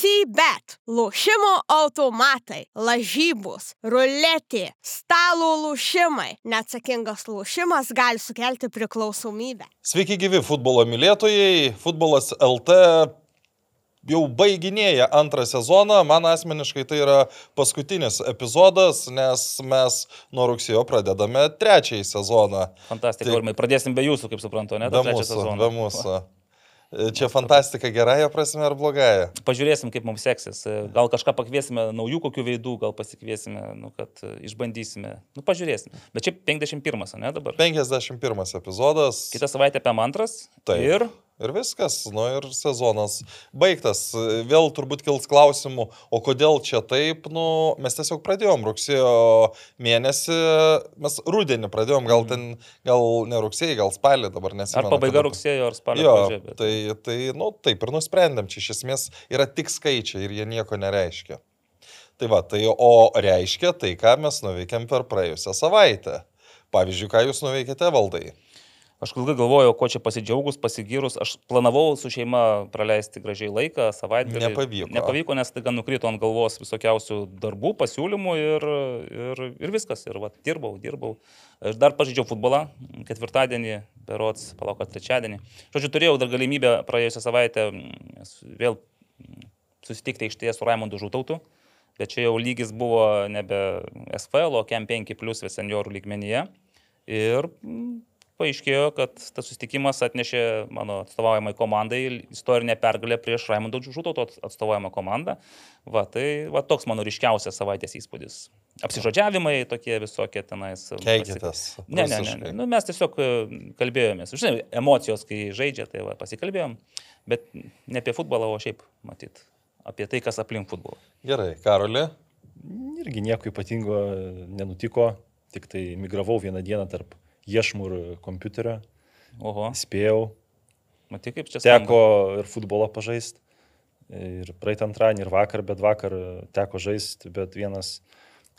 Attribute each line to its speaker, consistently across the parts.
Speaker 1: CBET, lošimo automatai, lažybos, ruletė, stalo lošimai. Neatsakingas lošimas gali sukelti priklausomybę.
Speaker 2: Sveiki gyvi futbolo mylėtojai. Futbolas LT jau baiginėja antrą sezoną. Man asmeniškai tai yra paskutinis epizodas, nes mes nuo rugsėjo pradedame trečiąjį sezoną.
Speaker 3: Fantastika,
Speaker 2: Tai-
Speaker 3: Aurimai. Pradėsim be jūsų, kaip suprantu, ne?
Speaker 2: Be mūsų, be mūsų. Čia fantastika gerąją prasme ar blogąją?
Speaker 3: Pažiūrėsim, kaip mums seksis. Gal kažką pakviesime, naujų kokių veidų, gal pasikviesime, nu, kad e, išbandysime. Nu, pažiūrėsim. Bet čia 51, ne dabar?
Speaker 2: 51 epizodas.
Speaker 3: Kitą savaitę apie mantras.
Speaker 2: Taip.
Speaker 3: Ir
Speaker 2: Ir viskas, nu ir sezonas baigtas. Vėl turbūt kils klausimų, o kodėl čia taip, nu, mes tiesiog pradėjom rugsėjo mėnesį, mes rudenį pradėjom, gal ten, gal ne rugsėjai, gal spalį dabar nesimenu.
Speaker 3: ar pabaiga
Speaker 2: kada-
Speaker 3: rugsėjo, ar spalio
Speaker 2: Jo,
Speaker 3: pradžia. Bet...
Speaker 2: tai, tai, nu, taip ir nusprendėm, čia iš esmės yra tik skaičiai ir jie nieko nereiškia. Tai va, tai o reiškia tai, ką mes nuveikėm per praėjusią savaitę. Pavyzdžiui, ką jūs nuveikėte valdai?
Speaker 3: Aš ilgai galvojau, ko čia pasidžiaugus, pasigyrus. Aš planavau su šeima praleisti gražiai laiką, savaitgalį.
Speaker 2: Nepavyko.
Speaker 3: Nepavyko, nes tai gan nukrito ant galvos visokiausių darbų, pasiūlymų ir, ir, ir viskas. Ir va, dirbau, dirbau. Aš dar pažaidžiau futbolą ketvirtadienį, berots, palauk, trečiadienį. Žodžiu, turėjau dar galimybę praėjusią savaitę mm, vėl mm, susitikti aikštėje su Raimondu Žutautu. Bet čia jau lygis buvo nebe SFL, o KM 5 plus seniorų lygmenyje. Ir mm, paaiškėjo, kad tas susitikimas atnešė mano atstovaujamai komandai istorinę pergalę prieš Raimondą Žutauto atstovaujamą komandą. Va, tai va, toks mano ryškiausias savaitės įspūdis. Apsižodžiavimai tokie visokie tenais.
Speaker 2: Keikitės.
Speaker 3: Ne, ne, ne. ne. Nu, mes tiesiog e, kalbėjomės. Žinai, emocijos, kai žaidžia, tai va, pasikalbėjom. Bet ne apie futbolą, o šiaip, matyt, apie tai, kas aplink futbolą.
Speaker 2: Gerai, Karoli.
Speaker 4: Irgi nieko ypatingo nenutiko, tik tai migravau vieną dieną tarp iešmų kompiuterio,
Speaker 3: Oho,
Speaker 4: spėjau,
Speaker 3: matai, kaip čia
Speaker 4: teko ir futbolą pažaisti. Ir praeitą antradienį, ir vakar, bet vakar teko žaisti, bet vienas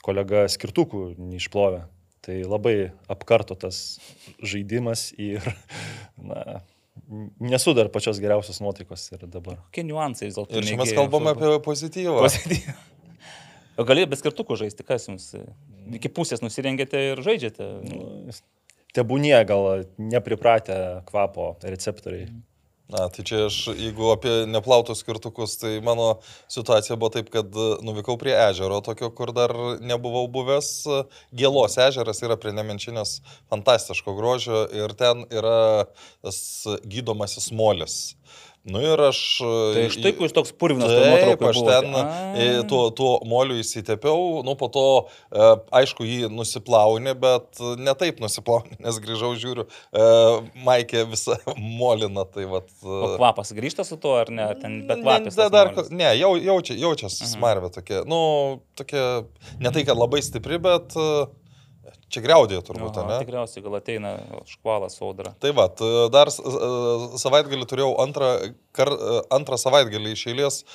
Speaker 4: kolega skirtukų neišplovė. Tai labai apkarto tas žaidimas ir, na, nesu dar pačios geriausios nuotaikos ir dabar.
Speaker 3: Kokie niuansai vis dėlto.
Speaker 2: Ir čia mes kalbame apie pozityvą.
Speaker 3: Pozityvą. O galėjai be skirtukų žaisti, kas jums? Iki pusės nusirengėte ir žaidžiate.
Speaker 4: Nu, Tebūnie gal nepripratę kvapo receptoriai.
Speaker 2: Na, tai čia aš, jeigu apie neplautus skirtukus, tai mano situacija buvo taip, kad e, nuvykau prie ežero, tokio, kur dar nebuvau buvęs. Gėlos ežeras yra prie Nemenčinės fantastiško grožio ir ten yra tas gydomasis molis. Nu ir aš...
Speaker 3: Tai štai, kur jūs toks purvinas
Speaker 2: Taip, aš
Speaker 3: buvote.
Speaker 2: ten
Speaker 3: A.
Speaker 2: e, tuo, tuo moliu įsitepiau, nu po to, e, aišku, jį nusiplauni, bet ne taip nusiplauni, nes grįžau, žiūriu, e, Maikė visą molina, tai vad.
Speaker 3: O kvapas grįžta su tuo, ar ne? Ar ten bet kvapas.
Speaker 2: ne, dar,
Speaker 3: molis?
Speaker 2: ne jau, jaučia, jaučiasi
Speaker 3: Mhm.
Speaker 2: smarvė tokia, nu, tokia, ne tai, kad labai stipri, bet e, čia greudėjo turbūt,
Speaker 3: Aha,
Speaker 2: ne?
Speaker 3: Tikriausiai gal ateina škvalas audra.
Speaker 2: Tai va, dar savaitgalį turėjau antrą, kar, antrą savaitgalį iš eilės e,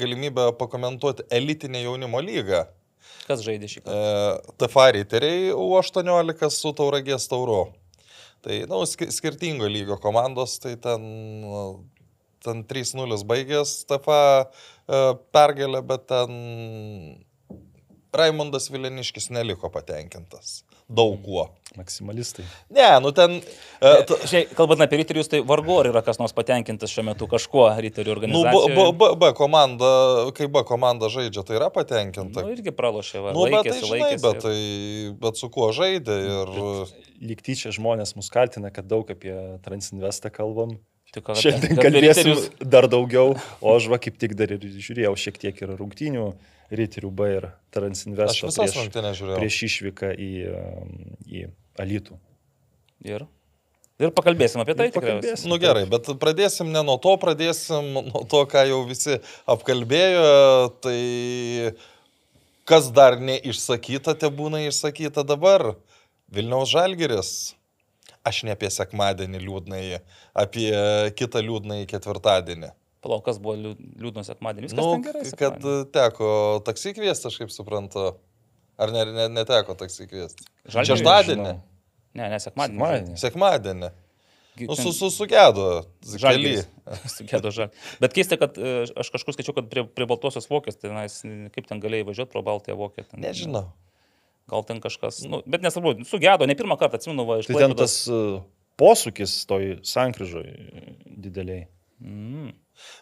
Speaker 2: galimybę pakomentuoti elitinę jaunimo lygą.
Speaker 3: Kas žaidė šį kartą?
Speaker 2: E, TFA riteriai U18 su Tauragės tauru. Tai, na, nu, ski- skirtingo lygio komandos, tai ten, nu, ten 3-0 baigęs TFA e, pergalę, bet ten Raimondas Vileniškis neliko patenkintas. Daug kuo.
Speaker 4: Maksimalistai.
Speaker 2: Ne, nu ten... E, t-
Speaker 3: Šiai, kalbant apie riterius, tai vargu ar yra kas nors patenkintas šiuo metu kažkuo riterių
Speaker 2: Nu, B,
Speaker 3: organizacijoje.
Speaker 2: B, B, B komanda, kai B komanda žaidžia, tai yra patenkinta.
Speaker 3: Nu, irgi pralošė, va,
Speaker 2: Nu, bet tai,
Speaker 3: laikėsi,
Speaker 2: žinai,
Speaker 3: laikėsi.
Speaker 2: bet, tai, bet su kuo žaidė ir...
Speaker 4: Lyg tyčia žmonės mus kaltina, kad daug apie Transinvestą kalbam.
Speaker 3: Tik,
Speaker 4: Šiandien kalbėsim
Speaker 3: riterius-
Speaker 4: dar daugiau, o aš va kaip tik dar ir žiūrėjau šiek tiek ir rungtynių Riterių B ir
Speaker 2: visas
Speaker 4: prieš, prieš išvyką į, į Alytų.
Speaker 3: Ir, ir pakalbėsim apie tai.
Speaker 4: Pakalbėsim.
Speaker 2: Nu gerai, bet pradėsim ne nuo to, pradėsim nuo to, ką jau visi apkalbėjo. Tai kas dar neišsakyta, te būna išsakyta dabar. Vilniaus Žalgiris. Aš ne apie sekmadienį liūdnai, apie kitą liūdnai ketvirtadienį.
Speaker 3: Palauk, kas buvo liū- liūdnas sekmadienis? Viskas
Speaker 2: Nu,
Speaker 3: ten gerai.
Speaker 2: kad
Speaker 3: sekmadienį.
Speaker 2: teko taksi kviesti, aš kaip suprantu. Ar ne, ne, neteko taksi kviesti? Šeštadienį.
Speaker 3: Ne, ne, sekmadienį.
Speaker 4: Sekmadienį.
Speaker 2: Sekmadienį. Nu, su, su, sugėdo.
Speaker 3: Žalgiris. Sugėdo žal. Bet keista, kad e, aš kažkur skaičiau, kad prie, prie Baltosios vokės, tai nais, kaip ten galėjai važiuoti pro Baltąją vokę. Ten,
Speaker 2: Nežinau.
Speaker 3: Gal ten kažkas, nu, bet nesvarbu, sugėdo, ne pirmą kartą atsimenu, va, iš
Speaker 4: Tai ten tas e, posūkis toj sankryžoj dideliai.
Speaker 3: Mm.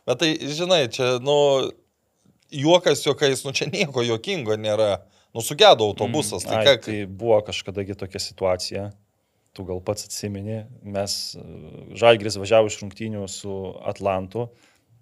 Speaker 2: Bet tai, žinai, čia, nu, juokas juokais, nu, čia nieko juokingo nėra. Nu, sugėdo autobusas. Tai,
Speaker 4: Ai,
Speaker 2: ką,
Speaker 4: tai buvo kažkadagi tokia situacija, tu gal pats atsimeni, mes Žalgris važiavo iš rungtynių su Atlantu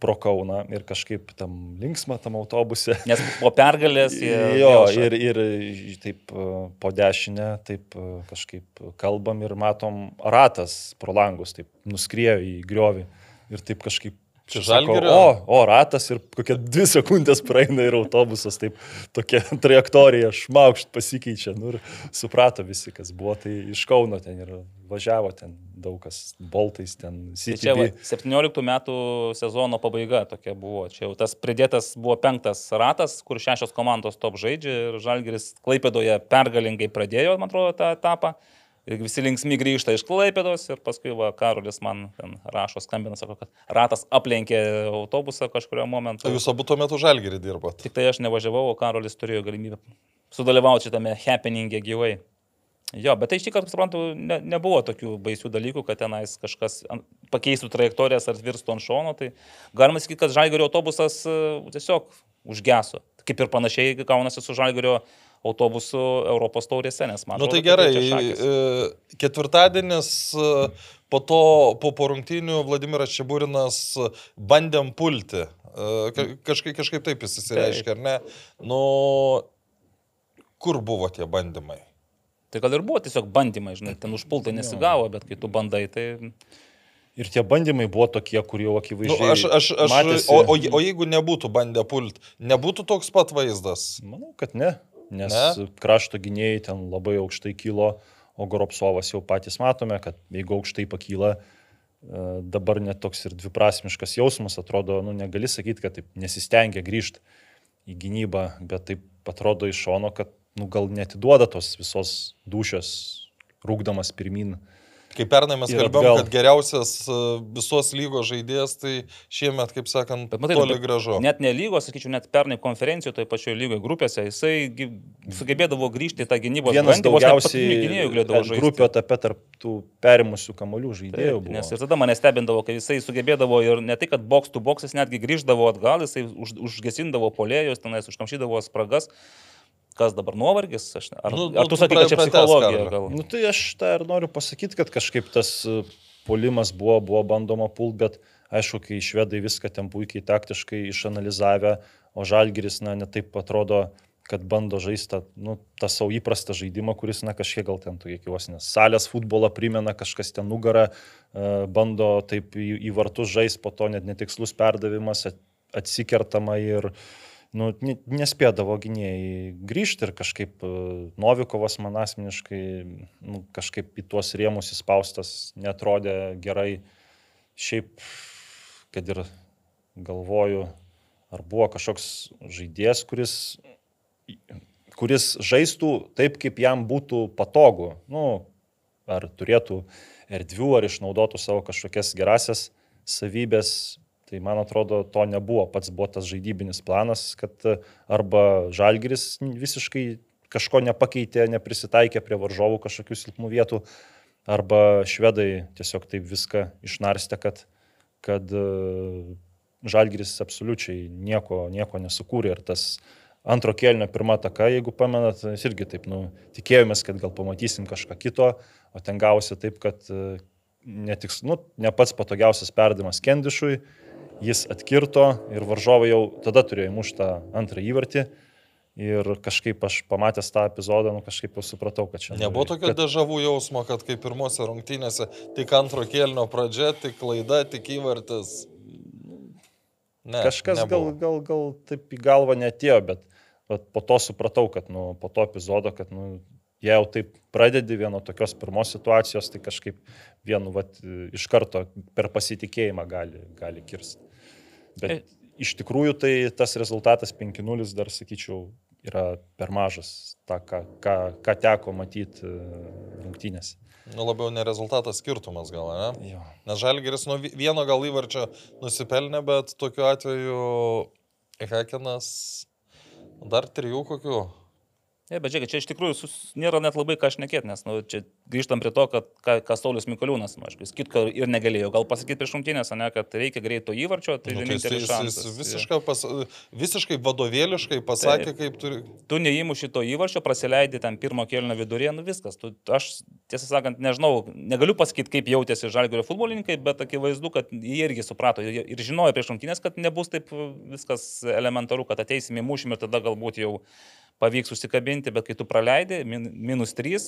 Speaker 4: pro Kauną ir kažkaip tam linksma tam autobuse.
Speaker 3: Nes po pergalės jie...
Speaker 4: Jo,
Speaker 3: vėl ša-
Speaker 4: ir, ir taip e, po dešinę, taip e, kažkaip kalbam ir matom ratas pro langus, taip nuskriejo į griovį ir taip kažkaip
Speaker 2: Čia
Speaker 4: sako,
Speaker 2: Žalgirio?
Speaker 4: O, o ratas ir kokia dvi sekundės praeina ir autobusas, taip tokia trajektorija šmaukšt pasikeičia. Nu, ir suprato visi, kas buvo, tai iš Kauno ten ir važiavo ten daug kas, boltais ten,
Speaker 3: Tai čia va,
Speaker 4: CTB.
Speaker 3: 17 metų sezono pabaiga tokia buvo. Čia jau tas pridėtas buvo penktas ratas, kur šešios komandos top žaidžia ir Žalgiris Klaipėdoje pergalingai pradėjo, man atrodo, tą etapą. Ir visi linksmi grįžta iš Klaipėdos ir paskui va, Karolis man ten rašo, skambina, sako, kad ratas aplenkė autobusą kažkurio momentu.
Speaker 2: Jūs abu tuo metu žalgerį dirbot.
Speaker 3: Tik tai aš nevažiavau, o Karolis turėjo galimybę sudalyvauti šitame happeningė gyvai. Jo, bet tai iš tikrųjų, suprantu, ne, nebuvo tokių baisių dalykų, kad tenais kažkas pakeistų trajektorijas ar virstų ant šono. Tai galima sakyti, kad Žalgerio autobusas e, tiesiog užgeso. Kaip ir panašiai gaunasi su Žalgerio autobusu Europos taurėse, nes man
Speaker 2: Na nu, tai gerai, e, ketvirtadienis e, po to, po porungtinių Vladimiras Čiaburinas bandėm pulti. E, ka- Kažkaip, kažkaip taip jis įsireiškia, ar ne? Nu, kur buvo tie bandymai?
Speaker 3: Tai gal ir buvo tiesiog bandymai, žinai, ten užpultai nesigavo, bet kai tu bandai, tai...
Speaker 4: Ir tie bandymai buvo tokie, kur jau
Speaker 2: Nu,
Speaker 4: akivaizdžiai.
Speaker 2: aš, aš, aš,
Speaker 4: matėsi.
Speaker 2: o, o, o jeigu nebūtų bandę pult, nebūtų toks pat vaizdas.
Speaker 4: Manau, kad ne, nes
Speaker 2: Ne?
Speaker 4: krašto gynėjai ten labai aukštai kilo, o Goropsovas jau patys matome, kad jeigu aukštai pakyla, e, dabar net toks ir dviprasmiškas jausmas atrodo, nu negali sakyti, kad taip nesistengia grįžti į gynybą, bet taip atrodo iš šono, kad nu, gal netiduoda tos visos dušios, rūkdamas pirmin.
Speaker 2: Kai pernai mes kalbėjom,
Speaker 4: atgal.
Speaker 2: kad geriausias e, visos lygos žaidėjas, tai šiemet, kaip sakant,
Speaker 3: Bet matai,
Speaker 2: toli gražu.
Speaker 3: Net ne lygos, sakyčiau, net pernai konferencijoje, toje pačioje lygoje grupėse, jisai sugebėdavo grįžti į tą gynybos
Speaker 4: Vienas daugiausiai
Speaker 3: gynėjų galėdavo žaisti.
Speaker 4: grupių etape tarp tų perimusių kamolių žaidėjų
Speaker 3: Taip,
Speaker 4: buvo.
Speaker 3: Nes ir tada mane stebindavo, kai jisai sugebėdavo ir ne tai, kad box to box, jis netgi grįždavo atgal, jisai už, užgesindavo polėjus, tenais užkamšydavo spragas. Kas dabar nuovargis? Aš, ne- ar,
Speaker 2: Nu,
Speaker 3: ar
Speaker 2: nu,
Speaker 3: tu sakai, kad čia psichologija? Gal?
Speaker 4: Nu tai aš tą ir noriu pasakyti, kad kažkaip tas e, polimas buvo, buvo bandoma pult, bet aišku, kai švedai viską ten puikiai taktiškai išanalizavę, o žalgeris, na, netaip atrodo, kad bando žaisti tą, nu, tą savo įprastą žaidimą, kuris, na, kažkiek gal ten tokie vos nes salės futbolą primena, kažkas ten nugarą, e, bando taip į, į vartus žaisti, po to net netikslus perdavimas at- atsikertama ir nu, ne- nespėdavo gynėjai grįžti ir kažkaip e, Novikovas man asmeniškai nu, kažkaip į tuos rėmus įspaustas netrodė gerai. Šiaip, kad ir galvoju, ar buvo kažkoks žaidėjas, kuris, kuris žaistų taip, kaip jam būtų patogu. Nu, ar turėtų erdvių, ar išnaudotų savo kažkokias gerasias savybės. Tai man atrodo, to nebuvo. Pats buvo tas žaidybinis planas, kad e, arba žalgeris visiškai kažko nepakeitė, neprisitaikė prie varžovų kažkokių silpnų vietų, arba švedai tiesiog taip viską išnarstė, kad, kad e, žalgeris absoliučiai nieko, nieko nesukūrė. Ir tas antro kėlinio pirmą taką, jeigu pamenat, irgi taip, nu, tikėjomės, kad gal pamatysim kažką kito, o ten gausi taip, kad e, netiks, nu, ne pats patogiausias perdavimas Kendišui, jis atkirto ir varžovai jau tada turėjo įmuštą antrą įvartį. Ir kažkaip aš pamatęs tą epizodą, nu kažkaip jau supratau, kad čia... nu,
Speaker 2: Nebuvo tokio
Speaker 4: kad-
Speaker 2: dežavų jausmo, kad kaip pirmose rungtynėse tik antro kėlinio pradžia, tik klaida, tik įvartis. Ne,
Speaker 4: Kažkas gal,
Speaker 2: nebuvo.
Speaker 4: gal, gal taip į galvą netėjo, bet vat, po to supratau, kad nu, po to epizodo, kad nu, jei jau taip pradedi vieno tokios pirmos situacijos, tai kažkaip vienu vat, iš karto per pasitikėjimą gali, gali kirsti. Bet iš tikrųjų tai tas rezultatas 5-0 dar sakyčiau yra per mažas, tą, ką, ką, ką teko matyti rungtynėse.
Speaker 2: Nu, labiau ne rezultatas skirtumas gal, ne?
Speaker 4: Jo.
Speaker 2: Nes Žalgeris nuo vi- vieno gal įvarčio nusipelnė, bet tokiu atveju Hekinas dar trijų kokių.
Speaker 3: Ne, bet žiūrėk, čia iš tikrųjų sus, nėra net labai ką šnekėti, nes nu, čia grįžtam prie to, kad ką, ką Saulis Mikoliūnas, nu, aišku, jis kitko ir negalėjo gal pasakyti prieš šimtinės, ne, kad reikia greito įvarčio, tai
Speaker 2: Nu, tai jis, jis, jis visiškai, pas, visiškai vadovėliškai pasakė,
Speaker 3: Taip.
Speaker 2: kaip turi.
Speaker 3: tu neįmu šito įvarčio, prasileidi ten pirmo kelio vidurėje, nu viskas. Tu, aš tiesą sakant, nežinau, negaliu pasakyti, kaip jautėsi žalgerio futbolininkai, bet akivaizdu, kad jie irgi suprato ir, žinojo prieš rungtynės, kad nebus taip viskas elementaru, kad ateisim į mūšį ir tada galbūt jau pavyks užsikabinti, bet kai tu praleidi, min, minus 3,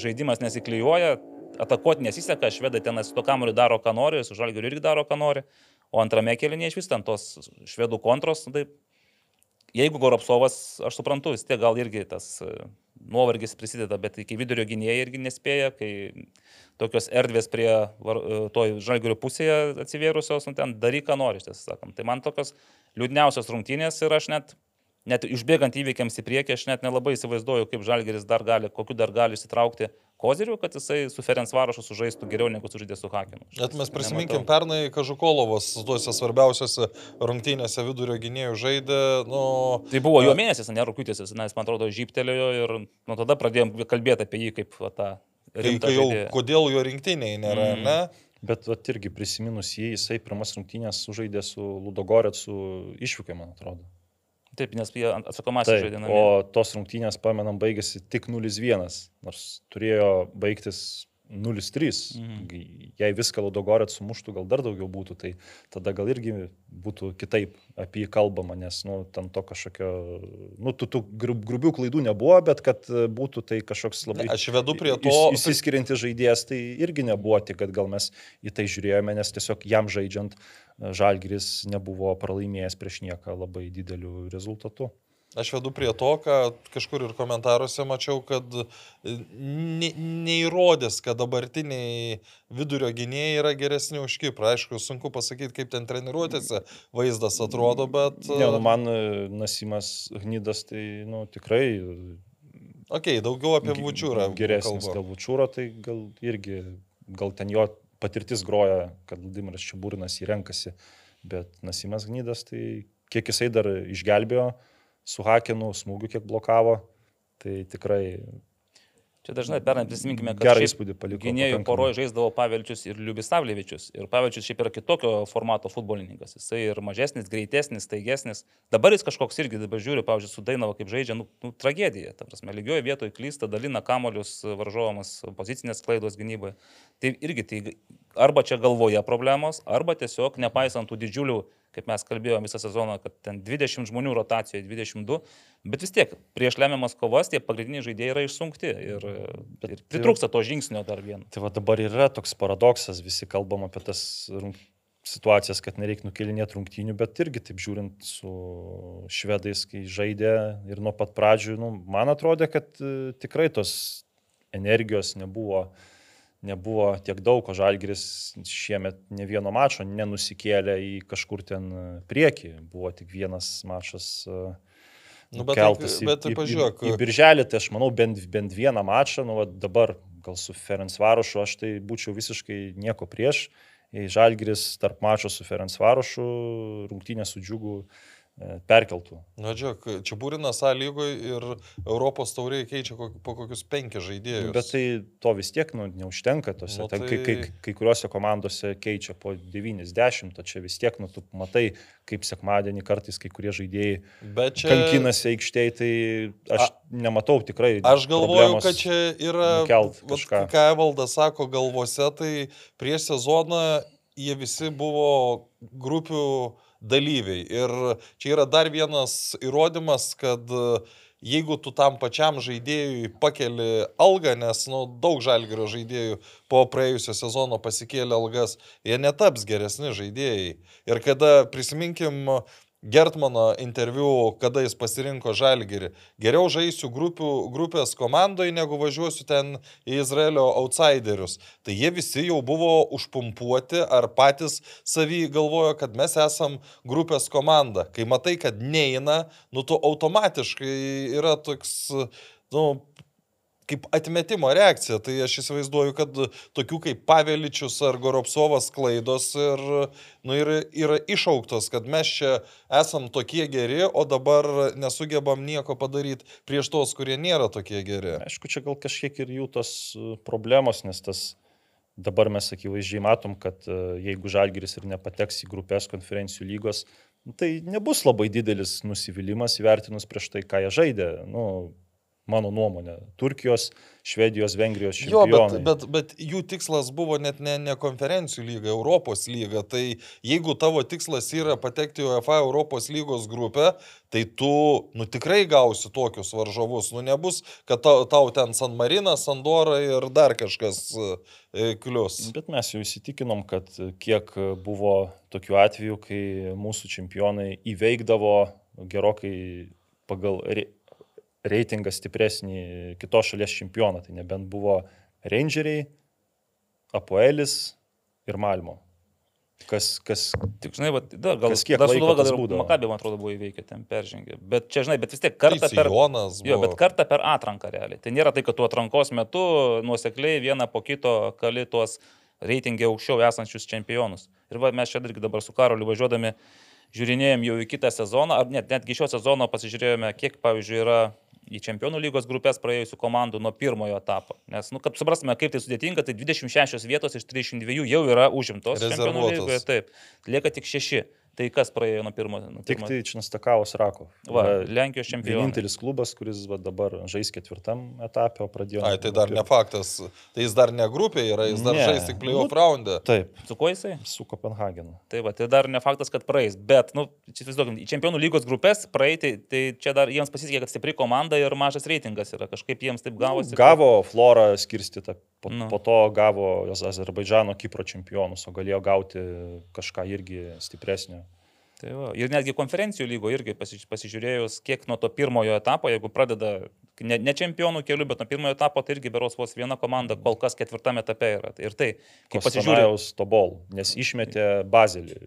Speaker 3: žaidimas nesiklyjuoja, atakuoti nesiseka, švedai ten su to kamuriu daro, ką nori, su žalgeriu irgi daro, ką nori, o antrame kelyje iš vis ten tos švedų kontros, nu, tai jeigu Goropsovas, aš suprantu, vis tiek gal irgi tas e, nuovargis prisideda, bet iki vidurio gynėjai irgi nespėja, kai tokios erdvės prie var- e, to žalgerio pusėje atsivėrusios, nu, ten daryk, ką nori, tiesą sakant. Tai man tokios liūdniausios rungtynės ir aš net, net išbėgant įvykiams į priekį, aš net nelabai įsivaizduoju, kaip žalgeris dar gali, kokiu dar gali įsitraukti kozeriu, kad jisai su Ferenc Varošu sužaistų geriau negu sužaidė su Hakinu.
Speaker 2: Net mes
Speaker 3: nematau.
Speaker 2: prisiminkim, pernai Kažukolovas tuose svarbiausiose rungtynėse vidurio gynėjų žaidė, nu...
Speaker 3: Tai buvo jo mėnesis, ne rūpiutis, na, jis man atrodo žyptelėjo ir nuo tada pradėjom kalbėti apie jį kaip va, tą
Speaker 2: Kai, kai jau,
Speaker 3: žaidėją.
Speaker 2: kodėl jo rinktiniai nėra,
Speaker 3: Mm.
Speaker 2: ne?
Speaker 4: Bet vat, irgi prisiminus jį, jisai pirmas rungtynės sužaidė su Ludogorecu išvykai, man atrodo.
Speaker 3: Taip, nes jie atsakomasis žaidė.
Speaker 4: o tos rungtynės, pamenam, baigėsi tik 0-1, nors turėjo baigtis 0-3.
Speaker 3: Mhm.
Speaker 4: Jei viską Ludogorėt sumuštų, gal dar daugiau būtų, tai tada gal irgi būtų kitaip apie jį kalbama, nes, nu, ten to kažkokio, nu, tų, tų grub- grubių klaidų nebuvo, bet kad e, būtų tai kažkoks labai...
Speaker 2: Aš vedu prie to,
Speaker 4: Įsiskiriantis žaidėjas tai irgi nebuvo, tik kad gal mes į tai žiūrėjome, nes tiesiog jam žaidžiant e, Žalgiris nebuvo pralaimėjęs prieš nieką labai dideliu rezultatu.
Speaker 2: Aš vedu prie to, kad kažkur ir komentaruose mačiau, kad ne, neįrodės, kad dabartiniai vidurio gynėjai yra geresni už Kiprą. Aišku, sunku pasakyti, kaip ten treniruotėse vaizdas atrodo, bet...
Speaker 4: Ne, nu, man e, Nasimas Gnydas tai nu, tikrai
Speaker 2: Ok, daugiau apie Vučiūrą.
Speaker 4: Geresnis gal Vučiūro, tai gal irgi, gal ten jo patirtis groja, kad Vladimiras Čiabūrinas jį renkasi, bet Nasimas Gnydas, tai kiek jisai dar išgelbėjo, su Hakenu smūgiu kiek blokavo, tai tikrai
Speaker 3: Čia dažnai pernai prisiminkime, kad
Speaker 4: gerą įspūdį paliko.
Speaker 3: gynėjų poroje žaisdavo Pavelčius ir Liubisavlevičius. Ir Pavelčius šiaip yra kitokio formato futbolininkas. Jisai ir mažesnis, greitesnis, staigesnis. Dabar jis kažkoks irgi, dabar žiūriu, pavyzdžiui, su Dainava kaip žaidžia, nu, nu tragedija. Ta prasme, lygioje vietoje klysta, dalina kamolius varžovamas, pozicinės klaidos gynyboje. Tai irgi tai arba čia galvoje problemos, arba tiesiog nepaisant tų didžiulių, kaip mes kalbėjome visą sezoną, kad ten 20 žmonių rotacijoje, 22, bet vis tiek prieš lemiamas kovas tie pagrindiniai žaidėjai yra išsunkti ir, ir
Speaker 4: tai-
Speaker 3: pritrūksta to žingsnio dar vieno.
Speaker 4: Tai va dabar yra toks paradoksas, visi kalbam apie tas rung... situacijas, kad nereikia nukelinėti rungtynių, bet irgi taip žiūrint su švedais, kai žaidė ir nuo pat pradžių, nu, man atrodė, kad e, tikrai tos energijos nebuvo, nebuvo tiek daug, o Žalgiris šiemet ne vieno mačo nenusikėlė į kažkur ten e, priekį, buvo tik vienas mačas. e,
Speaker 2: Nu, bet
Speaker 4: keltas
Speaker 2: tai-
Speaker 4: į-
Speaker 2: bet tai
Speaker 4: į- į-
Speaker 2: pažiūrėk.
Speaker 4: Į, į birželį, tai aš manau, bent, bent vieną mačą, nu, va, dabar gal su Ferenc Varošu aš tai būčiau visiškai nieko prieš. Žalgiris tarp mačo su Ferenc Varošu rungtynę su džiugu e, perkeltų.
Speaker 2: Na, žiūrėk, čia būrinas A lygoje ir Europos tauriai keičia kok, po kokius penkis žaidėjus.
Speaker 4: Bet tai to vis tiek nu, neužtenka. Tose,
Speaker 2: Nu,
Speaker 4: tai... kai, kai,
Speaker 2: tai-
Speaker 4: kai kuriuose komandose keičia po 90, o čia vis tiek, nu, tu matai, kaip sekmadienį kartais kai kurie žaidėjai
Speaker 2: čia...
Speaker 4: kankinasi aikštėje, tai aš A... nematau tikrai.
Speaker 2: Aš galvoju, kad čia yra, vat ką Evaldas sako galvose, tai prieš sezoną jie visi buvo grupių dalyviai. Ir čia yra dar vienas įrodymas, kad e, jeigu tu tam pačiam žaidėjui pakeli algą, nes nu, daug žalgerio žaidėjų po praėjusio sezono pasikėlė algas, jie netaps geresni žaidėjai. Ir kada prisiminkim Gertmano interviu, kada jis pasirinko žalgerį. Geriau žaisiu grupių, grupės komandoje, negu važiuosiu ten į Izraelio outsiderius. Tai jie visi jau buvo užpumpuoti ar patys savy galvojo, kad mes esam grupės komanda. Kai matai, kad neina, nu tu automatiškai yra toks, nu, kaip atmetimo reakcija. Tai aš įsivaizduoju, kad tokių kaip Paveličius ar Goropsovas klaidos ir, nu, ir, yra išauktos, kad mes čia esam tokie geri, o dabar nesugebam nieko padaryti prieš tos, kurie nėra tokie geri.
Speaker 4: Aišku, čia gal kažkiek ir jų tos e, problemos, nes tas dabar mes akivaizdžiai matom, kad e, jeigu Žalgiris ir nepateks į grupės konferencijų lygos, nu, tai nebus labai didelis nusivylimas įvertinus prieš tai, ką jie žaidė. Nu, mano nuomonė. Turkijos, Švedijos, Vengrijos čempionai.
Speaker 2: Jo, bet, bet, bet jų tikslas buvo net ne, ne konferencijų lyga, Europos lyga. Tai jeigu tavo tikslas yra patekti į UEFA Europos lygos grupę, tai tu, nu tikrai gausi tokius varžovus. Nu nebus, kad tau, tau ten San Marinas, Andora ir dar kažkas e, klius.
Speaker 4: Bet mes jau įsitikinom, kad kiek buvo tokių atvejų, kai mūsų čempionai įveikdavo gerokai pagal reitingą stipresnį kitos šalies čempioną. Tai nebent buvo Rangeriai, Apoelis ir Malmo. Kas, kas,
Speaker 3: Tik, žinai, va, da, gal,
Speaker 4: Kas kiek
Speaker 3: dar
Speaker 4: laiko
Speaker 3: gal
Speaker 4: tas
Speaker 3: ir
Speaker 4: būdavo?
Speaker 3: Makabė, man atrodo, buvo įveikę, ten peržengė. Bet čia, žinai, bet vis tiek kartą per...
Speaker 2: Jonas
Speaker 3: Jo,
Speaker 2: buvo.
Speaker 3: bet kartą per atranką realiai. Tai nėra tai, kad tu atrankos metu nuosekliai vieną po kito kali tuos reitingai aukščiau esančius čempionus. Ir va, mes čia irgi dabar su Karoliu važiuodami žiūrinėjom jau į kitą sezoną, ar net, netgi šio sezono pasižiūrėjome, kiek, pavyzdžiui, yra į čempionų lygos grupės praėjusių komandų nuo pirmojo etapo. Nes, nu, kad suprastume, kaip tai sudėtinga, tai 26 vietos iš 32 jau yra užimtos čempionų lygoje. Taip, lieka tik 6. Tai kas praėjo nuo pirmo? Nuo
Speaker 4: tik
Speaker 3: pirmo?
Speaker 4: tai Činastakavos Rako.
Speaker 3: Va, Lenkijos čempionai.
Speaker 4: Vienintelis klubas, kuris va, dabar žais ketvirtam etape, o pradėjo.
Speaker 2: Ai, tai dar ne faktas. Tai jis dar ne grupė yra, jis dar
Speaker 4: Ne.
Speaker 2: žais tik playoff
Speaker 4: Nu,
Speaker 2: raundą.
Speaker 4: Taip,
Speaker 3: Su kuo jisai?
Speaker 4: su Kopenhagenu.
Speaker 3: Tai va, tai dar ne faktas, kad praeis, bet, nu, čia įsivaizduokim, į čempionų lygos grupės praeiti, tai čia dar jiems pasisekė, kad stipri komanda ir mažas reitingas yra, kažkaip jiems taip gavosi. kad-
Speaker 4: Gavo Florą skirstytą, po,
Speaker 3: Nu.
Speaker 4: po to gavo Azerbaidžano Kipro čempionus, o galėjo gauti kažką irgi stipresnio.
Speaker 3: Tai va, ir netgi konferencijų lygo irgi pasi- pasižiūrėjus, kiek nuo to pirmojo etapo, jeigu pradeda ne, ne čempionų keliu, bet nuo pirmojo etapo, tai irgi beros vos viena komanda kol kas ketvirtame etape yra. Ir tai, kai pasižiūrėjau,
Speaker 4: Kostanajaus Tobol, nes išmetė Bazelį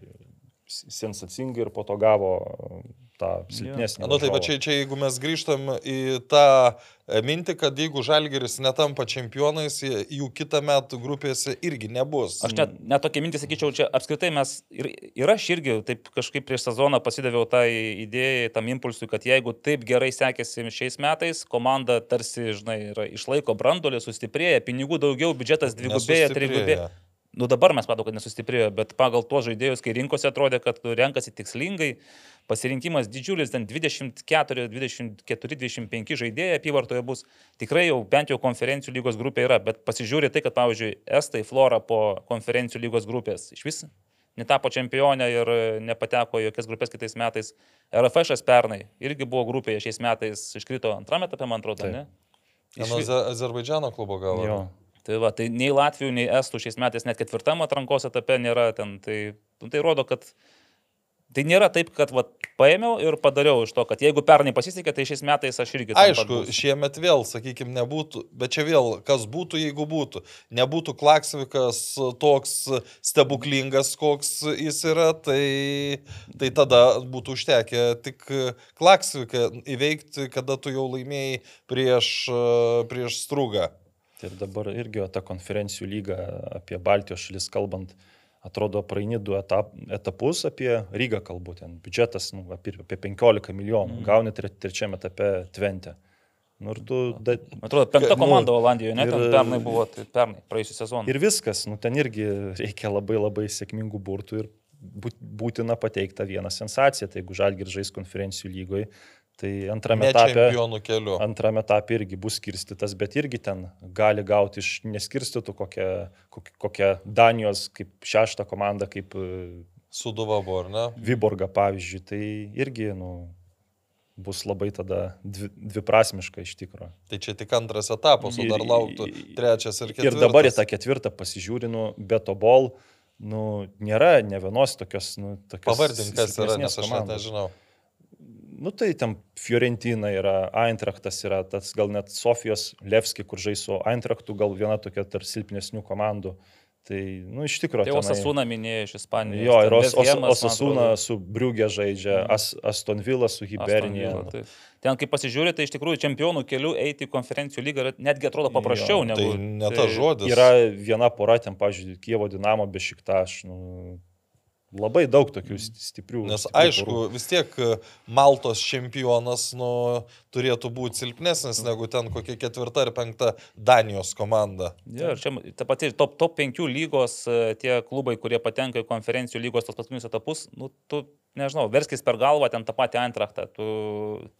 Speaker 4: sensacingai ir po to gavo tą silpnesnį.
Speaker 2: Na, nu, tai va
Speaker 4: varžovą.
Speaker 2: čia, čia jeigu mes grįžtam į tą e, mintį, kad jeigu Žalgeris netampa čempionais, jų kitą metą grupėse irgi nebus.
Speaker 3: Aš net, net tokia mintį sakyčiau, čia apskritai mes ir, ir aš irgi taip kažkaip prieš sezoną pasidaviau tai idėjai, tam impulsui, kad jeigu taip gerai sekėsi šiais metais, komanda tarsi, žinai, yra, išlaiko brandolį, sustiprėja, pinigų daugiau, biudžetas dvigubėja, trigubėja. Nu dabar mes matome, kad nesustiprėjo, bet pagal tuos žaidėjus, kai rinkose atrodė, kad renkasi tikslingai, pasirinkimas didžiulis, ten 24, 24, 25 žaidėjai apyvartoje bus, tikrai jau bent jau konferencijų lygos grupė yra, bet pasižiūrė tai, kad pavyzdžiui Estai Flora po konferencijų lygos grupės iš vis netapo čempionė ir nepateko jokias grupės kitais metais. RFŠ pernai irgi buvo grupėje šiais metais, iškrito antrame etape, man atrodo,
Speaker 4: Taip.
Speaker 3: ne? Iš
Speaker 2: Aze- Azerbaidžano klubo gavo.
Speaker 4: Jo.
Speaker 3: Tai va, tai nei Latvijų, nei Estų šiais metais net ketvirtam atrankos etape nėra ten. Tai, nu, tai rodo, kad tai nėra taip, kad va, paėmiau ir padariau iš to, kad jeigu pernai pasisekė, tai šiais metais aš irgi...
Speaker 2: Aišku, šiemet vėl, sakykime, nebūtų, bet čia vėl, kas būtų, jeigu būtų. Nebūtų Klaksvikas toks stebuklingas, koks jis yra, tai, tai tada būtų užtekę tik Klaksviką įveikti, kada tu jau laimėjai prieš, prieš strugą.
Speaker 4: Tai ir dabar irgi ta konferencijų lyga apie Baltijos šalis kalbant, atrodo, praeini du etap, etapus apie Rygą kalbu, ten biudžetas nu, apie, apie 15 milijonų, mm. gauni tre, trečiame etape Tvente. Nu, tu, da,
Speaker 3: atrodo, penkta
Speaker 2: Nu,
Speaker 3: komanda Olandijoje, ne?
Speaker 4: ir-
Speaker 3: Ten pernai buvo, tai pernai, praėjusią sezoną.
Speaker 4: ir viskas, nu, ten irgi reikia labai labai sėkmingų burtų ir būt- būtina pateikti tą vieną sensaciją. Tai jeigu Žalgir žais konferencijų lygoje, tai antrame etape... Antrame etape irgi bus skirstytas, bet irgi ten gali gauti iš neskirstytų kokią, kokią, Danijos kaip šeštą komandą, kaip e,
Speaker 2: Suduva buvo, ar ne?
Speaker 4: Viborga pavyzdžiui, tai irgi nu, bus labai tada dvi, dviprasmiška iš tikrųjų.
Speaker 2: Tai čia tik antras etapas, o dar lauktų trečias ir ketvirtas.
Speaker 4: Ir dabar į tą ketvirtą pasižiūrinu, Betobol, nu, nėra ne vienos tokios, nu, tokios
Speaker 2: Pavardink, kas yra, nes aš net nežinau.
Speaker 4: Nu tai ten Fiorentina yra, Eintraktas yra, tas gal net Sofijos Levski, kur žais su Eintraktu, gal viena tokia tarp silpnesnių komandų. Tai, nu, iš tikrųjų.
Speaker 3: Tai Osasuna minėjo iš Ispanijos.
Speaker 4: Jo, ir Os, Os, Osasuna su Briugė žaidžia,
Speaker 3: Mhm.
Speaker 4: As, Aston Villa su Hibernija.
Speaker 3: Tai. Ten, kai pasižiūrėte, tai iš tikrųjų čempionų keliu eiti į konferencijų lygą netgi atrodo paprasčiau
Speaker 4: Jo,
Speaker 3: negu...
Speaker 2: Tai ne tas žodis.
Speaker 4: Yra viena pora, ten, pavyzdžiui, Kievo Dinamo be šiktaš. Nu, labai daug tokių st- stiprių.
Speaker 2: Nes
Speaker 4: stiprių
Speaker 2: aišku,
Speaker 4: porų.
Speaker 2: vis tiek e, Maltos čempionas nu, turėtų būti silpnesnis negu ten kokia ketvirta ar penkta Danijos komanda.
Speaker 3: Ja, ir čia ta pati top, top 5 lygos, e, tie klubai, kurie patenka į konferencijų lygos tos paskutinius etapus, nu, tu, nežinau, verskis per galvą ten tą patį antraktą. Tu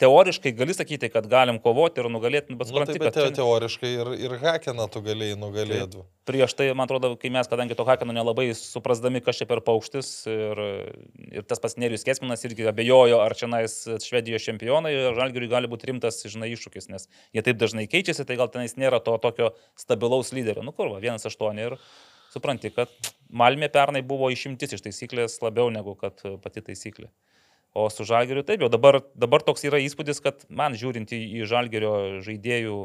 Speaker 3: teoriškai gali sakyti, kad galim kovoti ir nugalėti, bet
Speaker 2: Nu,
Speaker 3: supranti,
Speaker 2: tai bet
Speaker 3: kad
Speaker 2: te, teoriškai ir, ir Hakeną tu galėjai nugalėti.
Speaker 3: prieš tai, man atrodo, kai mes, kadangi to hakino nelabai suprasdami, kas čia per paukštis ir, ir tas pats Nerijus Kesminas irgi abejojo, ar čia nais Švedijos čempionai, Žalgiriui gali būti rimtas, žinai, iššūkis, nes jie taip dažnai keičiasi, tai gal tenais nėra to tokio stabilaus lyderio. Nu kur, va, 1-8 ir supranti, kad Malmė pernai buvo išimtis iš taisyklės labiau negu kad pati taisyklė. O su Žalgiriu taip, jau dabar, dabar toks yra įspūdis, kad man žiūrint į, į Žalgirio žaidėjų,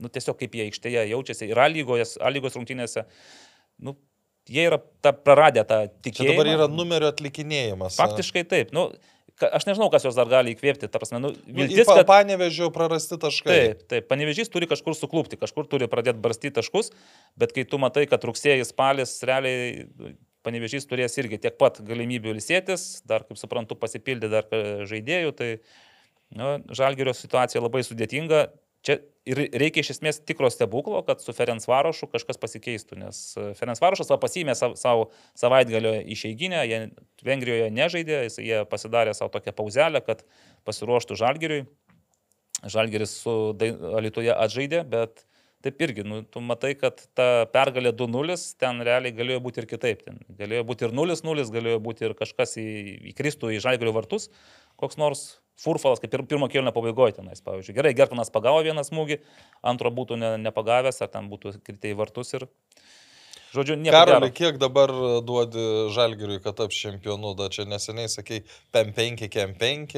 Speaker 3: nu tiesiog kaip jie aikštėje jaučiasi, ir A lygos, A lygos rungtynėse, nu, jie yra ta, praradę tą
Speaker 2: Čia
Speaker 3: tikėjimą.
Speaker 2: dabar yra numerio atlikinėjimas.
Speaker 3: Faktiškai taip. Nu, aš nežinau, kas juos dar gali įkvėpti. Ta prasme, nu,
Speaker 2: Nu,
Speaker 3: viltis,
Speaker 2: pa,
Speaker 3: kad...
Speaker 2: panevežio prarasti taškai.
Speaker 3: Taip, taip, panevežys turi kažkur suklūpti, kažkur turi pradėti barstyti taškus, bet kai tu matai, kad rugsėjas, spalis, realiai panevežys turės irgi tiek pat galimybių ilsėtis, dar, kaip suprantu, pasipildyti dar žaidėjų, tai nu, žalgerio situacija labai sudėtinga. Čia ir reikia iš esmės tikro stebuklo, kad su Ferenc Varošu kažkas pasikeistų, nes e, Ferenc Varošas va, pasimė savo, savo savaitgalio išeiginę, jie Vengrijoje nežaidė, jis, jie pasidarė savo tokią pauzelę, kad pasiruoštų žalgeriui. Žalgeris su Alitoje atžaidė, bet taip irgi, nu, tu matai, kad ta pergalė 2-0 ten realiai galėjo būti ir kitaip. Ten galėjo būti ir 0-0, galėjo būti ir kažkas į, įkristų į Žalgerio vartus, koks nors furfalas, kaip ir pirmo kėlinio pabaigoje tenais, pavyzdžiui. Gerai, Gertonas pagavo vieną smūgį, antro būtų ne, nepagavęs, ar ten būtų kritę į vartus ir... Žodžiu,
Speaker 2: Karoli, kiek dabar duodi Žalgiriui, kad taps čempionu? Da čia neseniai sakai, pem 5, kem 5,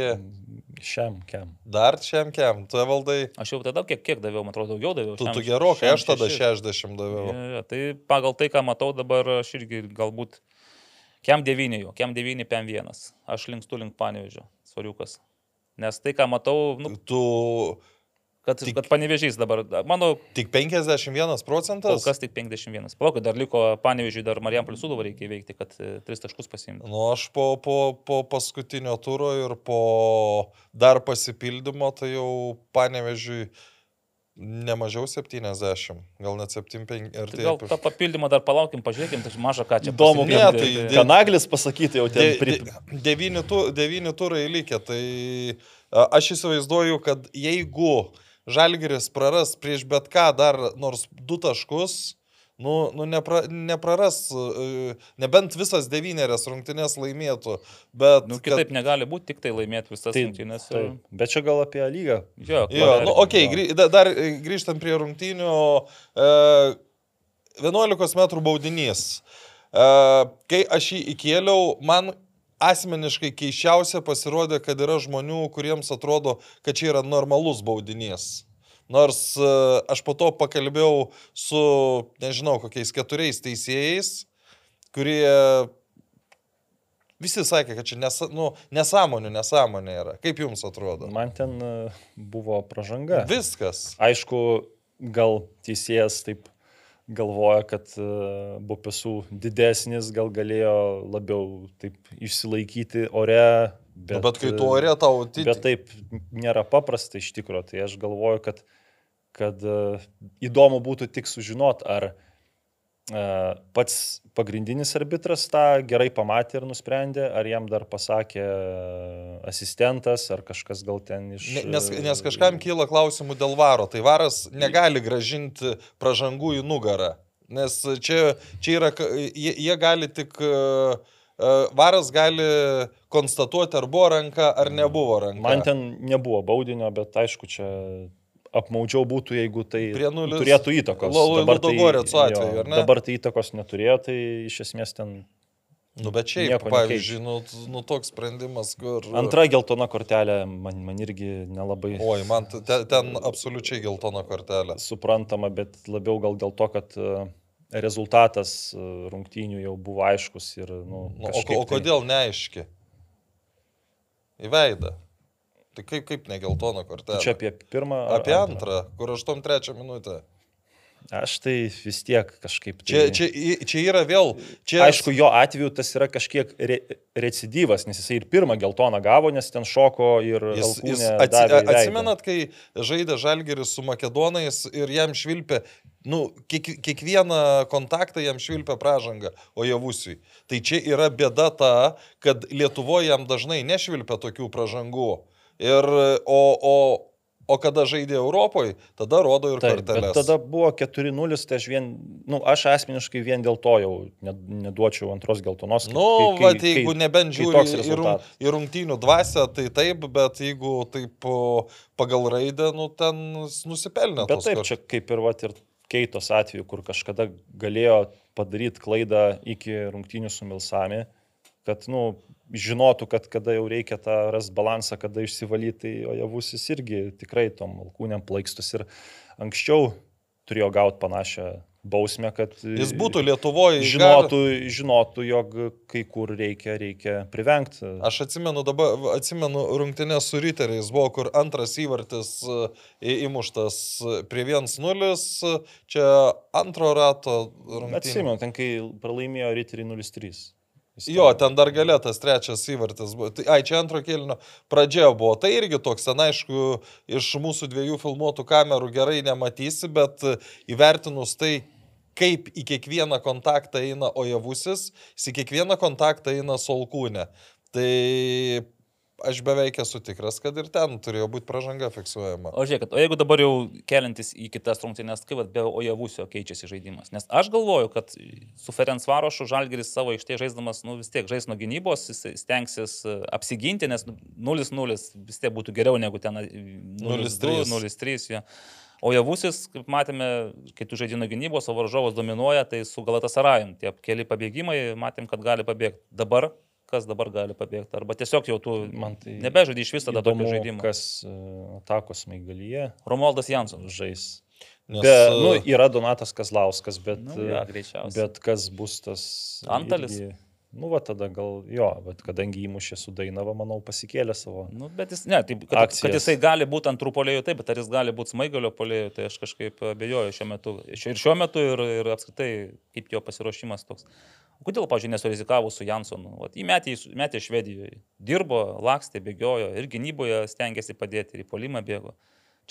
Speaker 4: Šiam, kiam.
Speaker 2: dar šiam kem. Tu valdai,
Speaker 3: Aš jau tada kiek, kiek daviau, man atrodo, daugiau daviau.
Speaker 2: tu,
Speaker 3: Šiam-
Speaker 2: tu gerokai,
Speaker 3: šiam
Speaker 2: aš tada
Speaker 3: šeši.
Speaker 2: 60 daviau.
Speaker 3: Ja, ja, tai pagal tai, ką matau dabar, aš irgi galbūt kem 9 jau, kem 9, pem 1. Aš linkstu link panevežio, svariukas. Nes tai, ką matau, nu,
Speaker 2: Tu
Speaker 3: kad,
Speaker 2: Tik-
Speaker 3: kad panevežys dabar, mano
Speaker 2: tik 51
Speaker 3: kol
Speaker 2: procentas?
Speaker 3: kas tik 51. Palauk, dar liko panevežiui, dar Marijam Pliusudovą reikia įveikti, kad 3 taškus pasiimtų.
Speaker 2: Nu, aš po, po, po paskutinio turo ir po dar pasipildymo, tai jau panevežiui nemažiau 70, gal net 75 ir
Speaker 3: Tai gal tą papildymą dar palaukim, pažiūrėkim, tai maža ką čia.
Speaker 4: Įdomu,
Speaker 2: Ne, tai dėl-
Speaker 4: Kanaglis pasakyti jau ten.
Speaker 2: De,
Speaker 4: Pri...
Speaker 2: de, devyni, tu, devyni turai likę, tai aš įsivaizduoju, kad jeigu Žalgiris praras prieš bet ką dar nors du taškus, nu, nu nepra, nepraras, e, nebent visas devynerias rungtynės laimėtų, bet...
Speaker 3: Nu, kitaip negali būti, tik tai laimėti visas
Speaker 4: Tai,
Speaker 3: rungtynės.
Speaker 4: tai, bet čia gal apie lygą.
Speaker 3: Jo,
Speaker 2: Jo, nu, okei, okay, grį, da- dar e, grįžtant prie rungtynių, e, 11 m baudinys. E, kai aš jį įkėliau, man asmeniškai keiščiausia pasirodė, kad yra žmonių, kuriems atrodo, kad čia yra normalus baudinys. Nors e, aš po to pakalbėjau su, nežinau, kokiais keturiais teisėjais, kurie visi sakė, kad čia nesa, nu, nesąmonė, nesąmonė yra. Kaip jums atrodo?
Speaker 4: Man ten e, buvo pažanga.
Speaker 2: Viskas.
Speaker 4: Aišku, gal teisėjas taip galvoja, kad uh, bupesų didesnis, gal galėjo labiau taip išsilaikyti ore.
Speaker 2: Bet, bet kai tu ore tau... Ti...
Speaker 4: Bet taip nėra paprasta iš tikrųjų. Tai aš galvoju, kad, kad uh, įdomu būtų tik sužinot, ar uh, pats pagrindinis arbitras tą gerai pamatė ir nusprendė, ar jam dar pasakė uh, asistentas, ar kažkas gal ten iš...
Speaker 2: Ne- Nes, nes kažkam kyla klausimų dėl varo. Tai varas negali gražinti pražangų į nugarą. Nes čia, čia yra, jie, jie gali tik... e, e, Varas gali konstatuoti, ar buvo ranka, ar nebuvo ranka.
Speaker 4: Man ten nebuvo baudinio, bet aišku, čia apmaudžiau būtų, jeigu tai
Speaker 2: nulis-
Speaker 4: turėtų įtakos.
Speaker 2: Lo-
Speaker 4: Dabar tai- jo,
Speaker 2: atveju, ne?
Speaker 4: Dabar tai įtakos neturėjo, tai iš esmės ten
Speaker 2: Nu, bet šiaip,
Speaker 4: Nieko
Speaker 2: pavyzdžiui, nu, nu, toks sprendimas, kur...
Speaker 4: antra geltona kortelė man, man irgi nelabai
Speaker 2: Oi, man t- te- ten absoliučiai geltona kortelė.
Speaker 4: suprantama, bet labiau gal dėl to, kad e, rezultatas e, rungtynių jau buvo aiškus ir, nu,
Speaker 2: Nu, o, o kodėl neaiški? Į veidą. Tai kaip, kaip negeltona
Speaker 4: Tai,
Speaker 2: kortelė?
Speaker 4: čia apie pirmą.
Speaker 2: Apie antrą, kur 8-3 minutę.
Speaker 4: Aš tai vis tiek kažkaip.
Speaker 2: Čia,
Speaker 4: Tai...
Speaker 2: čia, į- čia yra vėl. Čia,
Speaker 4: Aišku, jo atveju tas yra kažkiek re, recidyvas, nes jisai ir pirmą geltoną gavo, nes ten šoko ir
Speaker 2: Jis, jis atsi, atsimenat, kai žaidė Žalgeris su Makedonais ir jam švilpė, nu, kiek, kiekvieną kontaktą jam švilpė pražanga, o javusiui. Tai čia yra bėda ta, kad Lietuvoje jam dažnai nešvilpia tokių pražangų. Ir, o, o, o kada žaidė Europoje, tada rodo ir
Speaker 4: Taip,
Speaker 2: korteles.
Speaker 4: tada buvo 4-0, tai aš vien, nu, aš asmeniškai vien dėl to jau ne- neduočiau antros geltonos. kai-
Speaker 2: Nu,
Speaker 4: kai- kai-
Speaker 2: jeigu
Speaker 4: kai-
Speaker 2: nebent žiūri į, į rungtynių dvasę, tai taip, bet jeigu taip pagal raidę, nu, ten nusipelnė.
Speaker 4: Bet taip,
Speaker 2: kor-
Speaker 4: čia kaip ir, vat, ir keitos atveju, kur kažkada galėjo padaryti klaidą iki rungtynių su Milsami, kad, nu, žinotų, kad kada jau reikia tą ras balansą, kada išsivalyti, tai o javusis irgi tikrai tom alkūniam plaikstus ir anksčiau turėjo gauti panašią bausmę, kad
Speaker 2: Jis būtų Lietuvoje.
Speaker 4: žinotų, žinotų, jog kai kur reikia, reikia privengti.
Speaker 2: Aš atsimenu dabar, atsimenu rungtynės su Riteriais, buvo kur antras įvartis e, įmuštas prie 1-0, čia antro rato rungtynės.
Speaker 4: Atsimenu, ten kai pralaimėjo Riteriai 0-3.
Speaker 2: Jo, ten dar galėtas trečias įvartis. Tai, ai, čia antro kelnio pradžia buvo. Tai irgi toks, ten aišku, iš mūsų dviejų filmuotų kamerų gerai nematysi, bet įvertinus tai, kaip į kiekvieną kontaktą eina ojavusis, į kiekvieną kontaktą eina solkūnė. Tai aš beveik esu tikras, kad ir ten turėjo būti pažanga fiksuojama.
Speaker 3: O žiūrėkit, o jeigu dabar jau keliantis į kitas rungtynės, kaip be Ojavusio keičiasi žaidimas? Nes aš galvoju, kad su Ferenc Varošu Žalgeris savo aikštėje žaisdamas, nu vis tiek žais nuo gynybos, jis stengsis e, apsiginti, nes 0-0 vis tiek būtų geriau negu ten 0-3. 0-3. Ja. O Javusis, kaip matėme, kai tu žaidži nuo gynybos, o varžovas dominuoja, tai su Galatasarajum tie keli pabėgimai, matėm, kad gali pabėgti. Dabar kas dabar gali pabėgti? Arba tiesiog jau tu
Speaker 4: Man tai
Speaker 3: nebežaidži iš vis tada
Speaker 4: Įdomu,
Speaker 3: tokio žaidimo.
Speaker 4: Kas e, atakos maigalyje
Speaker 3: Romualdas Jansonas.
Speaker 4: žais.
Speaker 2: Nes,
Speaker 4: Be,
Speaker 2: e,
Speaker 4: nu, yra Donatas Kazlauskas, bet,
Speaker 3: Nu, ja, greičiausiai.
Speaker 4: bet kas bus tas...
Speaker 3: Antalis?
Speaker 4: irgi- Nu, va tada gal jo, bet kadangi įmušė su Dainava, manau, pasikėlė savo.
Speaker 3: Nu, bet jis, ne, taip, kad,
Speaker 4: Akcijas.
Speaker 3: kad jisai gali būti antrų polėjų, taip, bet ar jis gali būti smaigalio polėjų, tai aš kažkaip abejoju šiuo metu. Ir šiuo metu, ir, ir apskritai, kaip jo pasiruošimas toks. Kodėl, pažiūrėjau, nesurizikavo su Jansonu? Vat, į- metė Švedijoje. Dirbo, lakstė, bėgiojo ir gynyboje stengiasi padėti, ir į polimą bėgo.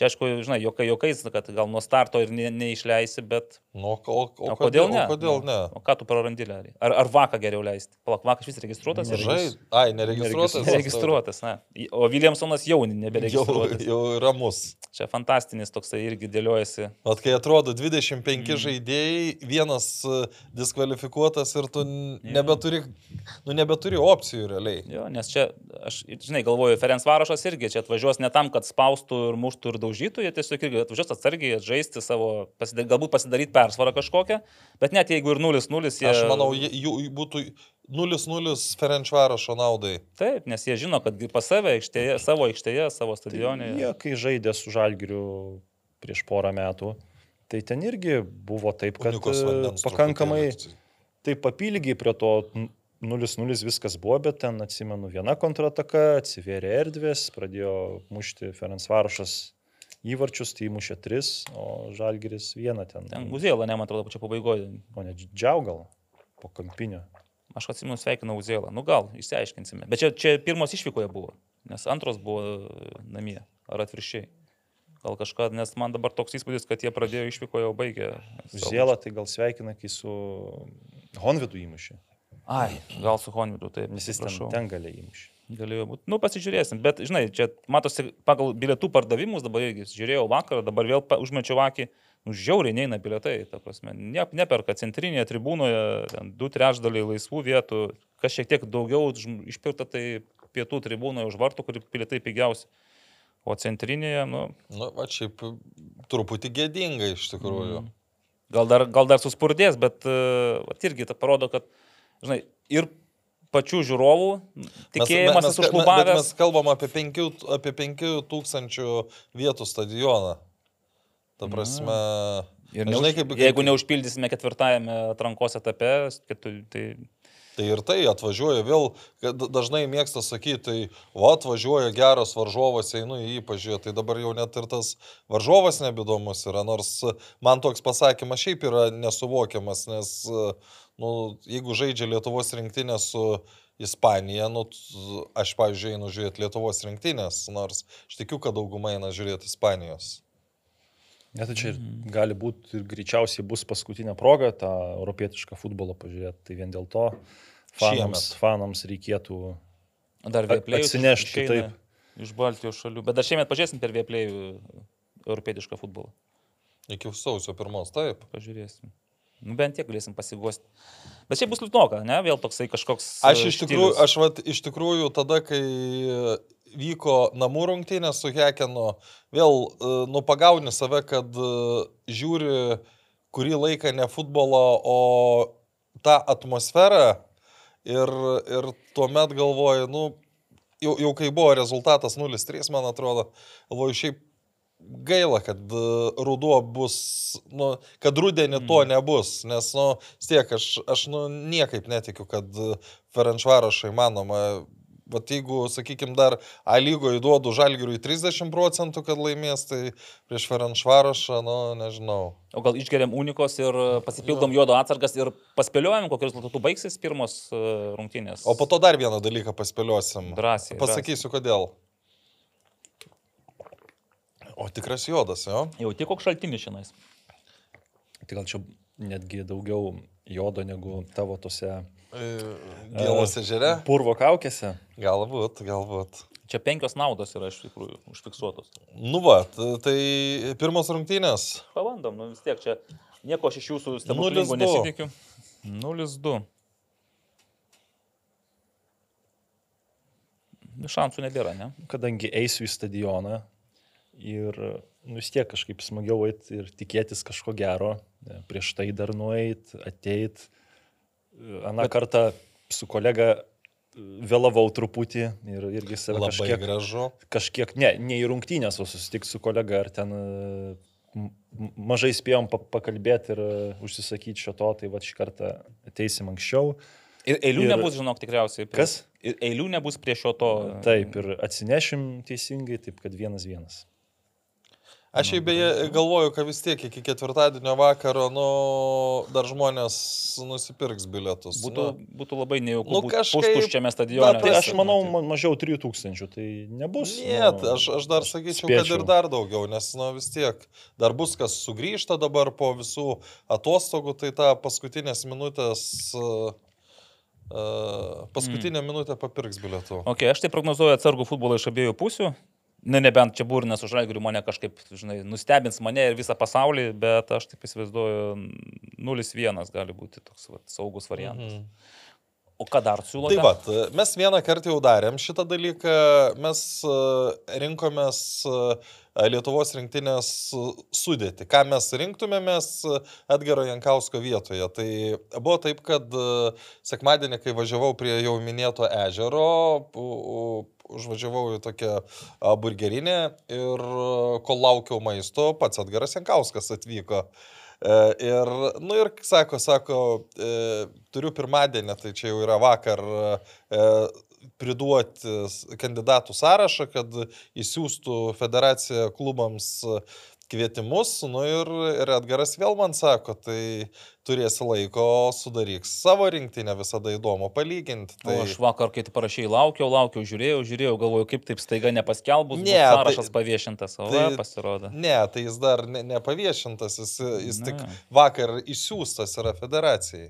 Speaker 3: Čia, aišku, žinai, jokai, jokais, kad gal nuo starto ir ne, neišleisi, bet
Speaker 2: Nu, o, o, o,
Speaker 3: o kodėl ne?
Speaker 2: O kodėl
Speaker 3: Nu,
Speaker 2: ne?
Speaker 3: O ką tu prarandi, realiai? Ar, ar vaką geriau leisti? Palak, vakas vis registruotas?
Speaker 2: Mažai. Ai, neregistruotas.
Speaker 3: Neregistruotas, na. O Viljamsonas jau
Speaker 2: Jau,
Speaker 3: neberegistruotas.
Speaker 2: jau ramus.
Speaker 3: Čia fantastinis toksai irgi dėliojasi.
Speaker 2: O kai atrodo 25
Speaker 3: Mm.
Speaker 2: žaidėjai, vienas e, diskvalifikuotas ir tu nebeturi, nu, nebeturi opcijų realiai.
Speaker 3: Jo, nes čia, aš, žinai, galvoju, Ferenc Varošas irgi čia atvažiuos ne tam, kad spaustų ir muštų ir daužytų, jie tiesiog irgi atvažiuos atsargiai, žaisti savo, pasidar, galbūt pasidaryti persvarą kažkokią, bet net jeigu ir 0-0, jie...
Speaker 2: Aš manau, jie- jų būtų 0-0 Ferenčvarošo naudai.
Speaker 3: Taip, nes jie žino, kad pas save aikštėje, savo aikštėje, savo stadione.
Speaker 4: Jie, kai žaidė su Žalgiriu prieš porą metų, tai ten irgi buvo taip, kad e, pakankamai taip papilgiai prie to 0-0 viskas buvo, bet ten atsimenu viena kontrataka, atsivėrė erdvės, pradėjo mušti Ferenc Varošas įvarčius, tai įmušė 3, o Žalgiris vieną ten.
Speaker 3: Ten Guzėlą, ne, man atrodo, pačia pabaigoje.
Speaker 4: O ne Džiaugal po kampinio.
Speaker 3: Aš atsimenu, sveikinau Uzėlą. Nu gal, išsiaiškinsime. Bet čia, čia pirmos išvykoje buvo, nes antros buvo e, namie. Ar atviršiai. Gal kažką, nes man dabar toks įspūdis, kad jie pradėjo išvykoje, o baigė.
Speaker 4: Ziela tai gal sveikina, kai su Honvidu įmušė,
Speaker 3: Ai, gal su Honvidu, taip.
Speaker 4: nes jis ten, ten galėjo įmušti.
Speaker 3: Galėjo būti. Nu, pasižiūrėsim. Bet, žinai, čia matosi pagal bilietų pardavimus, dabar irgi žiūrėjau vakarą, dabar vėl užmečiau akį. Nu, žiauriai neina bilietai, ta prasme. Ne, neperka centrinėje tribūnoje, ten du trečdaliai laisvų vietų. Kas šiek tiek daugiau išpirkta, tai pietų tribūnoje už vartų, kur bilietai pigiausi. O centrinėje, nu,
Speaker 2: Nu, va, šiaip truputį gėdinga iš tikrųjų.
Speaker 3: Mm. gal dar, gal dar suspurdės, bet uh, irgi tai parodo, kad, žinai, ir pačių žiūrovų tikėjimas
Speaker 2: mes, mes, bet
Speaker 3: užklubavęs.
Speaker 2: mes kalbam apie 5, apie 5 tūkstančių vietų stadioną. Ta prasme,
Speaker 3: Ir
Speaker 2: Žinai,
Speaker 3: neuž,
Speaker 2: kaip-
Speaker 3: kaip, jeigu neužpildysime ketvirtajame atrankos etape, ketu, tai
Speaker 2: Tai ir tai atvažiuoja vėl, kad dažnai mėgsta sakyti, tai va atvažiuoja geras varžovas, einu į jį pažiūrėti, tai dabar jau net ir tas varžovas nebedomus yra, nors man toks pasakymas šiaip yra nesuvokiamas, nes, nu, jeigu žaidžia Lietuvos rinktinė su Ispanija, nu, aš, pavyzdžiui, einu žiūrėti Lietuvos rinktinės, nors aš tikiu, kad dauguma eina žiūrėti Ispanijos.
Speaker 4: Net tai čia ir
Speaker 3: Mhm.
Speaker 4: gali būti ir greičiausiai bus paskutinė proga tą europietišką futbolą pažiūrėti. Tai vien dėl to fanams, fanams reikėtų
Speaker 3: dar
Speaker 4: atsinešti,
Speaker 3: išeina
Speaker 4: taip.
Speaker 3: Iš Baltijos šalių. Bet dar šiemet pažiūrėsim per vieplėjų europietišką futbolą.
Speaker 2: Iki sausio pirmos, taip.
Speaker 3: Pažiūrėsim. Nu, bent tiek galėsim pasigosti. Bet šiaip bus liūdnoka, ne? Vėl toksai kažkoks.
Speaker 2: Aš
Speaker 3: e,
Speaker 2: iš tikrųjų, aš vat, iš tikrųjų tada, kai vyko namų rungtynės su Hekenu, vėl, e, nu, pagauni save, kad e, žiūri kurį laiką ne futbolą, o tą atmosferą ir, ir tuomet galvoju, nu, jau, jau kai buvo rezultatas 0-3, man atrodo, galvoju, šiaip gaila, kad e, ruduo bus, nu, kad rudenį to nebus, nes, nu, tiek aš, aš nu, niekaip netikiu, kad Ferenčvarošai manoma. Bet jeigu, sakykime, dar A lygoje duodu žalgiriui 30 procentų, kad laimės, tai prieš Ferenčvarošą, nu, nežinau.
Speaker 3: O gal išgeriam unikos ir e, pasipildom juodo atsargas ir paspėliojam, kokius rezultatų baigsis pirmos e, rungtynės.
Speaker 2: O po to dar vieną dalyką paspėliosim.
Speaker 3: Drąsiai.
Speaker 2: Pasakysiu, kodėl. O tikras juodas, jo?
Speaker 3: Jau tik koks šaltinis šiandien.
Speaker 4: Tai gal čia netgi daugiau jodo negu tavo tose
Speaker 2: Gėlos ežere?
Speaker 4: purvo kaukėse.
Speaker 2: Galbūt, galbūt.
Speaker 3: Čia penkios naudos yra iš tikrųjų užfiksuotos.
Speaker 2: Nu va, tai pirmos rungtynės.
Speaker 3: Pabandom, nu vis tiek čia nieko aš iš jūsų stebuklingo
Speaker 2: 0-2.
Speaker 3: nesitikiu. 0-2. Nu, Šansų nebėra, ne?
Speaker 4: Kadangi eisiu į stadioną ir nu, vis tiek kažkaip smagiau eiti ir tikėtis kažko gero, prieš tai dar nueit, ateit. Aną
Speaker 3: Bet-
Speaker 4: kartą su kolega e, vėlavau truputį ir irgi save
Speaker 2: Labai
Speaker 4: kažkiek,
Speaker 2: gražu.
Speaker 4: kažkiek, ne, ne į rungtynės, o susitikti su kolega ar ten e, mažai spėjom pa pakalbėti ir e, užsisakyti šio to, tai va šį kartą ateisim anksčiau.
Speaker 3: Ir eilių
Speaker 4: Ir-
Speaker 3: nebus, žinok, tikriausiai. prie-
Speaker 4: Kas?
Speaker 3: Ir eilių nebus prie šio to.
Speaker 4: Taip, ir atsinešim teisingai, taip kad vienas vienas.
Speaker 2: Aš šiaip beje galvoju, kad vis tiek iki ketvirtadienio vakaro, nu, dar žmonės nusipirks bilietus.
Speaker 3: Būtų,
Speaker 2: Nu,
Speaker 3: būtų labai nejauku
Speaker 2: Nu, kažkaip-
Speaker 3: pustuščiame stadione.
Speaker 4: Tai aš manau, mažiau 3000, tai nebus.
Speaker 2: Ne,
Speaker 4: nu,
Speaker 2: aš, aš dar sakyčiau, kad
Speaker 4: spėčiau.
Speaker 2: ir dar daugiau, nes, nu, vis tiek dar bus kas sugrįžta dabar po visų atostogų, tai tą paskutinės minutės, uh, paskutinę mm. minutę papirks bilietų.
Speaker 3: Ok, aš tai prognozuoju atsargų futbolą iš abiejų pusių. Ne, nebent čia būrinas už žalgirių mane kažkaip, žinai, nustebins mane ir visą pasaulį, bet aš taip įsivaizduoju, 0-1 gali būti toks vat, saugus variantas.
Speaker 2: Mhm.
Speaker 3: O ką dar siūlote?
Speaker 2: Tai va, mes vieną kartą jau darėm šitą dalyką, mes e, rinkomės e, Lietuvos rinktinės sudėti. Ką mes rinktumėmės e, Edgaro Jankausko vietoje. Tai buvo taip, kad sekmadienį, kai važiavau prie jau minėto ežero, užvažiavau į tokią burgerinę ir kol laukiau maisto, pats Edgaras Jankauskas atvyko. E, Ir, nu ir sako, sako, e, turiu pirmadienį, tai čia jau yra vakar, e, priduoti kandidatų sąrašą, kad įsiųstų federacija klubams kvietimus. Nu ir, ir Edgaras vėl man sako, tai turėsi laiko, sudaryk savo rinktinę, visada įdomu palyginti.
Speaker 3: Tai...
Speaker 2: Tai...
Speaker 3: O aš vakar, kai tu parašiai, laukiau, laukiau, žiūrėjau, žiūrėjau, galvoju, kaip taip staiga nepaskelbus,
Speaker 2: Ne,
Speaker 3: ne,
Speaker 2: tai-
Speaker 3: sąrašas paviešintas, o
Speaker 2: tai-
Speaker 3: tai... pasirodo.
Speaker 2: Ne, tai jis dar ne- nepaviešintas, jis, jis tik
Speaker 3: Na.
Speaker 2: vakar išsiųstas yra federacijai.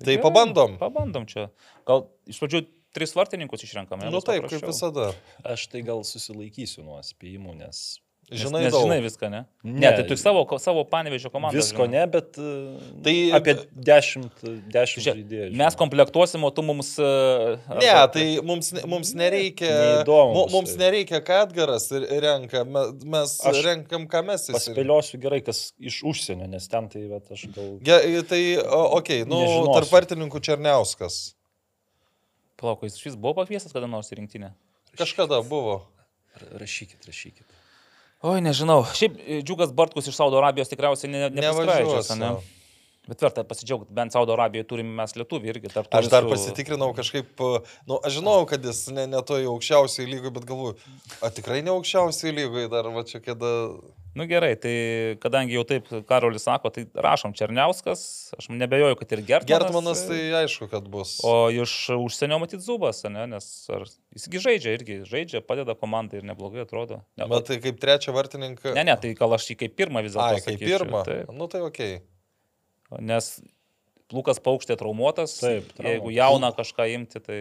Speaker 2: Tai
Speaker 3: gerai,
Speaker 2: pabandom.
Speaker 3: Pabandom čia. Gal iš pradžių tris vartininkus išrenkame.
Speaker 2: Na nu, taip, kaip visada.
Speaker 4: Aš tai gal susilaikysiu nuo spėjimų, nes
Speaker 2: Žinai,
Speaker 3: nes,
Speaker 2: daug.
Speaker 3: žinai viską, ne?
Speaker 4: Ne.
Speaker 3: Ne, tai tu savo, savo panevežio komandą.
Speaker 4: visko
Speaker 3: žinai.
Speaker 4: ne, bet e,
Speaker 2: Tai-
Speaker 4: apie 10, 10
Speaker 3: Čia,
Speaker 4: žaidėjų.
Speaker 3: mes komplektuosim, o tu mums... e,
Speaker 2: Ne,
Speaker 3: arba-
Speaker 2: tai mums, mums nereikia.
Speaker 4: neįdomu
Speaker 2: Mums
Speaker 4: tai.
Speaker 2: nereikia, ką Edgaras ir- renka. me- Mes
Speaker 4: Aš
Speaker 2: renkam, ką mes įsivaizduojame.
Speaker 4: Paspėliosiu gerai, kas iš užsienio, nes ten tai vat, aš gal...
Speaker 2: Ge, tai, okei, okay, nu,
Speaker 4: Nežinosiu.
Speaker 2: tarp vartininkų Černiauskas.
Speaker 3: Palauk, jis vis buvo pakviestas kada nors į rinktinę.
Speaker 2: Kažkada buvo.
Speaker 4: Ra- Rašykit, rašykit.
Speaker 3: Oi, nežinau. Šiaip e, Džiugas Bartkus iš Saudo Arabijos tikriausiai ne,
Speaker 2: Nevažiuos,
Speaker 3: ne? Bet verta pasidžiaugti, bent Saudo Arabijoje turime mes lietuvių irgi. tarp
Speaker 2: Aš dar
Speaker 3: visų-
Speaker 2: pasitikrinau kažkaip, nu, aš žinau, kad jis ne, ne toj aukščiausiai lygoje, bet galvoju, a tikrai ne aukščiausiai lygoje dar, va čia kada...
Speaker 3: Nu gerai, tai kadangi jau taip Karolis sako, tai rašom Černiauskas, aš nebejoju, kad ir Gertmanas.
Speaker 2: Gertmanas tai aišku, kad bus.
Speaker 3: O iš užsienio matyt Zubas, ne? nes ar, jisgi žaidžia irgi, žaidžia, padeda komandai ir neblogai atrodo. Ne,
Speaker 2: Bet tai kaip trečią vartininką.
Speaker 3: ne, ne, tai gal aš jį kaip pirmą vis dėlto.
Speaker 2: Ai, kaip pirmą.
Speaker 3: Taip.
Speaker 2: Nu tai ok.
Speaker 3: Nes Lukas Paukštė traumuotas.
Speaker 4: Taip,
Speaker 3: Jeigu
Speaker 4: traumuotas.
Speaker 3: jauną kažką imti, tai...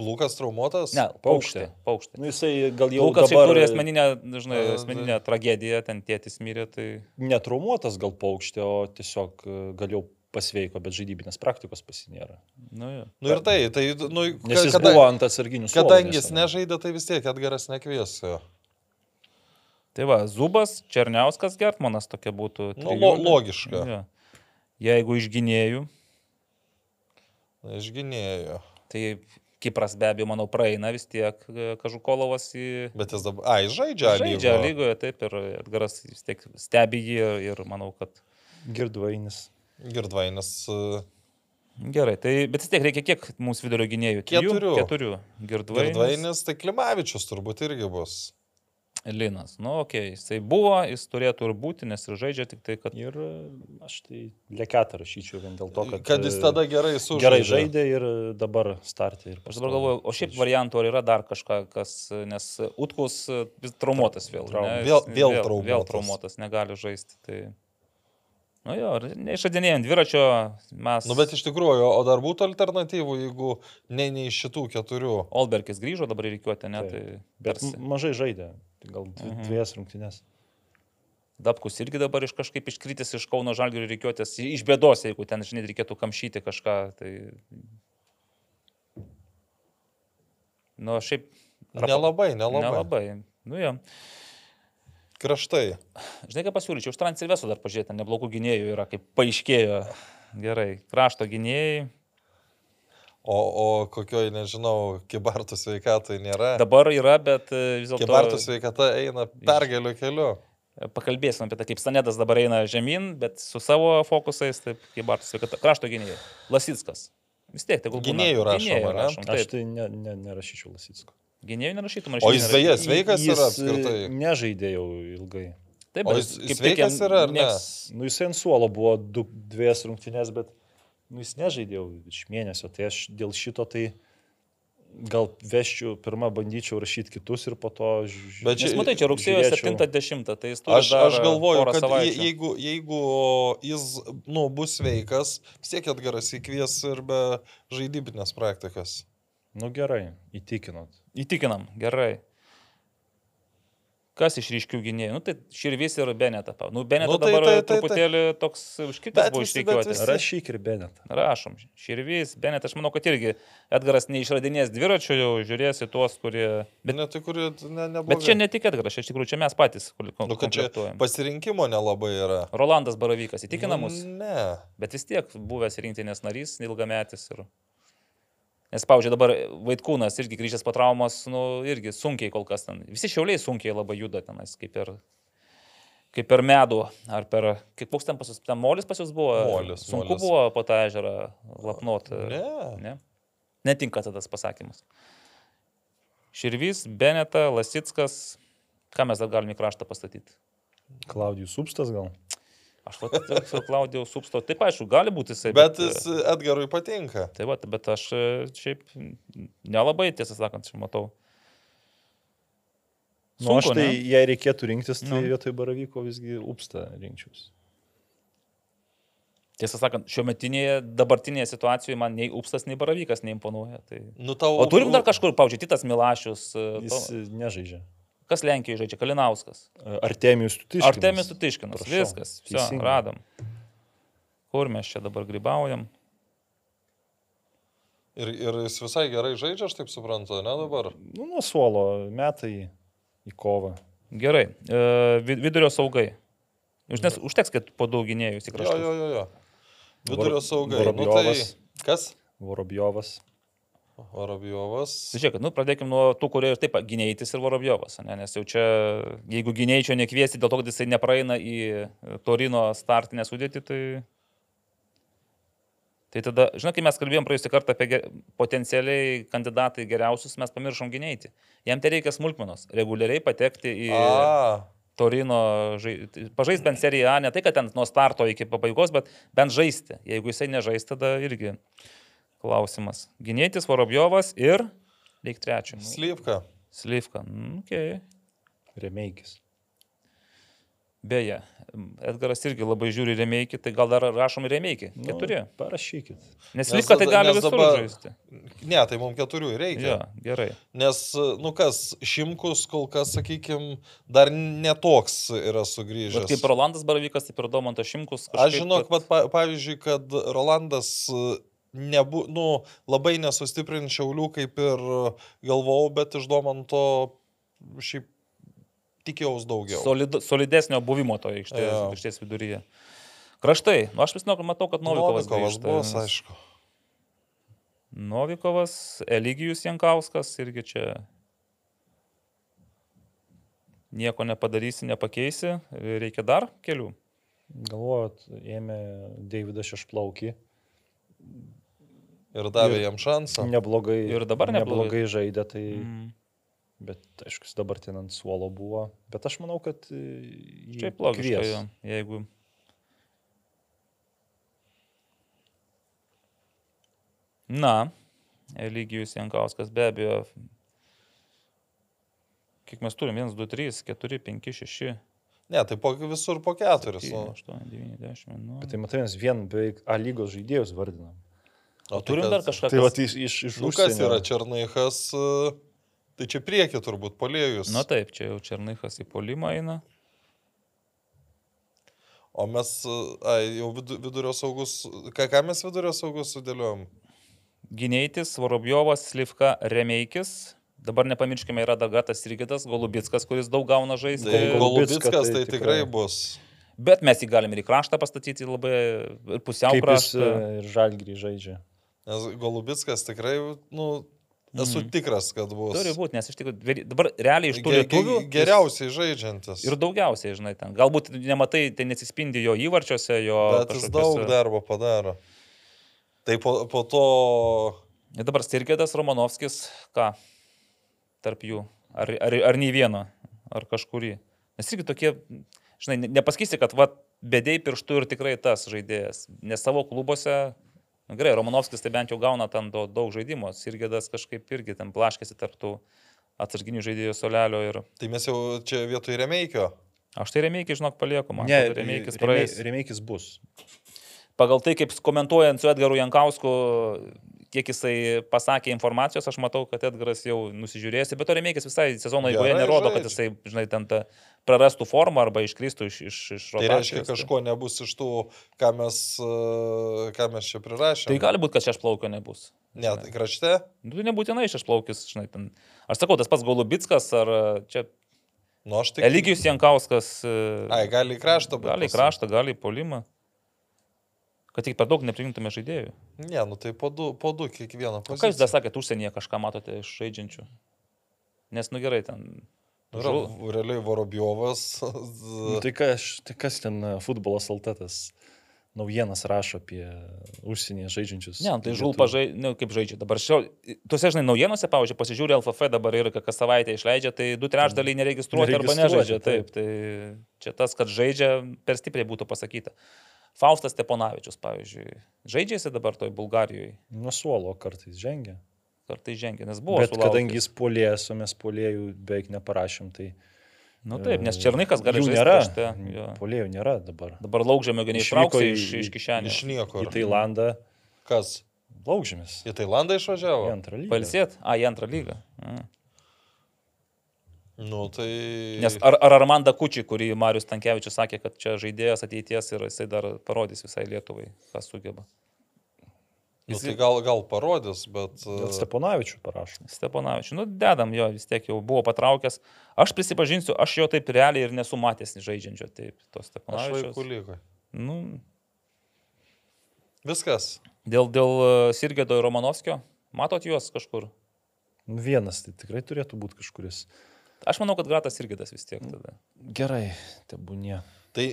Speaker 2: Plūkas traumuotas?
Speaker 3: Ne, Paukštė. Paukštė.
Speaker 4: Nu, jisai gal jau
Speaker 3: Lukas
Speaker 4: dabar
Speaker 3: turi asmeninę, žinai,
Speaker 2: A,
Speaker 3: asmeninę tragediją, ten tėtis mirė, tai...
Speaker 4: netraumuotas gal paukštė, o tiesiog e, gal jau pasveiko, bet žaidybinės praktikos pasinėra.
Speaker 3: Nu, jo.
Speaker 2: Nu ir tai, tai, nu,
Speaker 4: Nes jis
Speaker 2: kada-
Speaker 4: buvo ant atsarginių.
Speaker 2: Kadangi jis nežaidė, tai vis tiek Edgaras nekvies jo.
Speaker 3: Tai va, Zubas, Černiauskas, Gertmanas tokia būtų.
Speaker 2: Nu, lo, logiška.
Speaker 3: Jo. Jeigu iš gynėjų,
Speaker 2: Išginėjo.
Speaker 3: tai Kipras be abejo, manau, praeina vis tiek e, Kažukolovas į...
Speaker 2: Bet jis dabar... Ai, žaidžia.
Speaker 3: Žaidžia
Speaker 2: lygoje.
Speaker 3: lygoje, taip, ir Edgaras vis tiek stebi jį ir manau, kad
Speaker 4: Girdvainis.
Speaker 2: Girdvainis. e,
Speaker 3: gerai. Tai, bet vis tiek reikia kiek mūsų vidurio gynėjų?
Speaker 2: Keturių.
Speaker 3: Keturių. Girdvainis.
Speaker 2: Girdvainis, tai Klimavičius turbūt irgi bus.
Speaker 3: Linas. Nu, okei, okay. jisai buvo, jis turėtų ir būti, nes ir žaidžia tik tai, kad...
Speaker 4: Ir e, aš tai leketą rašyčiau vien dėl to, kad...
Speaker 2: Kad jis
Speaker 4: e,
Speaker 2: tada gerai sužaidė.
Speaker 4: Gerai žaidė ir dabar startė. Ir
Speaker 3: Aš dabar galvoju, o šiaip variantų ar yra dar kažką, kas, nes Utkus e, vis traumuotas vėl.
Speaker 4: Traum-
Speaker 3: ne?
Speaker 2: vėl-
Speaker 3: Jis
Speaker 2: vėl
Speaker 3: Vėl
Speaker 2: traumuotas.
Speaker 3: traumuotas, negali žaisti. Tai... Nu jo, neišradinėjant dviračio mes...
Speaker 2: Nu, bet iš tikrųjų, o dar būtų alternatyvų, jeigu ne, ne iš šitų keturių.
Speaker 3: Olbergis grįžo dabar į reikiuotę, ne?
Speaker 4: Taip.
Speaker 3: Tai
Speaker 4: Bet
Speaker 3: tarsi.
Speaker 4: mažai žaidė. Tai Gal dvi,
Speaker 3: Mhm.
Speaker 4: dviejas rungtynės.
Speaker 3: Dabkus irgi dabar iš kažkaip iškritęs iš Kauno Žalgirio reikiuotės, iš bėdos, jeigu ten, žinai, reikėtų kamšyti kažką. Tai... Nu, šiaip.
Speaker 2: Nelabai, nelabai.
Speaker 3: Nelabai. Nu, jo.
Speaker 2: Kraštai.
Speaker 3: Žinai, ką pasiūlyčiau, už Transilveso dar pažiūrėti, neblogų gynėjų yra, kaip paaiškėjo. Gerai, krašto gynėjai.
Speaker 2: O, o kokioj, nežinau, kibartų sveikatai nėra.
Speaker 3: Dabar yra, bet e, vis
Speaker 2: Kibartų
Speaker 3: dėlto
Speaker 2: sveikata eina pergalių keliu.
Speaker 3: pakalbėsim apie tai, kaip Stanedas dabar eina žemyn, bet su savo fokusais, taip kaip Bartas sveikata. Krašto gynėjai. Lasitskas. Vis tiek, tegul būna.
Speaker 2: Gynėjų rašoma, ne?
Speaker 4: Aš
Speaker 3: taip.
Speaker 4: tai ne, ne, nerašyčiau Lasitsko.
Speaker 3: Gynėjų nerašytum,
Speaker 2: O jis beje sveikas
Speaker 4: Jis,
Speaker 2: yra
Speaker 4: e,
Speaker 2: apskritai.
Speaker 4: Nežaidė jau ilgai.
Speaker 3: Taip, bet
Speaker 2: jis- sveikas yra ar ne?
Speaker 3: nieks-
Speaker 4: Nu, jis ant suolo buvo du, dviejas rungtynės, bet nu, jis nežaidė jau iš mėnesio. Tai aš dėl šito tai gal veščiau, pirmą bandyčiau rašyti kitus ir po to žiūrėčiau.
Speaker 2: Bet
Speaker 3: Nes matai, čia rugsėjo 7-10, tai jis turi
Speaker 2: Aš, aš galvoju, kad
Speaker 3: savaičių.
Speaker 2: jeigu, jeigu jis nu, bus sveikas, vis tiek Edgaras įkvies ir be žaidybinės praktikas.
Speaker 4: Nu gerai, įtikinot.
Speaker 3: Įtikinam, gerai. Kas iš ryškių gynėjų? Nu, tai Širvis ir Beneta. Nu, Beneta
Speaker 2: Nu, tai-
Speaker 3: dabar
Speaker 2: tai-
Speaker 3: tai,
Speaker 2: tai- tai-
Speaker 3: truputėlį toks užkitęs
Speaker 2: Bet
Speaker 3: buvo
Speaker 2: visi-
Speaker 4: Rašyk ir Benetą.
Speaker 3: Rašom. Širvis, Beneta, aš manau, kad irgi Edgaras neišradinės dviračių, jau žiūrės į tuos, kurie...
Speaker 2: Bet, ne, tai, kuri, ne, neblogai.
Speaker 3: Bet čia ne tik Edgaras, čia iš tikrųjų čia mes patys kol-
Speaker 2: Nu, kad čia pasirinkimo nelabai yra.
Speaker 3: Rolandas Baravykas įtikina mus,
Speaker 2: Nu, Ne.
Speaker 3: bet vis tiek buvęs rinktinės narys, ilgametis. Ir... Nes, pavyzdžiui, dabar Vaitkūnas irgi grįžęs po traumos, nu, irgi sunkiai kol kas ten. Visi šiauliai sunkiai labai juda tenais, kaip ir, kaip per medų. Ar per, kaip koks ten pas jūs, ten molis pas jūs buvo?
Speaker 2: Molis,
Speaker 3: Sunku
Speaker 2: molis.
Speaker 3: buvo po tą ežerą lapnuoti.
Speaker 2: Ne.
Speaker 3: ne? Netinka tada tas pasakymas. Širvys, Beneta, Lasitskas. Ką mes dar galime į kraštą pastatyti?
Speaker 4: Klaudijus Substas gal?
Speaker 3: Aš su Klaudijau Supsto, taip aišku, gali būti jisai.
Speaker 2: Bet jis Edgarui patinka.
Speaker 3: Tai va, bet aš e, šiaip nelabai, tiesą sakant, čia matau.
Speaker 4: Nu, aš tai,
Speaker 3: ne?
Speaker 4: jei reikėtų rinktis, tai
Speaker 3: Nu.
Speaker 4: vietoj Baravyko visgi Upstą rinkčiausi.
Speaker 3: Tiesą sakant, šiuo metinėje, dabartinėje situacijoje man nei Upstas, nei Baravykas neimponuoja. Tai...
Speaker 2: Nu, tau,
Speaker 3: O turim dar kažkur, pavyzdžiui, Titas Milašius. e,
Speaker 4: Jis
Speaker 3: to-
Speaker 4: nežaidžia.
Speaker 3: Kas Lenkijoje žaidžia? Kalinauskas.
Speaker 4: E, Artemijus Tutiškinas.
Speaker 3: Artemijus Tutiškinas.
Speaker 4: Prašau,
Speaker 3: Viskas.
Speaker 4: Visą
Speaker 3: radom. Kur mes čia dabar grybaujam?
Speaker 2: Ir, ir jis visai gerai žaidžia, aš taip suprantu, ne dabar?
Speaker 4: Nu, nuo suolo metai į kovą.
Speaker 3: Gerai. E, vidurio saugai. Už, nes, užteks, kad padauginėjus į kraštą.
Speaker 2: Jo, jo, jo. jo. Vidurio saugai. Vorobjovas. Nu, tai kas?
Speaker 4: Vorobjovas.
Speaker 2: Vorobjovas.
Speaker 3: Žiūrėk, nu, pradėkime nuo tų, kurie ir taip gynėjtis ir Vorobjovas, ne? nes jau čia, jeigu gynėjčio nekviesti dėl to, kad jisai nepraeina į Torino startinę sudėtį, tai... Tai tada, žinai, kai mes kalbėjom praėjusią kartą apie ge- potencialiai kandidatai geriausius, mes pamiršom gynėjti. Jam tai reikia smulkmenos, reguliariai patekti į
Speaker 2: A,
Speaker 3: Torino, žai... pažaisti bent seriją A, ne tai, kad ten nuo starto iki pabaigos, bet bent žaisti. Jeigu jisai nežais, tada irgi klausimas. Gynėtis Vorobjovas ir reik trečio. Nu,
Speaker 2: Slyvka.
Speaker 3: Slyvka. Mm, Okay.
Speaker 4: Remeikis.
Speaker 3: Beje, Edgaras irgi labai žiūri remeikį, tai gal dar rašom remeikį.
Speaker 4: Nu,
Speaker 3: Keturi.
Speaker 4: Parašykit.
Speaker 3: Nes Slyvka tai gali visur
Speaker 2: dabar-
Speaker 3: žaisti.
Speaker 2: Ne, tai mums keturių reikia.
Speaker 3: Jo, gerai.
Speaker 2: Nes, nu kas, šimkus kol kas, sakykime, dar netoks yra sugrįžęs.
Speaker 3: Bet kaip Rolandas Baravykas, taip ir Domantas Šimkus.
Speaker 2: Aš
Speaker 3: kažkaip,
Speaker 2: žinok,
Speaker 3: kad-
Speaker 2: bet pa, pavyzdžiui, kad Rolandas nebu, nu, labai nesustiprint šiaulių, kaip ir galvojau, bet iš Domanto šiaip tikėjaus daugiau.
Speaker 3: Solid, solidesnio buvimo to aikštės,
Speaker 2: Jo.
Speaker 3: aikštės viduryje. Kraštai. Nu, aš vis noriu, matau, kad Novikovas.
Speaker 2: Novikovas
Speaker 3: grįžta,
Speaker 2: bus,
Speaker 3: nes-
Speaker 2: aišku.
Speaker 3: Novikovas, Eligijus Jankauskas irgi čia nieko nepadarysi, nepakeisi, reikia dar kelių.
Speaker 4: Galvojot, ėmė Davidą Šešplaukį.
Speaker 2: Ir davė
Speaker 4: Ir-
Speaker 2: jam šansą.
Speaker 4: Neblogai,
Speaker 3: Ir dabar neblogai.
Speaker 4: neblogai žaidė, tai...
Speaker 3: Mm.
Speaker 4: Bet aišku, jis dabar ten ant suolo buvo. Bet aš manau, kad... e,
Speaker 3: Šiaip logiška, jeigu. Na, Eligijus Jankauskas be abejo. Kiek mes turim? 1, 2, 3, 4, 5, 6,
Speaker 2: Ne, tai po, visur po keturis.
Speaker 3: 7,
Speaker 2: Nu.
Speaker 3: 8, 9, 10. Nu.
Speaker 4: Bet tai matai, mes vien beveik A lygos žaidėjus vardinam.
Speaker 3: O
Speaker 2: tai
Speaker 3: turim
Speaker 2: kas-
Speaker 3: dar kažką.
Speaker 4: Tai va, iš, iš, iš
Speaker 2: Nu, kas
Speaker 4: užsienio.
Speaker 2: yra Černaichas, e, tai čia prieki turbūt polėjus.
Speaker 3: Na taip, čia jau Černychas į polimą eina.
Speaker 2: O mes, e, ai, jau vidu, vidurio saugus, ką, ką mes vidurio saugus sudėliojom?
Speaker 3: Gynėtis, Vorobjovas, Slivka, Remeikis. Dabar nepamirškime, yra Dagatas Irgitas, Golubitskas, kuris daug gauna žaisti.
Speaker 2: Tai
Speaker 4: Golubicką
Speaker 2: Golubitskas
Speaker 4: tai
Speaker 2: tai
Speaker 4: tikrai
Speaker 2: bus.
Speaker 3: Bet mes jį galime ir į kraštą pastatyti labai ir pusiau
Speaker 4: Kaip jis
Speaker 3: kraštą.
Speaker 4: e, ir žalgrį žaidžia.
Speaker 2: Nes Golubitskas tikrai, nu, esu tikras, kad bus.
Speaker 3: Turi būti, nes iš tikrųjų dabar realiai iš tų
Speaker 2: Ge- ge-
Speaker 3: lietuvių jis-
Speaker 2: Geriausiai žaidžiantis.
Speaker 3: Ir daugiausiai, žinai, ten. Galbūt nematai, tai nesispindi jo įvarčiuose, jo...
Speaker 2: Bet jis daug darbo padaro. Tai po, po to
Speaker 3: Ir dabar Stirgėdas, Romanovskis, ką tarp jų? Ar, ar, ar nei vieno, ar kažkurį? Nes irgi tokie, žinai, ne- nepasakysi, kad va, bedėjai pirštų ir tikrai tas žaidėjas. Nes savo klubuose, na, gerai, Romanovskis tai bent jau gauna ten daug žaidimo, Sirgėdas kažkaip irgi ten plaškėsi tarptų atsarginių žaidėjų solelio ir
Speaker 2: Tai mes jau čia vietoj remeikio.
Speaker 3: aš tai remėjai, žinok, palieku, man.
Speaker 4: Ne,
Speaker 3: Remeikis
Speaker 4: Remei-
Speaker 3: praeis.
Speaker 4: Remeikis bus.
Speaker 3: pagal tai, kaip komentuojant su Edgaru Jankausku, kiek jisai pasakė informacijos, aš matau, kad Edgaras jau nusižiūrės, bet to remėkis visai sezono eigoje nerodo, kad
Speaker 2: žaidžia.
Speaker 3: jisai, žinai, ten ta prarastų formą arba iškristų iš, iš, iš
Speaker 2: Tai reiškia,
Speaker 3: rotacijos.
Speaker 2: kažko nebus iš tų, ką mes, ką mes čia prirašėme.
Speaker 3: Tai gali būti, kad šešplaukio nebus.
Speaker 2: Ne, tai krašte.
Speaker 3: Nu, tai nebūtinai šešplaukis, žinai, ten. Aš sakau, tas pats Golubitskas ar čia
Speaker 2: Nu, aš tik.
Speaker 3: Eligijus Jankauskas. e,
Speaker 2: Ai, gali į kraštą būt
Speaker 3: Gali į kraštą, gali į polimą. Kad tik per daug neprimtume žaidėjų.
Speaker 2: Ne, nu tai po du, po du kiekvieną
Speaker 3: O ką jūs dar
Speaker 2: poziciją.
Speaker 3: sakėte, užsienyje kažką matote iš žaidžiančių? Nes, nu gerai, ten.
Speaker 2: Yra
Speaker 3: Žul-
Speaker 2: realiai Vorobjovas.
Speaker 4: Nu, tai, kas, tai kas ten e, futbolas saltatas naujienas rašo apie užsienyje žaidžiančius?
Speaker 3: Ne, nu, tai žul
Speaker 4: lietuvius?
Speaker 3: pažai, nu, kaip žaidžia. Dabar šio, tuose, žinai, naujienose, pavyzdžiui, pasižiūrė LFF dabar ir kas savaitę išleidžia, tai du trečdaliai neregistruoti arba nežaidžia. Taip, tai čia tas, kad žaidžia, per stipriai būtų pasakyta. Faustas Steponavičius, pavyzdžiui, žaidžia jisai dabar toj Bulgarijoje,
Speaker 4: Nuo suolo kartais žengia.
Speaker 3: Kartai žengia, nes buvo.
Speaker 4: Bet
Speaker 3: sulaukęs.
Speaker 4: kadangi jis polės, o mes polėjų beveik neparašym, tai...
Speaker 3: Nu taip, nes
Speaker 4: e,
Speaker 3: Černikas gali žaisti
Speaker 4: nėra.
Speaker 3: krašte, jo.
Speaker 4: Polėjų nėra dabar.
Speaker 3: Dabar laukžėmio
Speaker 4: Išvyko
Speaker 3: ištraukti
Speaker 4: į-
Speaker 3: iš, iš kišenės.
Speaker 2: Iš niekur.
Speaker 4: Į Tailandą
Speaker 2: Kas?
Speaker 4: laukžėmis.
Speaker 2: Į Tailandą
Speaker 4: Į
Speaker 2: išvažiavo?
Speaker 4: antrą lygą.
Speaker 3: Palsėt? A, į antrą lygą. A.
Speaker 2: Nu, tai...
Speaker 3: Nes ar, ar Armanda Kučiai, kurį Marius Tankievičius sakė, kad čia žaidėjas ateities ir jisai dar parodys visai Lietuvai, ką sugeba.
Speaker 2: Nu,
Speaker 3: Jis-
Speaker 2: tai gal, gal parodys, bet...
Speaker 4: Dėl
Speaker 2: e,
Speaker 4: Steponavičių parašo.
Speaker 3: Steponavičius, nu dedam jo, vis tiek jau buvo patraukęs. Aš prisipažinsiu, aš jo taip realiai ir nesu matęs žaidžiančio, taip, tos
Speaker 2: Aš
Speaker 3: Steponavičius.
Speaker 2: vaikų lygoje.
Speaker 3: Nu,
Speaker 2: Viskas.
Speaker 3: dėl, dėl e, Sirgėdo ir Romanovskio, Matot juos kažkur?
Speaker 4: Nu, Vienas tai tikrai turėtų būti kažkuris.
Speaker 3: Aš manau, kad Gratas irgi tas vis tiek tada.
Speaker 4: Gerai, tebūnie.
Speaker 2: Tai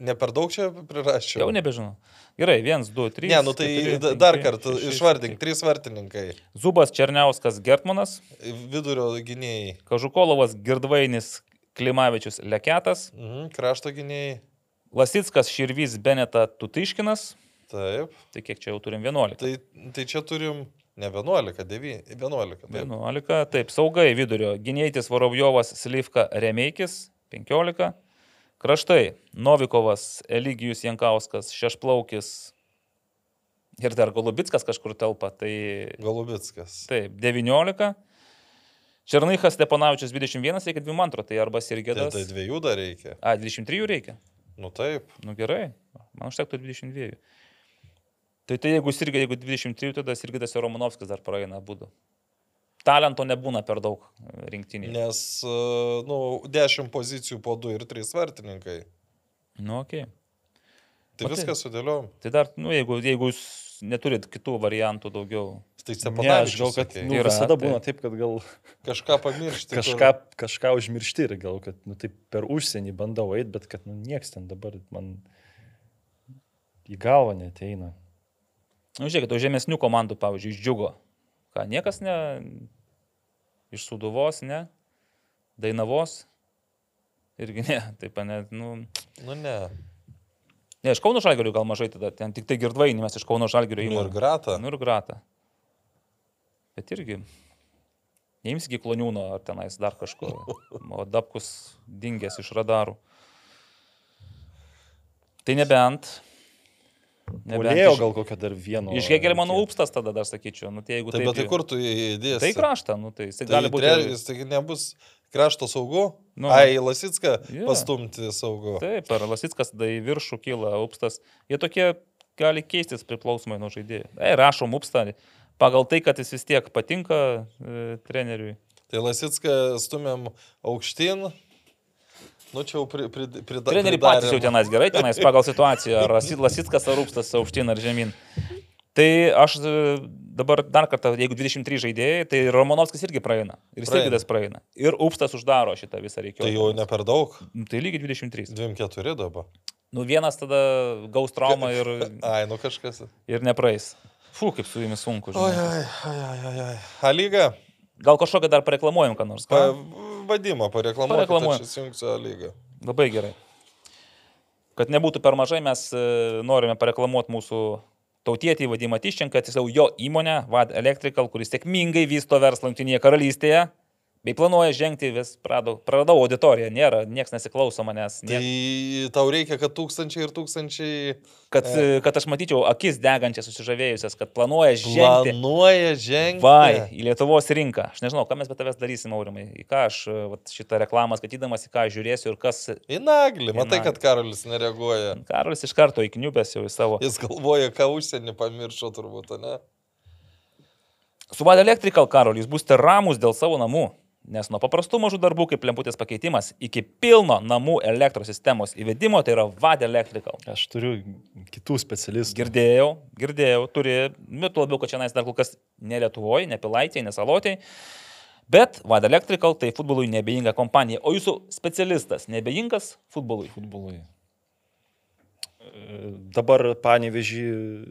Speaker 2: ne per daug čia prirašiau.
Speaker 3: Jau nebežinau. Gerai, viens, du, trys.
Speaker 2: Ne, nu tai
Speaker 3: keturi,
Speaker 2: da-
Speaker 3: penki,
Speaker 2: dar kartą išvardink,
Speaker 3: septyni.
Speaker 2: trys vartininkai.
Speaker 3: Zubas Černiauskas Gertmanas,
Speaker 2: Vidurio gynėjai.
Speaker 3: Kažukolovas Girdvainis Klimavičius Leketas,
Speaker 2: Mhm, krašto gynėjai.
Speaker 3: Lasitskas Širvys Beneta Tutiškinas.
Speaker 2: Taip.
Speaker 3: Tai kiek čia jau turim 11?
Speaker 2: Tai, tai čia turim ne 11, 9, 11. Taip.
Speaker 3: 11. Taip, saugai vidurio. Gynėjtis Vorovjovas Slivka Remeikis 15. Kraštai. Novikovas Eligijus Jankauskas Šešplaukis. Ir dar Golubitskas kažkur telpa. Tai
Speaker 2: Galubitskas.
Speaker 3: taip, 19. Černychas Steponavičius 21, reikia 22, tai arba
Speaker 2: Tai,
Speaker 3: Sirgėdas.
Speaker 2: tai dviejų dar reikia.
Speaker 3: A, 23 reikia.
Speaker 2: Nu taip.
Speaker 3: Nu gerai, man užtektų 22. Tai tai jeigu irgi, jeigu 23, tada Sirgidas ir Romanovskis dar praeina būdu. Talento nebūna per daug rinktinėje.
Speaker 2: Nes, e, nu, 10 pozicijų po 2 ir 3 vartininkai.
Speaker 3: Nu, okei. Okay.
Speaker 2: Tai
Speaker 3: O tai-
Speaker 2: viską sudėliom.
Speaker 3: Tai dar, nu, jeigu, jeigu jūs neturit kitų variantų daugiau.
Speaker 2: Tai Steponavičius.
Speaker 4: gal, kad nu,
Speaker 3: Yra,
Speaker 4: visada
Speaker 3: tai-
Speaker 4: būna taip, kad gal
Speaker 2: Kažką pamiršti. kur-
Speaker 4: kažką, kažką užmiršti ir gal, kad nu, taip per užsienį bandau eiti, bet kad nu, nieks ten dabar man į galvą neteina.
Speaker 3: Na, nu, žiūrėkit, o žemesnių komandų, pavyzdžiui, iš džiugo. Ką, niekas ne. Iš Suduvos, ne. Dainavos. Irgi ne. Taip, ne. Nu,
Speaker 2: Nu ne.
Speaker 3: ne, iš Kauno Žalgirių gal mažai tada. Ten tik tai girdvainį mes iš Kauno Žalgirių
Speaker 2: Nu, ir
Speaker 3: įmonės.
Speaker 2: grata.
Speaker 3: Nu ir grata. Bet irgi. Neims iki kloniūno ar tenais dar kažko. O Dabkus dingęs iš radarų. Tai nebent.
Speaker 4: Polėjo gal kokią dar vieną.
Speaker 3: Iš Hegelmano upstas tada dar sakyčiau. Nu, tai jeigu
Speaker 2: Tai
Speaker 3: taip,
Speaker 2: bet tai kur tu įdėsi?
Speaker 3: Tai kraštą, nu, tai jis
Speaker 2: Tai
Speaker 3: gali būti.
Speaker 2: tre- Jis taigi nebus krašto saugu.
Speaker 3: Nu.
Speaker 2: Ai, Lasitską
Speaker 3: Jo.
Speaker 2: pastumti saugu.
Speaker 3: Taip, ar Lasitskas tada į viršų kyla upstas. Jie tokie gali keistis priklausomai nuo žaidėjų. E, rašom upstą pagal tai, kad jis vis tiek patinka e, treneriui.
Speaker 2: Tai Lasitską stumėm aukštyn. Nu, čia jau pri, pri, pri,
Speaker 3: Treneriai patys jau tenais gerai, tenais pagal situaciją, ar Lasi- Lasitskas ar upstas aukštyn ar žemyn. Tai aš dabar dar kartą, jeigu 23 žaidėjai, tai Romanovskis irgi praeina. Ir. Sirgidas praeina. Ir upstas uždaro šitą visą reikėjo.
Speaker 2: Tai jau ne per daug.
Speaker 3: Tai lygiai 23.
Speaker 2: 2-4 dabar.
Speaker 3: Nu vienas tada gaus traumą ir,
Speaker 2: Ai, nu kažkas.
Speaker 3: ir nepraeis. Fū, kaip su jumis sunku.
Speaker 2: Oi,
Speaker 3: žinai.
Speaker 2: ai, ai, ai, ai, ai. A lyga.
Speaker 3: Gal kažkokią dar pareklamuojam, ką nors.
Speaker 2: Pa,
Speaker 3: Ką?
Speaker 2: vadimą pareklamuoti.
Speaker 3: Pareklamuojam.
Speaker 2: Aš įsijungsiu lygą.
Speaker 3: Labai gerai. Kad nebūtų per mažai, mes e, norime pareklamuoti mūsų tautietį Vadimą Tiščenką, tiksliau jo įmonę Vad Electrical, kuris sėkmingai vysto verslą Junktinėje karalystėje. Bei planuoja žengti vis, prado, praradau auditoriją, nėra, niekas nesiklauso manęs.
Speaker 2: Tai
Speaker 3: Niek,
Speaker 2: tau reikia, kad tūkstančiai ir tūkstančiai
Speaker 3: kad, e, kad aš matyčiau akis degančias susižavėjusias, kad planuoja žengti.
Speaker 2: planuoja žengti.
Speaker 3: Vai, į Lietuvos rinką. Aš nežinau, ką mes be tavęs darysim, Aurimai. Į ką aš e, vat, šitą reklamą skaitydamas, į ką žiūrėsiu ir kas...
Speaker 2: Į naglį. Matai, kad Karolis nereaguoja.
Speaker 3: Karolis iš karto įkniubęs jau į savo...
Speaker 2: Jis galvoja, ką užsienį pamiršo turbūt, ne?
Speaker 3: Su Vad Electrical Karolis būsite ramus dėl savo namų, nes nuo paprastų mažų darbų kaip lemputės pakeitimas iki pilno namų elektros sistemos įvedimo tai yra Vad Electrical.
Speaker 4: Aš turiu kitų specialistų.
Speaker 3: Girdėjau, girdėjau, turi, tuo labiau, kad čia dar kol kas ne Lietuvoje, ne Pilaitėje, ne Salotėje. Bet Vad Electrical tai futbolui nebeinga kompanija. O jūsų specialistas nebeingas futbolui?
Speaker 4: futbolui. E, Dabar panevežį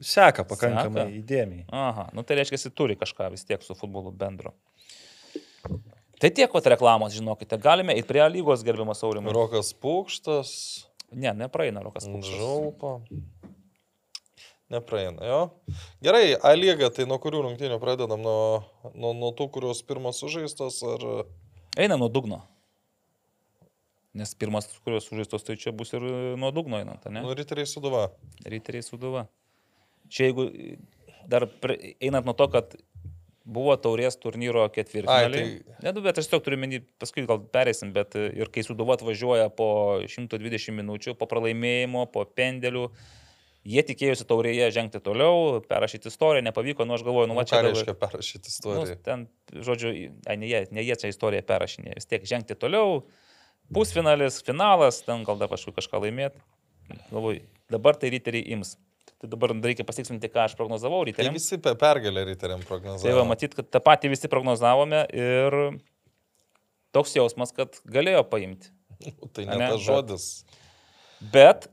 Speaker 4: seka pakankamai
Speaker 3: Seka?
Speaker 4: įdėmiai.
Speaker 3: Aha, nu tai reiškia, jis turi kažką vis tiek su futbolu bendro. Tai tiek pat reklamos, žinokite, galime ir prie lygos gerbiamas Aurimas.
Speaker 2: Rokas Pūkštas,
Speaker 3: Ne, nepraeina Rokas Pukšas.
Speaker 2: Žaupa. Nepraeina, jo. Gerai, A lyga, tai nuo kurių rungtynių pradedam? Nuo, nuo, nuo tų, kurios pirmas sužaistos ar...
Speaker 3: Eina nuo dugno. Nes pirmas, kurios sužaistos, tai čia bus ir nuo dugno einant, ne?
Speaker 2: Nu, riteriai suduva.
Speaker 3: Riteriai suduva. Čia jeigu dar einant nuo to, kad buvo taurės turnyro ketvirtfinaliai.
Speaker 2: Ai,
Speaker 3: Tai... Ne, nu, bet aš tiesiog turiu menį, paskui gal perėsim, bet e, ir kai suduva atvažiuoja po 120 minučių, po pralaimėjimo, po pendelių, jie tikėjosi taurėje žengti toliau, perrašyti istoriją, nepavyko, nu aš galvoju, nu
Speaker 2: Nu,
Speaker 3: va čia
Speaker 2: ką reiškia parašyti
Speaker 3: Nu,
Speaker 2: istoriją?
Speaker 3: ten, žodžiu, ai, ne, jie, ne jie čia istoriją perrašinė, vis tiek žengti toliau, pusfinalis, finalas, ten gal dar kažkur kažką laimėti. Galvoju, dabar tai riteriai ims. Tai dabar reikia pasitikslinti, ką aš prognozavau
Speaker 2: Tai
Speaker 3: ryteriams.
Speaker 2: visi pe pergalę ryteriam
Speaker 3: Tai
Speaker 2: prognozavo.
Speaker 3: va, matyt, kad tą patį visi prognozavome ir toks jausmas, kad galėjo paimti.
Speaker 2: Tai
Speaker 3: Ane,
Speaker 2: ne tas
Speaker 3: bet-
Speaker 2: žodis.
Speaker 3: Bet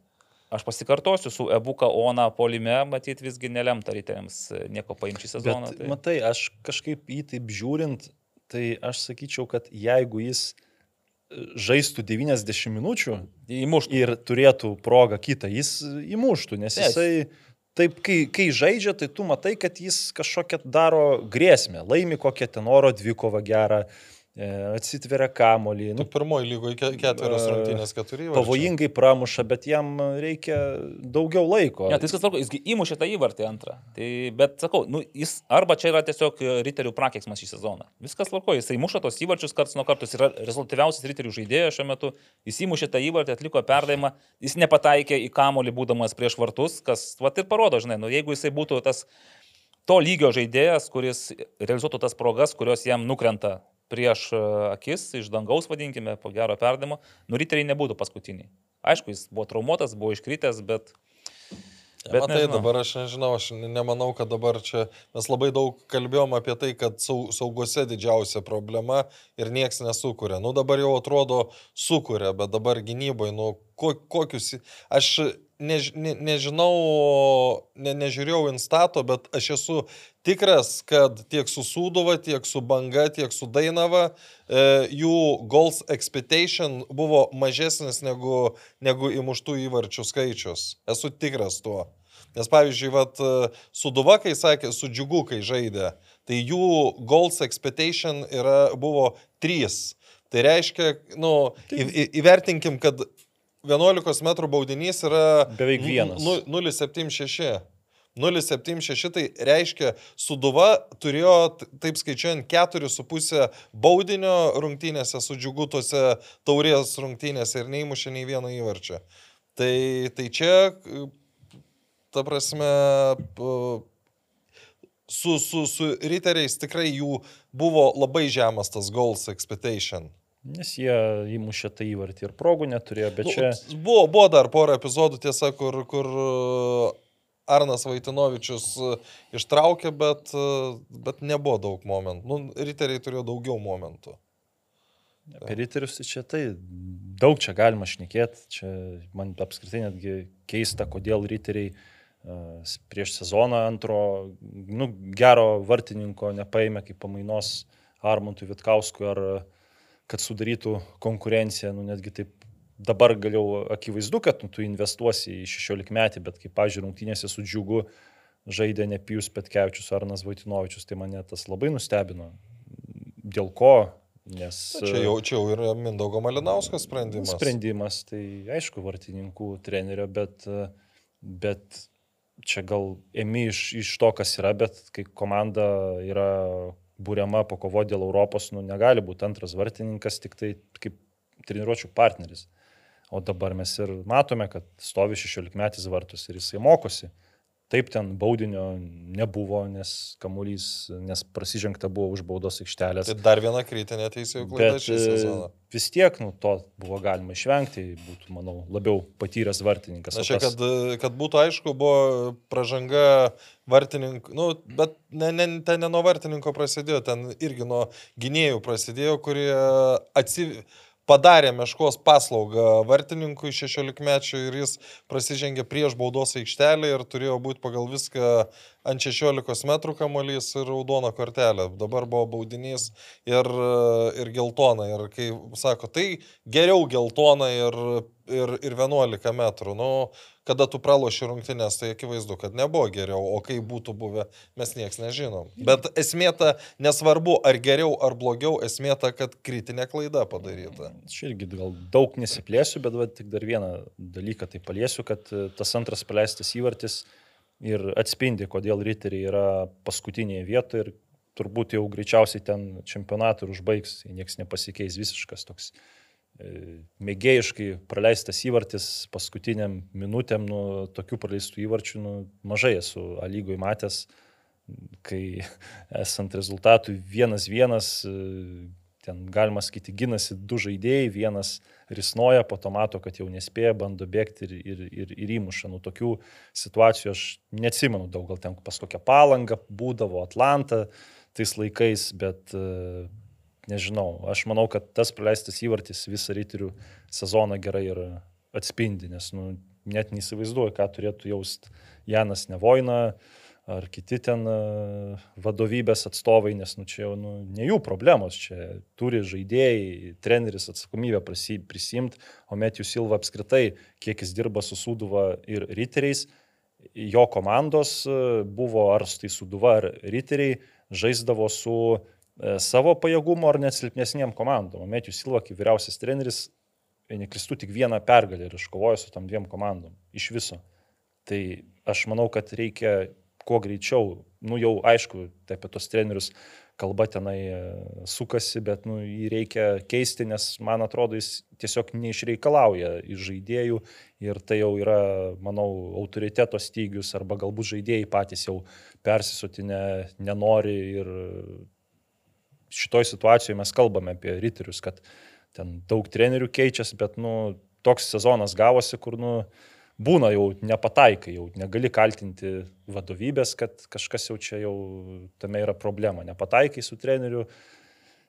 Speaker 3: aš pasikartosiu, su Ebuka Ona polime, matyt, visgi nelemta ryteriams e, nieko paimti sezoną.
Speaker 4: Bet,
Speaker 3: Tai...
Speaker 4: matai, aš kažkaip į taip žiūrint, tai aš sakyčiau, kad jeigu jis žaistų 90 minučių
Speaker 3: Įmuštų.
Speaker 4: ir turėtų progą kitą, jis įmuštų, nes
Speaker 3: Taip.
Speaker 4: jisai taip, kai, kai žaidžia, tai tu matai, kad jis kažkokią daro grėsmę, laimi kokią ten oro dvikovą gerą, e, atsitveria kamolį,
Speaker 2: Nu,
Speaker 4: nu,
Speaker 2: pirmoji lygoje ketverios
Speaker 4: E,
Speaker 2: rungtynės keturi. įvarčiai.
Speaker 4: pavojingai pramuša, bet jam reikia daugiau laiko.
Speaker 3: Ne, tai viskas tvarko, jisgi įmušė tą įvartį antrą. Tai, bet sakau, nu, jis arba čia yra tiesiog e, riterių prakeiksmas šį sezoną. Viskas tvarko, jisai muša tos įvarčius karts nuo karto, jis yra rezultatyviausias riterių žaidėjas šiuo metu, jis įmušė tą įvartį, atliko perdavimą, jis nepataikė į kamolį būdamas prieš vartus, kas va ir parodo, žinai, nu, jeigu jisai būtų tas to lygio žaidėjas, kuris realizuotų tas progas, kurios jam nukrenta prieš e, akis, iš dangaus vadinkime, po gero perdavimo, nu riteriai nebūtų paskutiniai. Aišku, jis buvo traumuotas, buvo iškritęs, bet...
Speaker 2: Bet Matai,
Speaker 3: nežinau.
Speaker 2: dabar aš nežinau, aš ne- nemanau, kad dabar čia mes labai daug kalbėjom apie tai, kad sau, saugose didžiausia problema ir nieks nesukuria. Nu dabar jau atrodo sukuria, bet dabar gynybai, nu ko, kokius... Aš než, ne, nežinau, ne, nežiūrėjau instato, bet aš esu tikras, kad tiek su Sūduva, tiek su Banga, tiek su Dainava e, jų goals expectation buvo mažesnis negu, negu įmuštų įvarčių skaičius. Esu tikras tuo. Nes pavyzdžiui, vat, Suduva, kai sakė, su džiugu, kai žaidė, tai jų goals expectation yra, buvo 3. Tai reiškia, nu, į, į, įvertinkim, kad 11 m baudinys yra
Speaker 4: Beveik vienas.
Speaker 2: nu- 0,76. 0,76 tai reiškia, Suduva turėjo, taip skaičiuojant, 4,5 baudinio rungtynėse su džiugu tose taurės rungtynėse ir neįmušė nei vieno įvarčio. Tai, tai čia, ta prasme, su, su, su riteriais tikrai jų buvo labai žemas tas goals expectation.
Speaker 4: Nes jie įmušė tą įvartį ir progų neturėjo, bet
Speaker 2: Nu,
Speaker 4: čia...
Speaker 2: buvo, buvo dar porą epizodų, tiesa, kur, kur uh, Arnas Vaitinovičius uh, ištraukė, bet, uh, bet nebuvo daug momentų. Nu, riteriai turėjo daugiau momentų.
Speaker 4: Apie riterius čia tai daug čia galima šnekėti, čia man apskritai netgi keista, kodėl riteriai prieš sezoną antro, nu, gero vartininko nepaėmė kaip pamainos Armontui Vitkauskui ar uh, kad sudarytų konkurenciją, nu netgi taip dabar galiau akivaizdu, kad nu, tu investuosi į 16 metį, bet kaip, pažiūrėjau, rungtynėse su džiugu žaidė ne Pijus Petkevičius ar Arnas Vaitinovičius, tai mane tas labai nustebino. Dėl ko? Nes
Speaker 2: Čia jau, čia jau yra Mindaugo Malinausko sprendimas.
Speaker 4: sprendimas, tai aišku, vartininkų trenerio, bet, bet čia gal ėmi iš, iš to, kas yra, bet kai komanda yra būriama pakovo dėl Europos, nu negali būti antras vartininkas, tik tai kaip treniruočio partneris. O dabar mes ir matome, kad stovi 16 metys vartus ir jisai mokosi. Taip ten baudinio nebuvo, nes kamuolys, nes prasižengta buvo už baudos aikštelės.
Speaker 2: Tai dar viena kritinė teisėjų klaida šį
Speaker 4: e,
Speaker 2: sezoną.
Speaker 4: vis tiek, nu, to buvo galima išvengti, būtų, manau, labiau patyręs vartininkas.
Speaker 2: Na, čia,
Speaker 4: tas-
Speaker 2: kad, kad būtų aišku, buvo pažanga vartininkų, nu, bet ne, ne, ten ne nuo vartininko prasidėjo, ten irgi nuo gynėjų prasidėjo, kurie atsiv... padarė meškos paslaugą vartininkui 16 mečių ir jis prasižengė prieš baudos aikštelę ir turėjo būti pagal viską ant 16 metrų kamuolys ir raudona kortelė. Dabar buvo baudinys ir, ir geltona. Ir kai sako, tai geriau geltona ir, ir, ir 11 metrų. Nu, kada tu praloši rungtynės, tai akivaizdu, kad nebuvo geriau, o kaip būtų buvę, mes nieks nežinom. Bet esmė ta, nesvarbu, ar geriau, ar blogiau, esmė ta, kad kritinė klaida padaryta.
Speaker 4: Čia irgi gal daug nesiplėsiu, bet va, tik dar vieną dalyką tai paliesiu, kad e, tas antras paleistas įvartis ir atspindi, kodėl riteriai yra paskutinėje vietoje ir turbūt jau greičiausiai ten čempionatą ir užbaigs, niekas nepasikeis visiškas toks mėgėjiškai praleistas įvartis paskutiniam minutėm, nu, tokių praleistų įvarčių, nu, mažai esu lygoj matęs, kai esant rezultatui vienas vienas, ten galima sakyti, ginasi du žaidėjai, vienas risnoja, po to mato, kad jau nespėja, bando bėgti ir, ir, ir, ir įmuša. Nu, tokių situacijų aš neatsimenu daug, gal ten pas kokią palangą būdavo, Atlantą tais laikais, bet e, nežinau, aš manau, kad tas praleistas įvartis visą ryterių sezoną gerai ir atspindi, nes nu, net neįsivaizduoju, ką turėtų jaust Janas Nevoina ar kiti ten e, vadovybės atstovai, nes nu, čia jau nu, ne jų problemos, čia turi žaidėjai, treneris atsakomybę prisimti, o Metijų Silva apskritai, kiek jis dirba su Suduva ir Riteriais, jo komandos e, buvo ar tai Suduva ar Riteriai, žaisdavo su e, savo pajėgumo ar net silpnesniem komandom. Metijų Silva, kaip vyriausias treneris, nekristų tik vieną pergalę ir iškovojo su tam dviem komandom iš viso. Tai aš manau, kad reikia kuo greičiau, nu jau aišku, tai apie tos trenerius kalba tenai e, sukasi, bet nu, jį reikia keisti, nes man atrodo, jis tiesiog neišreikalauja iš žaidėjų ir tai jau yra, manau, autoriteto stygius arba galbūt žaidėjai patys jau persisutinę nenori ir šitoj situacijoje mes kalbame apie riterius, kad ten daug trenerių keičiasi, bet nu, toks sezonas gavosi, kur nu, būna jau nepataikai, jau negali kaltinti vadovybės, kad kažkas jau čia jau tame yra problema. Nepataikai su treneriu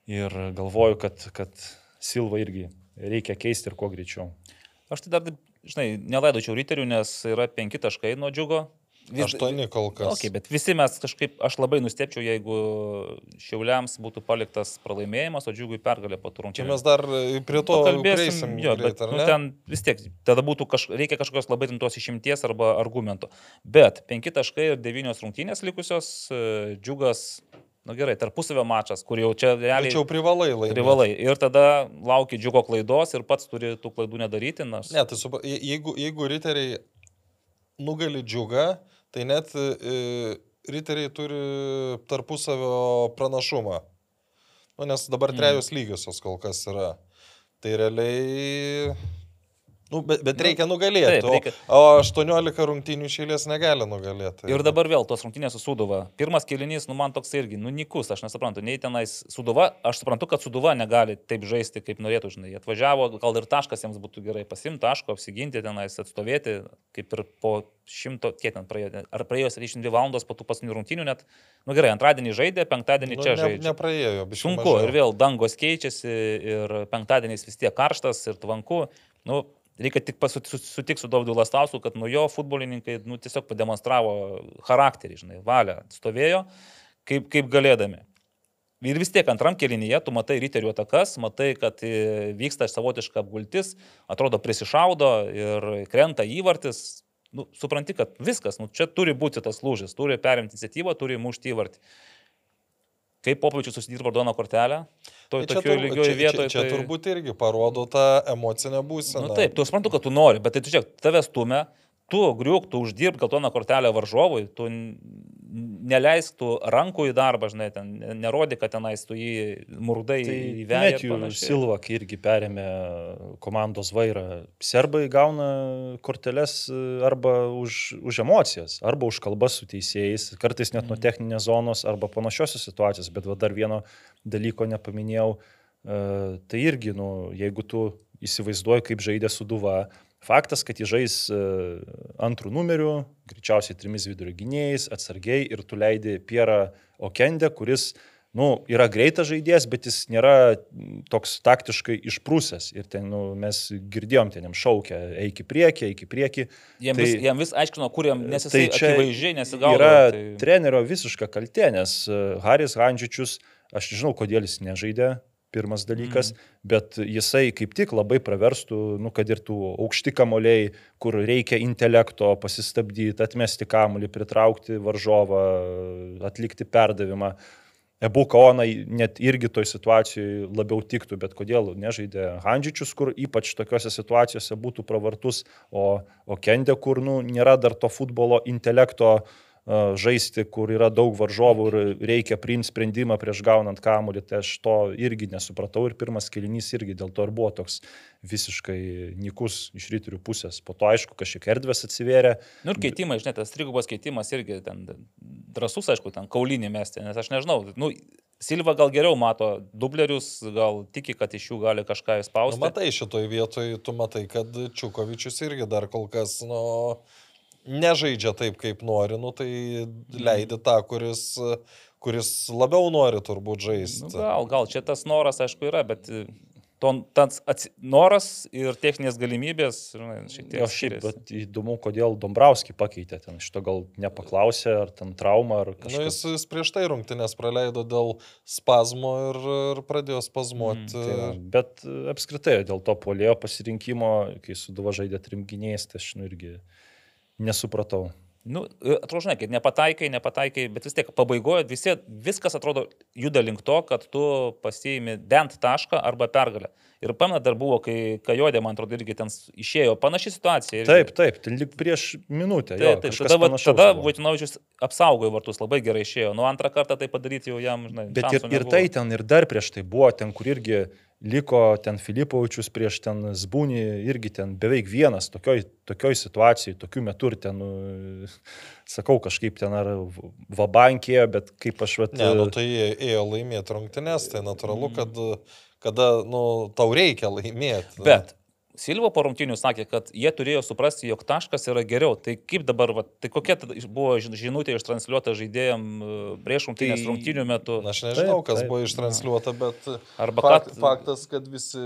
Speaker 4: ir galvoju, kad, kad Silva irgi reikia keisti ir kuo greičiau.
Speaker 3: Aš tai dar, žinai, nelaidočiau riterių, nes yra penki taškai nuo džiugo.
Speaker 2: Aštuoni kol kas.
Speaker 3: Okay, bet visi mes kažkaip, aš labai nustepčiau, jeigu Šiauliams būtų paliktas pralaimėjimas, o džiugui pergalė po turunčių.
Speaker 2: Čia mes dar prie to kalbėsim.
Speaker 3: Jo, greit, bet nu, ten vis tiek, tada būtų kaž, reikia kažkokios labai rimtos išimties arba argumento. Bet penki taškai ir devynios rungtynės likusios, e, džiugas Na nu, gerai, tarpusavio mačas, kur jau čia realiai...
Speaker 2: Tačiau privalai laimėti.
Speaker 3: Privalai. Ir tada lauki džiugo klaidos ir pats turi tų klaidų nedaryti. Nes...
Speaker 2: Ne, tai su, jeigu, jeigu riteriai nugali džiugą, tai net e, riteriai turi tarpusavio pranašumą. Nu, nes dabar mm. trejos lygiosios kol kas yra. Tai realiai Nu, bet, bet nu, reikia nugalėti. Taip, reikia. O, o 18 rungtynių šėlės negali nugalėti.
Speaker 3: Ir dabar vėl tos rungtynės su Suduva. Pirmas kilinys, nu man toks irgi, nu nikus, aš nesuprantu, nei tenais Suduva, aš suprantu, kad Suduva negali taip žaisti, kaip norėtų, žinai. Atvažiavo, gal ir taškas jiems būtų gerai pasimti taško, apsiginti tenais, atstovėti, kaip ir po šimto, kiek ten praėjo, ar praėjo 72 valandos po tų paskutinių rungtynių net, nu gerai, antradienį žaidė, penktadienį nu, čia ne, žaidė.
Speaker 2: Nepraėjo, bet
Speaker 3: sunku mažiau. ir vėl dangos keičiasi ir penktadienis vis tiek karštas ir tvanku. Nu, Reikia tik sutikti su Dovydu Lastausku, kad nuo jo futbolininkai nu, tiesiog pademonstravo charakterį, žinai, valią, stovėjo kaip, kaip galėdami. Ir vis tiek antram kelinyje tu matai ryterių atakas, matai, kad e, vyksta savotiška apgultis, atrodo prisišaudo ir krenta įvartis. Nu, supranti, kad viskas, nu, čia turi būti tas lūžis, turi perimti iniciatyvą, turi mušti įvartį. Kaip Popovičius susidirbo raudoną kortelę, to, tai tokioje lygioje vietoje.
Speaker 2: Čia, čia tai... turbūt irgi parodo tą emocinę būseną.
Speaker 3: Na nu, taip, tu suprantu, kad tu nori, bet tai tu čia, tave stumia, tu griuk, tu uždirb geltoną kortelę varžovui, tu neleisk tų rankų į darbą, žinai, ten nerodė, kad tenais tu jį murdai tai įvedė.
Speaker 4: Metijų Silva irgi perėmė komandos vairą. Serbai gauna korteles e, arba už, už emocijas, arba už kalbas su teisėjais, kartais net nuo mhm. techninės zonos arba panašiosios situacijos, bet va, dar vieno dalyko nepaminėjau. E, tai irgi, nu, jeigu tu įsivaizduoji, kaip žaidė Suduva, Faktas, kad jis žais e, antrų numerių, greičiausiai trimis vidurio gynėjais, atsargiai ir tu leidi Pierą Okendę, kuris nu, yra greitas žaidėjas, bet jis nėra toks taktiškai išprūsęs. Ir ten nu, mes girdėjom, ten jam šaukia, eik į priekį, eik į priekį.
Speaker 3: Jam, tai, vis, jam vis aiškino, kur jam nesisai tai akivaizdžiai nesigaudo.
Speaker 4: Yra tai... trenerio visiška kaltė, nes e, Haris Handžičius, aš nežinau, kodėl jis nežaidė pirmas dalykas, mm. bet jisai kaip tik labai praverstų, nu, kad ir tų aukšti kamoliai, kur reikia intelekto pasistabdyti, atmesti kamolį, pritraukti varžovą, atlikti perdavimą. Ebuka Onai net irgi toj situacijoje labiau tiktų, bet kodėl nežaidė Handžičius, kur ypač tokiuose situacijose būtų pravartus, o, o Kendė, kur nu, nėra dar to futbolo intelekto uh, žaisti, kur yra daug varžovų ir reikia priimti sprendimą prieš gaunant kamuolį, tai aš to irgi nesupratau ir pirmas kelinys irgi dėl to ir buvo toks visiškai nikus iš ryterių pusės. Po to, aišku, kažkiek erdvės atsivėrė.
Speaker 3: Nu ir keitimai, žinai, tas trigubas keitimas irgi ten drasus, aišku, ten kaulinį mesti, nes aš nežinau, nu, Silva gal geriau mato dublerius, gal tiki, kad iš jų gali kažką
Speaker 2: Nu,
Speaker 3: įspausti.
Speaker 2: matai, šitoj vietoj tu matai, kad Čiukovičius irgi dar kol kas, nu, nežaidžia taip, kaip nori, nu, tai leidi tą, kuris, kuris labiau nori turbūt
Speaker 3: Nu,
Speaker 2: žaisti.
Speaker 3: gal, gal čia tas noras, aišku, yra, bet e, to, tas atsi, noras ir techninės galimybės šiek tiek
Speaker 4: Jo, šiaip, bet įdomu, kodėl Dombrovskį pakeitė ten. Šito gal nepaklausė, ar ten trauma, ar
Speaker 2: Nu,
Speaker 4: kažkas.
Speaker 2: jis, jis prieš tai rungtynės praleido dėl spazmo ir, ir pradėjo spazmuoti.
Speaker 4: Tai va, bet e, apskritai dėl to polėjo pasirinkimo, kai suduva žaidė trimginiais, tai aš nu irgi nesupratau.
Speaker 3: Nu, e, atrodo, žinai, kad nepataikai, nepataikai, bet vis tiek pabaigoje visi, viskas atrodo juda link to, kad tu pasiimi bent tašką arba pergalę. Ir pamena dar buvo, kai Kajodė, man atrodo, irgi ten išėjo panaši situacija. irgi.
Speaker 4: Taip, taip, tai lik prieš minutę. Jo,
Speaker 3: Taip, taip.
Speaker 4: kažkas
Speaker 3: Tada, va, tada
Speaker 4: buvo.
Speaker 3: Vojtinovičius apsaugojo vartus, labai gerai išėjo. Nu, antrą kartą tai padaryti jau jam, žinai.
Speaker 4: Bet ir, ir
Speaker 3: nebuvo.
Speaker 4: tai ten, ir dar prieš tai buvo, ten, kur irgi liko ten Filipovičius prieš ten Zbūnį, irgi ten beveik vienas tokioj, tokioj situacijai, tokiu metu ir ten, sakau, kažkaip ten ar vabankė, bet kaip aš vat...
Speaker 2: Ne, nu tai ėjo laimėti rungtynės, tai natūralu, kad kada, nu, tau reikia laimėti.
Speaker 3: Bet Silva po rungtinių sakė, kad jie turėjo suprasti, jog taškas yra geriau. Tai kaip dabar, va, tai kokia buvo žin- žinutė ištransliuota žaidėjim e, prieš rungtynės
Speaker 4: Tai-
Speaker 3: rungtinių metu?
Speaker 2: Na, aš nežinau,
Speaker 4: Taip,
Speaker 2: kas
Speaker 4: taip.
Speaker 2: buvo ištransliuota, bet
Speaker 3: Arba
Speaker 2: fakt,
Speaker 3: kad-
Speaker 2: faktas, kad visi,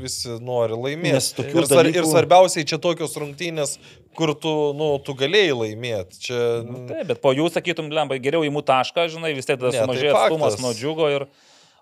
Speaker 2: visi nori laimėti. Ir, svar,
Speaker 4: dalykų-
Speaker 2: ir svarbiausiai čia tokios rungtynės, kur tu, nu, tu galėjai laimėti. Čia...
Speaker 3: Nu, Taip, bet po jų sakytum, lemba, geriau įmų tašką, žinai, vis tiek
Speaker 2: Ne, tai
Speaker 3: sumažėjo atstumas
Speaker 2: faktas.
Speaker 3: nuo džiugo ir...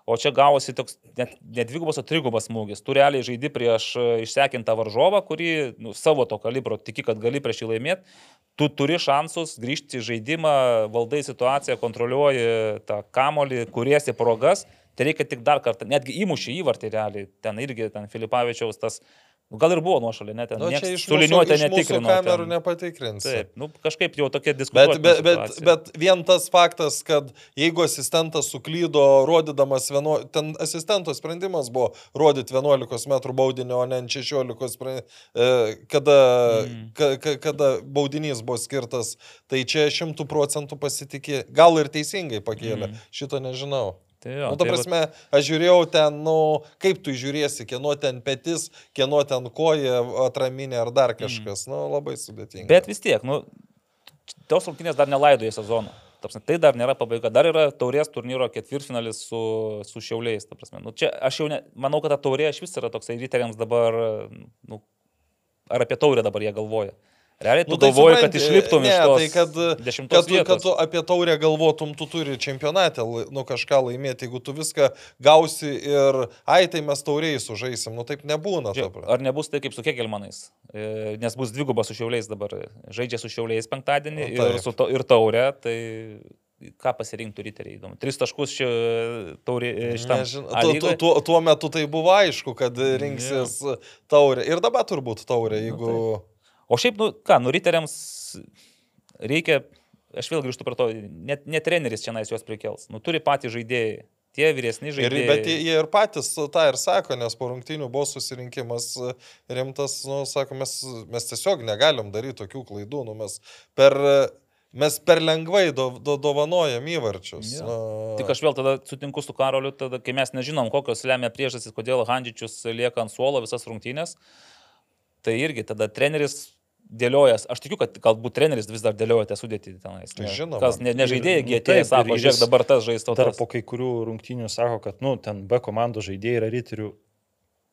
Speaker 3: O čia gavosi toks net, net dvigubas, o trigubas smūgis. Tu realiai žaidi prieš e, išsekintą varžovą, kurį nu, savo to kalibro tiki, kad gali prieš jį laimėti. Tu turi šansus grįžti į žaidimą, valdai situaciją, kontroliuoji tą kamolį, kuriesi progas. Tai reikia tik dar kartą, netgi įmušį įvartį realiai. Ten irgi, ten Filipavičiaus tas, nu, gal ir buvo nuošalė, net ten.
Speaker 2: Nu, čia iš
Speaker 3: su
Speaker 2: mūsų,
Speaker 3: liniuote
Speaker 2: iš mūsų
Speaker 3: netikrino.
Speaker 2: kamerų
Speaker 3: ten.
Speaker 2: nepatikrinsi.
Speaker 3: Taip, nu, kažkaip jau tokia
Speaker 2: Bet,
Speaker 3: diskusija.
Speaker 2: bet, bet, bet vien tas faktas, kad jeigu asistentas suklydo rodydamas, vienu, ten asistento sprendimas buvo rodyti 11 m baudinio, o ne ant 16, spre- e, kada,
Speaker 3: Mhm.
Speaker 2: ka, ka, kada baudinys buvo skirtas, tai čia šimtų procentų pasitikė. Gal ir teisingai pakėlė,
Speaker 3: Mhm.
Speaker 2: šito nežinau.
Speaker 3: Tai jo,
Speaker 2: Nu, ta
Speaker 3: tai
Speaker 2: prasme, aš žiūrėjau ten, nu, kaip tu žiūrėsi, kieno ten petis, kieno ten koja, atraminė ar dar kažkas. Nu, labai sudėtinga.
Speaker 3: Bet vis tiek, nu, tos rungtynės dar nelaidoja sezono. Ta prasme, Tai dar nėra pabaiga. Dar yra taurės turnyro ketvirtfinalis su, su šiauliais. Nu, čia aš jau ne, manau, kad ta taurė iš vis yra toksai riteriams dabar, nu, ar apie taurę dabar jie galvoja. Realiai tu
Speaker 2: Nu, tai
Speaker 3: galvoji, kad
Speaker 2: supranti,
Speaker 3: išliptum
Speaker 2: ne,
Speaker 3: iš tos
Speaker 2: tai kad, kad, tu, kad tu apie taurę galvotum, tu turi čempionate nu, kažką laimėti, jeigu tu viską gausi ir, ai, tai mes tauriai sužaisim, nu taip nebūna.
Speaker 3: Žiūrėk. Ar nebus tai kaip su Kegelmanais? E, Nes bus dvigubas su šiauliais dabar. Žaidžia su šiauliais penktadienį
Speaker 2: Nu,
Speaker 3: ir, su to, ir taurė. Tai ką pasirinktų riteriai įdomu. Tris taškus čia taurė šitam.
Speaker 2: Nežinau,
Speaker 3: A
Speaker 2: tu, tu,
Speaker 3: lygoj?
Speaker 2: tuo, tuo metu tai buvo aišku, kad rinksis taurė. Ir dabar turbūt taurė,
Speaker 3: Nu,
Speaker 2: jeigu...
Speaker 3: O šiaip, nu ką, nu riteriams reikia, aš vėl grįžtu prie to, net, net treneris čia nais juos prikels. Nu turi patys žaidėjai. Tie vyresni
Speaker 2: Ir,
Speaker 3: žaidėjai.
Speaker 2: bet jie ir patys tą ir sako, nes po rungtynių buvo susirinkimas rimtas, nu, sako, mes, mes tiesiog negalim daryti tokių klaidų, nu, mes per, mes per lengvai do, do, dovanojam įvarčius.
Speaker 3: Jo.
Speaker 2: Nu,
Speaker 3: Tik aš vėl tada sutinku su Karoliu, tada, kai mes nežinom, kokios lemia priežastys, kodėl Handžičius lieka ant suolo visas rungtynės, tai irgi tada treneris dėliojas, aš tikiu, kad galbūt treneris vis dar dėlioja tą sudėtį tenais.
Speaker 2: Tai
Speaker 3: ne?
Speaker 2: žinoma.
Speaker 3: Kas ne, nežaidėjai,
Speaker 4: Ir- nu,
Speaker 3: jie atėjo,
Speaker 4: taip,
Speaker 3: sako, žiūrėk, dabar tas žaisto.
Speaker 4: Dar
Speaker 3: tas.
Speaker 4: po kai kurių rungtynių sako, kad, nu, ten B komandos žaidėjai yra riterių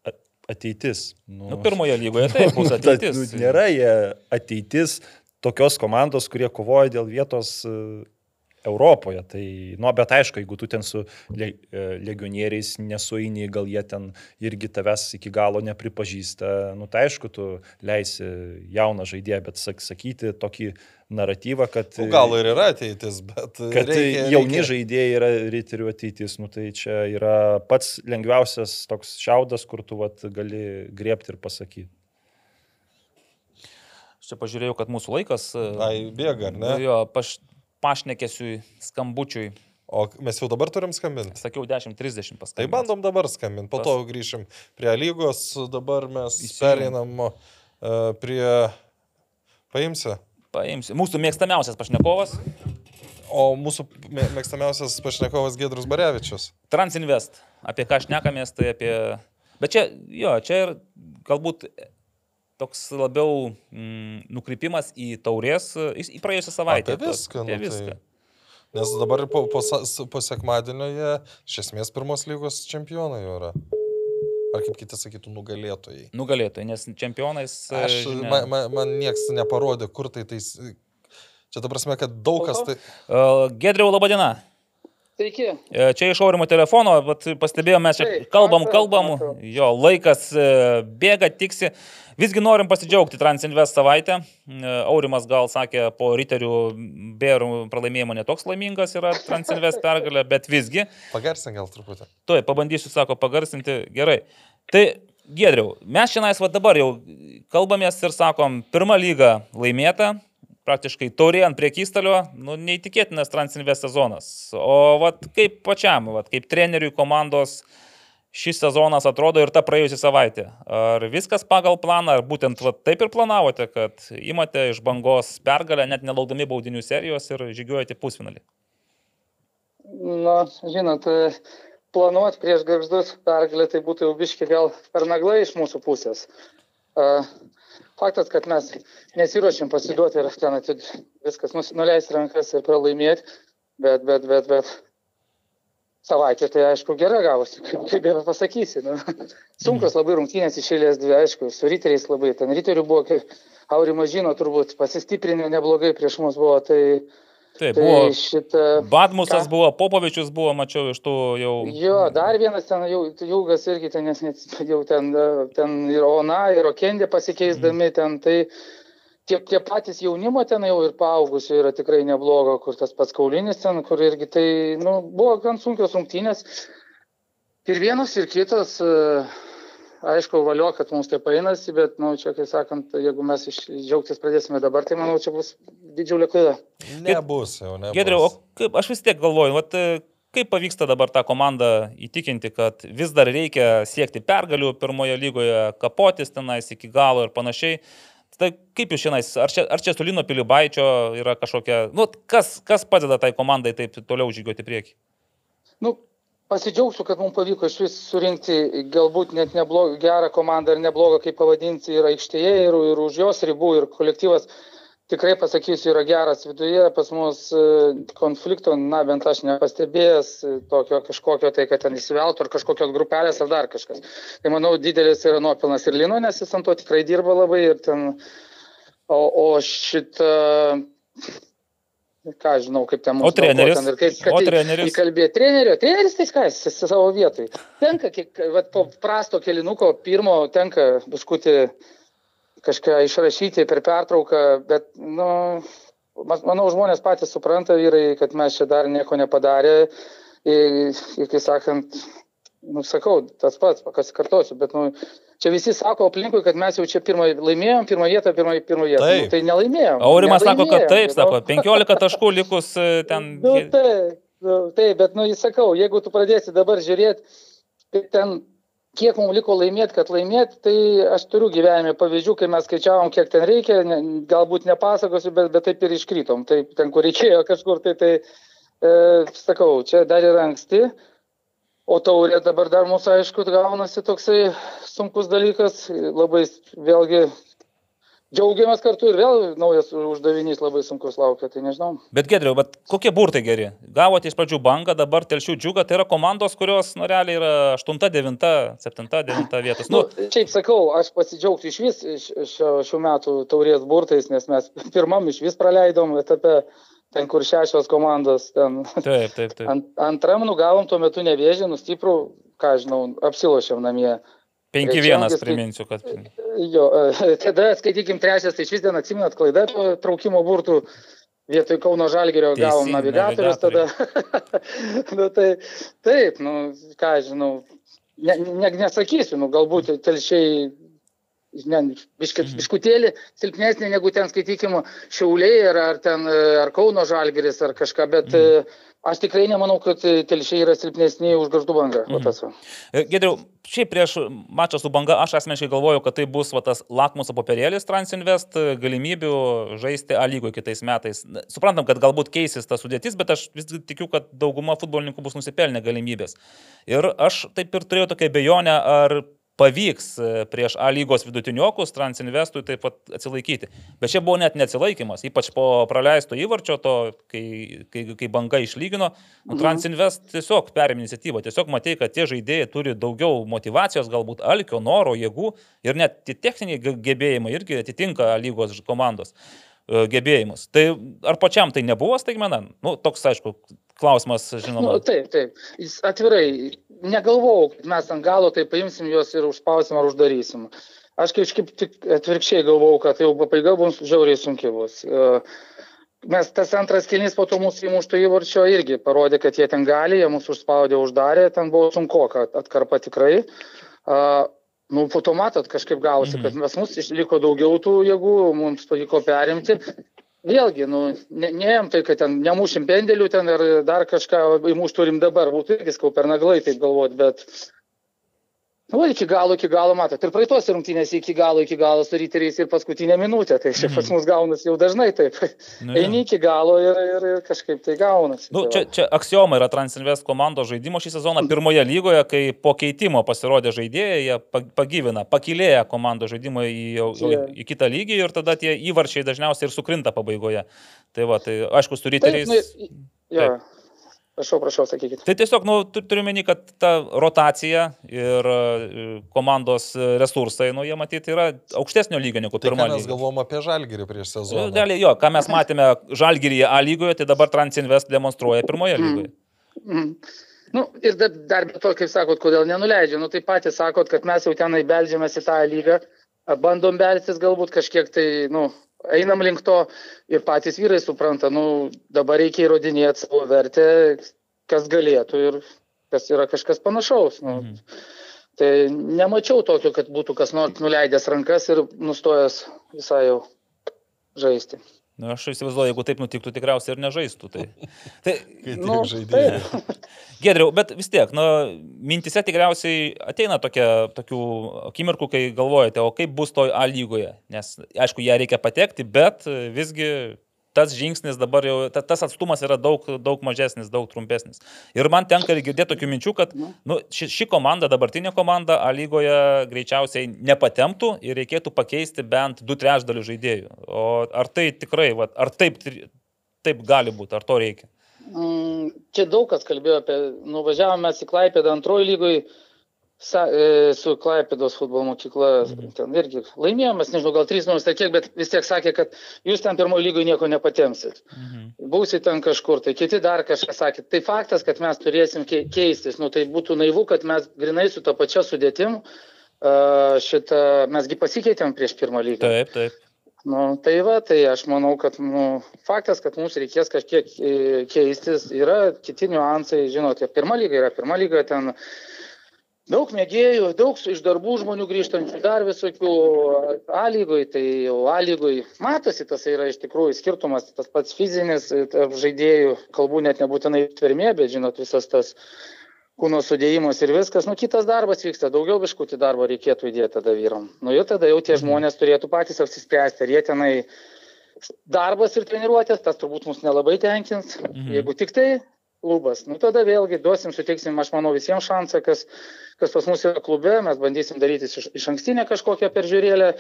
Speaker 4: a- ateitis. Nu,
Speaker 3: Nu, pirmoje lygoje taip bus
Speaker 4: nu,
Speaker 3: ateitis.
Speaker 4: Nu, nėra jie ateitis tokios komandos, kurie kovoja dėl vietos e, Europoje. Tai, nu, bet aišku, jeigu tu ten su le, e, legionieriais nesuini, gal jie ten irgi tavęs iki galo nepripažįsta, nu, tai aišku, tu leisi jauną žaidėją, bet sak, sakyti tokį naratyvą, kad...
Speaker 2: Nu, gal ir yra ateitis, bet...
Speaker 4: Kad
Speaker 2: reikia,
Speaker 4: jauni
Speaker 2: reikia...
Speaker 4: žaidėjai yra riterių ateitis, nu tai čia yra pats lengviausias toks šiaudas, kur tu vat, gali griebti ir pasakyti.
Speaker 3: Aš čia pažiūrėjau, kad mūsų laikas. e,
Speaker 2: Ai, bėga, ar ne?
Speaker 3: Jo, paš, pašnekėsiu skambučiui.
Speaker 2: O mes jau dabar turim skambinti.
Speaker 3: Sakiau 10.30 paskui.
Speaker 2: Tai bandom dabar skambinti, po
Speaker 3: Pas-
Speaker 2: to grįšim prie lygos, dabar mes
Speaker 3: Įsijung.
Speaker 2: pereinam uh, prie... Paimsi?
Speaker 3: Paimsiu. Mūsų mėgstamiausias pašnekovas.
Speaker 2: O mūsų mė- mėgstamiausias pašnekovas Gedrus Barevičius.
Speaker 3: Transinvest. Apie ką šnekamės, tai apie... Bet čia, jo, čia ir galbūt toks labiau mm, nukrypimas į taurės, į, į praėjusią savaitę.
Speaker 2: Apie viską,
Speaker 3: Apie
Speaker 2: nu, tai-
Speaker 3: viską.
Speaker 2: Nes dabar po, po, po sekmadienio jie iš esmės pirmos lygos čempionai yra. Ar kaip kiti sakytų, nugalėtojai.
Speaker 3: Nugalėtojai, nes čempionais... e,
Speaker 2: Aš,
Speaker 3: žinia-
Speaker 2: man, man, man nieks neparodė, kur tai tais... Čia ta prasme, kad daug kas tai...
Speaker 3: Uh, Gedriau, laba diena.
Speaker 5: Sveiki.
Speaker 3: E, Čia iš aurimo telefono, bet pastebėjome, mes čia kalbam, kalbam, jo, laikas e, bėga, tiksi. Visgi norim pasidžiaugti Transinvest savaitę. E, Aurimas gal sakė, po Riterių bėrų pralaimėjimo netoks laimingas yra Transinvest pergalė, bet visgi.
Speaker 2: Pagarsink gal truputį.
Speaker 3: Tuoj, pabandysiu, sako, pagarsinti. Gerai. Tai, Gedriau, mes šiandien va dabar jau kalbamės ir sakom, pirmą lygą laimėta, praktiškai taurė ant priekystalio, nu, neįtikėtinas Transinvest sezonas. O vat kaip pačiam, vat, kaip treneriui komandos šis sezonas atrodo ir ta praėjusi savaitė. Ar viskas pagal planą, ar būtent vat, taip ir planavote, kad imate iš bangos pergalę, net nelaukdami baudinių serijos ir žygiuojate pusfinalį?
Speaker 5: Na, žinot, planuot prieš garždus pergalę tai būtų jau biški gal per naglai iš mūsų pusės. Faktas, kad mes nesiuošim pasiduoti ir ten atid, viskas nuleisti rankas ir pralaimėti, bet, bet, bet, bet savaitė tai aišku gera gavosi, kaip, kaip ir pasakysi. Nu. Sunkus labai rungtynės išėlės dvi, aišku, su riteriais labai. Ten riterių buvo, kaip Aurimas žino, turbūt pasistiprinę neblogai prieš mus buvo. Tai,
Speaker 3: Taip,
Speaker 5: tai
Speaker 3: buvo
Speaker 5: šitą...
Speaker 3: Badmusas
Speaker 5: Ką?
Speaker 3: buvo, Popovičius buvo, mačiau iš tų jau.
Speaker 5: Jo, dar vienas ten jau ilgas irgi ten, nes net jau ten, ten ir Ona, ir Okendė pasikeisdami ten, tai tie, tie patys jaunimo ten jau ir paaugusių yra tikrai neblogo, kur tas pats Kaulinis ten, kur irgi tai, nu, buvo gan sunkios rungtynės. Ir vienas, ir kitas, e, aišku, valio, kad mums taip einasi, bet, na, nu, čia, kai sakant, jeigu mes iš džiaugtis pradėsime dabar, tai manau, čia bus didžiulė klaida.
Speaker 2: Nebus jau, nebus.
Speaker 3: Gedriau, o kaip, aš vis tiek galvoju, vat, e, kaip pavyksta dabar tą komandą įtikinti, kad vis dar reikia siekti pergalių pirmoje lygoje, kapotis tenais iki galo ir panašiai. Tai kaip jūs šiandien, ar čia, ar čia su Lino Pilibaičio yra kažkokia, nu, kas, kas padeda tai komandai taip toliau žygiuoti į priekį?
Speaker 5: Nu, pasidžiaugsiu, kad mums pavyko iš vis surinkti galbūt net neblogą, gerą komandą ir neblogą, kaip pavadinti, ir aikštėje, ir, ir už jos ribų, ir kolektyvas tikrai pasakysiu, yra geras viduje, pas mus e, konflikto, na bent aš nepastebėjęs, e, tokio kažkokio tai, kad ten įsiveltų, ar kažkokios grupelės, ar dar kažkas. Tai manau, didelis yra nuopilnas ir Lino, nes jis ant to tikrai dirba labai ir ten, o, o šitą, ką žinau, kaip ten
Speaker 3: O
Speaker 5: mums
Speaker 3: treneris?
Speaker 5: ten kaip,
Speaker 3: O treneris?
Speaker 5: Įkalbėti trenerio, treneris tai ką, jis jis savo vietoj. Tenka, kiek, vat, po prasto kelinuko pirmo tenka biskutį kažką išrašyti per pertrauką, bet, nu, manau, žmonės patys supranta, vyrai, kad mes čia dar nieko nepadarė. Ir, ir kai sakant, nu, sakau, tas pats, kas kartosiu, bet, nu, čia visi sako aplinkui, kad mes jau čia pirmą laimėjom, pirmą vietą, pirmą, pirmą vietą.
Speaker 2: Taip.
Speaker 5: Nu, tai nelaimėjom.
Speaker 3: Aurimas sako, kad
Speaker 5: Nelaimėjom,
Speaker 3: taip, sako, 15 taškų likus e, ten.
Speaker 5: Nu, taip, nu, taip, bet, nu, jis sakau, jeigu tu pradėsi dabar žiūrėti, tai ten, kiek mums liko laimėti, kad laimėti, tai aš turiu gyvenime pavyzdžių, kai mes skaičiavom, kiek ten reikia, ne, galbūt nepasakosiu, bet, bet taip ir iškrytom. Taip, ten, kur reikėjo kažkur, tai, tai e, sakau, čia dar yra anksti. O taurė dabar dar mūsų, aišku, gaunasi toksai sunkus dalykas, labai vėlgi džiaugiamės kartu ir vėl naujas uždavinys labai sunkus laukia, tai nežinau.
Speaker 3: Bet Gedriau, bet kokie burtai geri? Gavote iš pradžių bangą, dabar telšių džiugą, tai yra komandos, kurios, nu, realiai yra 8, 9, 7, 9 vietos. Nu,
Speaker 5: Nu, šiaip sakau, aš pasidžiaugsiu iš vis šio, šių metų taurės burtais, nes mes pirmam iš vis praleidom etape, ten kur šešios komandos, ten
Speaker 3: taip, taip, taip.
Speaker 5: ant, antram nugavom tuo metu nevėžį, nustiprų, ką aš žinau, apsilošiam namie.
Speaker 3: 5-1
Speaker 5: trečiasis, tai-
Speaker 3: priminsiu, kad.
Speaker 5: Jo, e, tada skaitykim trečias, tai vis ten atsiminat klaidą traukimo burtų. Vietoj Kauno Žalgerio gavom navigatorius tada. nu, tai, taip, nu, ką žinau, ne, ne, nesakysiu, nu, galbūt telšiai ne, biškit, mhm. biškutėlį silpnesnė negu ten skaitykim Šiauliai ar, ar ten ar Kauno Žalgeris ar kažką, bet mhm. Aš tikrai nemanau, kad telšiai yra silpnesni už garždų bangą. Mhm.
Speaker 3: Gedriau, šiaip prieš mačą su banga aš asmeniškai galvoju, kad tai bus va, tas lakmuso popierėlis Transinvest galimybių žaisti A lygoje kitais metais. Suprantam, kad galbūt keisis ta sudėtis, bet aš vis tikiu, kad dauguma futbolininkų bus nusipelnę galimybės. Ir aš taip ir turėjau tokią bejonę, ar pavyks e, prieš A lygos vidutiniokus Transinvestui taip pat atsilaikyti. Bet čia buvo net neatsilaikimas, ypač po praleisto įvarčio, to, kai, kai, kai banga išlygino, nu, mhm. Transinvest tiesiog perėmė iniciatyvą, tiesiog matė, kad tie žaidėjai turi daugiau motivacijos, galbūt alkio, noro, jėgų ir net tie techniniai gebėjimai irgi atitinka A lygos komandos gebėjimus. Tai ar pačiam tai nebuvo staigmena? Nu, toks, aišku, klausimas, žinoma.
Speaker 5: Nu, taip, taip. Jis atvirai negalvojau, kad mes ant galo tai paimsim juos ir užspausim ar uždarysim. Aš kažkaip tik atvirkščiai galvojau, kad jau pabaiga bus žiauriai sunki bus. E, mes tas antras kilnys po to mūsų įmušto įvarčio irgi parodė, kad jie ten gali, jie mūsų užspaudė, uždarė, ten buvo sunku, kad atkarpa tikrai. Nu, po to matot, kažkaip gausi, mhm. kad mes mus išliko daugiau tų jėgų, mums pavyko perimti vėlgi, nu, ne, neėm tai, kad ten nemušim pendelių ten ir dar kažką įmuš turim dabar, būtų irgi skau per naglai taip galvot, bet Nu, iki galo, iki galo, matot, ir praeitos rungtynės iki galo, iki galo su ryteriais ir paskutinę minutę, tai čia pas mhm. mus gaunasi jau dažnai taip. Nu, Eini iki galo ir, ir, ir kažkaip tai gaunasi.
Speaker 3: Nu, čia, čia aksioma yra Transinvest komandos žaidimo šį sezoną pirmoje lygoje, kai po keitimo pasirodė žaidėjai, jie pagyvina, pakilėja komandos žaidimo į, į, į kitą lygį ir tada tie įvarčiai dažniausiai ir sukrinta pabaigoje. Tai va, tai aišku, su ryteriais. Taip, nu, ja.
Speaker 5: taip. Prašau, prašau, sakykit.
Speaker 3: Tai tiesiog, nu, turiu meni, kad ta rotacija ir e, komandos resursai, nu, jie matyti yra aukštesnio lygio negu
Speaker 2: pirmą. Tai mes galvom apie žalgyrį prieš sezoną.
Speaker 3: Realiai, jo, ką mes matėme žalgyryje A lygoje, tai dabar Transinvest demonstruoja pirmoje mm. lygoje.
Speaker 5: Mm. Mm. Nu, ir dar, dar be to, kaip sakot, kodėl nenuleidžia, nu, tai patys sakot, kad mes jau tenai beldžiamės į tą lygą, bandom belsis galbūt kažkiek tai, nu, einam link to ir patys vyrai supranta, nu, dabar reikia įrodinėti savo vertę, kas galėtų ir kas yra kažkas panašaus. Nu. Mhm. Tai nemačiau tokio, kad būtų kas nors nuleidęs rankas ir nustojęs visai jau žaisti.
Speaker 3: Na, nu, aš įsivaizduoju, jeigu taip nutiktų, tikriausiai ir nežaistų. Tai,
Speaker 2: tai, nu, žaidėjai.
Speaker 3: Gedriau, bet vis tiek, nu, mintise tikriausiai ateina tokia, tokių akimirkų, kai galvojate, o kaip bus toj A lygoje. Nes, aišku, ją reikia patekti, bet visgi tas žingsnis dabar jau, ta, tas atstumas yra daug, daug mažesnis, daug trumpesnis. Ir man tenka girdėti tokių minčių, kad nu, ši, ši komanda, dabartinė komanda A lygoje greičiausiai nepatemptų ir reikėtų pakeisti bent du trečdalių žaidėjų. O ar tai tikrai, va, ar taip, taip gali būti, ar to reikia?
Speaker 5: Mm, čia daug kas kalbėjo apie, nuvažiavome į Klaipėdą antrojo lygoje sa, e, su Klaipėdos futbolo mokykla, mhm. ten irgi laimėjomės, nežinau, gal 3-0 tai kiek, bet vis tiek sakė, kad jūs ten pirmojo lygoje nieko nepatemsit. Mhm. Būsit ten kažkur, tai kiti dar kažką sakė. Tai faktas, kad mes turėsim keistis, nu tai būtų naivu, kad mes grinai su ta pačia sudėtim šitą, mesgi pasikeitėm prieš pirmą lygą.
Speaker 3: Taip, taip.
Speaker 5: Nu, tai va, tai aš manau, kad nu, faktas, kad mums reikės kažkiek e, keistis, yra kiti niuansai, žinote, pirma lyga yra pirma lyga, ten uh, daug mėgėjų, daug iš darbų žmonių grįžtančių, dar visokių A lygoj, tai jau A lygoj matosi tas yra iš tikrųjų skirtumas, tas pats fizinis tarp žaidėjų, kalbų net nebūtinai tvermė, bet žinot, visas tas kūno sudėjimas ir viskas, nu kitas darbas vyksta, daugiau biškutį darbo reikėtų įdėti tada vyram. Nu jau tada jau tie mhm. žmonės turėtų patys apsispręsti, ar jie tenai darbas ir treniruotės, tas turbūt mus nelabai tenkins. Mhm. Jeigu tik tai klubas. Nu tada vėlgi duosim, suteiksim, aš manau, visiems šansą, kas, kas pas mus yra klube, mes bandysim daryti iš, iš ankstinę kažkokią peržiūrėlę,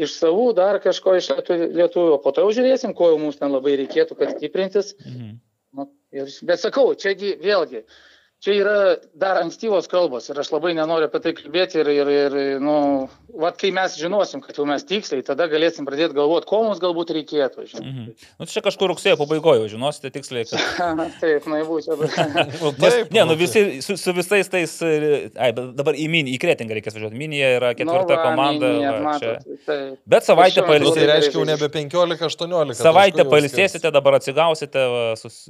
Speaker 5: iš savų, dar kažko iš lietuvių, po to žiūrėsim, ko jau mums ten labai reikėtų, kad stiprintis. Mhm. Nu, ir, bet sakau, čiagi vėlgi, čia yra dar ankstyvos kalbos ir aš labai nenoriu apie tai kalbėti ir, ir, ir nu, vat, kai mes žinosim, kad jau mes tiksliai, tada galėsim pradėti galvoti, ko mums galbūt reikėtų. Mhm.
Speaker 3: Nu, čia kažkur rugsėjo pabaigoje žinosite tiksliai.
Speaker 5: Kad... taip, naivu čia.
Speaker 3: nu, taip, ne, nu visi su, su visais tais, ai, dabar į minį, į kretingą reikės važiuoti. Minija yra ketvirta nu, va, komanda. Minija, va, matot, taip. Bet savaitę
Speaker 2: pailsėsite. Nu, tai reiškia jau nebe 15-18.
Speaker 3: Savaitę pailsėsite, dabar atsigausite, va, sus,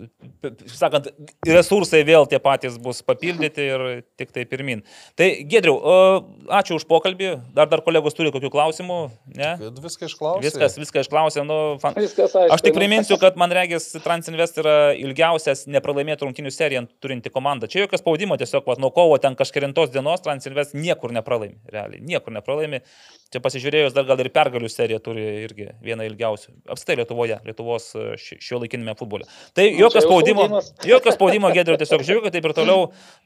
Speaker 3: sakant, resursai vėl tie patys bus papildyti ir tik tai pirmin. Tai Gedriu, ačiū už pokalbį. Dar, dar kolegos turi kokių klausimų? Ne?
Speaker 2: Viską išklausė.
Speaker 3: Viskas, viską išklausė. Nu, fan...
Speaker 5: Viskas aišku.
Speaker 3: Aš tik priminsiu, kad man regis Transinvest yra ilgiausias nepralaimėtų rungtinių seriją turinti komanda. Čia jokio spaudimo, tiesiog vat, nuo kovo ten kažkėlintos dienos Transinvest niekur nepralaimi. Realiai, niekur nepralaimi. Čia pasižiūrėjus dar gal ir pergalių seriją turi irgi vieną ilgiausių. Apstai Lietuvoje, Lietuvos šio laikinime futbole. Tai
Speaker 5: Nu,
Speaker 3: jokio spaudimo, jokio spaudimo Gedriu tiesiog žiūriu, kad taip ir toliau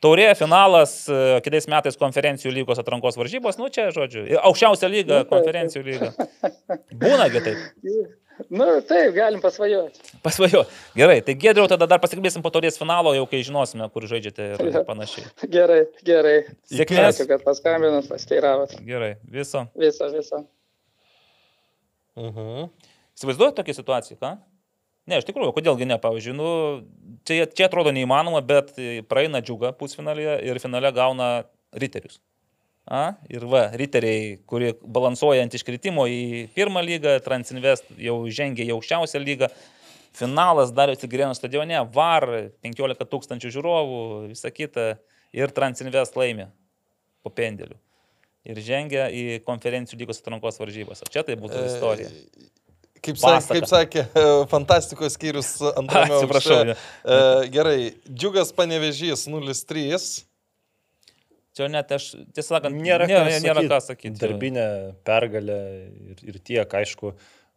Speaker 3: taurė, finalas, e, kitais metais konferencijų lygos atrankos varžybos, nu čia žodžiu, aukščiausia lyga,
Speaker 5: Nu,
Speaker 3: konferencijų lyga. Būnagi taip.
Speaker 5: Nu, taip, galim pasvajoti.
Speaker 3: Pasvajo. Gerai, tai Gedriau, tada dar pasikalbėsim po taurės finalo, jau kai žinosime, kur žaidžiate ir
Speaker 5: Jo.
Speaker 3: panašiai.
Speaker 5: Gerai, gerai.
Speaker 3: Sėkmės.
Speaker 5: Ačiū, kad paskambinot, pasteiravot.
Speaker 3: Gerai, viso.
Speaker 5: Visą, visą.
Speaker 2: Mhm.
Speaker 3: Įsivaizduoju tokią situaciją, ką? Ne, iš tikrųjų, kodėlgi ne, pavyzdžiui, nu, čia, čia atrodo neįmanoma, bet praeina džiuga pusfinalėje ir finale gauna riterius. A, ir va, riteriai, kurie balansuoja ant iškritimo į pirmą lygą, Transinvest jau žengia į aukščiausią lygą. Finalas dariusi Grėno stadione, VAR, 15 tūkstančių žiūrovų, visa kita. Ir Transinvest laimė po pendeliu. Ir žengia į konferencijų lygos atrankos varžybas. O čia tai būtų
Speaker 2: E,
Speaker 3: istorija.
Speaker 2: Kaip, sak, kaip sakė, e, fantastikos skyrius antrame
Speaker 3: Atsiprašau,
Speaker 2: aukšte. E, Gerai, džiugas panevežys 0-3.
Speaker 3: Čia net aš, tiesą sakant,
Speaker 4: Nėra,
Speaker 3: nėra, nėra
Speaker 4: sakyt.
Speaker 3: ką sakyti.
Speaker 4: Darbinė pergalė ir, ir tiek, aišku,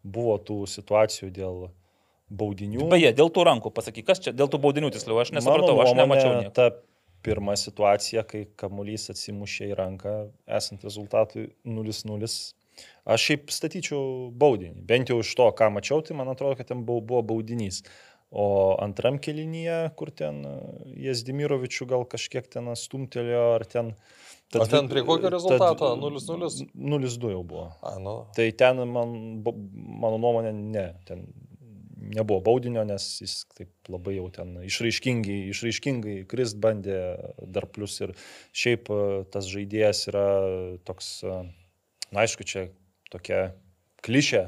Speaker 4: buvo tų situacijų dėl baudinių.
Speaker 3: Beje, dėl tų rankų pasakyk, kas čia, dėl tų baudinių tiksliau, aš nesupratau,
Speaker 4: Mano
Speaker 3: aš nemačiau nieko.
Speaker 4: Ta pirma situacija, kai kamuolys atsimušė į ranką, esant rezultatui 0-0. Aš šiaip statyčiau baudinį. Bent jau iš to, ką mačiau, tai man atrodo, kad ten buvo baudinys. O antram kelinyje, kur ten Jezdimirovičių gal kažkiek ten stumtelėjo, ar ten...
Speaker 2: O ten prie kokio rezultato? 0:0?
Speaker 4: 0-2 jau buvo.
Speaker 2: A, nu.
Speaker 4: Tai ten, man, mano nuomonė, ne. Ten nebuvo baudinio, nes jis taip labai jau ten išraiškingai, išraiškingai krist bandė dar plus ir šiaip e, tas žaidėjas yra toks, e, na aišku, čia tokia klišė,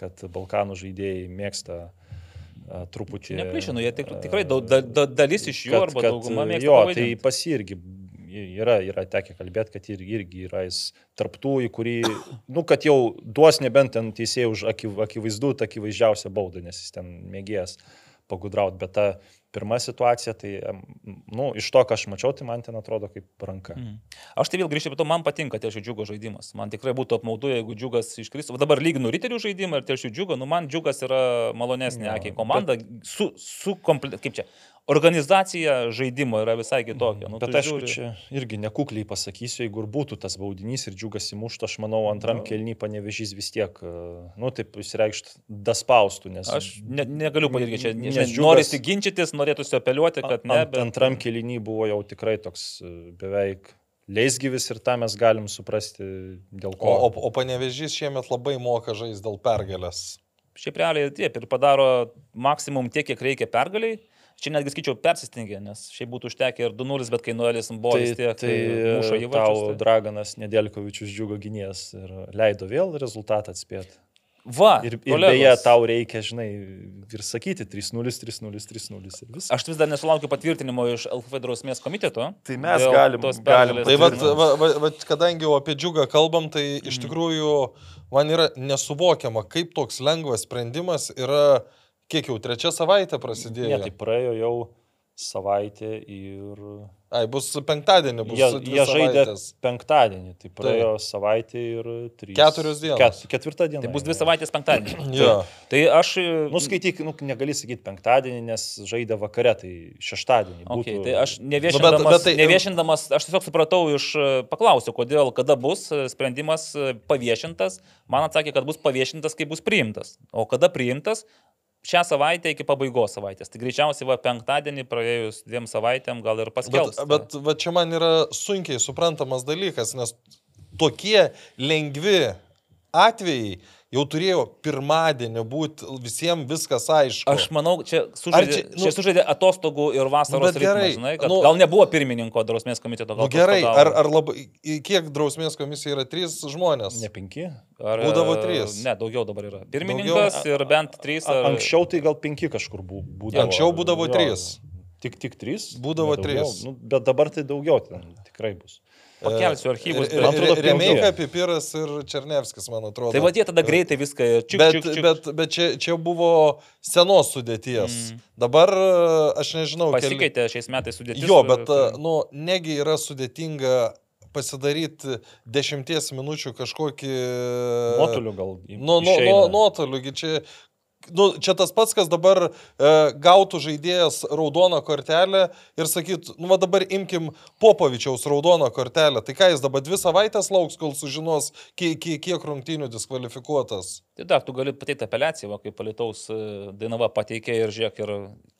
Speaker 4: kad Balkanų žaidėjai mėgsta a, truputį...
Speaker 3: Neplišinu, jie tik, tikrai daug, da, da, dalis iš jų arba dauguma mėgsta.
Speaker 4: Jo,
Speaker 3: pavaidint.
Speaker 4: tai pas irgi yra, yra tekę kalbėti, kad ir, irgi yra jis tarptų, į kurį, nu, kad jau duos nebent ten teisėjai už akiv, akivaizdų, akivaizdžiausią baudą, nes jis ten mėgėjęs pagudrauti, bet ta pirma situacija, tai, nu, iš to, ką aš mačiau, tai man ten atrodo kaip ranka.
Speaker 3: Mhm. Aš tai vėl grįžtu prie to, man patinka telšių džiugo žaidimas. Man tikrai būtų apmaudu, jeigu džiugas iškristų. Dabar lyginu riterių žaidimą ir telšių džiugo, nu man džiugas yra malonesnė
Speaker 4: Jo,
Speaker 3: akiai komanda, su, su komple... kaip čia, organizacija žaidimo yra visai kitokia. Nu,
Speaker 4: Bet aišku,
Speaker 3: žiūri-
Speaker 4: čia irgi nekukliai pasakysiu, jeigu ir būtų tas baudinys ir džiugas įmuštų, aš manau, antram
Speaker 3: Nu.
Speaker 4: kelny panevežys vis tiek, e, nu, taip išreikšt, daspaustų, nes...
Speaker 3: Aš ne, negaliu padaryti, čia
Speaker 4: Nes
Speaker 3: žinai,
Speaker 4: Džiugas-
Speaker 3: norisi ginčytis, norėtųsi apeliuoti, kad ne.
Speaker 4: Ant, antram kelinį buvo jau tikrai toks e, beveik leisgyvis ir tą mes galim suprasti dėl
Speaker 2: O,
Speaker 4: ko.
Speaker 2: o, o panevežys šiemet labai moka žaisti dėl pergalės.
Speaker 3: Šiaip realiai taip ir padaro maksimum tiek, kiek reikia pergaliai. Čia netgi skaičiau persistengė, nes šiaip būtų užtekę ir 2-0, bet kai nuėlis buvo vis tiek,
Speaker 4: tai
Speaker 3: muša
Speaker 4: tau
Speaker 3: įvarčius. Tai...
Speaker 4: Draganas Nedelkovičius džiugo gynėjas ir leido vėl rezultatą atspėti.
Speaker 3: Va,
Speaker 4: Ir, ir
Speaker 3: kolegos,
Speaker 4: beje, tau reikia, žinai, ir sakyti 3-0, 3-0, 3-0 ir viskas.
Speaker 3: Aš vis dar nesulaukiu patvirtinimo iš LFF drausmės komiteto.
Speaker 4: Tai mes galim- galim
Speaker 2: Tai vat, va, va, va, kadangi jau apie džiugą kalbam, tai iš tikrųjų man yra nesuvokiama, kaip toks lengvas sprendimas yra, kiek jau trečią savaitę prasidėjo.
Speaker 4: Ne, tai praėjo jau savaitė ir...
Speaker 2: Ai, bus penktadienį, bus
Speaker 4: Jie, jie žaidė
Speaker 2: savaitės.
Speaker 4: penktadienį, tai praėjo savaitė ir trys.
Speaker 2: Keturios dienos.
Speaker 4: Ket, ketvirta diena.
Speaker 3: Tai bus dvi savaitės penktadienį.
Speaker 2: Jo.
Speaker 3: Tai aš...
Speaker 4: Nuskaityk, nu, negali sakyti penktadienį, nes žaidė vakare, tai šeštadienį.
Speaker 3: Okay,
Speaker 4: būtų-
Speaker 3: tai aš
Speaker 2: Nu,
Speaker 3: neviešindamas,
Speaker 2: bet- bet tai-
Speaker 3: neviešindamas, aš tiesiog supratau iš, e, paklausiu, kodėl, kada bus e, sprendimas e, paviešintas. Man atsakė, kad bus paviešintas, kai bus priimtas. O kada priimtas? Šią savaitę iki pabaigos savaitės. Tai greičiausiai va penktadienį praėjus dviem savaitėm gal ir
Speaker 2: Bet,
Speaker 3: paskelbs.
Speaker 2: bet va, čia man yra sunkiai suprantamas dalykas, nes tokie lengvi atvejai jau turėjo pirmadienį būti visiems viskas aišku.
Speaker 3: Aš manau, čia sužaidė,
Speaker 2: čia, nu-
Speaker 3: nu, čia sužaidė atostogų ir vasaros
Speaker 2: bet gerai,
Speaker 3: ritmas, žinai, kad
Speaker 2: nu-
Speaker 3: nu, gal nebuvo pirmininko drausmės komiteto.
Speaker 2: Nu gerai, ar, ar labai, kiek drausmės komisija yra trys žmonės?
Speaker 4: Ne penki.
Speaker 3: Ar,
Speaker 2: būdavo
Speaker 3: e,
Speaker 2: trys?
Speaker 3: Ne, daugiau dabar yra. Pirmininkas
Speaker 2: Daugiau?
Speaker 3: ir bent trys. Ar...
Speaker 4: Anksčiau tai gal penki kažkur bū- būdavo.
Speaker 2: Anksčiau būdavo
Speaker 4: Jo,
Speaker 2: trys.
Speaker 4: Tik, tik trys?
Speaker 2: Būdavo trys.
Speaker 4: Nu, bet dabar tai daugiau ten tikrai bus.
Speaker 3: Pakelsiu archyvus.
Speaker 2: Re-
Speaker 3: bet-
Speaker 4: man atrodo,
Speaker 2: re- Remeika. Pipiras ir Černevskis, man atrodo.
Speaker 3: Tai va jie tada greitai viską čiuk,
Speaker 2: Bet,
Speaker 3: čiuk, čiuk.
Speaker 2: bet, bet čia, čia buvo senos sudėties. Mm. Dabar e, aš nežinau, keli-
Speaker 3: pasikeitė šiais metais sudėtis.
Speaker 2: Jo, bet, e, nu, negi yra sudėtinga pasidaryti dešimties minučių kažkokį...
Speaker 4: Nuotoliu gal.
Speaker 2: Nu, nu, nu, nuotoliu, čia... Nu, čia tas pats, kas dabar e, gautų žaidėjas raudoną kortelę ir sakytų, nu va dabar imkim Popovičiaus raudoną kortelę. Tai ką jis dabar dvi savaitės lauks, kol sužinos, kiek, kiek, kiek rungtynių diskvalifikuotas.
Speaker 3: Tai dar tu gali pateikti apeliaciją, va, kaip palitaus Dainava pateikė ir žiūrėk. Ir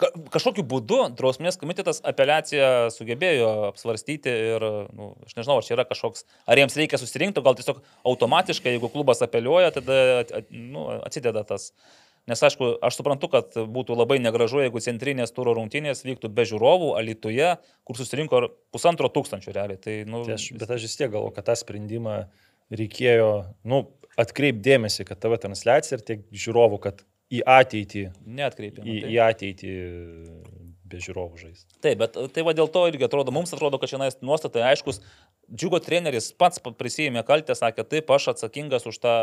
Speaker 3: ka, kažkokiu būdu drausmės komitetas apeliaciją sugebėjo apsvarstyti ir, nu, aš nežinau, ar čia yra kažkoks, ar jiems reikia susirinkti, gal tiesiog automatiškai, jeigu klubas apeliuoja, tada at, at, nu, atsideda tas. Nes aišku, aš suprantu, kad būtų labai negražu, jeigu centrinės turo rungtynės vyktų be žiūrovų, Alituje, kur susirinko pusantro tūkstančio realiai. Tai, nu,
Speaker 4: Tai aš, bet aš vis tiek galvoju, kad tą sprendimą reikėjo, nu, atkreipdėmėsi, kad tavo transliacija ir tiek žiūrovų, kad į ateitį,
Speaker 3: neatkreipė.
Speaker 4: į,
Speaker 3: nu,
Speaker 4: į ateitį be žiūrovų žais.
Speaker 3: Taip, bet tai va dėl to irgi atrodo, mums atrodo, kad šiandien nuostatai aiškus. Džiugo treneris pats pa- prisijėmė kaltę, sakė, taip, aš atsakingas už tą,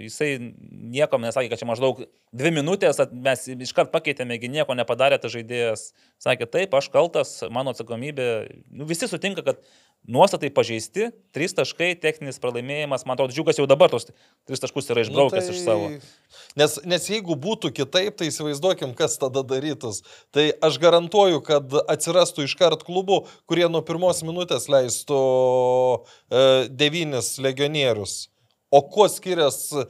Speaker 3: jisai niekam nesakė, kad čia maždaug dvi minutės, mes iškart pakeitėme, gi nieko nepadarė tas žaidėjas. Sakė, taip, aš kaltas, mano atsakomybė. Nu, visi sutinka, kad nuostatai pažeisti, trys taškai, techninis pralaimėjimas, man atrodo, džiugas jau dabar tos tris taškus yra išbraukęs nu, tai... iš savo.
Speaker 2: Nes, nes jeigu būtų kitaip, tai įsivaizduokim, kas tada darytus. Tai aš garantuoju, kad atsirastų iškart klubų, kurie nuo pirmos minutės leistų e, devynis legionierius. O kuo skiriasi,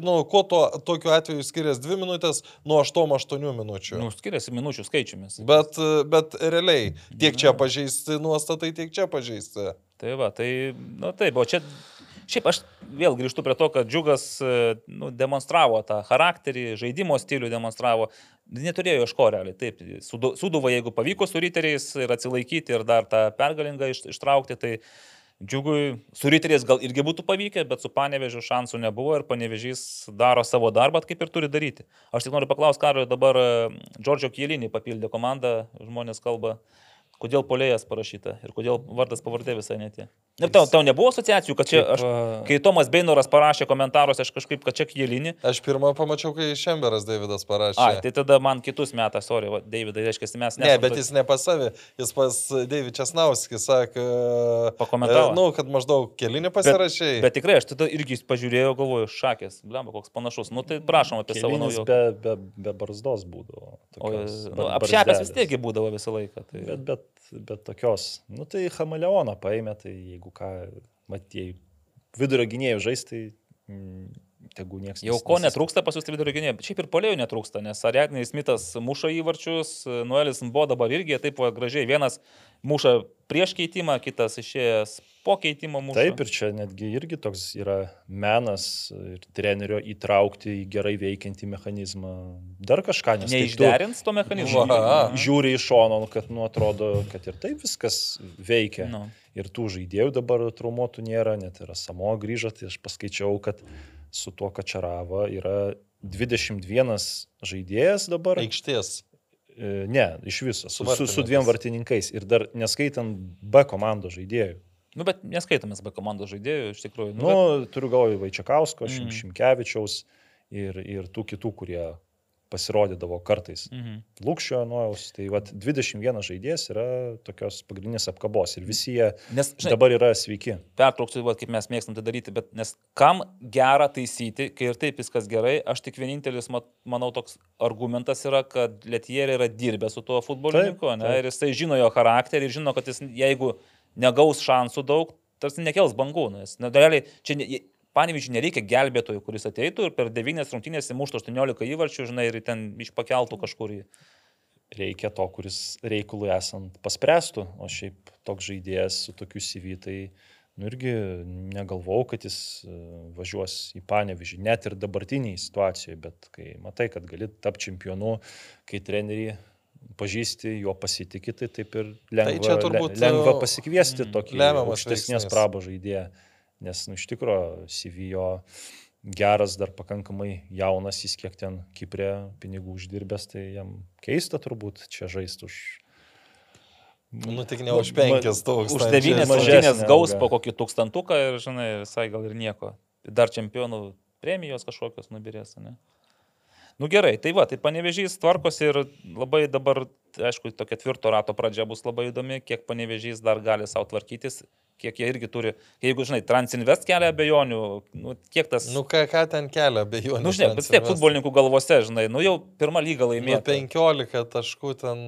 Speaker 2: nu, kuo to, tokiu atveju skiriasi dvi minutės nuo 8-8 minučių?
Speaker 3: Nu, skiriasi minučių skaičiumis.
Speaker 2: Bet, bet realiai, tiek čia pažeisti nuostatai, tiek čia pažeisti.
Speaker 3: Tai va, tai, nu taip, o čia, šiaip aš vėl grįžtu prie to, kad Džiugas nu, demonstravo tą charakterį, žaidimo stilių demonstravo, neturėjo iš ko realiai, taip, Sudu- Suduva, jeigu pavyko su riteriais ir atsilaikyti ir dar tą pergalingą iš, ištraukti, tai Džiugui su riteriais gal irgi būtų pavykę, bet su panevežiu šansų nebuvo ir panevežys daro savo darbą, kaip ir turi daryti. Aš tik noriu paklausti, Karui, dabar e, Džordžio Kielinį papildė komandą, žmonės kalba, kodėl polėjas parašyta ir kodėl vardas pavardė visai netie. Ir tau, tau nebuvo asociacijų, kad čia,
Speaker 4: Kaip,
Speaker 3: aš, kai Tomas Beinoras parašė komentaruose, aš kažkaip, kad čia Kielinį,
Speaker 2: Aš pirmą pamačiau, kai Šemberas Davidas parašė.
Speaker 3: ai, tai tada man kitus metais, sorry, va, Davidai, reiškia, mes
Speaker 2: Ne,
Speaker 3: nesame.
Speaker 2: bet jis ne pas savi, jis pas David Česnauskis sakė,
Speaker 3: Pakomentavo.
Speaker 2: e, nu, kad maždaug kelinį pasirašė.
Speaker 3: Bet tikrai, aš tada irgi pažiūrėjau, galvoju, šakės, blemba, koks panašus. Nu tai prašom apie savo
Speaker 4: Kelinis
Speaker 3: naują.
Speaker 4: be, be, be barzdos būdavo.
Speaker 3: O,
Speaker 4: tokios
Speaker 3: nu,
Speaker 4: bar-
Speaker 3: apšepęs vis tiekgi būdavo visą laiką. Tai...
Speaker 4: Bet, bet, bet tokios, nu tai Hameleoną paėmė, tai jeigu ką, matėjai, vidurio gynėjų žaisti, tai mm, tegu niekas.
Speaker 3: Jau ko netrūksta pas jūs vidurio gynėjų, bet šiaip ir polėjų netrūksta, nes Ariadniai Smithas muša įvarčius, Noelis Mbo dabar irgi taip gražiai. Vienas muša prieš keitimą, kitas išėjęs po keitimo muša.
Speaker 4: Taip ir čia netgi irgi toks yra menas ir trenerio įtraukti į gerai veikiantį mechanizmą. Dar kažką, nes tai
Speaker 3: Neišderins to mechanizmo.
Speaker 4: Žiūri iš šono, kad nu atrodo, kad ir taip viskas veikia.
Speaker 3: Nu.
Speaker 4: Ir tų žaidėjų dabar traumuotų nėra, net ir Samo grįžo, tai aš paskaičiau, kad su tuo Kačarava yra 21 žaidėjas dabar.
Speaker 2: Aikštės.
Speaker 4: E, Ne, iš viso, su, su, su dviem vartininkais ir dar neskaitant B komandos žaidėjų.
Speaker 3: nu, bet neskaitomės be komandos žaidėjų, iš tikrųjų.
Speaker 4: Nu,
Speaker 3: bet-
Speaker 4: turiu galvoje Vaičiakausko,
Speaker 3: Mm.
Speaker 4: mm. Šimkevičiaus ir, ir tų kitų, kurie pasirodydavo kartais.
Speaker 3: Mhm.
Speaker 4: Lūkščio nuojaus, tai vat 21 žaidėjas yra tokios pagrindinės apkabos ir visi jie
Speaker 3: Nes, žinai,
Speaker 4: dabar yra sveiki.
Speaker 3: pertrauksiu, va, kaip mes mėgstam tai daryti, bet nes kam gera taisyti, kai ir taip viskas gerai, aš tik vienintelis, mat, manau, toks argumentas yra, kad Lietierė yra dirbę su tuo futbolininku,
Speaker 4: Taip,
Speaker 3: ne,
Speaker 4: taip.
Speaker 3: ir jisai žino jo charakterį ir žino, kad jis, jeigu negaus šansų daug, tarsi nekels bangų, nes, na, realiai, čia ne, Panevičiui nereikia gelbėtojų, kuris ateitų ir per 9 rungtynės įmuštų 18 įvarčių, žinai, ir ten išpakeltų kažkur į...
Speaker 4: Reikia to, kuris reikalui esant paspręstų, o šiaip toks žaidėjas su tokiu CV, tai nu, irgi negalvau, kad jis e, važiuos į Panevižį, net ir dabartiniai situacijoje, bet kai matai, kad gali tapti čempionu, kai treneriai pažįsti, juo pasitikė, tai taip ir lengva,
Speaker 2: čia turbūt,
Speaker 4: le- lengva
Speaker 2: e,
Speaker 4: pasikviesti
Speaker 3: mm,
Speaker 4: tokį aukštesnės prabo žaidėją, nes nu, iš tikrųjų CV jo geras, dar pakankamai jaunas, jis kiek ten Kiprė pinigų uždirbęs, tai jam keista turbūt čia žaisti už
Speaker 2: Nu tik ne už penkis tūkstančius.
Speaker 3: Už devynės
Speaker 4: mažesnė
Speaker 3: rungtynės gaus po kokį tūkstantuką ir, žinai, visai gal ir nieko. Dar čempionų premijos kažkokios nubirės, ne? Nu gerai, tai va, tai panevežys tvarkosi ir labai dabar, aišku, to ketvirto rato pradžia bus labai įdomi, kiek panevežys dar gali savo tvarkytis, kiek jie irgi turi, jeigu, žinai, Transinvest kelia abejonių, nu, kiek tas...
Speaker 2: Nu ką, ką ten kelia, be jų.
Speaker 3: nu žinai, bet tiek futbolininkų galvose, žinai, nu jau pirmą lygą
Speaker 2: Nu,
Speaker 3: laimėjo.
Speaker 2: 15 taškų ten.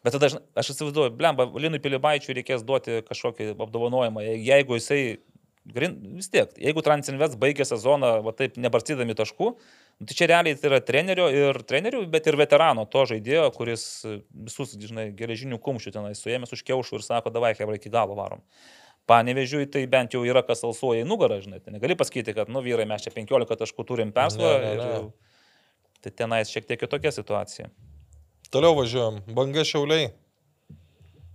Speaker 3: Bet tada aš įsivaizduoju, blemba, Linui Pilibaičiui reikės duoti kažkokį apdovanojimą. Je- Jeigu jisai, vis tiek, jeigu Transinvest baigė sezoną, va taip, nebarstydami taškų, nu, tai čia realiai tai yra trenerio ir trenerių, bet ir veterano to žaidėjo, kuris e, visus, žinai, geležinių kumščių tenai suėmęs už kiaušų ir sako, davai, hebra, iki galo varom. Panevežiui tai bent jau yra kas alsuoja į nugarą, žinai. Tai negali pasakyti, kad, nu vyrai, mes čia 15 taškų turim persvarą. Ir Tai tenais šiek tiek kitokia situacija.
Speaker 2: Toliau važiuojam. Banga šiauliai.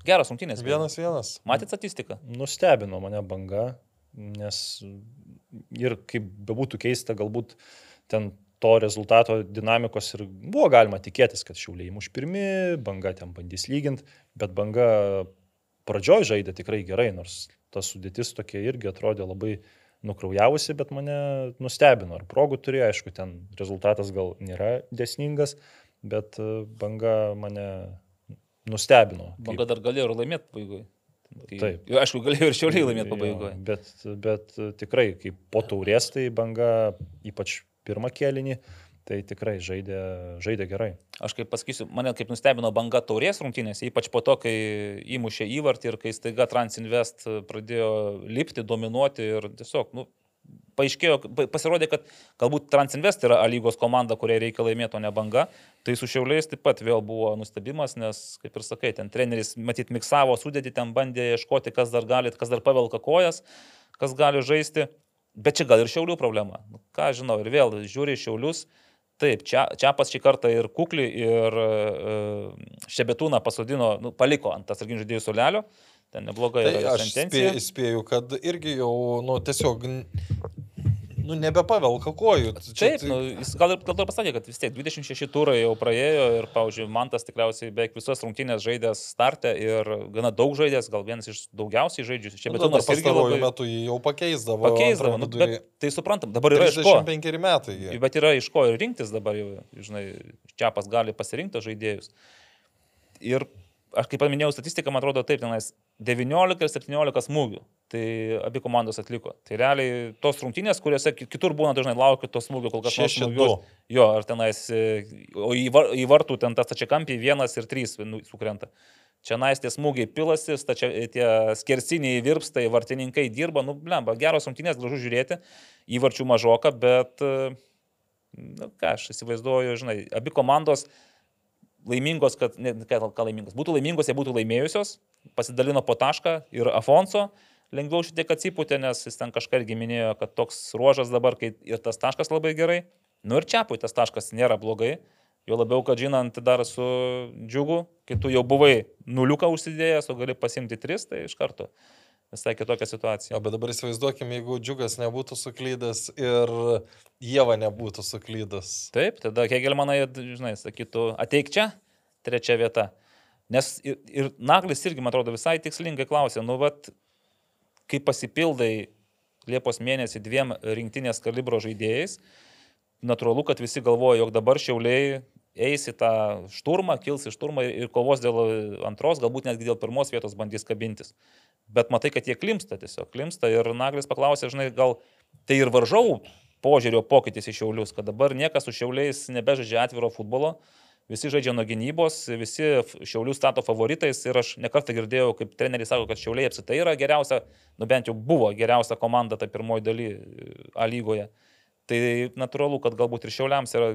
Speaker 3: Geras rungtynės.
Speaker 2: Vienas vienas.
Speaker 3: Matėt statistiką?
Speaker 4: Nustebino mane banga, nes ir kaip bebūtų keista, galbūt ten to rezultato dinamikos ir buvo galima tikėtis, kad šiauliai muš pirmi, banga ten bandys lyginti, bet banga pradžioj žaidė tikrai gerai, nors ta sudėtis tokia irgi atrodė labai nukraujavusi, bet mane nustebino. Ar progų turėjo, aišku, ten rezultatas gal nėra desningas, bet e, banga mane nustebino.
Speaker 3: Banga dar galėjo ir laimėti pabaigoje.
Speaker 4: Taip.
Speaker 3: Aišku, galėjo ir šiauliai laimėti pabaigoje.
Speaker 4: Bet, bet e, tikrai, kaip po taurės, tai banga, ypač pirmą kėlinį, tai tikrai žaidė, žaidė gerai.
Speaker 3: Aš kaip pasakysiu, mane kaip nustebino banga taurės rungtynėse, ypač po to, kai įmušė įvartį ir kai staiga Transinvest pradėjo lipti, dominuoti ir tiesiog, nu, paaiškėjo, pa- pasirodė, kad galbūt Transinvest yra A lygos komanda, kuriai reikia laimėti, o ne banga. Tai su šiauliais taip pat vėl buvo nustebimas, nes, kaip ir sakai, ten treneris, matyt, miksavo sudėti, ten bandė ieškoti, kas dar gali, kas dar pavelka kojas, kas gali žaisti. Bet čia gal ir šiaulių problema. Nu, ką žinau, ir vėl žiūri šiaulius. Taip, čia, čia pas šį kartą ir kuklį, ir uh, šebetūną pasodino, nu, paliko ant tas arginių žaidėjų solelio. Ten neblogai
Speaker 2: Tai
Speaker 3: yra
Speaker 2: aš
Speaker 3: sentencija.
Speaker 2: spėju, kad irgi jau, nu, tiesiog, nu, nebepavelka kojų. Čia
Speaker 3: Taip,
Speaker 2: tai-
Speaker 3: nu, jis gal ir, gal ir pasakė, kad vis tiek 26 turai jau praėjo ir, pavyzdžiui, Mantas tikriausiai beveik visas rungtynės žaidęs startę ir gana daug žaidęs, gal vienas iš daugiausiai žaidžių. Čia
Speaker 2: Nu,
Speaker 3: bet irgi
Speaker 2: pastaruoju
Speaker 3: labai
Speaker 2: metu jį jau pakeisdavo.
Speaker 3: pakeisdavo. Nu, bet tai suprantam, dabar yra iš ko.
Speaker 2: 35 metai. jie.
Speaker 3: Bet yra iš ko ir rinktis dabar jau, žinai, Čiapas gali pasirinkti žaidėjus. Ir aš kaip paminėjau statistiką, man atrodo taip, tenais 19 ir 17 smūgių. Tai abi komandos atliko. Tai realiai tos rungtynės, kuriuose ki- kitur būna dažnai laukia tos smūgių, kol kas nors
Speaker 2: Šeši,
Speaker 3: smūgius. Jo, ar tenais, e, o į, var, į vartų ten tas tačiakampiai vienas ir trys nu, sukrenta. Čia nais tie smūgiai pilasi, tačia tie skersiniai virpsta, vartininkai dirba, nu, blemba, geros rungtynės, gražu žiūrėti, įvarčių mažoka, bet, e, na, ką aš įsivaizduoju, žinai, abi komandos laimingos, kad, ne, ką, ką laimingos, būtų laimingos, jie būtų laimėjusios, pasidalino po tašką ir Afonso lengviau šitiek atsipūtė, nes jis ten kažką irgi minėjo, kad toks ruožas dabar, kai ir tas taškas labai gerai, nu ir čiapui tas taškas nėra blogai, jo labiau, kad žinant dar su džiugu, kai tu jau buvai nuliuką užsidėjęs, o gali pasimti tris, tai iš karto visai kitokia situacija.
Speaker 2: Jo, bet dabar įsivaizduokime, jeigu džiugas nebūtų suklydęs ir Jėva nebūtų suklydęs.
Speaker 3: Taip, tada Hegelmanai, žinai, sakytų, ateik čia, trečia vieta. Nes ir, ir Naglis irgi, man atrodo, visai tikslingai klausė, nu, vat, kai pasipildai Liepos mėnesį dviem rinktinės kalibro žaidėjais, natūralu, kad visi galvoja, jog dabar šiauliai eis į tą šturmą, kils į šturmą ir kovos dėl antros, galbūt netgi dėl pirmos vietos bandys kabintis. Bet matai, kad jie klimsta tiesiog, klimsta ir Naglis paklausė, žinai, gal tai ir varžovų požiūrio pokytis į šiaulius, kad dabar niekas su šiauliais nebežaidžia atviro futbolo, visi žaidžia nuo gynybos, visi šiaulių stato favoritais ir aš nekartą girdėjau, kaip treneriai sako, kad šiauliai apsitai yra geriausia, nu bent jau buvo geriausia komanda ta pirmoji daly e, A lygoje. Tai natūralu, kad galbūt ir šiauliams yra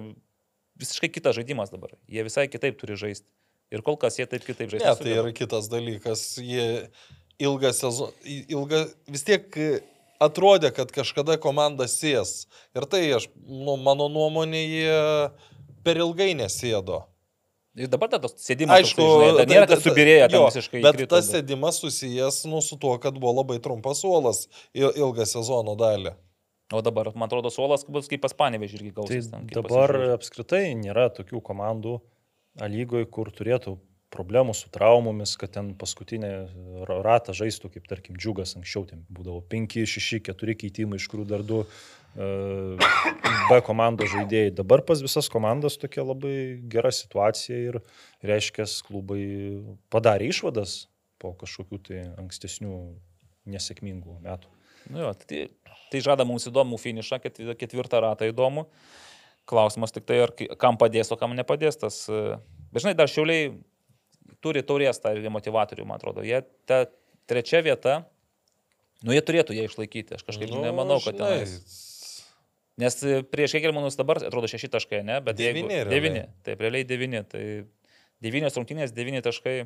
Speaker 3: visiškai kitas žaidimas dabar. Jie visai kitaip turi žaisti. Ir kol kas jie taip kitaip žaidžia.
Speaker 2: Ne, tai yra kitas dalykas. Jie ilgą sezoną, ilgą, vis tiek e, atrodė, kad kažkada komanda sės. Ir tai, aš, nu, mano nuomonė, jie per ilgai nesėdo.
Speaker 3: Ir dabar tas sėdimas,
Speaker 2: Aišku,
Speaker 3: toksai, žinai, dar nėra,
Speaker 2: ta-
Speaker 3: kad
Speaker 2: ta-
Speaker 3: subirėjo ten
Speaker 2: jo,
Speaker 3: visiškai.
Speaker 2: Bet
Speaker 3: įkrito,
Speaker 2: tas sėdimas susijęs nu, su tuo, kad buvo labai trumpas suolas il- ilgą sezono dalį.
Speaker 3: O dabar, man atrodo, suolas bus kaip pas Panevežį irgi
Speaker 4: Tai
Speaker 3: gausis. ten, kaip
Speaker 4: dabar
Speaker 3: pasižiūrėjus.
Speaker 4: apskritai nėra tokių komandų A lygoje, kur turėtų problemų su traumomis, kad ten paskutinę ra- ratą žaistų, kaip tarkim, džiugas anksčiau, ten būdavo 5, 6, 4 keitimai, iš kurių dar 2 B komandos žaidėjai. Dabar pas visas komandas tokia labai gera situacija ir reiškia, klubai padarė išvadas po kažkokių tai ankstesnių nesėkmingų metų.
Speaker 3: Nu jo, tai, tai žada mums įdomų finišą, ketvi- ketvirtą ratą įdomų. Klausimas tik tai, ar kam padės, o kam nepadės tas. e, Bet žinai, dar šiauliai turi taurės tą motivatorių, man atrodo. Jie ta trečia vieta, nu jie turėtų ją išlaikyti. Aš kažkaip nu, nemanau, kad ten. Nes e, prieš Hegelmanus dabar atrodo šeši taškai, ne? Bet
Speaker 2: Devyni
Speaker 3: jeigu, devyni. Taip, realiai devyni. Tai devynios rungtynės, devyni taškai.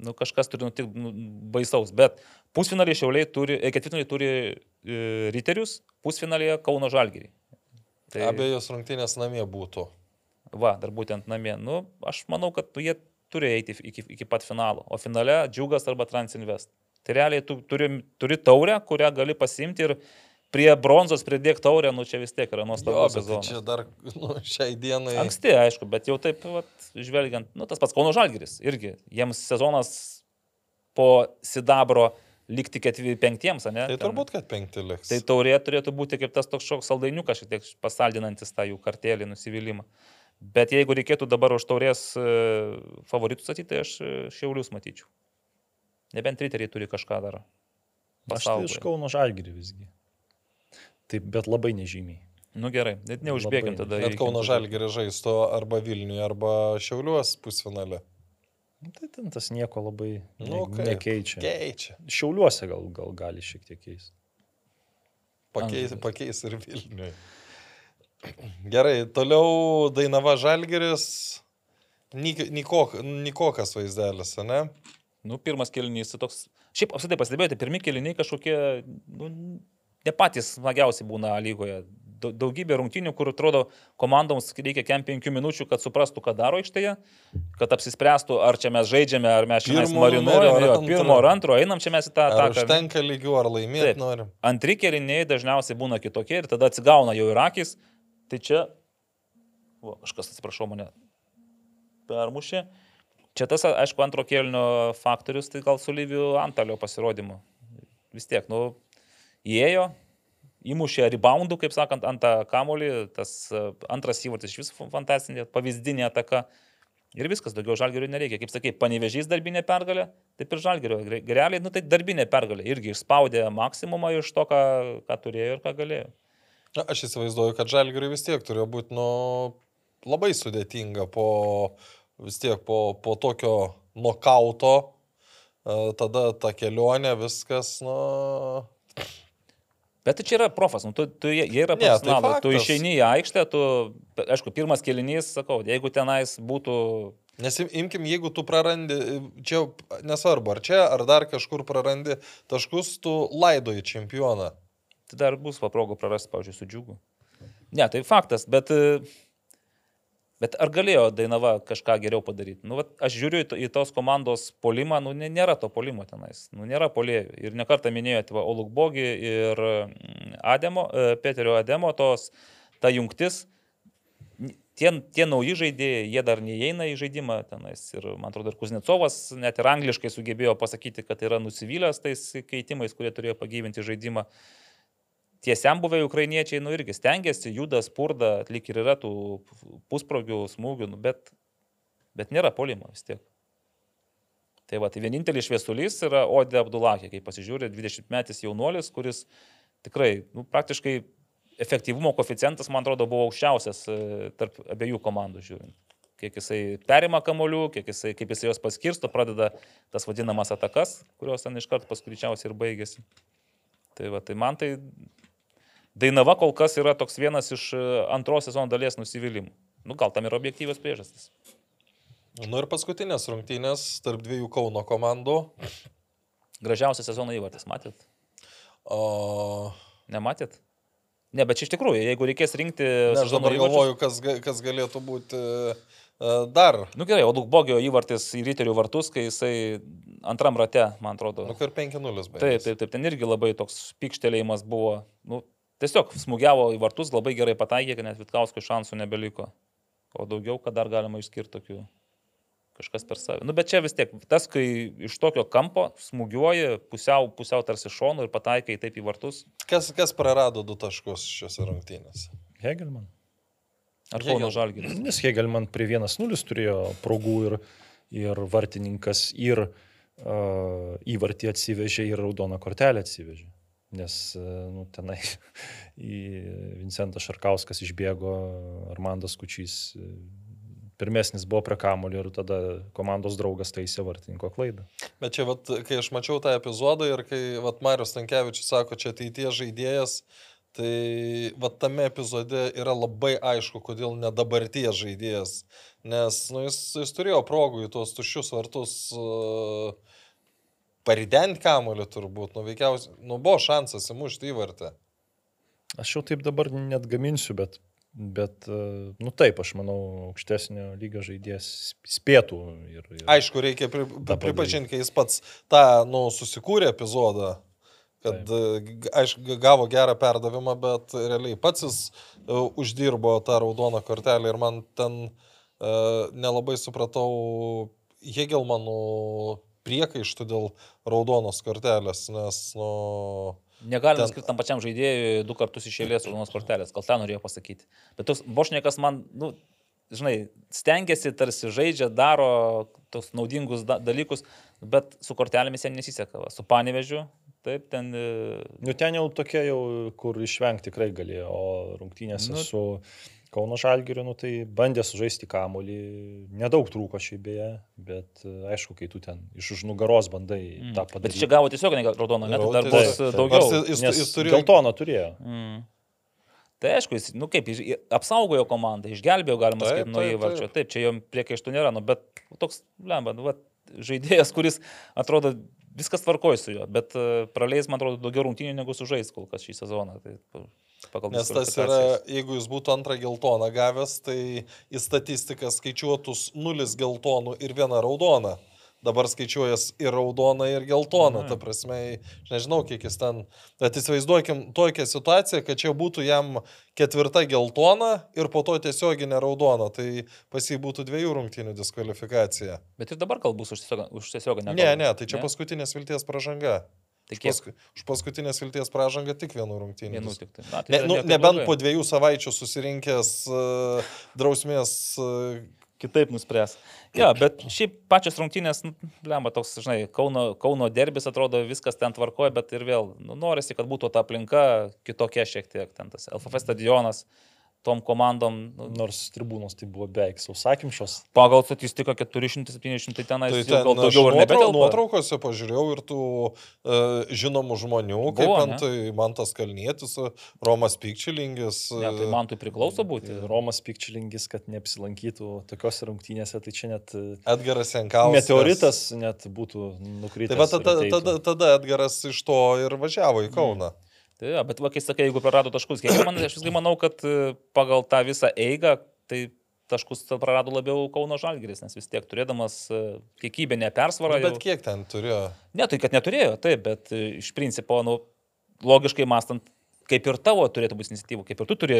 Speaker 3: Nu, kažkas turi nutikti nu, baisaus. Bet pusfinaliai šiauliai turi, e, ketvirtfinaliai turi e, riterius, pusfinalėje Kauno Žalgirį.
Speaker 2: Tai... Abiejos rungtynės namie būtų.
Speaker 3: Va, dar būtent namie. Nu, aš manau, kad tu, jie turi eiti iki, iki pat finalo. O finale Džiugas arba Transinvest. Tai realiai tu turi, turi taurę, kurią gali pasimti ir prie bronzos pridėk taurę, nu čia vis tiek yra nuostabus
Speaker 2: tai
Speaker 3: sezonas.
Speaker 2: čia dar nu, šiai dienai.
Speaker 3: Anksti, aišku, bet jau taip, vat, žvelgiant, nu, tas pats Kauno Žalgiris irgi. Jiems sezonas po Sidabro likti ketvi penktiems, ne?
Speaker 2: Tai turbūt, kad penkti liks.
Speaker 3: Tai taurė turėtų būti kaip tas toks šoks saldainiukas, šiek tiek pasaldinantis tą jų kartelį nusivylimą. Bet jeigu reikėtų dabar už taurės e, favoritus statyti, tai aš e, šiaulius matyčiau. Nebent riteriai turi kažką dar.
Speaker 4: Aš tai iš. Kauno Žalgirį visgi. Taip, bet labai nežymiai.
Speaker 3: Nu gerai, net neužbėgim
Speaker 4: Labai.
Speaker 3: tada.
Speaker 2: Net Kauno. Žalgirį žaistų arba Vilniuje, arba Šiauliuos pusfinale.
Speaker 4: Nu, Tai ten tas nieko labai ne,
Speaker 2: Nu, kaip?
Speaker 4: nekeičia.
Speaker 2: Keičia.
Speaker 4: Šiauliuose gal, gal gali šiek tiek keisti.
Speaker 2: Pakeis, pakeis ir Vilniuje. Gerai, toliau Dainava Žalgiris. Nik- Nikok- Nikokas vaizdelis, ne?
Speaker 3: Nu, pirmas kelinys, tai toks. Šiaip apsitai pastebėjote, pirmi keliniai kažkokie, nu, ne patys smagiausi būna lygoje. Dau- Daugybė rungtynių, kur atrodo komandoms reikia kem penkių minučių, kad suprastų, ką daro aikštėje, kad apsispręstų, ar čia mes žaidžiame, ar mes čia marinuojame,
Speaker 2: ar
Speaker 3: pirmo
Speaker 2: antro?
Speaker 3: ar antro, einam čia mes į tą ataką.
Speaker 2: užtenka lygių, ar laimėti norim?
Speaker 3: Antri keliniai dažniausiai būna kitokie ir tada atsigauna jau ir akis. Tai čia, o, kažkas atsiprašau mane, permušė. Čia tas, aišku, antro kelnio faktorius, tai gal su Lyviu Antalio pasirodymu. Vis tiek, nu, įėjo, įmušė reboundų, kaip sakant, ant tą kamolį, tas e, antras įvartis iš visų fantastinė, pavyzdinė ataka. Ir viskas, daugiau žalgerio nereikia. Kaip sakai, panevežys darbinė pergalė, taip ir žalgerio. Realiai, nu tai darbinė pergalė. Irgi išspaudė maksimumą iš to, ką, ką turėjo ir ką galėjo.
Speaker 2: Na, aš įsivaizduoju, kad Žalgiriui vis tiek turėjo būti nu, labai sudėtinga po vis tiek po, po tokio nokauto. e, Tada ta kelionė, viskas, nu...
Speaker 3: Bet tai čia yra profas, nu, tu, tu, jie yra
Speaker 2: tai
Speaker 3: profesionalai. tu
Speaker 2: faktas.
Speaker 3: išeini į aikštę, tu, aišku, pirmas kelinys, sakau, jeigu tenais būtų
Speaker 2: Nes im- imkim, jeigu tu prarandi, čia nesvarbu, ar čia, ar dar kažkur prarandi taškus, tu laidoji čempioną.
Speaker 3: Tai dar bus paprogų prarasti, pavyzdžiui, su džiugu. Ne, tai faktas, bet, e, bet ar galėjo Dainava kažką geriau padaryti? Nu, vat, aš žiūriu į, to- į tos komandos polimą, nu, nė- nėra to polimo tenais, nu, nėra polėjų. Ir nekartą minėjote, va, Olukbogi ir mm, Ademo, e, Peterio Ademo, tos, ta jungtis, tie, tie nauji žaidėjai, jie dar neįeina į žaidimą tenais. Ir man atrodo, ir Kuznecovas net ir angliškai sugebėjo pasakyti, kad yra nusivylęs tais keitimais, kurie turėjo pagyvinti žaidimą tiesiam buvę ukrainiečiai, nu irgi stengiasi, juda, spurda, atlik ir yra tų pusprogių, smūgių, nu, bet, bet nėra polimo vis tiek. Tai va, tai vienintelis šviesulys yra Ode Abdulakė, kai pasižiūrė, 20 metais jaunuolis, kuris tikrai, nu, praktiškai efektyvumo koficijantas, man atrodo, buvo aukščiausias e, tarp abiejų komandų žiūrint. Kiek jisai perima kamolių, kiek jisai, kaip jisai juos paskirsto, pradeda tas vadinamas atakas, kurios ten iškart paskuričiausiai ir baigėsi. Tai va, tai man tai Dainava kol kas yra toks vienas iš e, antros sezono dalies nusivylimų. Nu, gal tam yra objektyvios priežastys.
Speaker 2: Nu ir paskutinės rungtynės tarp dviejų Kauno komandų.
Speaker 3: Gražiausias sezono įvartis, matėt?
Speaker 2: O...
Speaker 3: Nematėt? Ne, bet iš tikrųjų, jeigu reikės rinkti
Speaker 2: Ne, aš dabar galvoju, kas, kas galėtų būti e, dar.
Speaker 3: Nu gerai, o Lukbogio įvartis į ryterių vartus, kai jisai antram rate, man atrodo.
Speaker 2: Nu, kur 5-0 baigėsi.
Speaker 3: Taip, taip, taip, ten irgi labai toks pikštelėjimas buvo. Nu, tiesiog smūgiavo į vartus, labai gerai pataikė, kad net Vitkauskui šansų nebeliko. O daugiau, kad dar galima išskirti tokių kažkas per save. Nu, bet čia vis tiek, tas, kai iš tokio kampo smūgiuoji pusiau, pusiau tarsi šonu ir pataikai taip į vartus.
Speaker 2: Kas, kas prarado du taškus šiuose rungtynėse?
Speaker 4: Hegelman.
Speaker 3: Ar
Speaker 2: Hegel.
Speaker 3: Kauno Žalgiris?
Speaker 4: Nes Hegelman prie 1-0 turėjo progų ir, ir vartininkas ir uh, įvartį atsivežė ir raudoną kortelę atsivežė. Nes uh, nu, tenai į Vincentas Šarkauskas išbėgo, Armandas Kučys uh, pirmesnis buvo prie kamulio ir tada komandos draugas taisė vartininko klaidą.
Speaker 2: Bet čia, vat, kai aš mačiau tą epizodą ir kai vat, Marius Tankievičius sako, čia ateities žaidėjas, tai vat, tame epizode yra labai aišku, kodėl ne dabarties žaidėjas. Nes nu, jis, jis turėjo progų į tuos tuščius vartus uh, paridenti kamulį turbūt. Nu, veikiausiai, nu, buvo šansas įmušti įvartę.
Speaker 4: Aš jau taip dabar net gaminsiu, bet, bet uh, nu taip, aš manau, aukštesnio lygio žaidėjas spėtų. Ir, ir...
Speaker 2: Aišku, reikia pri, pripažinti, kai jis pats tą, nu, susikūrė epizodą, kad, Taip. aišku, gavo gerą perdavimą, bet realiai pats jis uh, uždirbo tą raudoną kortelę ir man ten uh, nelabai supratau Hegelmanų priekaištų dėl raudonos kortelės, nes, nu,
Speaker 3: Negalima
Speaker 2: Ten-
Speaker 3: skirti tam pačiam žaidėjui du kartus iš eilės raudonos kortelės, gal tą norėjo pasakyti. Bet toks Bošniekas man, nu, žinai, stengiasi, tarsi žaidžia, daro tos naudingus da dalykus, bet su kortelėmis jam nesiseka. Su panevežiu, taip, ten... e,
Speaker 4: Nu, ten jau tokie jau, kur išvengti tikrai galėjo, o rungtynėse
Speaker 3: nu,
Speaker 4: su Kauno Žalgiriu, nu, tai bandė sužaisti kamolį, nedaug trūko šiaip beje, bet e, aišku, kai tu ten iš už nugaros bandai mm. tą
Speaker 3: Bet
Speaker 4: padaryti.
Speaker 3: čia gavo tiesiog raudoną, net dar
Speaker 2: taip,
Speaker 3: bus
Speaker 4: taip.
Speaker 3: daugiau.
Speaker 2: Nors jis,
Speaker 4: Nes
Speaker 2: jis turėjo...
Speaker 4: Geltoną turėjo.
Speaker 3: Mm. Tai aišku, jis, nu kaip, jis apsaugojo komandą, išgelbėjo, galima
Speaker 2: Taip,
Speaker 3: sakyti, nuo
Speaker 2: taip,
Speaker 3: įvarčio.
Speaker 2: taip.
Speaker 3: Taip, čia jom priekaištų nėra, nu, bet toks, lemba, nu, va, žaidėjas, kuris atrodo viskas tvarkoja su juo, bet uh, praleis, man atrodo, daugiau rungtynių negu sužais kol kas šį sezoną. Tai, pagal
Speaker 2: Nes tas yra, jeigu jis būtų antrą geltoną gavęs, tai į statistiką skaičiuotus nulis geltonų ir vieną raudoną. Dabar skaičiuojas ir raudoną, ir geltoną. Ta prasme, nežinau, kiek jis ten. Bet įsivaizduokim tokią situaciją, kad čia būtų jam ketvirta geltona ir po to tiesioginė raudona. Tai pas jį būtų dviejų rungtynių diskvalifikacija.
Speaker 3: Bet ir dabar kalbus už tiesiog, už tiesiog
Speaker 2: Ne, ne, tai čia paskutinės vilties pažanga.
Speaker 3: Tai
Speaker 2: Už,
Speaker 3: kiek?
Speaker 2: pasku, už paskutinės vilties pražangą tik vienų rungtynių.
Speaker 3: Vienų tik tai. Na, tai
Speaker 2: Ne, nu, nebent
Speaker 3: blogai.
Speaker 2: po dviejų savaičių susirinkęs uh, drausmės. Uh,
Speaker 3: kitaip nuspręs. Ja, bet šiaip pačios rungtynės, nu, lemba toks, žinai, Kauno, Kauno derbis atrodo viskas ten tvarkoja, bet ir vėl, nu, norisi, kad būtų ta aplinka kitokia šiek tiek, ten tas LFF stadionas, tom komandom, nu,
Speaker 4: Nors tribūnos tai buvo beveik sausakimšos.
Speaker 3: pagal statistiką 400-700 tenais,
Speaker 2: tai ten
Speaker 3: gal daugiau
Speaker 2: nuotrau,
Speaker 3: nebetelpa.
Speaker 2: nuotraukose pažiūrėjau ir tų uh, žinomų žmonių, kaip
Speaker 3: Buvo, ne?
Speaker 2: antai Mantas Kalnietis, Romas Pikčilingis.
Speaker 3: Ne, tai man tai priklauso būti.
Speaker 4: Romas Pikčilingis, kad neapsilankytų tokiose rungtynėse, tai čia net e,
Speaker 2: Edgaras Jankauskas.
Speaker 4: meteoritas net būtų nukritęs.
Speaker 2: Tai va,
Speaker 4: ir
Speaker 2: tada, tada, tada Edgaras iš to ir važiavo į Kauną. Mm.
Speaker 3: Tai, ja, bet, va, kai sakai, jeigu prarado taškus, kiek man, aš visgi manau, kad e, pagal tą visą eigą, tai taškus prarado labiau Kauno Žalgiris, nes vis tiek turėdamas e, kiekybinę persvarą.
Speaker 2: Nu, bet
Speaker 3: jau-
Speaker 2: kiek ten turėjo?
Speaker 3: Ne, tai kad neturėjo, taip, bet e, iš principo, nu, logiškai mąstant, kaip ir tavo turėtų būti iniciatyvų, kaip ir tu turi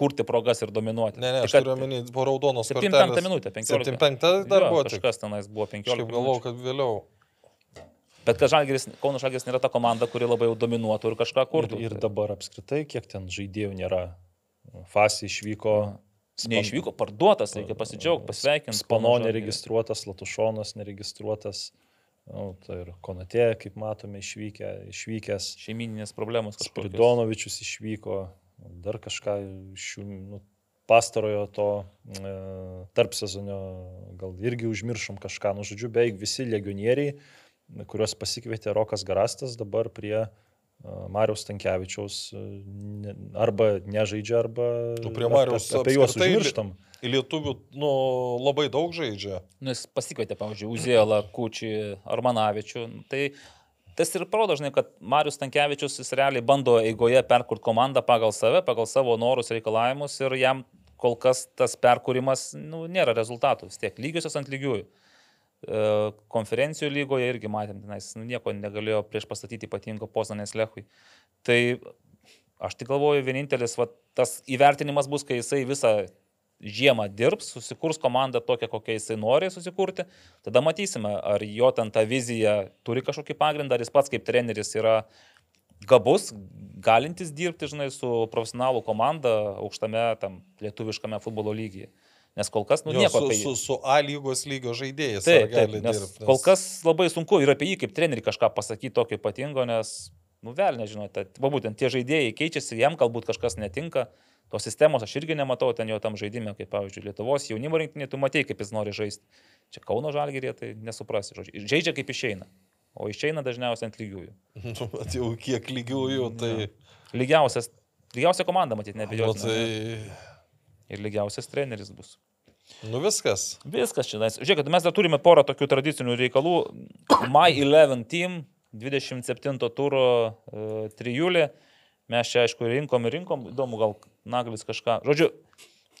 Speaker 3: kurti progas ir dominuoti.
Speaker 2: Ne, ne,
Speaker 3: Tai
Speaker 2: aš turiu omeny po raudonos
Speaker 3: 75 minutę, 15.
Speaker 2: 75 dar
Speaker 3: Jo,
Speaker 2: buvo.
Speaker 3: Kažkas tenais buvo 15.
Speaker 2: Aš
Speaker 3: minučių.
Speaker 2: kad vėliau.
Speaker 3: Bet kad Žalgiris, Kauno Žalgiris nėra ta komanda, kuri labai jau dominuotų ir kažką
Speaker 4: Ir,
Speaker 3: kurtų.
Speaker 4: ir
Speaker 3: Tai
Speaker 4: dabar apskritai, kiek ten žaidėjų nėra. Fasi išvyko.
Speaker 3: Neišvyko, parduotas, reikia pasidžiaugti, pasveikinti.
Speaker 4: Spano neregistruotas, Latušonas neregistruotas. Nu, tai ir Konatė, kaip matome, išvykę, išvykęs.
Speaker 3: Šeimininės problemos kažkokios.
Speaker 4: Spiridonovičius išvyko. Dar kažką šių nu, pastarojo to e, tarp sezonio, gal irgi užmiršom kažką. Nu, žodžiu, beveik visi legionieriai, kuriuos pasikvietė Rokas Garastas, dabar prie Mariaus Tankievičiaus arba nežaidžia, arba
Speaker 2: Nu, prie Mariaus
Speaker 4: apie, apie juos užmirštam.
Speaker 2: Lietuvių nu, labai daug žaidžia.
Speaker 3: Nu, jis pasikvietė, pavyzdžiui, Uzėlą, Kučį, Armanavičių. Nu, Tai tas ir parodo, žinai, kad Marius Tankievičius jis realiai bando eigoje perkurti komandą pagal save, pagal savo norus, reikalavimus ir jam kol kas tas perkūrimas nu, nėra rezultatų. Vis tiek lygiosios ant lygiųjų. E, Konferencijų lygoje irgi matėm, tenais nu, nieko negalėjo prieš pastatyti ypatingo Poznanės Lechui. Tai aš tik galvoju, vienintelis va, tas įvertinimas bus, kai jisai visą žiemą dirbs, susikurs komandą tokią, kokią jisai nori susikurti, tada matysime, ar jo ten ta vizija turi kažkokį pagrindą, ar jis pats kaip treneris yra gabus, galintis dirbti, žinai, su profesionalų komanda aukštame tam lietuviškame futbolo lygyje. Nes kol kas, nu,
Speaker 2: Jo,
Speaker 3: nieko
Speaker 2: su,
Speaker 3: apie
Speaker 2: su, su A lygos lygio žaidėjais.
Speaker 3: Taip, taip, nes
Speaker 2: dirbt,
Speaker 3: kol kas labai sunku ir apie jį kaip trenerių kažką pasakyti tokio ypatingo, nes, nu, vėl nežinote, va būtent tie žaidėjai keičiasi, jam galbūt kažkas netinka, tos sistemos aš irgi nematau ten jo tam žaidime, kaip pavyzdžiui, Lietuvos jaunimo rinktinė, tu matai, kaip jis nori žaisti. Čia Kauno žalgerė, tai nesuprasi, žodžiu. Žaidžia kaip išeina, o išeina dažniausiai ant lygiųjų.
Speaker 2: Nu, bet jau kiek lygiųjų, tai...
Speaker 3: Lygiausias, lygiausia komanda, matyt,
Speaker 2: Nu,
Speaker 3: nebejotinai.
Speaker 2: tai...
Speaker 3: Ir lygiausias treneris bus.
Speaker 2: Nu viskas.
Speaker 3: Viskas čia. Žiūrėkit, mes dar turime porą tokių tradicinių reikalų. My 11 team, 27 turo uh, trijulė. Mes čia, aišku, rinkom ir rinkom. Įdomu, gal Naglis kažką. Žodžiu,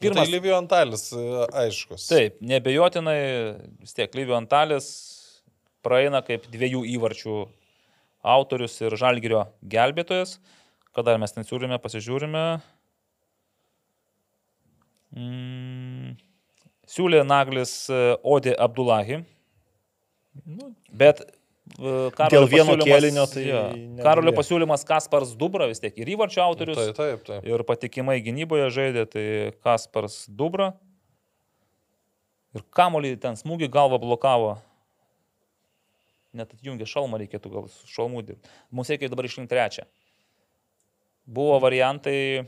Speaker 2: Pirmas...
Speaker 3: pirmas.
Speaker 2: Tai Livio Antalis, e, aiškus.
Speaker 3: Taip, nebejotinai vis tiek Lyvio Antalis praeina kaip dviejų įvarčių autorius ir žalgerio gelbėtojas. Kada mes ten siūlėme, pasižiūrime. Mm, siūlė Naglis e, Odė Abdullahi. Nu, bet e, Karolio
Speaker 4: Dėl vieno
Speaker 3: pasiūlymas-
Speaker 4: kėlinio tai
Speaker 3: jo,
Speaker 4: negalėjo.
Speaker 3: Karolio pasiūlymas Kaspars Dubra vis tiek ir įvarčio autorius
Speaker 2: Taip, taip, taip.
Speaker 3: ir patikimai gynyboje žaidė, tai Kaspars Dubra. Ir kamolį ten smūgį galvą blokavo. Net atjungė šalmą, reikėtų gal su šalmu dirbti. Mums reikia dabar išrinkti trečią. Buvo variantai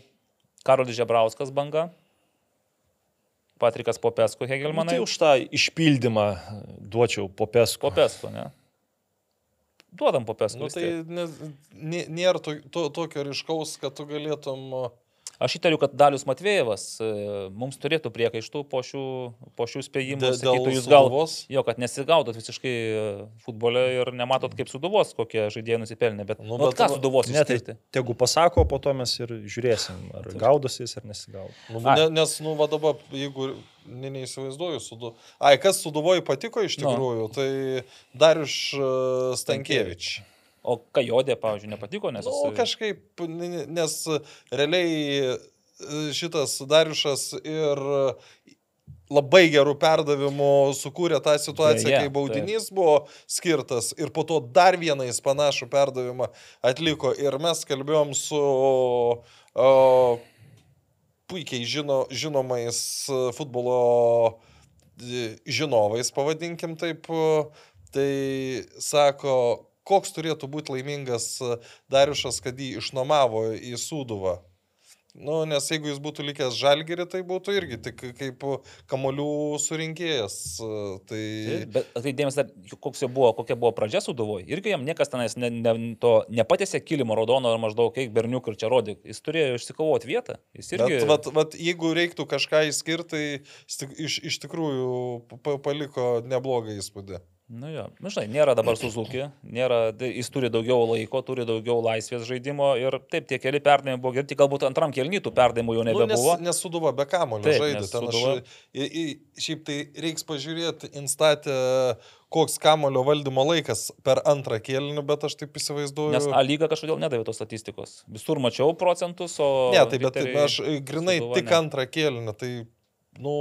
Speaker 3: Karolis Žebrauskas banga, Patrikas Popesko
Speaker 4: Man tai
Speaker 3: Hegelmanai.
Speaker 4: už tą išpildymą duočiau popesku.
Speaker 3: Popesko, ne? Duodam Popesko.
Speaker 2: Nu, tai ne, nė- nėra to, to, tokio ryškaus, kad tu galėtum... o,
Speaker 3: Aš įtariu, kad Dalius Matvėjevas e, mums turėtų priekaištų po šių, po šių spėjimų.
Speaker 2: dė-
Speaker 3: Sakytų, jūs gal,
Speaker 2: Sūduvos.
Speaker 3: jo, kad nesigaudot visiškai e, futbole ir nematot kaip suduvos, kokie žaidėjai nusipelnė. Bet,
Speaker 2: Nu,
Speaker 3: nu,
Speaker 2: bet
Speaker 3: ką
Speaker 2: va-
Speaker 3: suduvos
Speaker 4: Ne, tai tegu pasako, po to mes ir žiūrėsim, ar gaudosi jis ar nesigaudo.
Speaker 2: Nu, ne, nes, nu, va dabar, jeigu ne, neįsivaizduoju, sudu... Ai, kas suduvoji patiko iš
Speaker 3: Nu.
Speaker 2: tikrųjų, tai Darius uh, Stankievič.
Speaker 3: O Kajodė, pavyzdžiui, nepatiko, nes...
Speaker 2: Nu,
Speaker 3: jisai-
Speaker 2: kažkaip, nes realiai e, šitas Dariušas ir labai gerų perdavimų sukūrė tą situaciją,
Speaker 3: Beje,
Speaker 2: kai baudinys buvo skirtas ir po to dar vieną jis panašų perdavimą atliko. Ir mes kalbėjom su o, puikiai žino, žinomais futbolo e, žinovais, pavadinkim taip, tai sako, koks turėtų būti laimingas e, Dariušas, kad jį išnuomavo į Sūduvą. Nu, nes jeigu jis būtų likęs žalgerį, tai būtų irgi tik kaip kamolių surinkėjas. e, Tai...
Speaker 3: Bet atkreipdėmės, koks jo buvo, kokia buvo pradžia suduvoje. Irgi jam niekas tenais ne, ne, to nepatėsė kilimo raudono ar maždaug kaip berniuk ir čia rodė. Jis turėjo išsikovoti vietą. Jis irgi...
Speaker 2: Bet vat, vat, jeigu reiktų kažką išskirti, tai iš, iš tikrųjų pa- paliko neblogą įspūdį.
Speaker 3: Nu jo, nu žinai, nėra dabar Suzuki, nėra, tai jis turi daugiau laiko, turi daugiau laisvės žaidimo ir taip, tie keli perdavimai buvo geri, tik galbūt antram kelnytų perdavimų jau
Speaker 2: Nu, nes,
Speaker 3: nebebuvo.
Speaker 2: nes suduva be kamulio
Speaker 3: Taip,
Speaker 2: žaidė. Ten aš, šiaip tai reiks pažiūrėti, instatė, koks kamulio valdymo laikas per antrą kėlinį, bet aš taip įsivaizduoju.
Speaker 3: Nes A lyga kažkodėl nedavė tos statistikos. Visur mačiau procentus, o...
Speaker 2: Ne, tai bet aš e, grinai
Speaker 3: Sūduva
Speaker 2: tik
Speaker 3: ne.
Speaker 2: antrą kėlinį, tai, nu,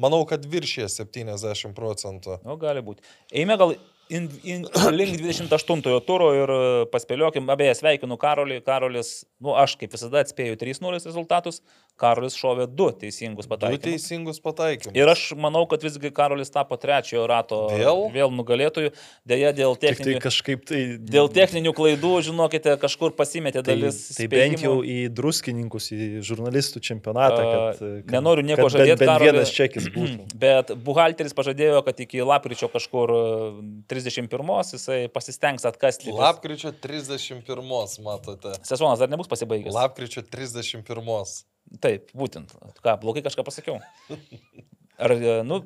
Speaker 2: manau, kad viršė 70 procentų.
Speaker 3: Nu, gali būti. Eime gal in, in, link 28 turo ir e, paspėliokim, abeje, sveikinu Karolį. Karolis, nu, aš kaip visada atspėjau 3-0 rezultatus, Karolis šovė 2 teisingus
Speaker 2: Du
Speaker 3: pataikymus.
Speaker 2: teisingus pataikymus.
Speaker 3: Ir aš manau, kad visgi Karolis tapo trečiojo rato
Speaker 2: Vėl?
Speaker 3: vėl nugalėtojų. Deja, dėl
Speaker 4: Tik tai
Speaker 3: techninių,
Speaker 4: kažkaip tai...
Speaker 3: dėl techninių klaidų, žinokite, kažkur pasimetė
Speaker 4: Tai,
Speaker 3: dalis.
Speaker 4: tai bent jau
Speaker 3: spėjimų.
Speaker 4: į druskininkus, į žurnalistų čempionatą, kad, kad
Speaker 3: nenoriu nieko
Speaker 4: kad
Speaker 3: žadėt,
Speaker 4: Bent, bent vienas čekis būtų.
Speaker 3: Bet buhalteris pažadėjo, kad iki lapkričio kažkur e, 31 jisai pasistengs atkasti.
Speaker 2: Lapkričio 31, matote.
Speaker 3: Sezonas dar nebus pasibaigęs.
Speaker 2: Lapkričio 31.
Speaker 3: Taip, būtent. Ką, blogai kažką pasakiau. Ar, e, nu,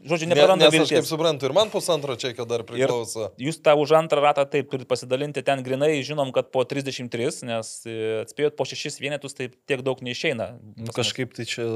Speaker 3: žodžiu,
Speaker 2: Ne,
Speaker 3: nepraranda
Speaker 2: nes aš kaip
Speaker 3: vilties.
Speaker 2: suprantu, ir man pusantro čekio dar priklauso.
Speaker 3: Jūs tą už antrą ratą taip turit pasidalinti ten grinai, žinom, kad po 33, nes e, atspėjot po 6 vienetus, tai tiek daug neišeina.
Speaker 4: Nu, kažkaip tai čia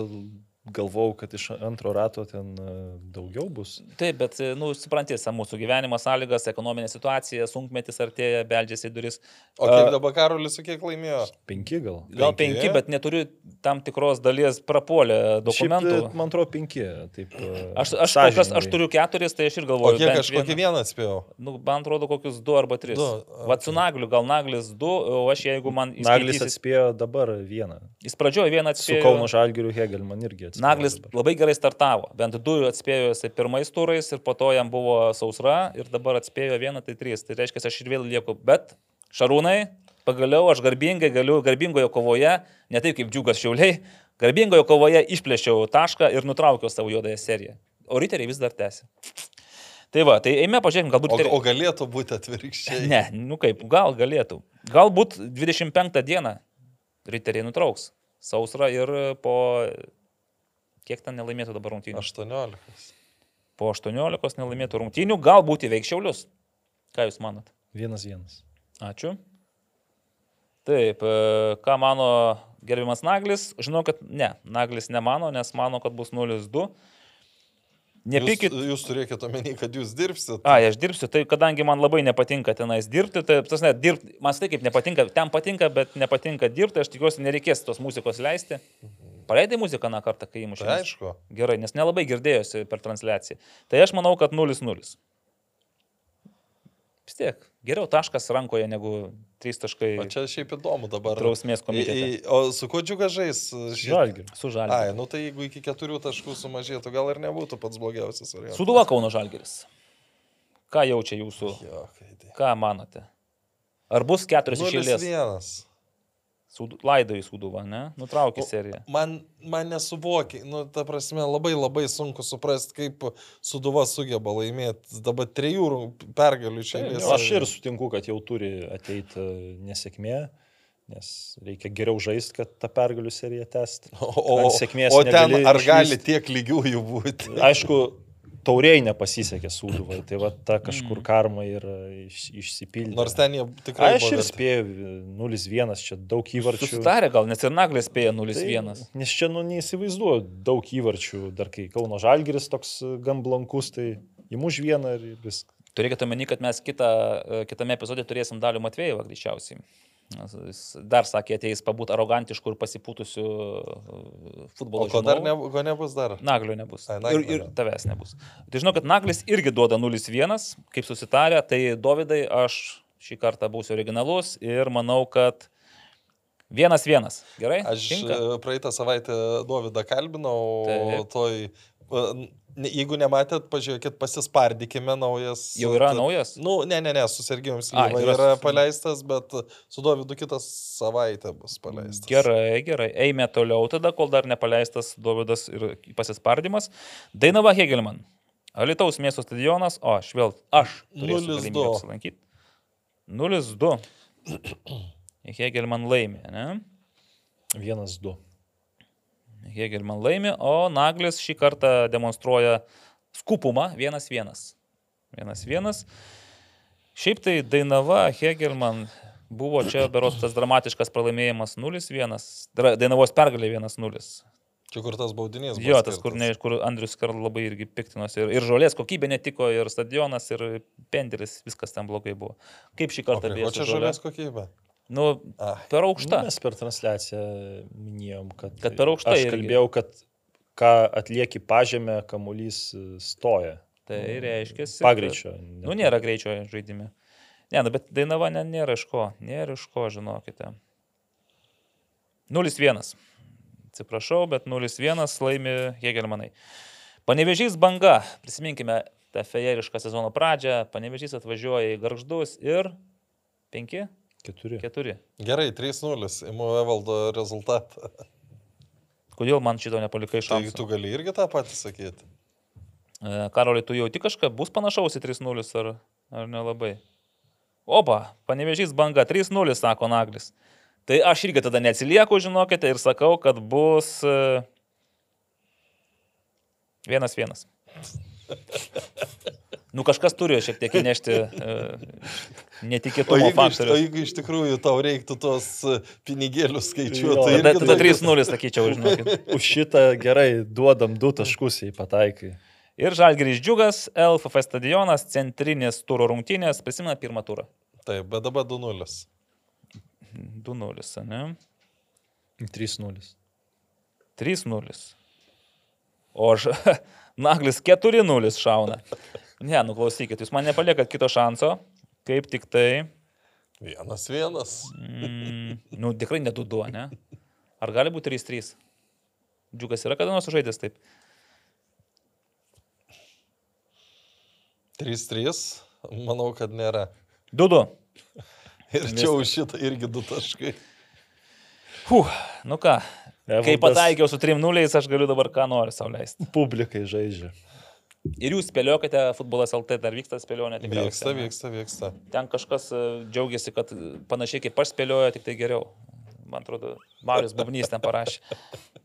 Speaker 4: galvau, kad iš antro rato ten e, daugiau bus.
Speaker 3: Taip, bet, nu, suprantys, mūsų gyvenimo sąlygas, ekonominė situacija, sunkmetis artėja, beldžiasi į duris.
Speaker 2: O kiek dabar Karolis, su kiek laimėjo?
Speaker 4: Penki gal.
Speaker 3: Gal
Speaker 2: Penki?
Speaker 3: penki, bet neturiu tam tikros dalies prapuolę dokumentų.
Speaker 4: Šiaip, e, man atrodo, penki. Taip, e,
Speaker 3: Aš, aš, kol kas, aš turiu keturis, tai aš ir
Speaker 2: O
Speaker 3: galvoju.
Speaker 2: kiek
Speaker 3: bent
Speaker 2: aš kokį
Speaker 3: vieną.
Speaker 2: atspėjau?
Speaker 3: Nu, man atrodo, kokius du arba tris.
Speaker 2: Du,
Speaker 3: Vat su nagliu, gal naglis du, o aš jeigu man...
Speaker 4: Naglis atspėjo dabar vieną.
Speaker 3: Jis pradžioje vieną
Speaker 4: Su
Speaker 3: atspėjo.
Speaker 4: Kauno Žalgiriu Hegel man irgi atspėjo.
Speaker 3: Naglis
Speaker 4: dabar.
Speaker 3: labai gerai startavo. Bent du atspėjo jisai pirmais turais ir po to jam buvo sausra ir dabar atspėjo vieną, tai trys. Tai reiškia, aš ir vėl lieku. Bet Šarūnai, pagaliau aš garbingai galiu, garbingojo kovoje, ne taip kaip džiugas šiauliai, garbingojo kovoje išplėšiau tašką ir nutraukiau savo juodąją seriją. O riteriai vis dar tęsi. Tai va, tai eime pažiūrėkime, galbūt...
Speaker 2: O, o galėtų būti atvirkščiai.
Speaker 3: Ne, nu kaip, gal galėtų. Galbūt 25 dieną riteriai nutrauks sausrą ir po... Kiek ten nelaimėtų dabar rungtynių?
Speaker 2: 18.
Speaker 3: Po 18 nelaimėtų rungtynių galbūt įveiks šiaulius. Ką Jūs manot?
Speaker 4: Vienas vienas.
Speaker 3: Ačiū. Taip, e, ką mano gerbiamas Naglis? Žinau, kad ne, Naglis nemano, nes mano, kad bus 0-2. Nepykit.
Speaker 2: Jūs, jūs turėkite omeny, kad jūs dirbsit.
Speaker 3: A, aš dirbsiu, tai kadangi man labai nepatinka tenais dirbti, tai tas net dirbti, man tai kaip nepatinka, ten patinka, bet nepatinka dirbti, aš tikiuosi nereikės tos muzikos leisti. Paleidai muziką na kartą, kai įmušė.
Speaker 2: Tai aišku.
Speaker 3: Gerai, nes nelabai girdėjosi per transliaciją. Tai aš manau, kad 0-0. Vis tiek, geriau taškas rankoje negu 3 taškai
Speaker 2: O čia šiaip įdomu dabar.
Speaker 3: drausmės komitete.
Speaker 2: O su kuo džiuga žais? Šį-
Speaker 4: Žalgiriu.
Speaker 3: Su
Speaker 2: Ai,
Speaker 3: žalgiu.
Speaker 2: nu tai jeigu iki keturių taškų sumažėtų, gal ir nebūtų pats blogiausias variantas.
Speaker 3: Suduva Kauno žalgeris. Ką jaučia jūsų?
Speaker 2: Jo, tai.
Speaker 3: Ką manote? Ar bus keturios iš
Speaker 2: Nulis
Speaker 3: eilės?
Speaker 2: vienas.
Speaker 3: Sudu- Laido į Suduvą, ne? Nutraukė seriją.
Speaker 2: Man, man nesuvokia, nu, ta prasme, labai labai sunku suprasti, kaip Suduva sugeba laimėti dabar rung- pergalių iš eilės.
Speaker 4: Aš ir sutinku, kad jau turi ateiti e, nesėkmė, nes reikia geriau žaisti, kad tą pergalių seriją tęsti.
Speaker 2: O, o, o ten ar gali
Speaker 4: išvyst.
Speaker 2: tiek lygių jų būti?
Speaker 4: Aišku, tauriai nepasisekė sūduvai, tai va ta kažkur
Speaker 3: Mm.
Speaker 4: karma yra iš, išsipildė.
Speaker 2: Nors ten jie tikrai...
Speaker 4: Aš ir spėjau 0-1, čia daug įvarčių.
Speaker 3: Susitarė gal, nes ir Naglis spėjo
Speaker 4: Tai
Speaker 3: 0-1.
Speaker 4: Nes čia, nu, neįsivaizduoju daug įvarčių, dar kai Kauno Žalgiris toks e, gan blankus, tai įmuž vieną ir viskas.
Speaker 3: Turėkite omeny, kad mes kitą, e, kitame epizode turėsim Dalių Matvėjevą greičiausiai. Jis dar sakė, ateis pabūti arogantišku ir pasipūtusiu e, futbolo
Speaker 2: O ko dar ne, ko nebus dar?
Speaker 3: Naglio nebus.
Speaker 2: Ai,
Speaker 3: ir,
Speaker 2: Naglio
Speaker 3: ir
Speaker 2: ne.
Speaker 3: tavęs nebus. Tai žinau, kad Naglis irgi duoda 0-1, kaip susitarė, tai Dovydai aš šį kartą būsiu originalus ir manau, kad 1-1. Gerai?
Speaker 2: Aš
Speaker 3: Tinka?
Speaker 2: e, praeitą savaitę Dovydą kalbinau,
Speaker 3: Taip.
Speaker 2: toj... ne- Jeigu nematėt, pažiūrėkit, pasispardykime naujas.
Speaker 3: Jau yra naujas?
Speaker 2: Nu, ne, ne, ne, su Sergijum Slyva
Speaker 3: yra
Speaker 2: yra paleistas, bet su Dovydu kitą savaitę bus paleistas.
Speaker 3: Gerai, gerai. Eime toliau tada, kol dar nepaleistas Dovydas ir pasispardymas. Dainava Hegelman. Alitaus miesto stadionas, o aš vėl, aš turėsiu
Speaker 2: 0-2.
Speaker 3: galimybę apsilankyti. 0-2. Hegelman laimė, ne?
Speaker 4: 1-2.
Speaker 3: Hegelman laimė, o Naglis šį kartą demonstruoja skupumą 1-1. 1-1. Šiaip tai Dainava, Hegelman buvo čia beros tas dramatiškas pralaimėjimas 0-1. Dra- Dainavos pergalė 1-0.
Speaker 2: Čia kur tas baudinys buvo.
Speaker 3: Jo, tas, kur,
Speaker 2: skirtas.
Speaker 3: ne, kur Andrius Karl labai irgi piktinosi. Ir, ir žolės kokybė netiko, ir stadionas, ir pendelis, viskas ten blogai buvo. Kaip šį
Speaker 2: O
Speaker 3: kartą
Speaker 2: prie ko čia žalės kokybė?
Speaker 3: Nu, per
Speaker 4: Nu,
Speaker 3: aukšta.
Speaker 4: mes per transliaciją minėjom, kad,
Speaker 3: Kad per aukštai
Speaker 4: Aš
Speaker 3: irgi.
Speaker 4: kalbėjau, kad ką atlieki pažemę, kamuolys e, stoja.
Speaker 3: Tai reiškia.
Speaker 4: Pagreičio.
Speaker 3: Nu, nėra greičio žaidime. Ne, nu, bet Dainava ne, nėra iš ko, nėra iš ko, žinokite. 0-1. Atsiprašau, bet 0-1 laimi Hegelmanai. Panevežys banga, prisiminkime tą fejerišką sezono pradžią, panevežys atvažiuoja į garždus ir 5,
Speaker 4: Keturi.
Speaker 3: 4.
Speaker 2: Gerai, 3-0, imu Evaldo rezultatą.
Speaker 3: Kodėl man šito nepalikai
Speaker 2: Tai
Speaker 3: šansų?
Speaker 2: tu gali irgi tą patį sakyti.
Speaker 3: E, Karoli, tu jauti kažką, bus panašaus į 3-0 ar, ar nelabai? Opa, panevežys banga 3-0, sako Naglis. Tai aš irgi tada neatsilieku, žinokite, ir sakau, kad bus e, 1-1. Nu kažkas turi šiek tiek įnešti e,
Speaker 2: O
Speaker 3: netikėtumo
Speaker 2: iš, o
Speaker 3: faktorių.
Speaker 2: jeigu iš tikrųjų tau reiktų tos e, pinigėlius skaičiuoti, tai
Speaker 3: Tada, tada
Speaker 2: taip-
Speaker 3: 3-0, sakyčiau, žinokit.
Speaker 4: Už šitą gerai duodam du taškus į pataikai.
Speaker 3: Ir Žalgiris Džiugas, LFF stadionas, centrinės turo rungtynės, prisimena pirmą turą.
Speaker 2: Taip, bet dabar 2-0.
Speaker 3: 2-0, ne?
Speaker 4: 3-0.
Speaker 3: 3-0. O aš, Naglis 4-0 šauna. Ne, nuklausykit, jūs man nepaliekat kito šanso, kaip tik tai,
Speaker 2: Vienas vienas.
Speaker 3: mm, nu tikrai nedudu, ne? Ar gali būti 3-3? Džiugas yra kada nors žaidęs taip?
Speaker 2: 3-3. Manau, kad nėra.
Speaker 3: Dudu.
Speaker 2: Ir čia už šitą irgi du taškai.
Speaker 3: Fuh, nu ką, kai
Speaker 4: Evaldas
Speaker 3: pataikiau su 3-0, aš galiu dabar ką noriu sauliaisti.
Speaker 4: Publikai žaidžia.
Speaker 3: Ir jūs spėliokite, futbolas LT dar vyksta spėlionė.
Speaker 2: Vyksta, vyksta, vyksta.
Speaker 3: Ten kažkas e, džiaugiasi, kad panašiai kaip aš spėlioju, tik tai geriau. Man atrodo, Marius Bubnys ten parašė.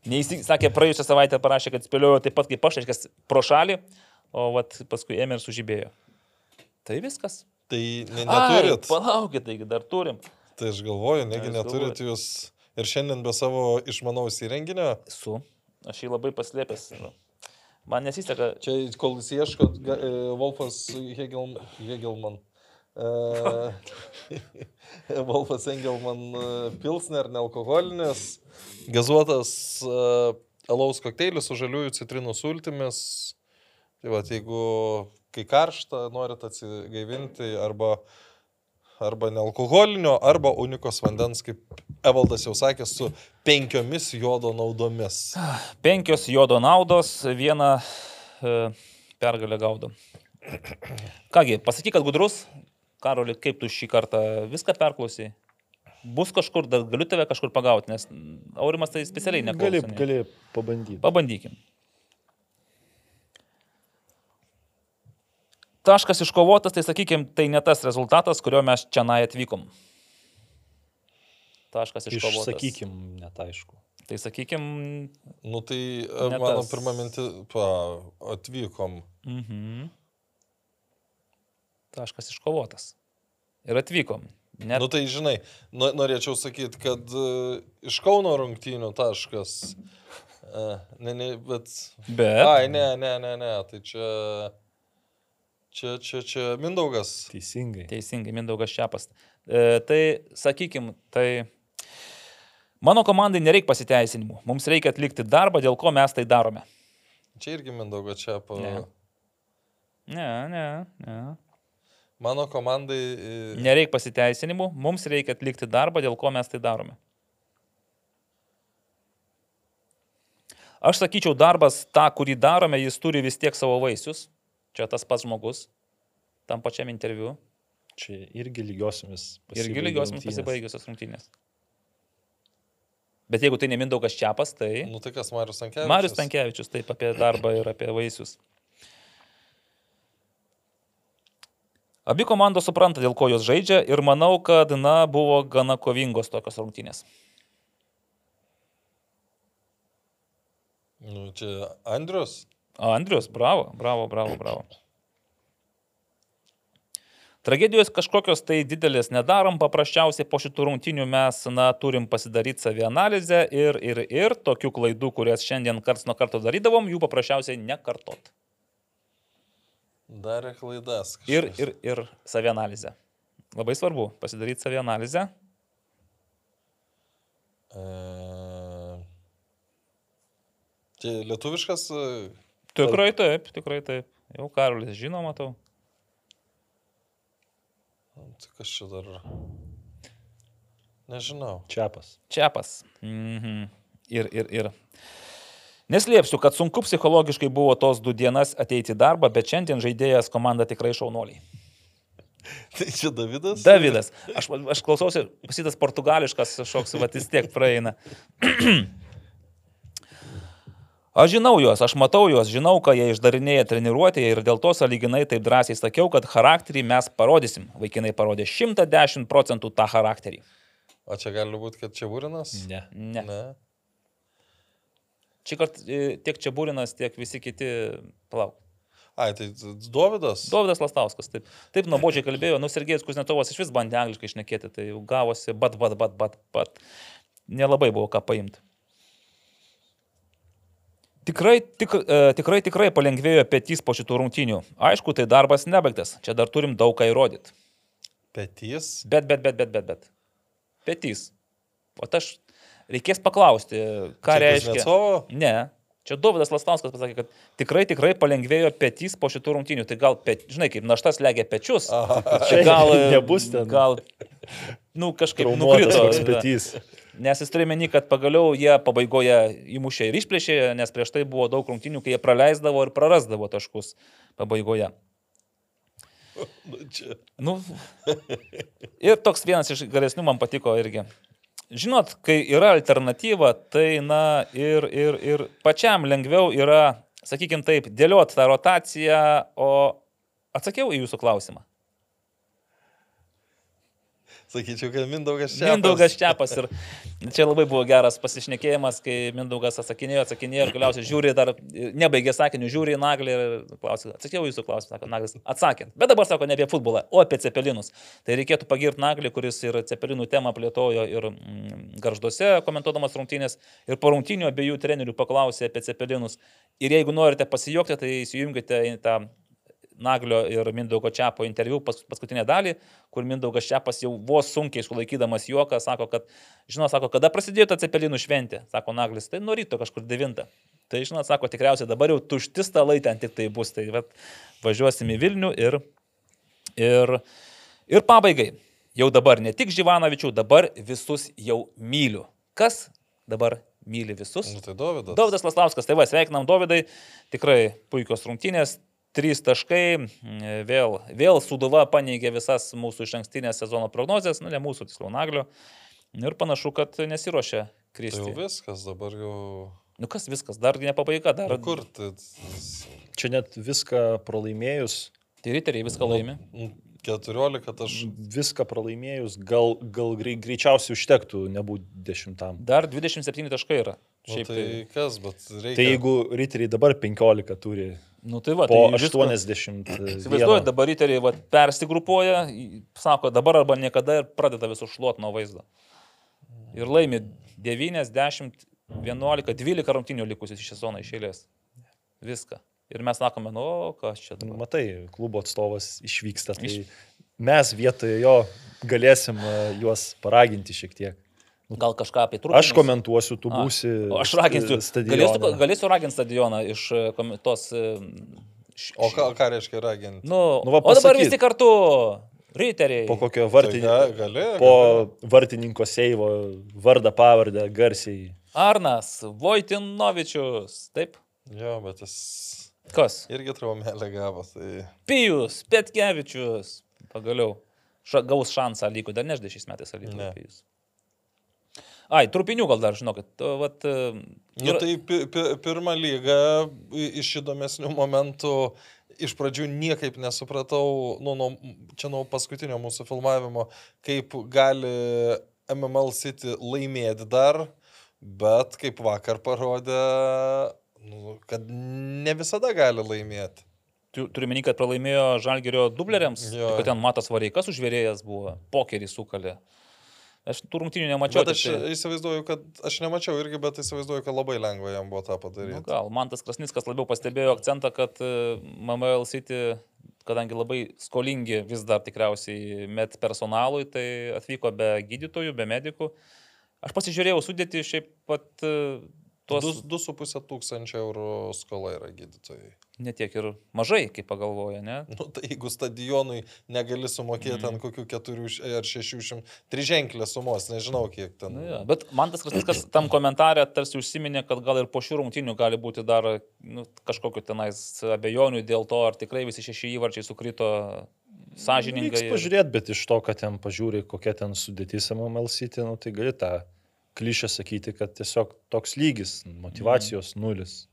Speaker 3: Neįsik, sakė, praėjusią savaitę parašė, kad spėliojo taip pat kaip aš, reiškia, pro šalį, o vat, paskui ėmė ir sužibėjo. Tai viskas.
Speaker 2: Tai ne,
Speaker 3: Ai,
Speaker 2: neturit.
Speaker 3: Palaukit, taigi dar turim.
Speaker 2: Tai aš galvoju, negi
Speaker 3: Aš
Speaker 2: neturit jūs ir šiandien be savo išmanaus įrenginio.
Speaker 3: Su. Aš jį labai paslėpęs. nu. Man nesiseka.
Speaker 2: Čia, kol jūs ieškot, ga- e, Wolfas Hegel, Hegelman. e, Wolfas Engelman e, Pilsner, nealkoholinis, gazuotas alaus kokteilis su žaliųjų citrinų sultimis. Tai va, jeigu kai karšta, norit atsigaivinti arba, arba nealkoholinio, arba unikos vandens, kaip Evaldas jau sakė, su penkiomis jodo naudomis.
Speaker 3: Penkios jodo naudos, vieną e, pergalę gaudom. Kągi, pasakyk, kad gudrus. Karoli, kaip tu šį kartą viską perklausai? Bus kažkur, dar galiu tave kažkur pagauti, nes Aurimas tai specialiai
Speaker 4: Gali,
Speaker 3: negali.
Speaker 4: gali pabandyti.
Speaker 3: Pabandykim. Taškas iškovotas, tai sakykime, tai ne tas rezultatas, kurio mes čia atvykom. Taškas iškovotas.
Speaker 4: Išsakykim, net aišku.
Speaker 3: Tai sakykime,
Speaker 2: Nu tai e, mano
Speaker 3: tas.
Speaker 2: pirma mintis, pa, atvykom.
Speaker 3: mhm. taškas iškovotas. Ir atvykom. Net...
Speaker 2: Nu tai žinai, no, norėčiau sakyti, kad uh, iš Kauno rungtynių taškas. Uh, ne, ne, bet.
Speaker 3: Bet.
Speaker 2: Ai, ne, ne, ne, ne, tai čia. Čia, čia, čia Mindaugas.
Speaker 4: Teisingai.
Speaker 3: Teisingai, Mindaugas Šiapas. E, tai sakykim, tai mano komandai nereikia pasiteisinimų. Mums reikia atlikti darbą, dėl ko mes tai darome.
Speaker 2: Čia irgi Mindaugas čia. Pa...
Speaker 3: Ne. Ne, ne, ne.
Speaker 2: Mano komandai. e,
Speaker 3: Nereikia pasiteisinimų, mums reikia atlikti darbą, dėl ko mes tai darome. Aš sakyčiau, darbas tą, kurį darome, jis turi vis tiek savo vaisius. Čia tas pats žmogus, tam pačiam interviu.
Speaker 4: Čia irgi lygiosiamis.
Speaker 3: Irgi lygiosiamis pasibaigusios rungtynės. Bet jeigu tai nemindaugas Čiapas, tai...
Speaker 2: Nu tai kas, Marius Tankievičius?
Speaker 3: Marius Tankievičius, taip, apie darbą ir apie vaisius. Abi komandos supranta, dėl ko jos žaidžia ir manau, kad, na, buvo gana kovingos tokios rungtynės.
Speaker 2: Nu, čia Andrius.
Speaker 3: O, Andrius, bravo, bravo, bravo, bravo. Tragedijos kažkokios tai didelės nedarom, paprasčiausiai po šitų rungtynių mes, na, turim pasidaryti savianalizę ir, ir, ir tokių klaidų, kurias šiandien karts nuo karto darydavom, jų paprasčiausiai nekartot.
Speaker 2: Darė klaidas.
Speaker 3: Ir,
Speaker 2: kažkas.
Speaker 3: ir, ir savianalizę. Labai svarbu pasidaryti savianalizę.
Speaker 2: E... Čia lietuviškas. e,
Speaker 3: Tikrai taip, tikrai taip. Jau Karolis žino, matau.
Speaker 2: Tai kas čia dar? Nežinau.
Speaker 4: Čiapas.
Speaker 3: Čiapas. Mhm. Ir, ir, ir. Neslėpsiu, kad sunku psichologiškai buvo tos du dienas ateiti į darbą, bet šiandien žaidėjas komanda tikrai šaunoliai.
Speaker 2: Tai čia Davidas?
Speaker 3: Davidas, aš, aš klausausi, pasitas portugališkas šoks, va vis tiek praeina. Aš žinau juos, aš matau juos, žinau, ką jie išdarinėja treniruotėje ir dėl to saliginai taip drąsiai sakiau, kad charakterį mes parodysim. Vaikinai parodė 110 procentų tą charakterį.
Speaker 2: O čia gali būti, kad čia Būrinas?
Speaker 4: Ne.
Speaker 3: Ne.
Speaker 2: Ne.
Speaker 3: Šį kartą e, tiek čia Būrinas, tiek visi kiti, palauk.
Speaker 2: Ai, tai Dovydas?
Speaker 3: Dovydas Lastauskas, taip. Taip nuobodžiai kalbėjo, nu Sergejus Kuznecovas iš vis bandė angliškai išnekėti, tai jau gavosi, bat, bat, bat, bat, bat. Nelabai buvo ką paimti. Tikrai, tik, e, tikrai, tikrai palengvėjo petys po šitų rungtynių. Aišku, tai darbas nebaigtas, čia dar turim daug ką įrodyti.
Speaker 2: Petys.
Speaker 3: Bet, bet, bet, bet, bet, bet. Petys. O aš reikės paklausti, ką
Speaker 2: Čia
Speaker 3: reiškia.
Speaker 2: Kuznecova?
Speaker 3: Ne. Čia Dovydas Lastauskas pasakė, kad tikrai, tikrai palengvėjo petys po šitų rungtynių. Tai gal, pet, žinai, kaip naštas legia pečius.
Speaker 2: Aha.
Speaker 3: Čia gal
Speaker 4: Nebus ten.
Speaker 3: Gal, nu, kažkaip nukrito.
Speaker 4: petys.
Speaker 3: Nes jis turi meni, kad pagaliau jie pabaigoje įmušė ir išplėšė, nes prieš tai buvo daug rungtynių, kai jie praleisdavo ir prarasdavo taškus pabaigoje.
Speaker 2: Nu, čia.
Speaker 3: Nu, ir toks vienas iš geresnių man patiko irgi. Žinot, kai yra alternatyva, tai na ir, ir, ir pačiam lengviau yra, sakykime taip, dėliot tą rotaciją, o atsakiau į jūsų klausimą.
Speaker 2: Sakyčiau, kad Mindaugas čia.
Speaker 3: Mindaugas Čiapas ir čia labai buvo geras pasišnekėjimas, kai Mindaugas atsakinėjo, atsakinėjo ir galiausiai žiūri dar, nebaigė sakinių, žiūri į Naglį ir klausė, atsakiau jūsų klausimą, sako Naglis, atsakė. Bet dabar sako ne apie futbolą, o apie cepelinus. Tai reikėtų pagirti Naglį, kuris ir cepelinų temą plėtojo ir mm, garžduose komentuodamas rungtynės ir po rungtynių abiejų trenerių paklausė apie cepelinus. Ir jeigu norite pasijokti, tai įsijungite į tą Naglio ir Mindaugo Čiapo interviu pas, paskutinę dalį, kur Mindaugas Čiapas jau vos sunkiai sulaikydamas juoką, sako, kad, žinot, sako, kada prasidėjo ta cepelinų šventė, sako Naglis, tai nuo ryto kažkur 9. Tai, žinot, sako, tikriausiai dabar jau tušti stalai ten tik tai bus, tai vat, važiuosim į Vilnių ir, ir, ir pabaigai. Jau dabar ne tik Živanovičių, dabar visus jau myliu. Kas dabar myli visus?
Speaker 2: Nu, tai Dovydas.
Speaker 3: Dovydas Laslauskas, tai va, sveikinam Dovydai, tikrai puikios rungtynės, trys taškai, vėl, vėl Suduva paneigė visas mūsų iš ankstinės sezono prognozes, nu ne mūsų, tiksliau Naglio, ir panašu, kad nesiuošia
Speaker 2: Tai jau
Speaker 3: kristi.
Speaker 2: viskas, dabar jau.
Speaker 3: Nu kas viskas, dar ne pabaiga, dar.
Speaker 2: Nu, kur? Tai,
Speaker 4: Čia net viską pralaimėjus,
Speaker 3: Tai riteriai viską laimi.
Speaker 2: nu, 14 taškų.
Speaker 4: viską pralaimėjus, gal, gal grei- greičiausiai užtektų nebūti dešimtam.
Speaker 3: Dar 27 taškai yra. Šiaip
Speaker 2: tai
Speaker 3: tai.
Speaker 2: kas, bet reikia.
Speaker 4: Tai jeigu riteriai dabar 15 turi,
Speaker 3: Nu tai va,
Speaker 4: po
Speaker 3: tai visko-
Speaker 4: 80.
Speaker 3: Įsivaizduoju, dabar riteriai va, persigrupuoja, sako dabar arba niekada ir pradeda visus šluot nuo vaizdo. Ir laimi 9, 10, 11, 12 rungtinių likusius iš sezono iš eilės. Viską. Ir mes sakome, nu, kas čia
Speaker 4: Nu,
Speaker 3: dabar.
Speaker 4: matai, klubo atstovas išvyksta, tai
Speaker 3: Iš-
Speaker 4: mes vietoje jo galėsim e, juos paraginti šiek tiek.
Speaker 3: Gal kažką apie trūkumą.
Speaker 4: Aš komentuosiu, tu
Speaker 3: A,
Speaker 4: būsi.
Speaker 3: O aš raginsiu.
Speaker 4: stadione.
Speaker 3: Galėsiu, galėsiu raginti stadioną iš e, tos... e, š-
Speaker 2: O ką, ką reiškia raginti?
Speaker 3: Nu,
Speaker 4: Nu va,
Speaker 3: o dabar visi kartu. Riteriai.
Speaker 4: Po kokio
Speaker 2: Tai
Speaker 4: vartininko.
Speaker 2: ga- gali,
Speaker 4: Po vartininko Seivo vardą, pavardę, garsiai.
Speaker 3: Arnas Vojtinovičius. Taip.
Speaker 2: Jo, bet jis
Speaker 3: Kas?
Speaker 2: irgi traumelę gavo. Tai...
Speaker 3: Pijus, Petkevičius. Pagaliau. Ša, gaus šansą lygų, dar neždai šiais metais lygų Pijus. Ai, trupinių gal dar, žinokit. to Vat, e,
Speaker 2: Nu, tai pi, pi, pirmą lygą iš įdomesnių momentų iš pradžių niekaip nesupratau, nu, nu, čia nuo paskutinio mūsų filmavimo, kaip gali MML City laimėti dar, bet kaip vakar parodė, nu, kad ne visada gali laimėti.
Speaker 3: tu- turiu meni, kad pralaimėjo Žalgerio dubleriams,
Speaker 2: Jo.
Speaker 3: kad ten Matas Vareikas užvėrėjas buvo, pokerį sukalė. Aš tų rungtynių nemačiau.
Speaker 2: Bet aš
Speaker 3: tai-
Speaker 2: įsivaizduoju, kad aš nemačiau irgi, bet įsivaizduoju, kad labai lengva jam buvo tą
Speaker 3: Nu,
Speaker 2: padaryti.
Speaker 3: gal, man tas Krasnickas labiau pastebėjo akcentą, kad e, MML City, kadangi labai skolingi vis dar tikriausiai met personalui, tai atvyko be gydytojų, be medikų. Aš pasižiūrėjau sudėti šiaip pat e, tuos
Speaker 2: 2,5 tūkstančio eurų skola yra gydytojai.
Speaker 3: netiek ir mažai, kaip pagalvoja, ne?
Speaker 2: Nu, tai jeigu stadionui negali sumokėti
Speaker 3: Mhm.
Speaker 2: ant kokių 4 ar 600, triženklės sumos, nežinau kiek ten.
Speaker 3: Nu, ja. Bet man tas Krasnickas tam komentarė tarsi užsiminė, kad gal ir po šių rungtynių gali būti dar nu, kažkokiu tenais abejonių dėl to, ar tikrai visi šeši įvarčiai sukrito sąžiningai.
Speaker 4: Reiks pažiūrėti, bet iš to, kad ten pažiūri, kokia ten sudėtis MML City, nu, tai gali tą klišę sakyti, kad tiesiog toks lygis, motivacijos nulis.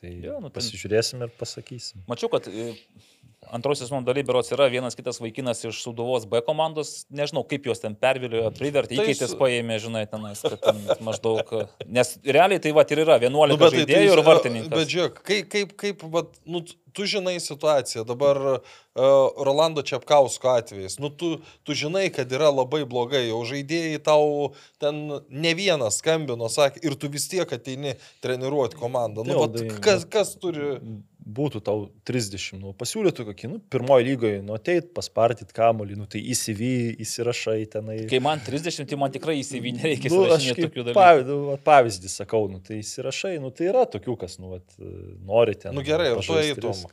Speaker 4: Tai
Speaker 3: Jo, nu, ten-
Speaker 4: pasižiūrėsim ir pasakysim.
Speaker 3: Mačiau, kad antrosios sezono daly berots yra vienas kitas vaikinas iš Suduvos B komandos, nežinau, kaip juos ten perviliojo, privertė,
Speaker 2: Tai
Speaker 3: įkeitės
Speaker 2: su-
Speaker 3: paėmė, žinai, tenais, kad ten maždaug, nes realiai tai va ir yra 11
Speaker 2: Nu, bet tai
Speaker 3: žaidėjų ir
Speaker 2: ži-
Speaker 3: vartininkas.
Speaker 2: Bet žiūrėk, kaip, kaip, kaip vat, nu, tu žinai situaciją, dabar uh, Rolando Čiapkausko atvejais, nu, tu, tu žinai, kad yra labai blogai, jau žaidėjai tau ten ne vienas skambino, sakė, ir tu vis tiek ateini treniruoti komandą. Nu, vat,
Speaker 4: tai-
Speaker 2: kas, kas turi...
Speaker 4: būtų tau 30, nu, pasiūlytų kokį, nu, pirmoji lygoje, nu, ateit, paspartyt kamolį, nu, tai įsivy, įsirašai tenai.
Speaker 3: Kai man 30, tai man tikrai įsivy nereikia
Speaker 4: Nu, aš
Speaker 3: įsirašinėti
Speaker 4: kaip
Speaker 3: tokių dalykų.
Speaker 4: pavyzdį, nu, pavyzdį sakau, nu, tai įsirašai, nu, tai yra tokių, kas, nu, vat, nori ten.
Speaker 2: Nu gerai, ir tu eitum.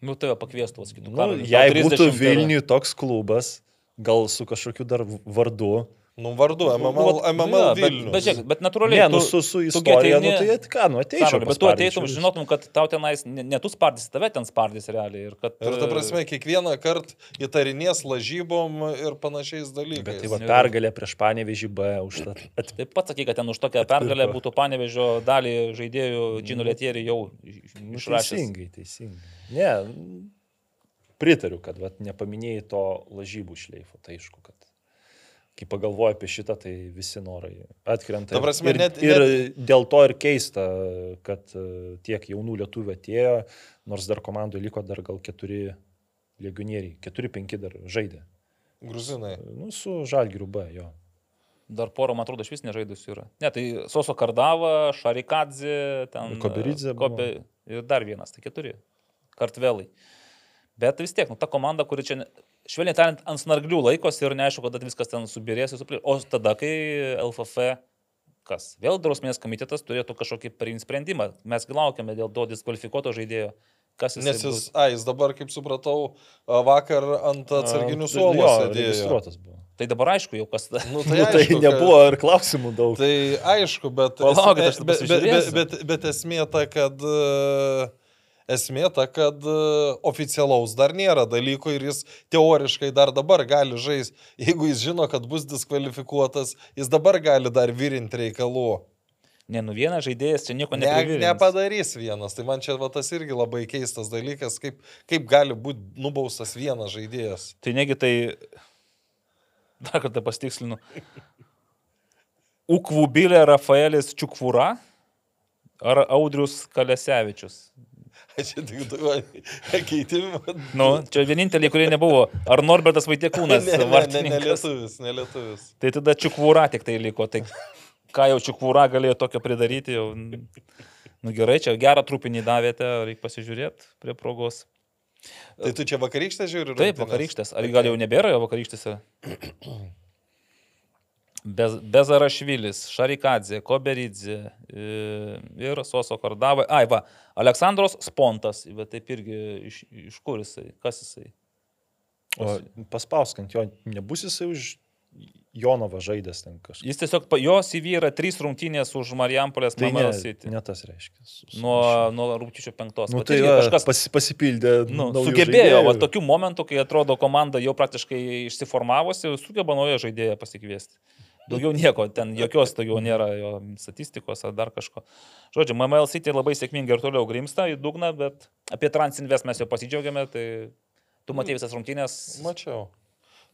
Speaker 3: Nu, tai pakviestų, sakytų,
Speaker 4: Nu, jei būtų Vilniui toks klubas, gal su kažkokiu dar vardu.
Speaker 2: Nu, vardu, MML,
Speaker 3: Vat,
Speaker 2: MML
Speaker 3: jo, bet,
Speaker 2: Vilnius.
Speaker 3: bet, žiūrėk, bet natūraliai.
Speaker 4: Ne, nu,
Speaker 3: tu-
Speaker 4: su, su
Speaker 3: tu
Speaker 4: istorija, nu,
Speaker 3: ateini-
Speaker 4: tai at- ką, nu, ateičiau.
Speaker 3: Bet tu ateitum, žinotum, kad tau tenais ne, ne tu spardys, tave ten spardys realiai. Ir, kad,
Speaker 2: Ir ta
Speaker 3: e,
Speaker 2: prasme, kiekvieną kartą įtarinės lažybom ir panašiais dalykais.
Speaker 4: Bet tai va pergalė prieš Panevežį B už tą. at-
Speaker 3: Taip pat sakai, kad ten už tokią pergalę būtų panevežio dalį žaidėjų Džino Lietierį jau
Speaker 4: Nu,
Speaker 3: išrašęs.
Speaker 4: Teisingai, teisingai. Ne, pritariu, kad vat, nepaminėjai to lažybų šleifo, tai aišku, kad kai pagalvoju apie šitą, tai visi norai atkrenta.
Speaker 2: Ta prasme,
Speaker 4: ir,
Speaker 2: net-
Speaker 4: ir
Speaker 2: net-
Speaker 4: dėl to ir keista, kad e, tiek jaunų lietuvių atėjo, nors dar komandoje liko dar gal keturi legionieriai, keturi, penki dar žaidė.
Speaker 2: Gruzinai.
Speaker 4: Nu, su Žalgiriu B, jo.
Speaker 3: Dar porą, man atrodo, iš vis nežaidusių yra. Ne, tai Soso Kardava, Šarikadze, ten.
Speaker 4: Koberidze.
Speaker 3: Kobe, ir dar vienas, tai keturi. Kartvelai. Bet vis tiek, nu, ta komanda, kuri čia, švelniai tariant, ant snarglių laikosi ir neaišku, kada viskas ten subirės. ir suplė- O tada, kai LFF, kas, vėl drausmės komitetas turėtų kažkokį priimti sprendimą. Mes gi laukiame dėl to diskvalifikuoto žaidėjo. Kas jis
Speaker 2: Nes jis, a, jis dabar, kaip supratau, vakar ant atsarginių
Speaker 4: jo,
Speaker 2: sėdėjo.
Speaker 3: Tai dabar aišku jau kas.
Speaker 2: Nu,
Speaker 4: Tai, nu, tai
Speaker 2: aišku,
Speaker 4: nebuvo ir klausimų daug.
Speaker 2: Tai aišku, bet,
Speaker 3: Palaukit, aš tada
Speaker 2: bet, bet, bet, bet, esmė ta, kad e, esmė ta, kad e, oficialaus dar nėra dalyko ir jis teoriškai dar dabar gali žaisti. Jeigu jis žino, kad bus diskvalifikuotas, jis dabar gali dar virinti reikalų.
Speaker 3: Ne, nu vienas žaidėjas čia nieko
Speaker 2: Ne,
Speaker 3: nepadarys.
Speaker 2: nepadarys vienas. Tai man čia va, tas irgi labai keistas dalykas, kaip, kaip gali būti nubaustas vienas žaidėjas.
Speaker 3: Tai negi tai, dar kartą pastikslinu, Ukvubilė Rafaelis Čiukvūra ar Audrius Kalesevičius?
Speaker 2: Čia tik du keitimai.
Speaker 3: Nu, čia vieninteliai, kurie nebuvo. Ar Norbertas Vaitiekūnas?
Speaker 2: Ne, ne, ne, ne lietuvis, ne lietuvis.
Speaker 3: Tai tada Čiukvūra tik tai liko. Tai ką jau Čiukvūra galėjo tokio pridaryti? Jau... Nu gerai, čia gerą trupinį davėte, reikia pasižiūrėti prie progos.
Speaker 2: Tai tu čia vakarykštę žiūri?
Speaker 3: Taip, vakarykštės. Ar gal jau nebėra jo vakarykštėse? Bez, Bezarašvilis, Šarikadze, Koberidze ir Soso Kardavai. Ai, va, Aleksandros Spontas, bet taip irgi iš, iš kur jisai, kas jisai.
Speaker 4: O paspauskant jo, nebus jisai už Jonovą žaidęs ten kažkas.
Speaker 3: Jis tiesiog, jo CV yra trys rungtynės už Marijampolės
Speaker 4: Tai ne,
Speaker 3: Mamelo City.
Speaker 4: ne tas reiškia. Su-
Speaker 3: Nuo, nuo rūpiučio penktos.
Speaker 4: Nu, tai va,
Speaker 3: kažkas
Speaker 4: pasi, pasipildė.
Speaker 3: nu, sugebėjo, va, tokių momentų, kai atrodo komanda jau praktiškai išsiformavusi, sugeba naują žaidėją pasikviesti. Daugiau nieko, ten jokios daugiau nėra jo statistikos ar dar kažko. Žodžiu, MML City labai sėkmingai ir toliau grimsta į dugną, bet apie Transinvest mes jau pasidžiaugiame, tai tu matėjai visas rungtynės.
Speaker 2: Mačiau.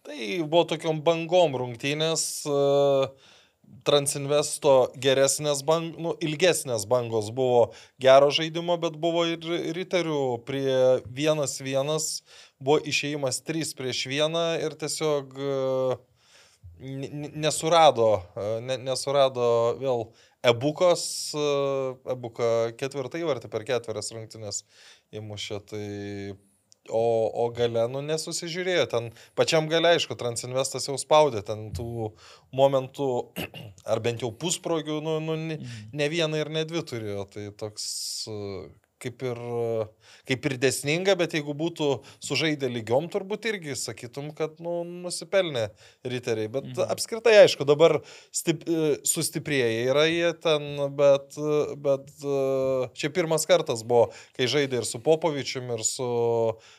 Speaker 2: Tai buvo tokiom bangom rungtynės. e, Transinvesto geresnės bangos, nu, ilgesnės bangos buvo gero žaidimo, bet buvo ir riterių prie vienas vienas, buvo išėjimas 3 prieš 1 ir tiesiog n- nesurado, e, ne, nesurado vėl ebukos, e, ebuka ketvirtai vartį per ketverias rungtynės įmušė, tai O, o gale, nu, nesusižiūrėjo. Ten pačiam gale, aišku, Transinvestas jau spaudė ten tų momentų, ar bent jau pusprogių, nu, nu, ne, ne vieną ir ne dvi turėjo. Tai toks e, kaip ir, kaip ir desninga, bet jeigu būtų sužaidę lygiom, turbūt irgi sakytum, kad, nu, nusipelnė riteriai. Bet mhm. apskritai, aišku, dabar stip, sustiprėję yra jie ten, bet, bet čia pirmas kartas buvo, kai žaidė ir su Popovičium, ir su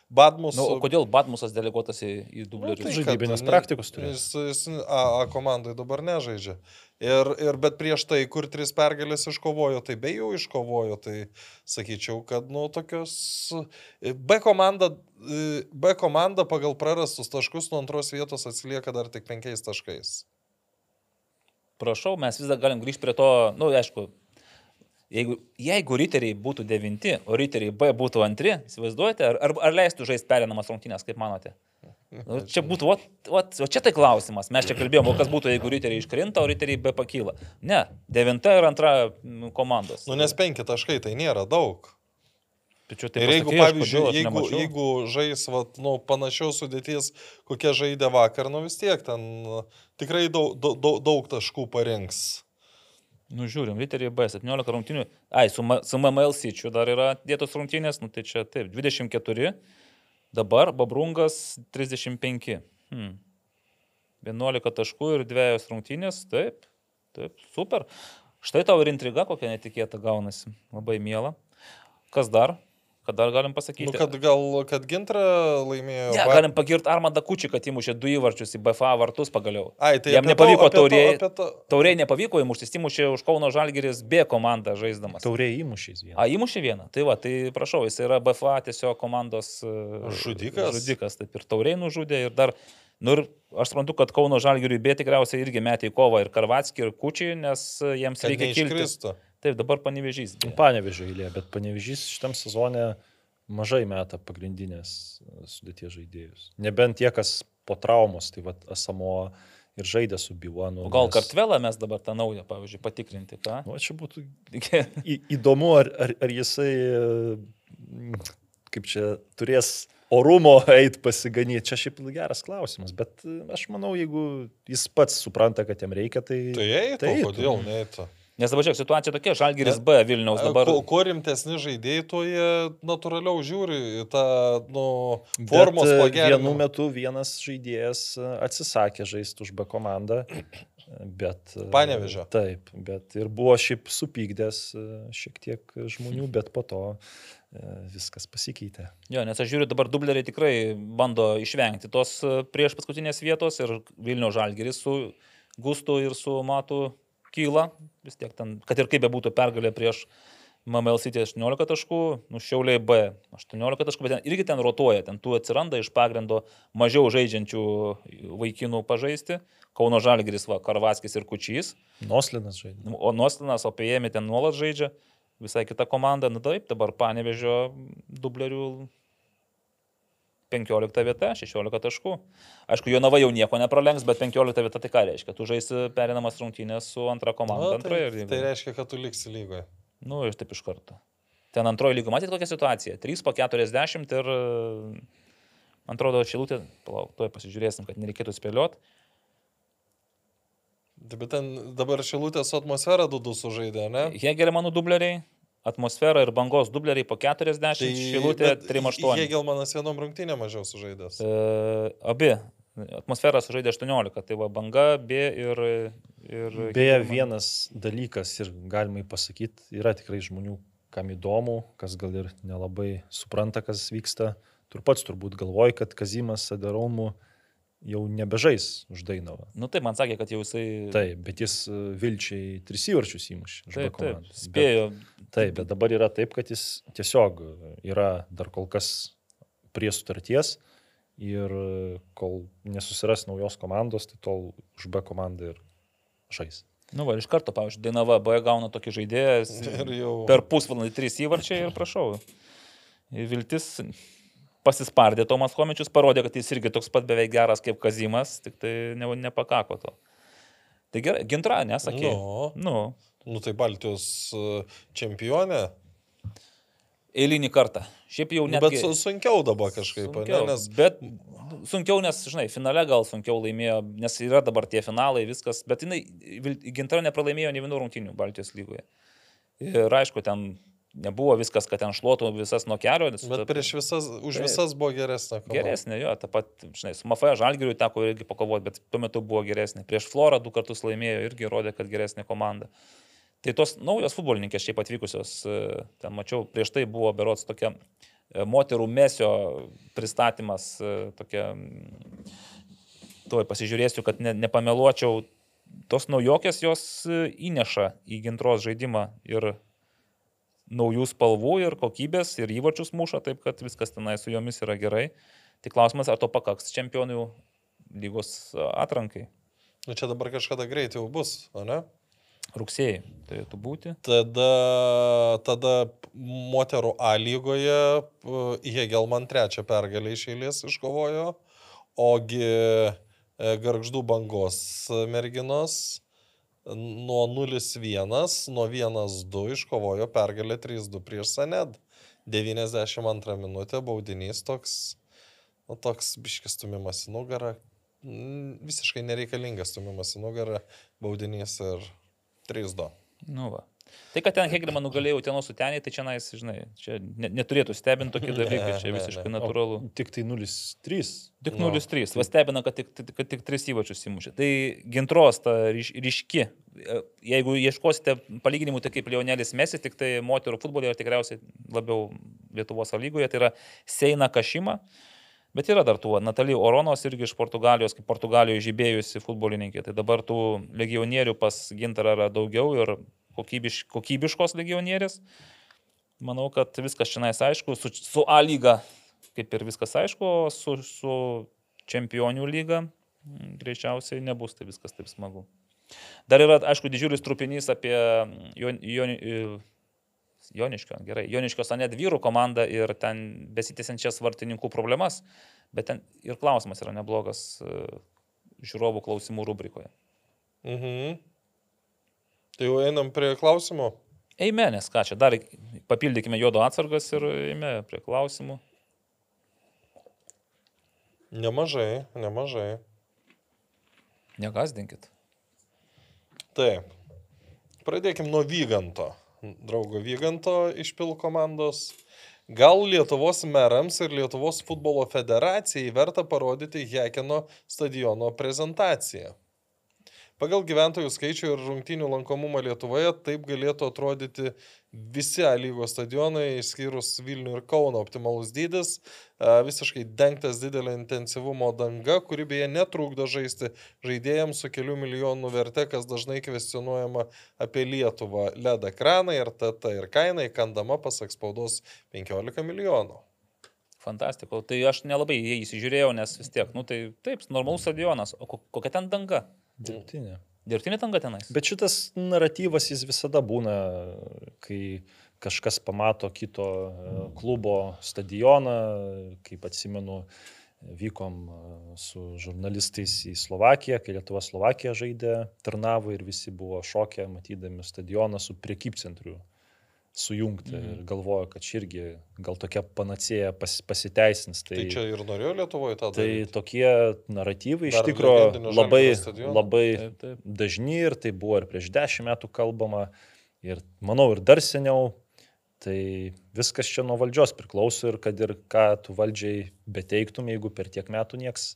Speaker 2: Badmusu.
Speaker 3: Nu, o kodėl Batmusas deleguotas į, į
Speaker 2: Nu,
Speaker 3: dublerius?
Speaker 2: tai
Speaker 4: žaidybinės praktikos turėjo.
Speaker 2: Jis, jis A, A komandai dabar nežaidžia. Ir, ir bet prieš tai, kur tris pergalės iškovojo, tai be jų iškovojo, tai sakyčiau, kad, nu, tokios B komanda, B komanda pagal prarastus taškus nuo antros vietos atsilieka dar tik penkiais taškais.
Speaker 3: Prašau, mes vis dar galim grįžti prie to, nu, aišku, Jeigu, jeigu riteriai būtų devinti, o riteriai B būtų antri, įsivaizduojate, ar, ar, ar leistų žaisti perinamas rungtynės, kaip manote? Nu, čia būtų, o, o, o čia tai klausimas. Mes čia kalbėjome, kas būtų, jeigu riteriai iškrinta, o riteriai B pakyla. Ne, devinta ir antra komandos.
Speaker 2: Nu, nes penki taškai tai nėra daug.
Speaker 3: Tačiau tai
Speaker 2: ir jeigu, pavyzdžiui, jeigu, jeigu žais vat, nu, panašios sudėties, kokia žaidė vakar, nu vis tiek ten tikrai daug, daug, daug taškų parinks.
Speaker 3: Nu, žiūrim, Riteriai B, 17 rungtynių. Ai, su, su MML Sičiu dar yra dėtos rungtynės, nu tai čia taip, 24. Dabar Babrungas 35. Hmm. 11 taškų ir dviejos rungtynės, taip, taip, super. Štai tau ir intriga kokia netikėta gaunasi, labai mėla. Kas dar? Kad dar galim pasakyti.
Speaker 2: Nu, kad gal, kad Gintra laimėjo.
Speaker 3: Ne, galim pagirti Armadą Kučį, kad įmušė du įvarčius į BFA vartus pagaliau.
Speaker 2: Ai, tai
Speaker 3: jam nepavyko tauriai.
Speaker 2: To...
Speaker 3: Tauriai nepavyko įmušti, įmušė už Kauno Žalgeris B komandą žaisdamas.
Speaker 4: Tauriai įmušė vieną.
Speaker 3: A, įmušė vieną. Tai va, tai prašau, jis yra BFA tiesiog komandos e,
Speaker 2: žudikas.
Speaker 3: Žudikas, taip ir tauriai nužudė ir dar Nu ir aš suprantu, kad Kauno Žalgiriui B tikriausiai irgi metė į kovą ir Karvatskį, ir Kučiai, nes jiems kad reikia kilti. Taip, dabar panevežys.
Speaker 4: Panevežio eilė, bet panevežys šitam sezone mažai meta pagrindinės e, sudėties žaidėjus. Nebent tie, kas po traumos, tai vad Asamo ir žaidė su Biuanu.
Speaker 3: O gal nes... kartvelą mes dabar tą naują, pavyzdžiui, patikrinti, ką?
Speaker 4: Nu, čia būtų į, įdomu, ar, ar, ar jisai, e, kaip čia, turės orumo eit pasiganyti. Čia šiaip geras klausimas, bet e, aš manau, jeigu jis pats supranta, kad jam reikia, tai...
Speaker 2: Tai eitų, tai kodėl neeitų?
Speaker 3: Nes dabar žiūrėk, situacija tokia, Žalgiris B Vilniaus dabar.
Speaker 2: Kuo, kuo rimtesni žaidėjai, tuo jie natūraliau žiūri į tą nu, formos
Speaker 4: e, pagerinimą. Vienu metu vienas žaidėjas e, atsisakė žaisti už B komandą. Bet,
Speaker 2: e, Panevežė.
Speaker 4: Taip, bet ir buvo šiaip supykdęs šiek tiek žmonių, bet po to viskas pasikeitė.
Speaker 3: Jo, nes aš žiūriu, dabar dubleriai tikrai bando išvengti tos prieš paskutinės vietos ir Vilnių Žalgeris su Gustu ir su Matu kyla, vis tiek ten, kad ir kaip bebūtų pergalė prieš MML City 18 taškų, nu Šiauliai B 18 taškų, bet ten irgi ten rotuoja, ten tų atsiranda iš pagrindo mažiau žaidžiančių vaikinų pažaisti. Kauno Žalgiris, va, Karvaskis ir Kučys.
Speaker 4: Noslinas žaidžia.
Speaker 3: O Noslinas, o Pėjėmi ten nuolat žaidžia, visai kita komanda, nu taip, dabar panevežio dublerių 15 vieta, 16 taškų. Aišku, Jonava jau nieko nepralenks, bet 15 vieta tai ką reiškia? Tu žaisi perinamas rungtynės su antra komanda.
Speaker 2: Nu, tai, jeigu... tai reiškia, kad tu liksi lygoje.
Speaker 3: Nu, ir taip iš karto. Ten antroji lygo, matėte kokią situaciją? 3 po 40 ir, man atrodo, šilutė, palauk, tuoj pasižiūrėsim, kad nereikėtų spėlioti.
Speaker 2: Bet ten dabar šilutės atmosfera du du sužaidė, ne?
Speaker 3: Hegelė mano dubleriai, atmosfera ir bangos dubleriai po 40, tai, šilutė 3-8.
Speaker 2: Hegelmanas vienom rungtynėm mažiau sužaidęs.
Speaker 3: E, abi. Atmosfera sužaidė 18, tai va banga, B ir... ir
Speaker 4: Beje, vienas dalykas ir galima pasakyti, yra tikrai žmonių, kam įdomu, kas gal ir nelabai supranta, kas vyksta. Tu pats turbūt galvoji, kad Kazimas Sadaromų jau nebežais už Dainavą.
Speaker 3: Nu taip, man sakė, kad jau jisai.
Speaker 4: Taip, bet jis e, Vilčiai tris įvarčius įmušė.
Speaker 3: Taip, taip, spėjo.
Speaker 4: Bet, taip, bet dabar yra taip, kad jis tiesiog yra dar kol kas prie sutarties ir kol nesusiras naujos komandos, tai tol už B komandą ir žais.
Speaker 3: Nu, va, iš karto, pavyzdžiui, Dainava B gauna tokį žaidėją jau... per pusvalandį trys įvarčiai ir prašau. Ir viltis pasispardė Tomas Homičius, parodė, kad jis irgi toks pat beveik geras kaip Kazimas, tik tai ne, nepakako to. Tai gerai, gintra, nesakė.
Speaker 2: Nu,
Speaker 3: nu.
Speaker 2: Nu tai Baltijos e, čempionė.
Speaker 3: Eilinį kartą. Šiaip jau net.
Speaker 2: Bet sunkiau dabar kažkaip, sunkiau, ne, nes...
Speaker 3: Bet sunkiau, nes, žinai, finale gal sunkiau laimėjo, nes yra dabar tie finalai, viskas, bet jinai, gintra nepralaimėjo ne vienų rungtinių Baltijos lygoje. Ir aišku, ten nebuvo viskas, kad ten šluotų visas nuo kelio.
Speaker 2: Bet prieš visas, už tai, visas buvo geresnė.
Speaker 3: Komanda. Geresnė, jo, ta pat, žinai, su Mafaja Žalgiriu teko irgi pakovoti, bet tuo metu buvo geresnė. Prieš Florą du kartus laimėjo, irgi rodė, kad geresnė komanda. Tai tos naujos futbolininkės šiaip atvykusios, e, ten mačiau, prieš tai buvo berots tokia e, moterų mesio pristatymas, e, tokia, tuoj pasižiūrėsiu, kad ne, nepameluočiau, tos naujokės jos įneša į gintros žaidimą ir naujų spalvų, ir kokybės, ir įvačius muša, taip kad viskas tenai su jomis yra gerai. Tik klausimas, ar to pakaks čempionų lygos atrankai.
Speaker 2: Nu čia dabar kažkada greitai jau bus, o ne?
Speaker 3: Rugsėjai turėtų būti.
Speaker 2: Tada, tada moterų A lygoje Hegelman trečią pergalę iš eilės iškovojo, ogi e, Garždų bangos merginos nuo 0-1, nuo 1-2 iškovojo pergalę 3-2 prieš Saned. 92 minutė baudinys toks, nu, toks biškis stumimas į nugarą, visiškai nereikalingas stumimas į nugarą, baudinys ir 3-2.
Speaker 3: Nu va. Tai, kad ten Hegelman nugalėjo Utenos sutenį, tai čia, nais, žinai, čia neturėtų stebinti tokie dalykai, čia visiškai ne, natūralu.
Speaker 4: O tik tai 0-3.
Speaker 3: Tik 0-3. No. Va stebina, kad tik, kad tik 3 įvačius įmušė. Tai gintros ta ryš, ryški. E, jeigu ieškosite palyginimų, tai kaip Leonelis Mesi, tik tai moterų futbolė yra tikriausiai labiau Lietuvos lygoje, tai yra Seina Kašima. Bet yra dar tų, Natalija Oronos irgi iš Portugalijos, kaip Portugalijoje žibėjusi futbolininkė. Tai dabar tų legionierių pas gintarą yra daugiau ir kokybiš, kokybiškos legionierės. Manau, kad viskas čia nais aišku, su, su A lyga kaip ir viskas aišku, su, su čempionių lyga greičiausiai nebus tai viskas taip smagu. Dar yra, aišku, didžiulis trupinys apie Jon, Jon, Joniškio, gerai, Joniškio Sanet vyrų komandą ir ten besitėsiančias vartininkų problemas, bet ten ir klausimas yra neblogas e, žiūrovų klausimų rubrikoje.
Speaker 2: Mhm. Tai jau einam prie klausimų.
Speaker 3: Eime, nes ką čia, dar papildykime juodo atsargas ir eime prie klausimų.
Speaker 2: Nemažai, nemažai.
Speaker 3: Negasdinkit.
Speaker 2: Taip. Pradėkim nuo Vyganto. Draugo Vyganto iš Pil komandos. Gal Lietuvos merams ir Lietuvos futbolo federacijai verta parodyti Hekeno stadiono prezentaciją? Pagal gyventojų skaičių ir rungtynių lankomumą Lietuvoje taip galėtų atrodyti visi A lygos stadionai, išskyrus Vilnių ir Kauno optimalus dydis, visiškai dengtas didelio intensyvumo danga, kuri beje netrukdo žaisti žaidėjams su kelių milijonų verte, kas dažnai kvestionuojama apie Lietuvą. LED ekranai ir TT ir kaina įkandama pasak spaudos 15 milijonų.
Speaker 3: Fantastika. Tai aš nelabai jį įsižiūrėjau, nes vis tiek, nu tai taip, normalus stadionas. O kokia ten danga?
Speaker 4: Dirbtinė.
Speaker 3: Dirbtinė tanga tenais.
Speaker 4: Bet šitas naratyvas jis visada būna, kai kažkas pamato kito e, klubo stadioną, kaip atsimenu, vykom e, su žurnalistais į Slovakiją, kai Lietuva Slovakija žaidė, tarnavo ir visi buvo šokę, matydami stadioną su priekybcentriu sujungti mhm. ir galvoju, kad čia irgi gal tokia panacėja pas, pasiteisins.
Speaker 2: Tai, tai čia ir norėjo Lietuvoje tą
Speaker 4: tai daryti. Tai tokie naratyvai Dar iš tikrųjų labai, labai taip, taip. dažni ir tai buvo ir prieš dešimt metų kalbama ir manau ir dar seniau. Tai viskas čia nuo valdžios priklauso ir kad ir ką tu valdžiai beteiktum, jeigu per tiek metų nieks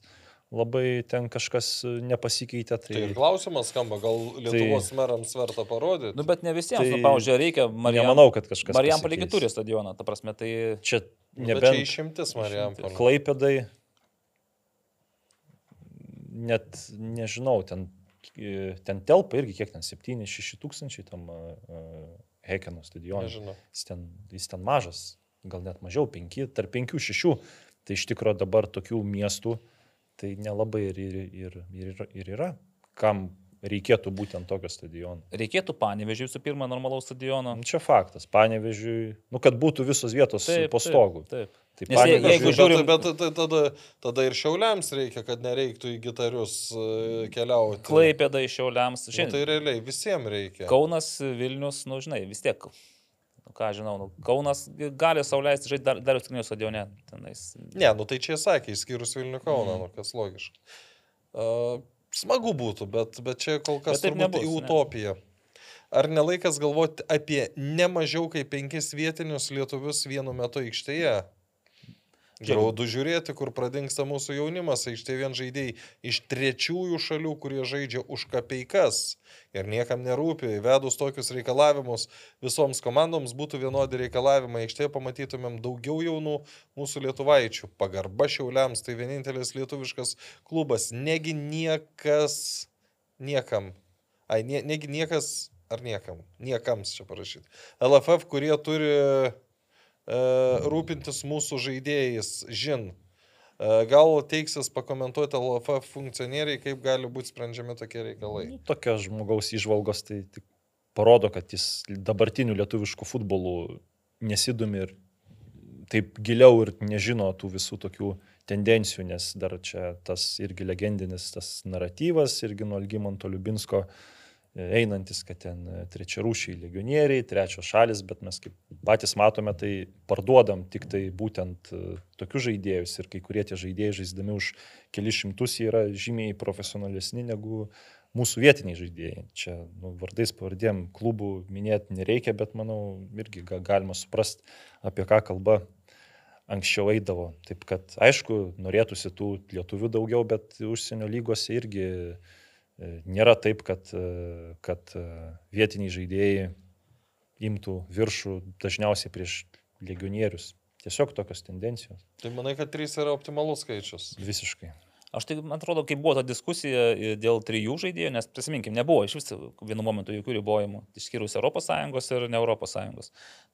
Speaker 4: labai ten kažkas e, nepasikeitė. Tai,
Speaker 2: tai klausimas skamba, gal Lietuvos tai, merams verta parodyti.
Speaker 3: Nu, bet ne visiems, tai, nu, pavyzdžiui, reikia Marijam.
Speaker 4: Nemanau, kad kažkas.
Speaker 3: Marijam palikti turi stadioną, ta prasme, tai...
Speaker 4: Čia
Speaker 2: nebent... Nu, čia išimtis Marijam.
Speaker 4: Klaipėdai, net nežinau, ten, ten telpa irgi kiek ten, 7-6 tūkstančiai tam uh, Hekeno stadionui.
Speaker 2: Nežinau.
Speaker 4: Jis ten, jis ten mažas, gal net mažiau, 5, tarp 5-6. Tai iš tikrųjų dabar tokių miestų, uh, tai nelabai ir, ir, ir, ir, ir yra. Kam reikėtų būtent tokio stadiono?
Speaker 3: Reikėtų panevežiui visų pirma normalaus stadiono.
Speaker 4: Nu, čia faktas, panevežiui, nu, kad būtų visos vietos taip, po stogu.
Speaker 3: Taip, taip.
Speaker 4: Tai
Speaker 3: Nes jeigu, jeigu žiūrim...
Speaker 2: Bet, bet tada, tada ir šiauliams reikia, kad nereiktų į gitarius e, keliauti.
Speaker 3: Klaipėda iš šiauliams.
Speaker 2: Šiandien. Nu, tai realiai visiems reikia.
Speaker 3: Kaunas, Vilnius, nu žinai, vis tiek nu, ką žinau, nu, Kaunas gali sauliaisti žaisti dar, dar Uskrinio stadione. Tenais.
Speaker 2: Ne, nu tai čia sakė, išskyrus Vilnių Kauną, mm. nu, kas logiška. Uh, smagu būtų, bet, bet čia kol kas turbūt nebus, į utopiją. Ne. Ar nelaikas galvoti apie ne mažiau kaip penkis vietinius lietuvius vienu metu aikštėje? Graudu žiūrėti, kur pradingsta mūsų jaunimas, aikštė vien žaidėjai iš trečiųjų šalių, kurie žaidžia už kapeikas ir niekam nerūpi, įvedus tokius reikalavimus visoms komandoms būtų vienodi reikalavimai, aikštėje pamatytumėm daugiau jaunų mūsų lietuvaičių. Pagarba šiauliams, tai vienintelis lietuviškas klubas, negi niekas niekam. Ai, nie, negi niekas, ar niekam, niekams čia parašyti. LFF, kurie turi rūpintis mūsų žaidėjais, žin. E, gal teiksis pakomentuoti LFF funkcionieriai, kaip gali būti sprendžiami tokie reikalai.
Speaker 4: Nu, tokia žmogaus išvalgos tai tik parodo, kad jis dabartinių lietuviškų futbolų nesidomi ir taip giliau ir nežino tų visų tokių tendencijų, nes dar čia tas irgi legendinis tas naratyvas, irgi nuo Algymanto Liubinsko e, einantis, kad ten e, trečiarūšiai legionieriai, trečios šalis, bet mes kaip patys matome, tai parduodam tik tai būtent e, tokius žaidėjus ir kai kurie tie žaidėjai žaisdami už kelius šimtus yra žymiai profesionalesni negu mūsų vietiniai žaidėjai. Čia nu, vardais pavardėm klubų minėti nereikia, bet manau irgi ga, galima suprasti, apie ką kalba anksčiau eidavo. Taip kad, aišku, norėtųsi tų lietuvių daugiau, bet užsienio lygose irgi e, nėra taip, kad, e, kad e, vietiniai žaidėjai imtų viršų dažniausiai prieš legionierius. Tiesiog tokios tendencijos.
Speaker 2: Tai manai, kad 3 yra optimalus skaičius?
Speaker 4: Visiškai.
Speaker 3: Aš tai, man atrodo, kai buvo ta diskusija dėl trijų žaidėjų, nes prisiminkim, nebuvo iš viso vienu momentu jokių ribojimų, išskyrus ES ir ne ES.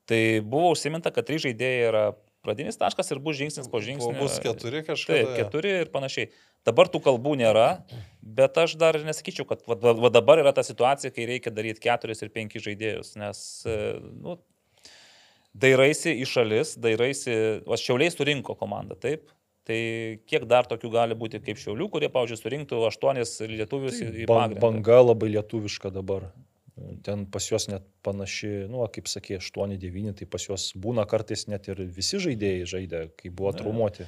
Speaker 3: Tai buvo užsiminta, kad trys žaidėjai yra pradinis taškas ir bus žingsnis po žingsnio.
Speaker 2: O bus keturi kažkaip.
Speaker 3: Taip, keturi ir panašiai. Dabar tų kalbų nėra, bet aš dar nesakyčiau, kad va, va dabar yra ta situacija, kai reikia daryti keturis ir penkis žaidėjus, nes, nu, dairaisi į šalis, dairaisi, o šiauliai surinko komandą, taip, Tai kiek dar tokių gali būti kaip šiaulių, kurie, pavyzdžiui, surinktų aštuonis lietuvius tai į pagrindą?
Speaker 4: Banga labai lietuviška dabar. Ten pas juos net panaši, nu, kaip sakė, 8-9, tai pas juos būna kartais net ir visi žaidėjai žaidė, kai buvo traumuoti.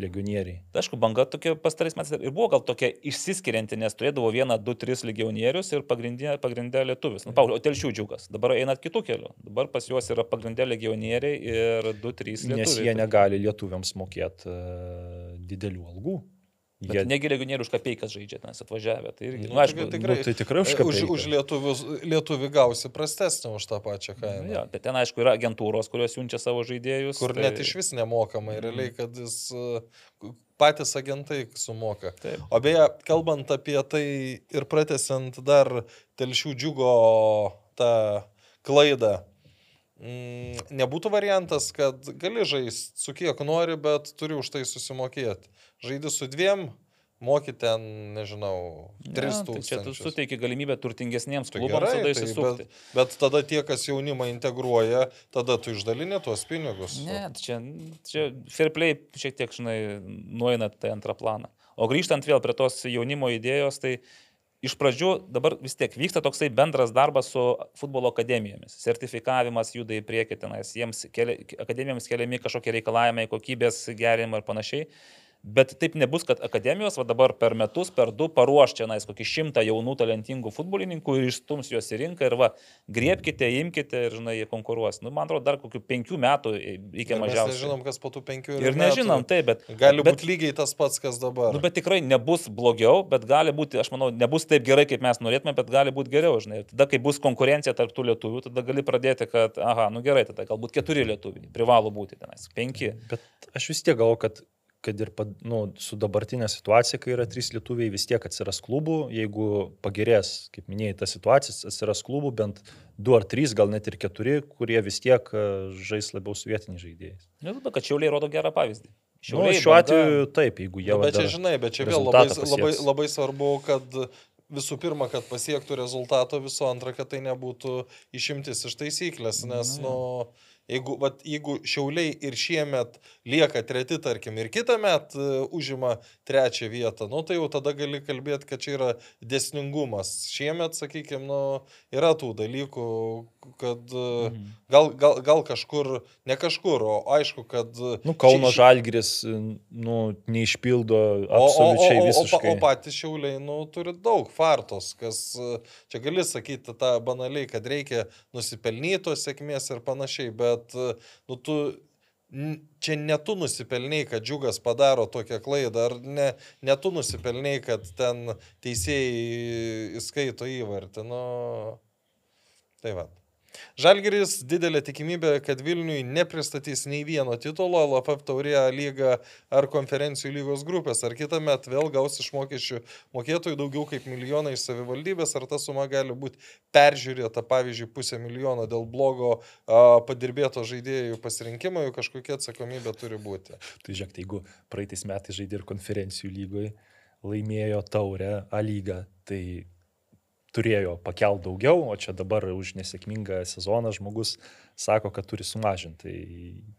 Speaker 4: Legionieriai.
Speaker 3: Tai aišku, banga tokia pastarais metais ir buvo gal tokia išsiskirianti, nes turėdavo vieną, du, tris legionierius ir pagrindė, pagrindė lietuvis. Nu, Pauliu, o telšių džiugas. Dabar einat kitų kelių. Dabar pas juos yra pagrindė legionieriai ir du, trys lietuviai.
Speaker 4: Nes jie negali lietuviams mokėti uh, didelių algų.
Speaker 3: Bet jie... negi legionierių už kapeikas žaidžia, nes atvažiavę. Tai, irgi,
Speaker 2: nu, nu aišku, tikrai,
Speaker 4: nu, tai tikrai už
Speaker 2: kapeikas. Už, už lietuvius, lietuvį gausi prastesnį už tą pačią kainą.
Speaker 3: Nu, ja, bet ten, aišku, yra agentūros, kurios siunčia savo žaidėjus.
Speaker 2: Kur tai... net iš vis nemokamai, mm. realiai, kad jis patys agentai sumoka. Taip. O beje, kalbant apie tai ir pratesiant dar telšių džiugo tą klaidą, mm, nebūtų variantas, kad gali žaisti su kiek nori, bet turi už tai susimokėti žaidži su dviem, moki ten, nežinau, 3000. Ja, tai čia tu
Speaker 3: suteiki galimybę turtingesniems tai klubams tada įsisukti.
Speaker 2: Bet, bet tada tie, kas jaunimą integruoja, tada tu išdalinė tuos pinigus.
Speaker 3: Ne, čia, čia fair play šiek tiek, žinai, nueina tai antrą planą. O grįžtant vėl prie tos jaunimo idėjos, tai iš pradžių dabar vis tiek vyksta toksai bendras darbas su futbolo akademijomis. Sertifikavimas juda į priekį tenais, jiems keli, akademijoms keliami kažkokie reikalavimai, kokybės gerinimai ir panašiai. Bet taip nebus, kad akademijos va dabar per metus, per du paruoš čia nais kokį šimtą jaunų talentingų futbolininkų ir išstums juos į rinką ir va, griebkite, imkite ir, žinai, jie konkuruos. Nu, man atrodo, dar kokių penkių metų reikia mažiausiai.
Speaker 2: Mes nežinom, kas po tų penkių
Speaker 3: ir, ir nežinom, taip, bet.
Speaker 2: Gali būti lygiai tas pats, kas dabar.
Speaker 3: Nu, bet tikrai nebus blogiau, bet gali būti, aš manau, nebus taip gerai, kaip mes norėtume, bet gali būti geriau, žinai. Tada, kai bus konkurencija tarp tų lietuvių, tada gali pradėti, kad, aha, nu gerai, tada galbūt keturi lietuviai, privalo būti tenais, penki.
Speaker 4: Bet aš vis tiek galvoju, kad kad ir nu, su dabartinė situacija, kai yra trys lietuviai, vis tiek atsiras klubų, jeigu pagerės, kaip minėjai, ta situacija, atsiras klubų bent du ar trys, gal net ir keturi, kurie vis tiek e, žais labiau su vietiniais žaidėjais.
Speaker 3: Ne, nu, kad šiauliai rodo gerą pavyzdį.
Speaker 4: Nu, šiauliai, nu, šiuo atveju taip, jeigu jie...
Speaker 2: Nu, bet čia žinai, bet čia vėl labai, pasieks. labai, labai svarbu, kad visų pirma, kad pasiektų rezultato, visų antra, kad tai nebūtų išimtis iš taisyklės, nes, nu... nu Jeigu, vat, jeigu šiauliai ir šiemet lieka treti, tarkim, ir kitą metą uh, užima trečią vietą, nu, tai jau tada gali kalbėti, kad čia yra desningumas. Šiemet, sakykime, nu, yra tų dalykų, kad uh, mhm. gal, gal, gal kažkur, ne kažkur, o aišku, kad...
Speaker 4: Uh, nu, Kauno ši, Žalgris, nu, neišpildo absoliučiai o, o, o, visiškai.
Speaker 2: O, o, patys šiauliai, nu, turi daug fartos, kas čia gali sakyti tą banaliai, kad reikia nusipelnytos sėkmės ir panašiai, bet nu, tu čia ne tu nusipelniai, kad džiugas padaro tokią klaidą, ar ne, ne tu nusipelniai, kad ten teisėjai įskaito įvartį. Nu, tai va. Žalgeris didelė tikimybė, kad Vilniui nepristatys nei vieno titulo LFF taurėje lyga ar konferencijų lygos grupės, ar kitą metą vėl gaus iš mokesčių mokėtojų daugiau kaip milijoną iš savivaldybės, ar ta suma gali būti peržiūrėta, pavyzdžiui, pusę milijono dėl blogo a, padirbėto žaidėjų pasirinkimo, jų kažkokia atsakomybė turi būti.
Speaker 4: Tai žiūrėk, tai jeigu praeitais metais žaidė ir konferencijų lygoje, laimėjo taurę A lygą, tai turėjo pakelt daugiau, o čia dabar už nesėkmingą sezoną žmogus sako, kad turi sumažinti. Tai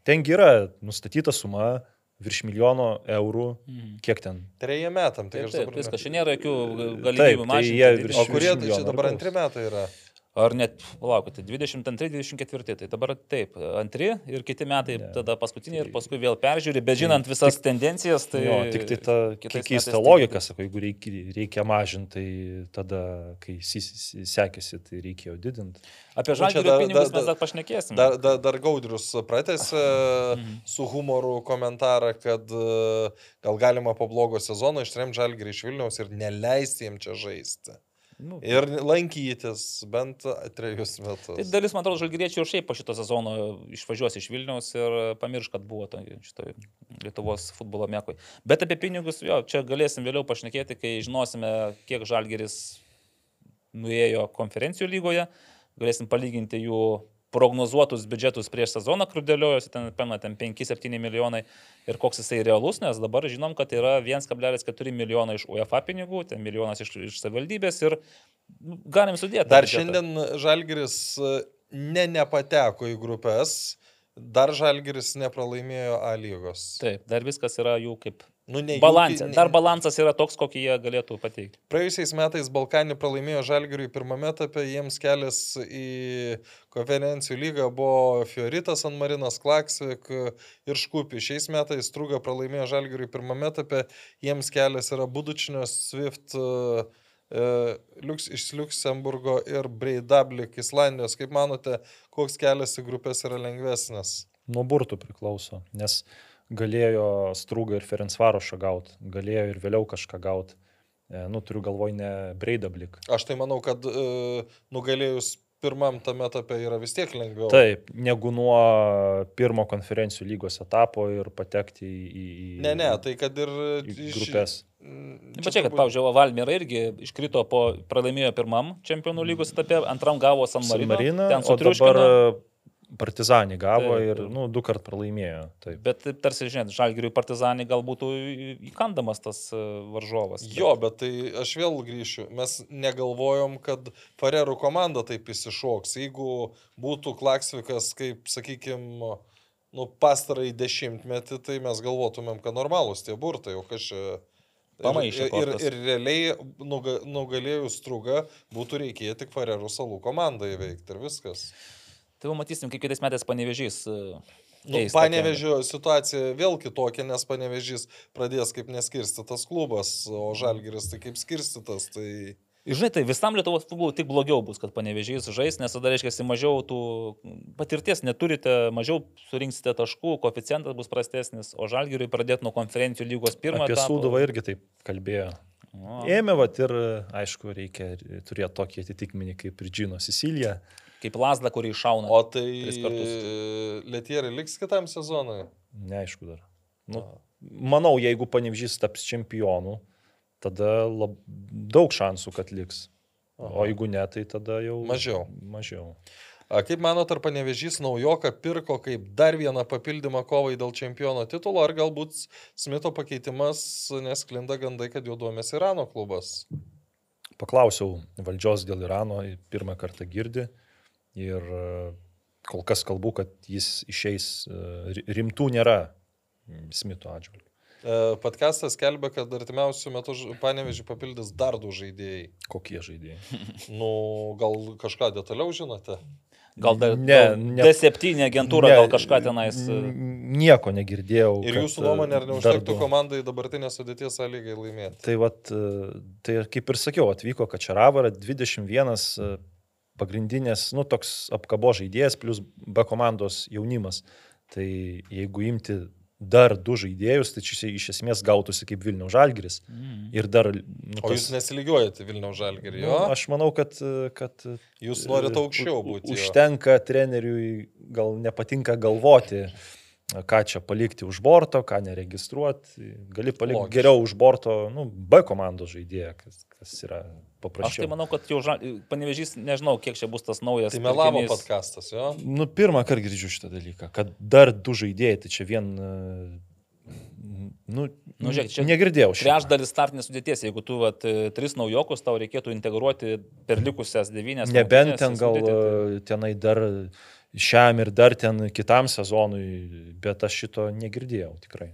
Speaker 4: tengi yra nustatyta suma virš milijono eurų,
Speaker 3: Mhm.
Speaker 4: kiek ten.
Speaker 2: Treja metam, tai
Speaker 3: Taip,
Speaker 2: aš
Speaker 3: taip,
Speaker 2: dabar.
Speaker 3: viskas, čia nėra jokių galimybių
Speaker 4: tai
Speaker 3: mažinti.
Speaker 4: jie
Speaker 3: didinti.
Speaker 4: virš-
Speaker 2: O kurie tai
Speaker 4: milijono
Speaker 2: čia dabar antri metai yra?
Speaker 3: Ar net, palaukite, 22-24, tai dabar taip, antri ir kiti metai,
Speaker 4: Ne.
Speaker 3: tada paskutiniai ir paskui vėl peržiūri, bet žinant visas tendencijas, tai...
Speaker 4: jo, tik tai ta keista
Speaker 3: metais
Speaker 4: logika,
Speaker 3: tai-
Speaker 4: sako, jeigu reikia, reikia mažinti, tai tada, kai sekėsi, tai reikėjo didinti.
Speaker 3: Apie
Speaker 2: Nu, dar-
Speaker 3: pinigus
Speaker 2: dar-
Speaker 3: mes dar pašnekėsime.
Speaker 2: Dar, dar, dar Gaudrius pratęsė
Speaker 3: Mhm.
Speaker 2: su humoru komentarą, kad gal galima po blogo sezono ištremti žalgį iš Vilniaus ir neleisti jiems čia žaisti.
Speaker 3: Nu,
Speaker 2: Ir lankytis bent trejus metus.
Speaker 3: Tai dalis, man atrodo, žalgyriečiai ir šiaip po šito sezono išvažiuos iš Vilniaus ir pamirš, kad buvo to, šitoj Lietuvos futbolo mėkoj. Bet apie pinigus, jo, čia galėsim vėliau pašnekėti, kai žinosime, kiek žalgeris nuėjo konferencijų lygoje, galėsim palyginti jų prognozuotus biudžetus prieš sezoną, kur dėliojosi ten, pamena, ten 5-7 milijonai ir koks jisai realus, nes dabar žinom, kad yra 1,4 milijono iš UEFA pinigų, ten milijonas iš, iš savivaldybės ir nu, galim sudėti.
Speaker 2: Dar
Speaker 3: biudžetą.
Speaker 2: šiandien Žalgiris e, ne nepateko į grupės, dar Žalgiris nepralaimėjo A lygos.
Speaker 3: Taip, dar viskas yra jų kaip
Speaker 2: Nu, ne jų-
Speaker 3: balansė.
Speaker 2: ne-
Speaker 3: Dar balansas yra toks, kokį jie galėtų pateikti.
Speaker 2: Praėjusiais metais Balkanį pralaimėjo Žalgiriui pirmame etape, jiems kelias į konferencijų lygą buvo Fioritas, Anmarinas Klaksvik ir Škupi. Šiais metais Struga pralaimėjo Žalgiriui pirmame etape, jiems kelias yra Budučinio, Swift, e, e, Liuks, iš Luxemburgo ir Breidablik Islandijos. Kaip manote, koks kelias į grupės yra lengvesnis?
Speaker 4: Nuo burtų priklauso, nes galėjo Strūga ir Ferencvarošą gauti, galėjo ir vėliau kažką gauti. Nu, turiu galvoj ne Breidablik.
Speaker 2: Aš tai manau, kad e, nugalėjus pirmam tame etape yra vis tiek lengviau.
Speaker 4: Taip, negu nuo pirmo konferencijų lygos etapo ir patekti į... į į-
Speaker 2: Ne, ne, tai kad ir iš-
Speaker 4: grupės.
Speaker 2: Mm,
Speaker 3: Bet čia, kad, pavyzdžiui, Valmira irgi iškrito po, pralaimėjo pirmam čempionų lygos etape, antram gavo San
Speaker 4: San
Speaker 3: Marino. Ten sutriuškino.
Speaker 4: Partizanį gavo
Speaker 3: Taip,
Speaker 4: ir, nu, du kart pralaimėjo. Taip.
Speaker 3: Bet tarsi, žinai, Žalgiriui partizanį gal būtų įkandamas tas e, varžovas.
Speaker 2: Jo, bet tai aš vėl grįšiu. Mes negalvojom, kad Farerų komanda taip įsišoks. Jeigu būtų Klaksvikas, kaip, sakykime, nu, pastarąjį dešimtmetį, tai mes galvotumėm, kad normalūs tie burtai, o čia...
Speaker 3: Pamaišė
Speaker 2: ir, ir, ir realiai nuga, nugalėjus strugą būtų reikėję tik Farerų salų komandą įveikti ir viskas.
Speaker 3: Tai jau matysim, kaip kitais metais panevežys.
Speaker 2: Nu, panevežio situacija vėl kitokia, nes panevežys pradės kaip neskirstytas klubas, o žalgeris tai kaip skirstytas. Tai...
Speaker 3: Žinai, tai visam Lietuvos futbolui tik blogiau bus, kad panevežys žais, nes tada reiškia, mažiau tų patirties neturite, mažiau surinksite taškų, koeficientas bus prastesnis, o Žalgiriui pradėti nuo konferencijų lygos pirmą.
Speaker 4: Apie. Sūduvą irgi taip kalbėjo.
Speaker 3: O,
Speaker 4: Ėmė, va, ir, aišku, reikia turėti tokį atitikmenį kaip ir Džino Sicilija.
Speaker 3: Kaip lasda, kurį iššauna.
Speaker 2: O tai. Lietieriai liks kitam sezonui.
Speaker 4: Neaišku dar. Nu, manau, jeigu Panevžys taps čempionu, tada lab, daug šansų, kad liks. O jeigu ne, tai tada jau
Speaker 2: Mažiau.
Speaker 4: Mažiau.
Speaker 2: A, kaip manot, ar panevežys naujoką pirko kaip dar vieną papildymą kovai dėl čempiono titulo, ar galbūt Smito pakeitimas, nes klinda gandai, kad jau duomės Irano klubas?
Speaker 4: Paklausiau valdžios dėl Irano, pirmą kartą girdi ir e, kol kas kalbu, kad jis išeis, e, ri- rimtų nėra Smito atžvilgiu.
Speaker 2: E, Podcastas kelbė, kad artimiausių metų panevežį papildys dar du žaidėjai.
Speaker 4: Kokie žaidėjai?
Speaker 2: Nu, gal kažką detaliau žinote?
Speaker 3: Gal dar
Speaker 4: Ne,
Speaker 3: gal
Speaker 4: ne.
Speaker 3: D7 agentūra,
Speaker 4: Ne,
Speaker 3: gal kažką tenais.
Speaker 4: Nieko negirdėjau.
Speaker 2: Ir jūsų nuomonė, ar neužtektų komandai dabartinės sudėties sąlygai laimėti?
Speaker 4: Tai, vat, tai kaip ir sakiau, atvyko Kačaravara 21 e, pagrindinės, nu, toks apkabo žaidėjas, plus B komandos jaunimas. Tai jeigu imti dar du žaidėjus, tai čia iš esmės gautųsi kaip Vilnių Žalgiris.
Speaker 3: Mhm.
Speaker 4: Ir dar... Nu,
Speaker 2: O jūs nesilygiuojate Vilniaus žalgerį, jo?
Speaker 4: Nu, aš manau, kad... kad
Speaker 2: Jūs norite
Speaker 4: e,
Speaker 2: aukščiau būti. jo.
Speaker 4: Užtenka treneriui, gal nepatinka galvoti, ką čia palikti už borto, ką neregistruoti. Gali palikti
Speaker 2: Logiška.
Speaker 4: geriau už borto, nu, B komandos žaidėją, kas, kas yra
Speaker 3: Aš
Speaker 4: paprasčiau.
Speaker 3: tai manau, kad jau ža... panevežys, nežinau, kiek čia bus tas naujas.
Speaker 2: Tai melavo
Speaker 3: pirkinys.
Speaker 2: podkastas, jo?
Speaker 4: Nu, pirmą kartą girdžiu šitą dalyką, kad dar du žaidėjai, tai čia vien... Nu,
Speaker 3: Nu, žiūrėk, čia
Speaker 4: negirdėjau.
Speaker 3: Trečdalis startinės sudėties, jeigu tu vat, tris naujokus, tau reikėtų integruoti per likusias devynės.
Speaker 4: Nebent ten gal
Speaker 3: sudėtį, tai-
Speaker 4: tenai dar šiam ir dar ten kitam sezonui, bet aš šito negirdėjau tikrai.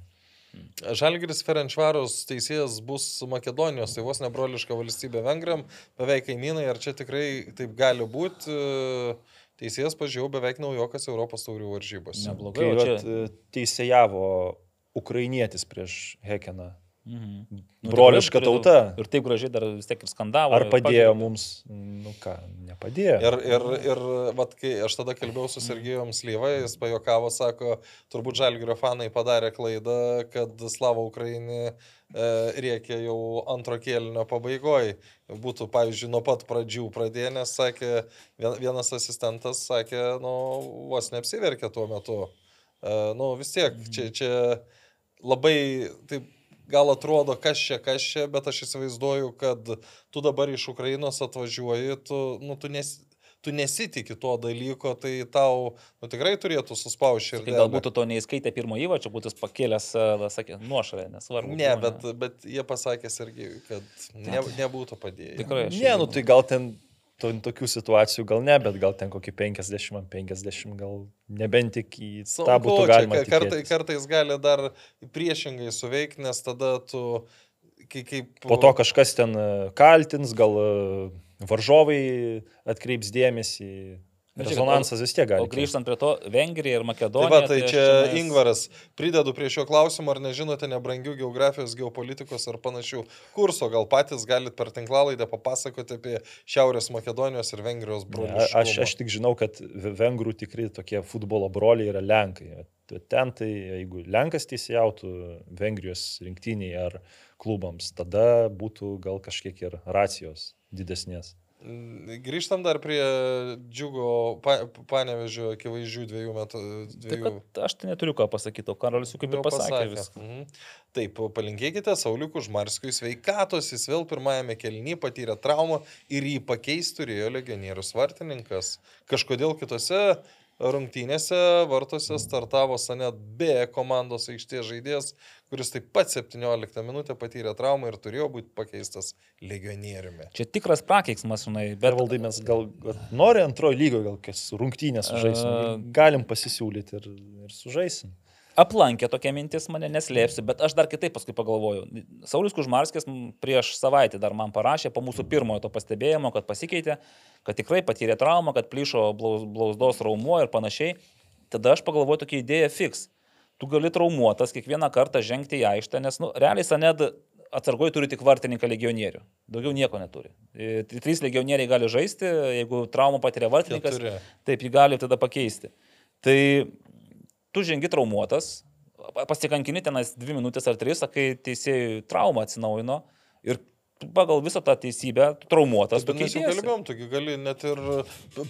Speaker 2: Žalgiris Ferenčvaros teisėjas bus Makedonijos, tai vos nebroliška valstybė Vengram, beveik kaimynai, ar čia tikrai taip gali būti. Teisėjas pažiūrėjau beveik naujokas Europos taurių varžybose.
Speaker 3: Neblogai.
Speaker 4: Kai
Speaker 3: čia-
Speaker 4: e, teisėjavo ukrainietis prieš Hekeną.
Speaker 3: Mhm. Nu,
Speaker 4: Broliška tauta.
Speaker 3: Ir taip gražiai dar vis tiek ir skandavo.
Speaker 4: Ar padėjo
Speaker 3: pagerbė.
Speaker 4: mums, nu ką, nepadėjo.
Speaker 2: Ir, ir, ir vat, kai aš tada kalbėjau su Sergijom Slyva, jis pajokavo, sako, turbūt Žalgirio fanai padarė klaidą, kad Slavo Ukrainį e, reikia jau antro kėlinio pabaigoje. Būtų, pavyzdžiui, nuo pat pradžių pradėję, nes sakė, vien- vienas asistentas sakė, nu, vos neapsiverkė tuo metu. E, nu, vis tiek, čia, čia labai taip gal atrodo, kas čia, kas čia, bet aš įsivaizduoju, kad tu dabar iš Ukrainos atvažiuoji, tu, nu, tu, nes, tu nesitikė to dalyko, tai tau nu, tikrai turėtų suspausti ir
Speaker 3: galbūt to neįskaitė pirmo įvačio, būtų pakėlęs, e, sakė, nuošalę, nesvarbu.
Speaker 2: Ne, bet, bet jie pasakė irgi, kad ne, nebūtų padėję.
Speaker 3: Tikrai.
Speaker 4: Ne, nu tai gal ten to, tokių situacijų gal ne, bet gal ten kokį 50 ant 50, gal nebent tik į tą
Speaker 2: Sunku,
Speaker 4: būtų
Speaker 2: čia
Speaker 4: galima.
Speaker 2: ka- kartai, kartais gali dar priešingai suveikti, nes tada tu kai, kaip...
Speaker 4: Po to kažkas ten e, kaltins, gal e, varžovai atkreips dėmesį. Rezonansas vis tiek gali.
Speaker 3: O grįžtant prie to, Vengrija ir
Speaker 2: Tai
Speaker 3: Makedonija.
Speaker 2: va, tai
Speaker 3: aš
Speaker 2: čia
Speaker 3: čionais-
Speaker 2: Ingvaras, pridedu prie šio klausimo, ar nežinote nebrangių geografijos, geopolitikos ar panašių kursų, gal patys galite per tinklalaidę papasakoti apie Šiaurės Makedonijos ir Vengrijos brolius.
Speaker 4: Aš, aš tik žinau, kad ve- vengrų tikri tokie futbolo broliai yra lenkai. Ten tai, jeigu lenkas teisėjautų Vengrijos rinktiniai ar klubams, tada būtų gal kažkiek ir racijos didesnės.
Speaker 2: Grįžtam dar prie džiugo pa, panevežio akivaizdžių dviejų metų. Dviejų...
Speaker 3: kad aš tai neturiu ką pasakyti, o Karolis jau kaip ir
Speaker 2: Jau
Speaker 3: pasakė viską.
Speaker 2: Mhm. Taip, palinkėkite Sauliukų Žmarskui sveikatos, jis vėl pirmajame kelnyje patyrė traumą ir jį pakeisti turėjo legionierius vartininkas. Kažkodėl kitose rungtynėse vartose startavo Sanet B komandos aikštės žaidėjas, kuris taip pat 17 minutę patyrė traumą ir turėjo būti pakeistas legionieriumi.
Speaker 3: Čia tikras prakeiksmas, žinai,
Speaker 4: Bet
Speaker 3: bet
Speaker 4: valdai mes gal nori antrojo lygio, gal kas rungtynės sužaisim. Galim pasisiūlyti ir, ir sužaisim.
Speaker 3: aplankė tokia mintis mane, neslėpsiu, bet aš dar kitaip paskui pagalvojau. Saulis Kužmarskis prieš savaitę dar man parašė po mūsų pirmojo to pastebėjimo, kad pasikeitė, kad tikrai patyrė traumą, kad plyšo blauzdos raumuo ir panašiai. Tada aš pagalvojau tokia idėja fix. Tu gali traumuotas kiekvieną kartą žengti į aikštę, nes, nu, realiai Saned atsargoji turi tik vartininką legionierių. Daugiau nieko neturi. E, Trys legionieriai gali žaisti, jeigu traumą patiria vartininkas,
Speaker 2: Keturi.
Speaker 3: taip jį gali tada pakeisti. Tai tu žengi traumuotas, pa- pasikankini tenais dvi minutės ar tris, sakai, teisėjai traumą atsinaujino ir pagal visą tą teisybę traumuotas.
Speaker 2: Bet mes jau kalbėjom, togi gali net ir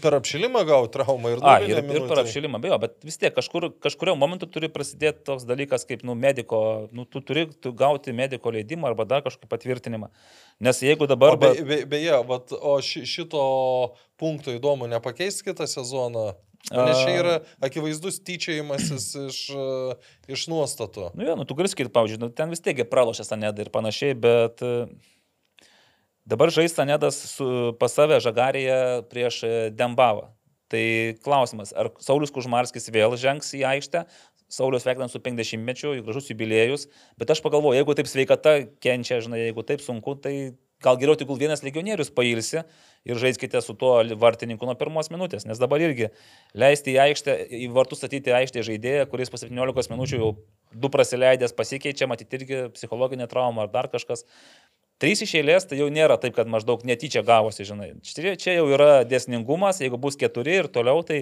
Speaker 2: per apšilimą gauti traumą ir nulinę
Speaker 3: ir, ir per apšilimą, bejo, bet vis tiek kažkur, kažkurio momentu turi prasidėti toks dalykas kaip, nu, mediko, nu, tu turi tu gauti mediko leidimą arba dar kažkokį patvirtinimą. Nes jeigu dabar...
Speaker 2: O be, be, beje, vat, o ši, šito punkto įdomu nepakeis kitą sezoną. Nes čia yra akivaizdus tyčiajimasis iš, iš nuostatų.
Speaker 3: Nu, jo, nu, tu gali sakyti, pavyzdžiui, nu, ten vis tiek pralošė Saneda ir panašiai, bet e, dabar žais Sanedas su, pas save žagarėje prieš e, Dembavą. Tai klausimas, ar Saulis Kužmarskis vėl žengs į aikštę, Saulius sveikinant su 50-mečiu, gražus jubiliejus, bet aš pagalvoju, jeigu taip sveikata kenčia, žinai, jeigu taip sunku, tai gal geriau tegul vienas legionierius pailsi ir žaiskite su tuo vartininku nuo pirmos minutės, nes dabar irgi leisti į aikštę, į vartus statyti aikštę žaidėją, kuris po 17 minučių jau du prasileidęs pasikeičia, matyti irgi psichologinė trauma ar dar kažkas. Trys iš eilės tai jau nėra taip, kad maždaug netyčia gavosi, žinai. Čia, čia jau yra dėsningumas, jeigu bus keturi ir toliau, tai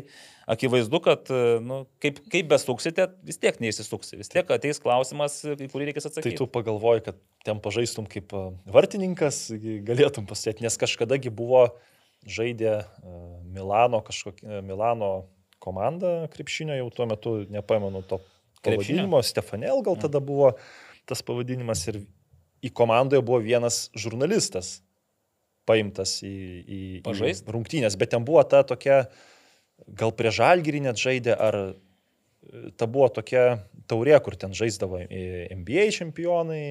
Speaker 3: akivaizdu, kad nu, kaip, kaip besuksite, vis tiek neįsisuksi. Vis tiek ateis klausimas, į kurį reikės atsakyti.
Speaker 4: Tai tu pagalvoji, kad ten pažaistum kaip a, vartininkas, galėtum pasėti, nes kažkadagi buvo žaidė a, Milano, kažkokia Milano komanda krepšinio, jau tuo metu nepamenu to pavadinimo, Stefanel gal tada buvo tas pavadinimas ir į komandoje buvo vienas žurnalistas paimtas į, į,
Speaker 3: Pažaist?
Speaker 4: į rungtynės, bet ten buvo ta tokia, gal prie žalgyrį net žaidė, ar e, ta buvo tokia taurė, kur ten žaisdavo NBA čempionai,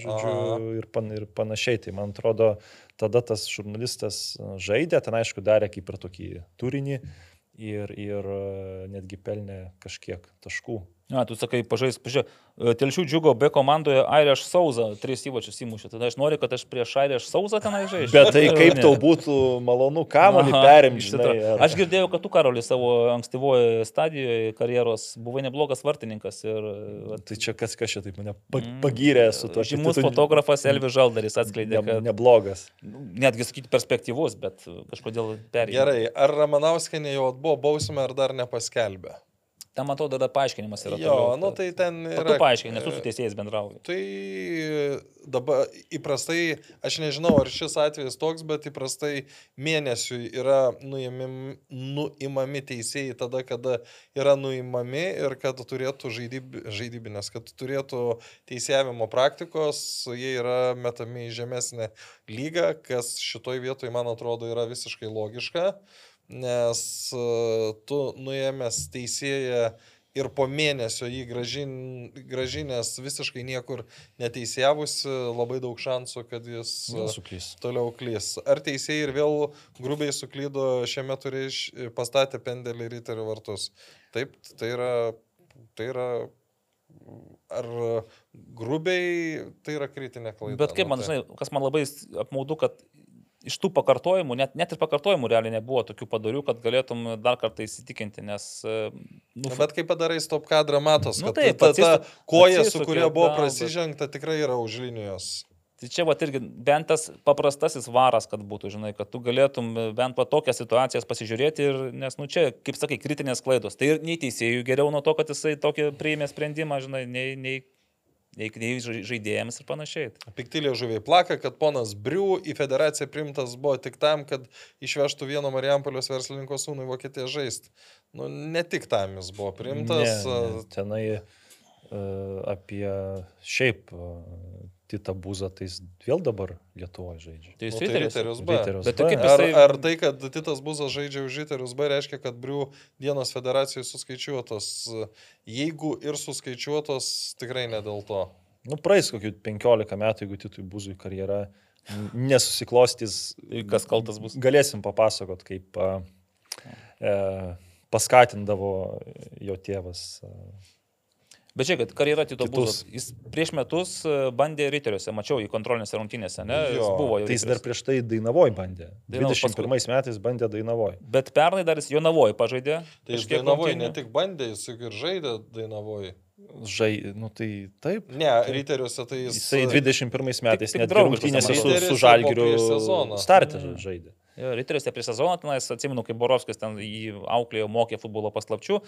Speaker 4: žodžiu,
Speaker 2: Aha.
Speaker 4: ir, pan, ir panašiai. Tai man atrodo, tada tas žurnalistas žaidė, ten aišku darė kaip ir tokį turinį ir, ir e, netgi pelnė kažkiek taškų.
Speaker 3: Na, tu sakai, pažais, pažiūrėk, telšių džiugo B komandoje Airish Sauza tris įvačius įmušė. Tada aš noriu, kad aš prieš Airish Sauza tenai žaidžiu.
Speaker 4: Bet tai kaip tau būtų malonu kamuolį perimti, žinai. ar-
Speaker 3: Aš girdėjau, kad tu, Karoli, savo ankstyvoje stadijoje karjeros buvai neblogas vartininkas ir vat,
Speaker 4: Tai čia kas kažkaip taip mane pa- pagyrė su to.
Speaker 3: žymus
Speaker 4: apetitu.
Speaker 3: fotografas Elvis Žaldaris atskleidė,
Speaker 4: ne,
Speaker 3: kad
Speaker 4: neblogas.
Speaker 3: netgi sakyti perspektyvus, bet kažkodėl perėjo.
Speaker 2: Gerai, ar Ramanauskinė jau buvo bausmė ar dar nepaskelbė?
Speaker 3: Tam, atrodo, tada paaiškinimas yra.
Speaker 2: Jo,
Speaker 3: toliau,
Speaker 2: nu tai ten yra.
Speaker 3: tu paaiškini, nes tu su teisėjais bendrauji.
Speaker 2: Tai dabar įprastai, aš nežinau, ar šis atvejis toks, bet įprastai mėnesiui yra nuimami, nuimami teisėjai tada, kada yra nuimami ir kad turėtų žaidyb, žaidybinės, kad turėtų teisėjavimo praktikos, jie yra metami į žemesnę lygą, kas šitoj vietoj, man atrodo, yra visiškai logiška, nes e, tu nuėmęs teisėją ir po mėnesio jį gražin, gražinės visiškai niekur neteisėjavusi, labai daug šansų, kad jis e,
Speaker 4: Nesuklys.
Speaker 2: toliau klys. Ar teisėjai ir vėl grubiai suklydo šiame turė pastatė pendelį ryterių vartus? Taip, tai yra, tai yra, ar grubiai tai yra kritinė klaida.
Speaker 3: Bet kaip
Speaker 2: Nu,
Speaker 3: man,
Speaker 2: tai-
Speaker 3: žinai, kas man labai apmaudu, kad iš tų pakartojimų, net, net ir pakartojimų realiai nebuvo tokių padarių, kad galėtum dar kartą įsitikinti, nes... e, Nu,
Speaker 2: bet kai padarai stop kadrą, matos,
Speaker 3: Nu
Speaker 2: kad
Speaker 3: taip,
Speaker 2: ta, ta
Speaker 3: atsisuka-
Speaker 2: koja, su kuria buvo prasižengta, tikrai yra už linijos.
Speaker 3: Tai čia va irgi bent tas paprastasis varas, kad būtų, žinai, kad tu galėtum bent va tokias situacijas pasižiūrėti ir, nes, nu čia, kaip sakai, kritinės klaidos. Tai ir nei teisėjų geriau nuo to, kad jisai tokį priėmė sprendimą, žinai, nei, nei, žai- žaidėjams ir panašiai.
Speaker 2: Piktilė žuviai plaka, kad ponas Briu į federaciją primtas buvo tik tam, kad išvežtų vieno Marijampolios verslininko sūnų į Vokietiją žaisti. Nu, ne tik tam jis buvo primtas.
Speaker 4: Ne, ne, tenai uh, apie šiaip uh, Tita Buzą, tai jis vėl dabar Lietuvoje žaidžia.
Speaker 3: Tai
Speaker 2: Nu,
Speaker 3: jis
Speaker 2: tai
Speaker 3: Riteris.
Speaker 2: Riterius B.
Speaker 4: Riterius
Speaker 3: Bet tai
Speaker 4: B.
Speaker 3: kaip
Speaker 2: Ar,
Speaker 3: jisai-
Speaker 2: ar tai, kad Titas Buzas žaidžia už Žiterius B, reiškia, kad Briu dienos federacijai suskaičiuotos? Jeigu ir suskaičiuotos, tikrai ne dėl to.
Speaker 4: Nu, praeis kokių 15 metų, jeigu Titui Buzui karjera nesusiklostys.
Speaker 3: Tai kas kaltas bus?
Speaker 4: Galėsim papasakot, kaip e, paskatindavo jo tėvas. A,
Speaker 3: Bet čia, kad karjera Tito. Buzas, jis prieš metus e, bandė Riteriuose, mačiau jį kontrolinėse rungtynėse, ne? Jis
Speaker 2: Jo,
Speaker 3: buvo jau.
Speaker 4: tai jis dar prieš tai Dainavoj bandė.
Speaker 3: Dainavo
Speaker 4: 21 metais bandė Dainavoj.
Speaker 3: Bet pernai dar jis Jonavoje pažaidė.
Speaker 2: Tai jis
Speaker 3: kažkiek
Speaker 2: Dainavoje
Speaker 3: rungtynių.
Speaker 2: ne tik bandė, jis juk ir žaidė Dainavoje.
Speaker 4: Žai, nu tai taip.
Speaker 2: Ne, Riteriuose tai jis...
Speaker 4: Jisai 21 metais
Speaker 3: tik
Speaker 4: net
Speaker 3: draugiškas
Speaker 4: rungtynėse su, su
Speaker 2: buvo
Speaker 4: Žalgiriu startą žaidė.
Speaker 3: Jo, Riteriuose prieš sezoną, tenais atsimenu, kaip Borovskis ten jį auklėjo, mokė futbolo paslapčių.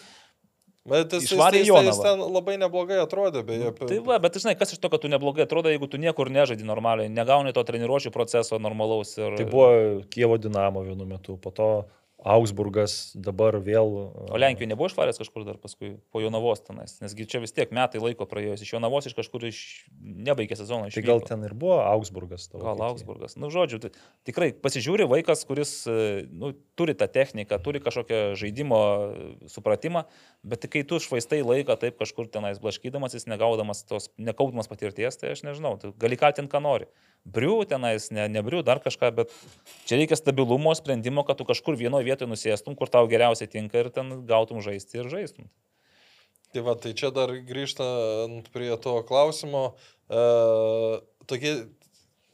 Speaker 2: Bet jis, jis,
Speaker 3: Išvarė
Speaker 2: jis, jis
Speaker 3: Jonavą.
Speaker 2: ten labai neblogai atrodė, beje.
Speaker 3: Tai va, bet žinai, kas iš to, kad tu neblogai atrodo, jeigu tu niekur nežaidi normaliai, negauni to treniruočio proceso normalaus. Ir...
Speaker 4: Tai buvo Kievo Dinamo vienu metu, po to Augsburgas, dabar vėl.
Speaker 3: O Lenkijoje nebuvo išvaręs kažkur dar paskui po Jonavos tenais, nesgi čia vis tiek metai laiko praėjo, jis iš Jonavos iš kažkur iš... nebaigė sezoną.
Speaker 4: Tai gal ten ir buvo Augsburgas. ta
Speaker 3: Gal
Speaker 4: Vokietija.
Speaker 3: Augsburgas. Na, nu, žodžiu, tai tikrai pasižiūri vaikas, kuris e, nu, turi tą techniką, turi kažkokią žaidimo e, supratimą, bet kai tu švaistai laiką taip kažkur tenais blaškydamas, jis negaudamas tos, nekaudamas patirties, tai aš nežinau, tu gali kaltinti, ką nori. Briu tenais, ne, nebriu dar kažką, bet čia reikia stabilumo sprendimo, kad tu kažkur vienoje vietoje nusėstum, kur tau geriausiai tinka ir ten gautum žaisti ir žaistum.
Speaker 2: Tai va, tai čia dar grįžtant prie to klausimo. E, tokie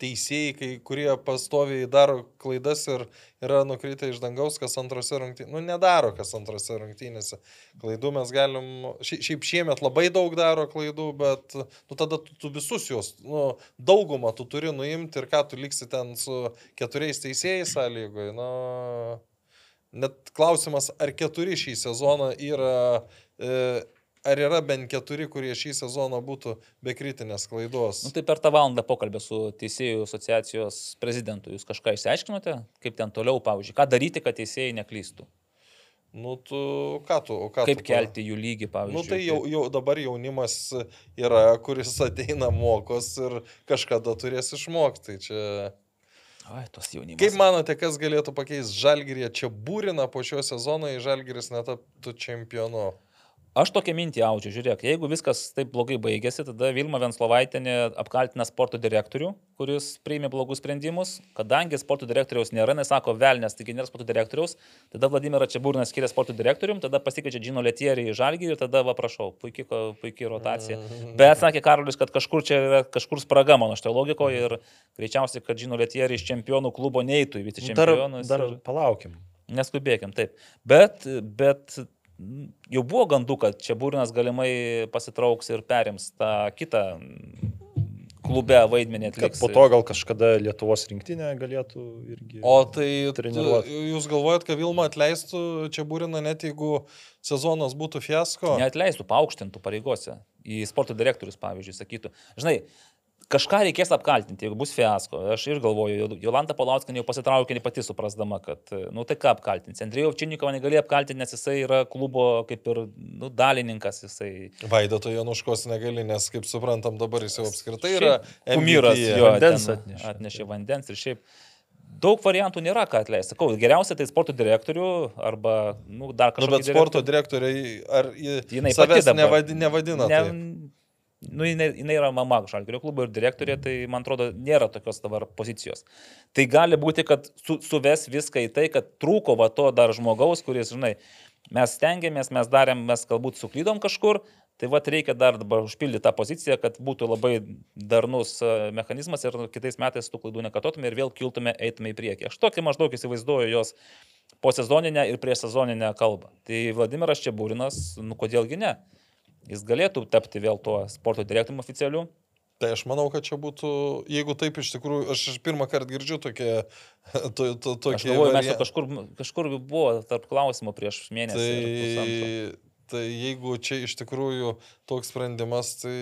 Speaker 2: teisėjai, kai, kurie pastoviai daro klaidas ir yra nukritę iš dangaus, kas antrose rungtynėse. Nu, nedaro kas antrose rungtynėse. Klaidų mes galim, šia- šiaip šiemet labai daug daro klaidų, bet nu, tada tu, tu visus juos, nu, daugumą tu turi nuimti ir ką tu liksi ten su keturiais teisėjais sąlygoje. Nu, net klausimas, ar keturi šį sezoną yra... E, Ar yra bent keturi, kurie šį sezoną būtų be kritinės klaidos?
Speaker 3: Nu, tai per tą valandą pokalbę su Teisėjų asociacijos prezidentu jūs kažką išsiaiškinote, kaip ten toliau, pavyzdžiui, ką daryti, kad teisėjai neklystų,
Speaker 2: Nu, tu, ką tu, o ką
Speaker 3: kaip
Speaker 2: tu,
Speaker 3: kelti jų lygį, pavyzdžiui.
Speaker 2: Nu, tai jau, jau dabar jaunimas yra, kuris ateina mokos ir kažkada turės išmokti. Tai čia...
Speaker 3: Ai, tos jaunimas.
Speaker 2: Kaip manote, kas galėtų pakeisti Žalgirį? Čia būrina po šio sezono į Žalgiris netaptų čempionu.
Speaker 3: Aš tokią mintį audžiu, žiūrėk, jeigu viskas taip blogai baigėsi, tada Vilma Venslovaitinė apkaltina sporto direktorių, kuris priėmė blogus sprendimus, kadangi sporto direktoriaus nėra, nesako velnės, taigi nėra sporto direktoriaus, tada Vladimiras Čiabūrinas skiria sporto direktorium, tada pasikeičia Džino Letierį į Žalgį ir tada, va, prašau, puikiai puikia rotacija. Bet sakė Karolis, kad kažkur čia yra kažkur spraga mano šitoje logikoje ir greičiausiai, kad Džino Letierį iš čempionų klubo neįtų į
Speaker 4: Nu, Dar, dar
Speaker 3: ir-
Speaker 4: palaukim.
Speaker 3: Neskubėkim, taip. Bet, bet jau buvo gandų, kad čia Būrinas galimai pasitrauks ir perims tą kitą klube vaidmenį
Speaker 4: Kad
Speaker 3: atliks.
Speaker 4: po to gal kažkada Lietuvos rinktinė galėtų irgi.
Speaker 2: O tai
Speaker 4: Treniruot.
Speaker 2: tu- jūs galvojat, kad Vilma atleistų čia būrina net jeigu sezonas būtų fiasko?
Speaker 3: Neatleistų, paaukštintų pareigose. Į sporto direktorius, pavyzdžiui, sakytų. Žinai, kažką reikės apkaltinti, jeigu bus fiasko. Aš ir galvoju, Jolanta Palauskinė jau pasitraukė pati suprasdama, kad, nu tai ką apkaltinti. Andrėjau Činikovą negali apkaltinti, nes jisai yra klubo kaip ir, nu, dalininkas, jisai
Speaker 2: Vaidoto Januškos negali, nes kaip suprantam dabar jis jau apskritai yra
Speaker 3: Kumyras jo
Speaker 4: Vandens atnešė.
Speaker 3: atnešė vandens ir šiaip daug variantų nėra, ką atleisti. Sakau, geriausia tai sporto direktorių arba nu, dar
Speaker 2: Nu,
Speaker 3: kažkas.
Speaker 2: bet sporto direktoriai, ar
Speaker 3: pati
Speaker 2: savęs nevadina?
Speaker 3: ne,
Speaker 2: taip?
Speaker 3: Nu, jinai, jinai yra mama Žalgirio klubo ir direktorė, tai man atrodo nėra tokios dabar pozicijos. Tai gali būti, kad su, suves viską į tai, kad trūko va to dar žmogaus, kuris, žinai, mes stengiamės, mes darėm, mes galbūt suklydom kažkur, tai va reikia dar dabar užpildyti tą poziciją, kad būtų labai darnus e, mechanizmas ir kitais metais tų klaidų nekartotume ir vėl kiltume, eitume į priekį. Aš tokį maždaug įsivaizduoju jos po sezoninę ir prieš sezoninę kalbą. Tai Vladimiras Čiabūrinas, nu kodėlgi ne? Jis galėtų tapti vėl tuo sporto direktoriumi oficialiu.
Speaker 2: Tai aš manau, kad čia būtų, jeigu taip iš tikrųjų, aš pirmą kartą girdžiu tokie, to, to,
Speaker 3: Aš
Speaker 2: tokie
Speaker 3: galvoju, mes jau kažkur, kažkur buvo tarp klausimų prieš mėnesį.
Speaker 2: Tai, tai jeigu čia iš tikrųjų toks sprendimas, tai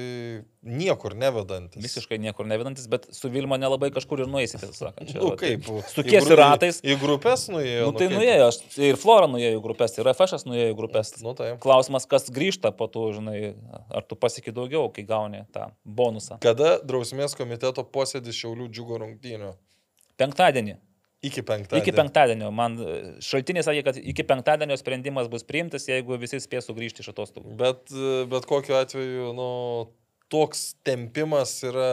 Speaker 2: niekur nevedantis.
Speaker 3: Visiškai niekur nevedantis, bet su Vilma nelabai kažkur ir nueisi, tiesą sakant. Čia
Speaker 2: Nu,
Speaker 3: va,
Speaker 2: kaip?
Speaker 3: taip.
Speaker 2: Į
Speaker 3: Sukiesi ratais.
Speaker 2: Į, grupės nuėjo.
Speaker 3: Nu, tai
Speaker 2: kaip?
Speaker 3: nuėjo, aš, ir Flora nuėjo į grupės, ir FŠ nuėjo į grupės.
Speaker 2: Nu, tai.
Speaker 3: Klausimas, kas grįžta po to, žinai, ar tu pasieki daugiau, kai gauni tą bonusą.
Speaker 2: Kada drausmės komiteto posėdis Šiaulių džiugo rungtynių?
Speaker 3: Penktadienį.
Speaker 2: Iki penktadienio.
Speaker 3: Iki penktadienio. Man e, šaltiniai sakė, kad iki penktadienio sprendimas bus priimtas, jeigu visi spės sugrįžti iš atostogų.
Speaker 2: Bet, bet kokiu atveju, nu, toks tempimas yra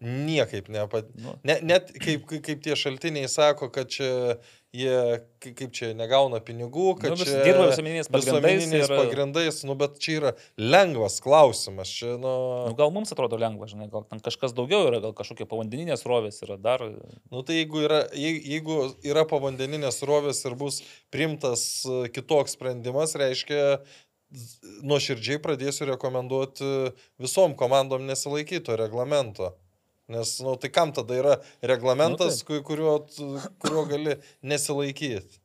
Speaker 2: niekaip nepat...
Speaker 3: Nu.
Speaker 2: Ne, net kaip, kaip tie šaltiniai sako, kad čia jie, kai- kaip čia negauna pinigų, kad
Speaker 3: Nu, vis-
Speaker 2: čia
Speaker 3: dirba visuomeniniais pagrindais
Speaker 2: visuomeniniais
Speaker 3: ir-
Speaker 2: pagrindais, nu, bet čia yra lengvas klausimas. Čia, nu,
Speaker 3: Nu, gal mums atrodo lengva, žinai, gal ten kažkas daugiau yra, gal kažkokie povandeninės rovės yra dar.
Speaker 2: Nu tai jeigu yra, jei- jeigu yra povandeninės rovės ir bus primtas kitoks sprendimas, reiškia, nuoširdžiai pradėsiu rekomenduoti visom komandom nesilaikyti to reglamento. Nes, nu, tai kam tada yra reglamentas,
Speaker 3: Nu,
Speaker 2: nu, kuriuo, kuriuo gali nesilaikyti?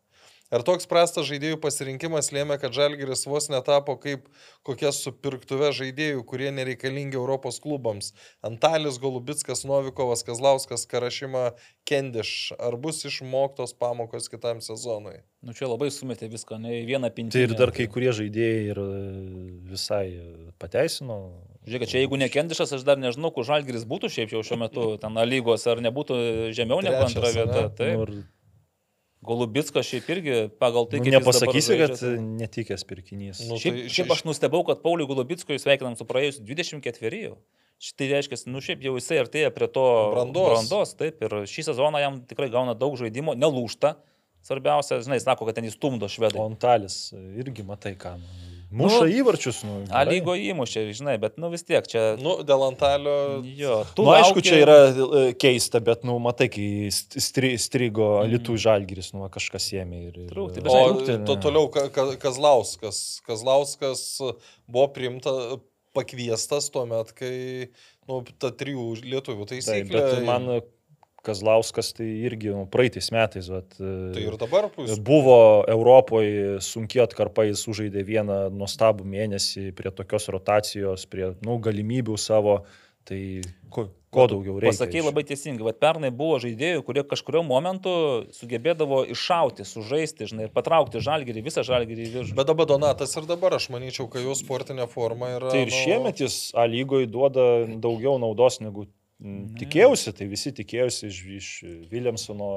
Speaker 2: Ar toks prastas žaidėjų pasirinkimas lėmė, kad Žalgiris vos netapo kaip kokia supirktuve žaidėjų, kurie nereikalingi Europos klubams? Antalis, Golubitskas, Novikovas, Kazlauskas, Karašyma, Kendiš. Ar bus išmoktos pamokos kitam sezonui?
Speaker 3: Nu, čia labai sumetė viską, ne į vieną pintinę.
Speaker 4: Tai ir dar kai kurie žaidėjai ir e, visai pateisino.
Speaker 3: Žiūrėk, čia jeigu nekendišas, aš dar nežinau, kur Žalgiris būtų šiaip jau šiuo metu ten A lygos, ar nebūtų žemiau negu antra vieta.
Speaker 2: ane?
Speaker 3: Taip.
Speaker 4: Nu, ir,
Speaker 3: Golubitskas šiaip irgi pagal tai,
Speaker 4: nu,
Speaker 3: kaip jis dabar
Speaker 4: nepasakysi,
Speaker 3: žaidžia,
Speaker 4: kad
Speaker 3: tai-
Speaker 4: netikęs pirkinys.
Speaker 2: Nu,
Speaker 3: Šiaip,
Speaker 2: tai
Speaker 3: šiaip aš nustebau, kad Pauliui Gulubickui sveikinam su praėjusiu 24 jau. Tai reiškia, nu šiaip jau jisai artėja prie to
Speaker 2: Brandos.
Speaker 3: brandos. Taip, ir šį sezoną jam tikrai gauna daug žaidimo, nelūšta. Svarbiausia, žinai, sako, kad ten jis stumdo
Speaker 4: O
Speaker 3: švedai.
Speaker 4: Antalis irgi matai, ką. nu, Muša
Speaker 3: Nu,
Speaker 4: įvarčius, nu.
Speaker 3: A lygo įmušė, žinai, bet nu vis tiek čia...
Speaker 2: Nu, dėl Antalio.
Speaker 3: Jo,
Speaker 4: Tu, nu, aišku, čia yra e, keista, bet, nu, matai, kai st- stri, strigo Lietuvų žalgiris, nu, va, kažkas ėmė ir...
Speaker 3: Trūkti, bet
Speaker 2: O
Speaker 4: trūkti,
Speaker 2: to, toliau Ka- Ka- Kazlauskas. Kazlauskas buvo priimta, pakviestas tuo met, kai nu, ta trijų lietuvių
Speaker 4: Taip,
Speaker 2: taisyklė.
Speaker 4: bet man Kazlauskas tai irgi nu, praeitais metais, vat,
Speaker 2: Tai ir dabar pus.
Speaker 4: Buvo Europoje sunkiai atkarpa, jis sužaidė vieną nuostabų mėnesį prie tokios rotacijos, prie nu, galimybių savo. Tai ko, ko daugiau reikia?
Speaker 3: Pasakė
Speaker 4: iš-
Speaker 3: labai teisingai, bet pernai buvo žaidėjų, kurie kažkurio momentu sugebėdavo iššauti, sužaisti, žinai, ir patraukti žalgerį, visą žalgerį į viršų.
Speaker 2: Bet dabar Donatas ir dabar, aš manyčiau, kad jo sportinė forma yra.
Speaker 4: Tai ir
Speaker 2: nu,
Speaker 4: šiemet jis A lygoje duoda daugiau naudos negu tikėjausi, tai visi tikėjosi iš, iš Williamsono,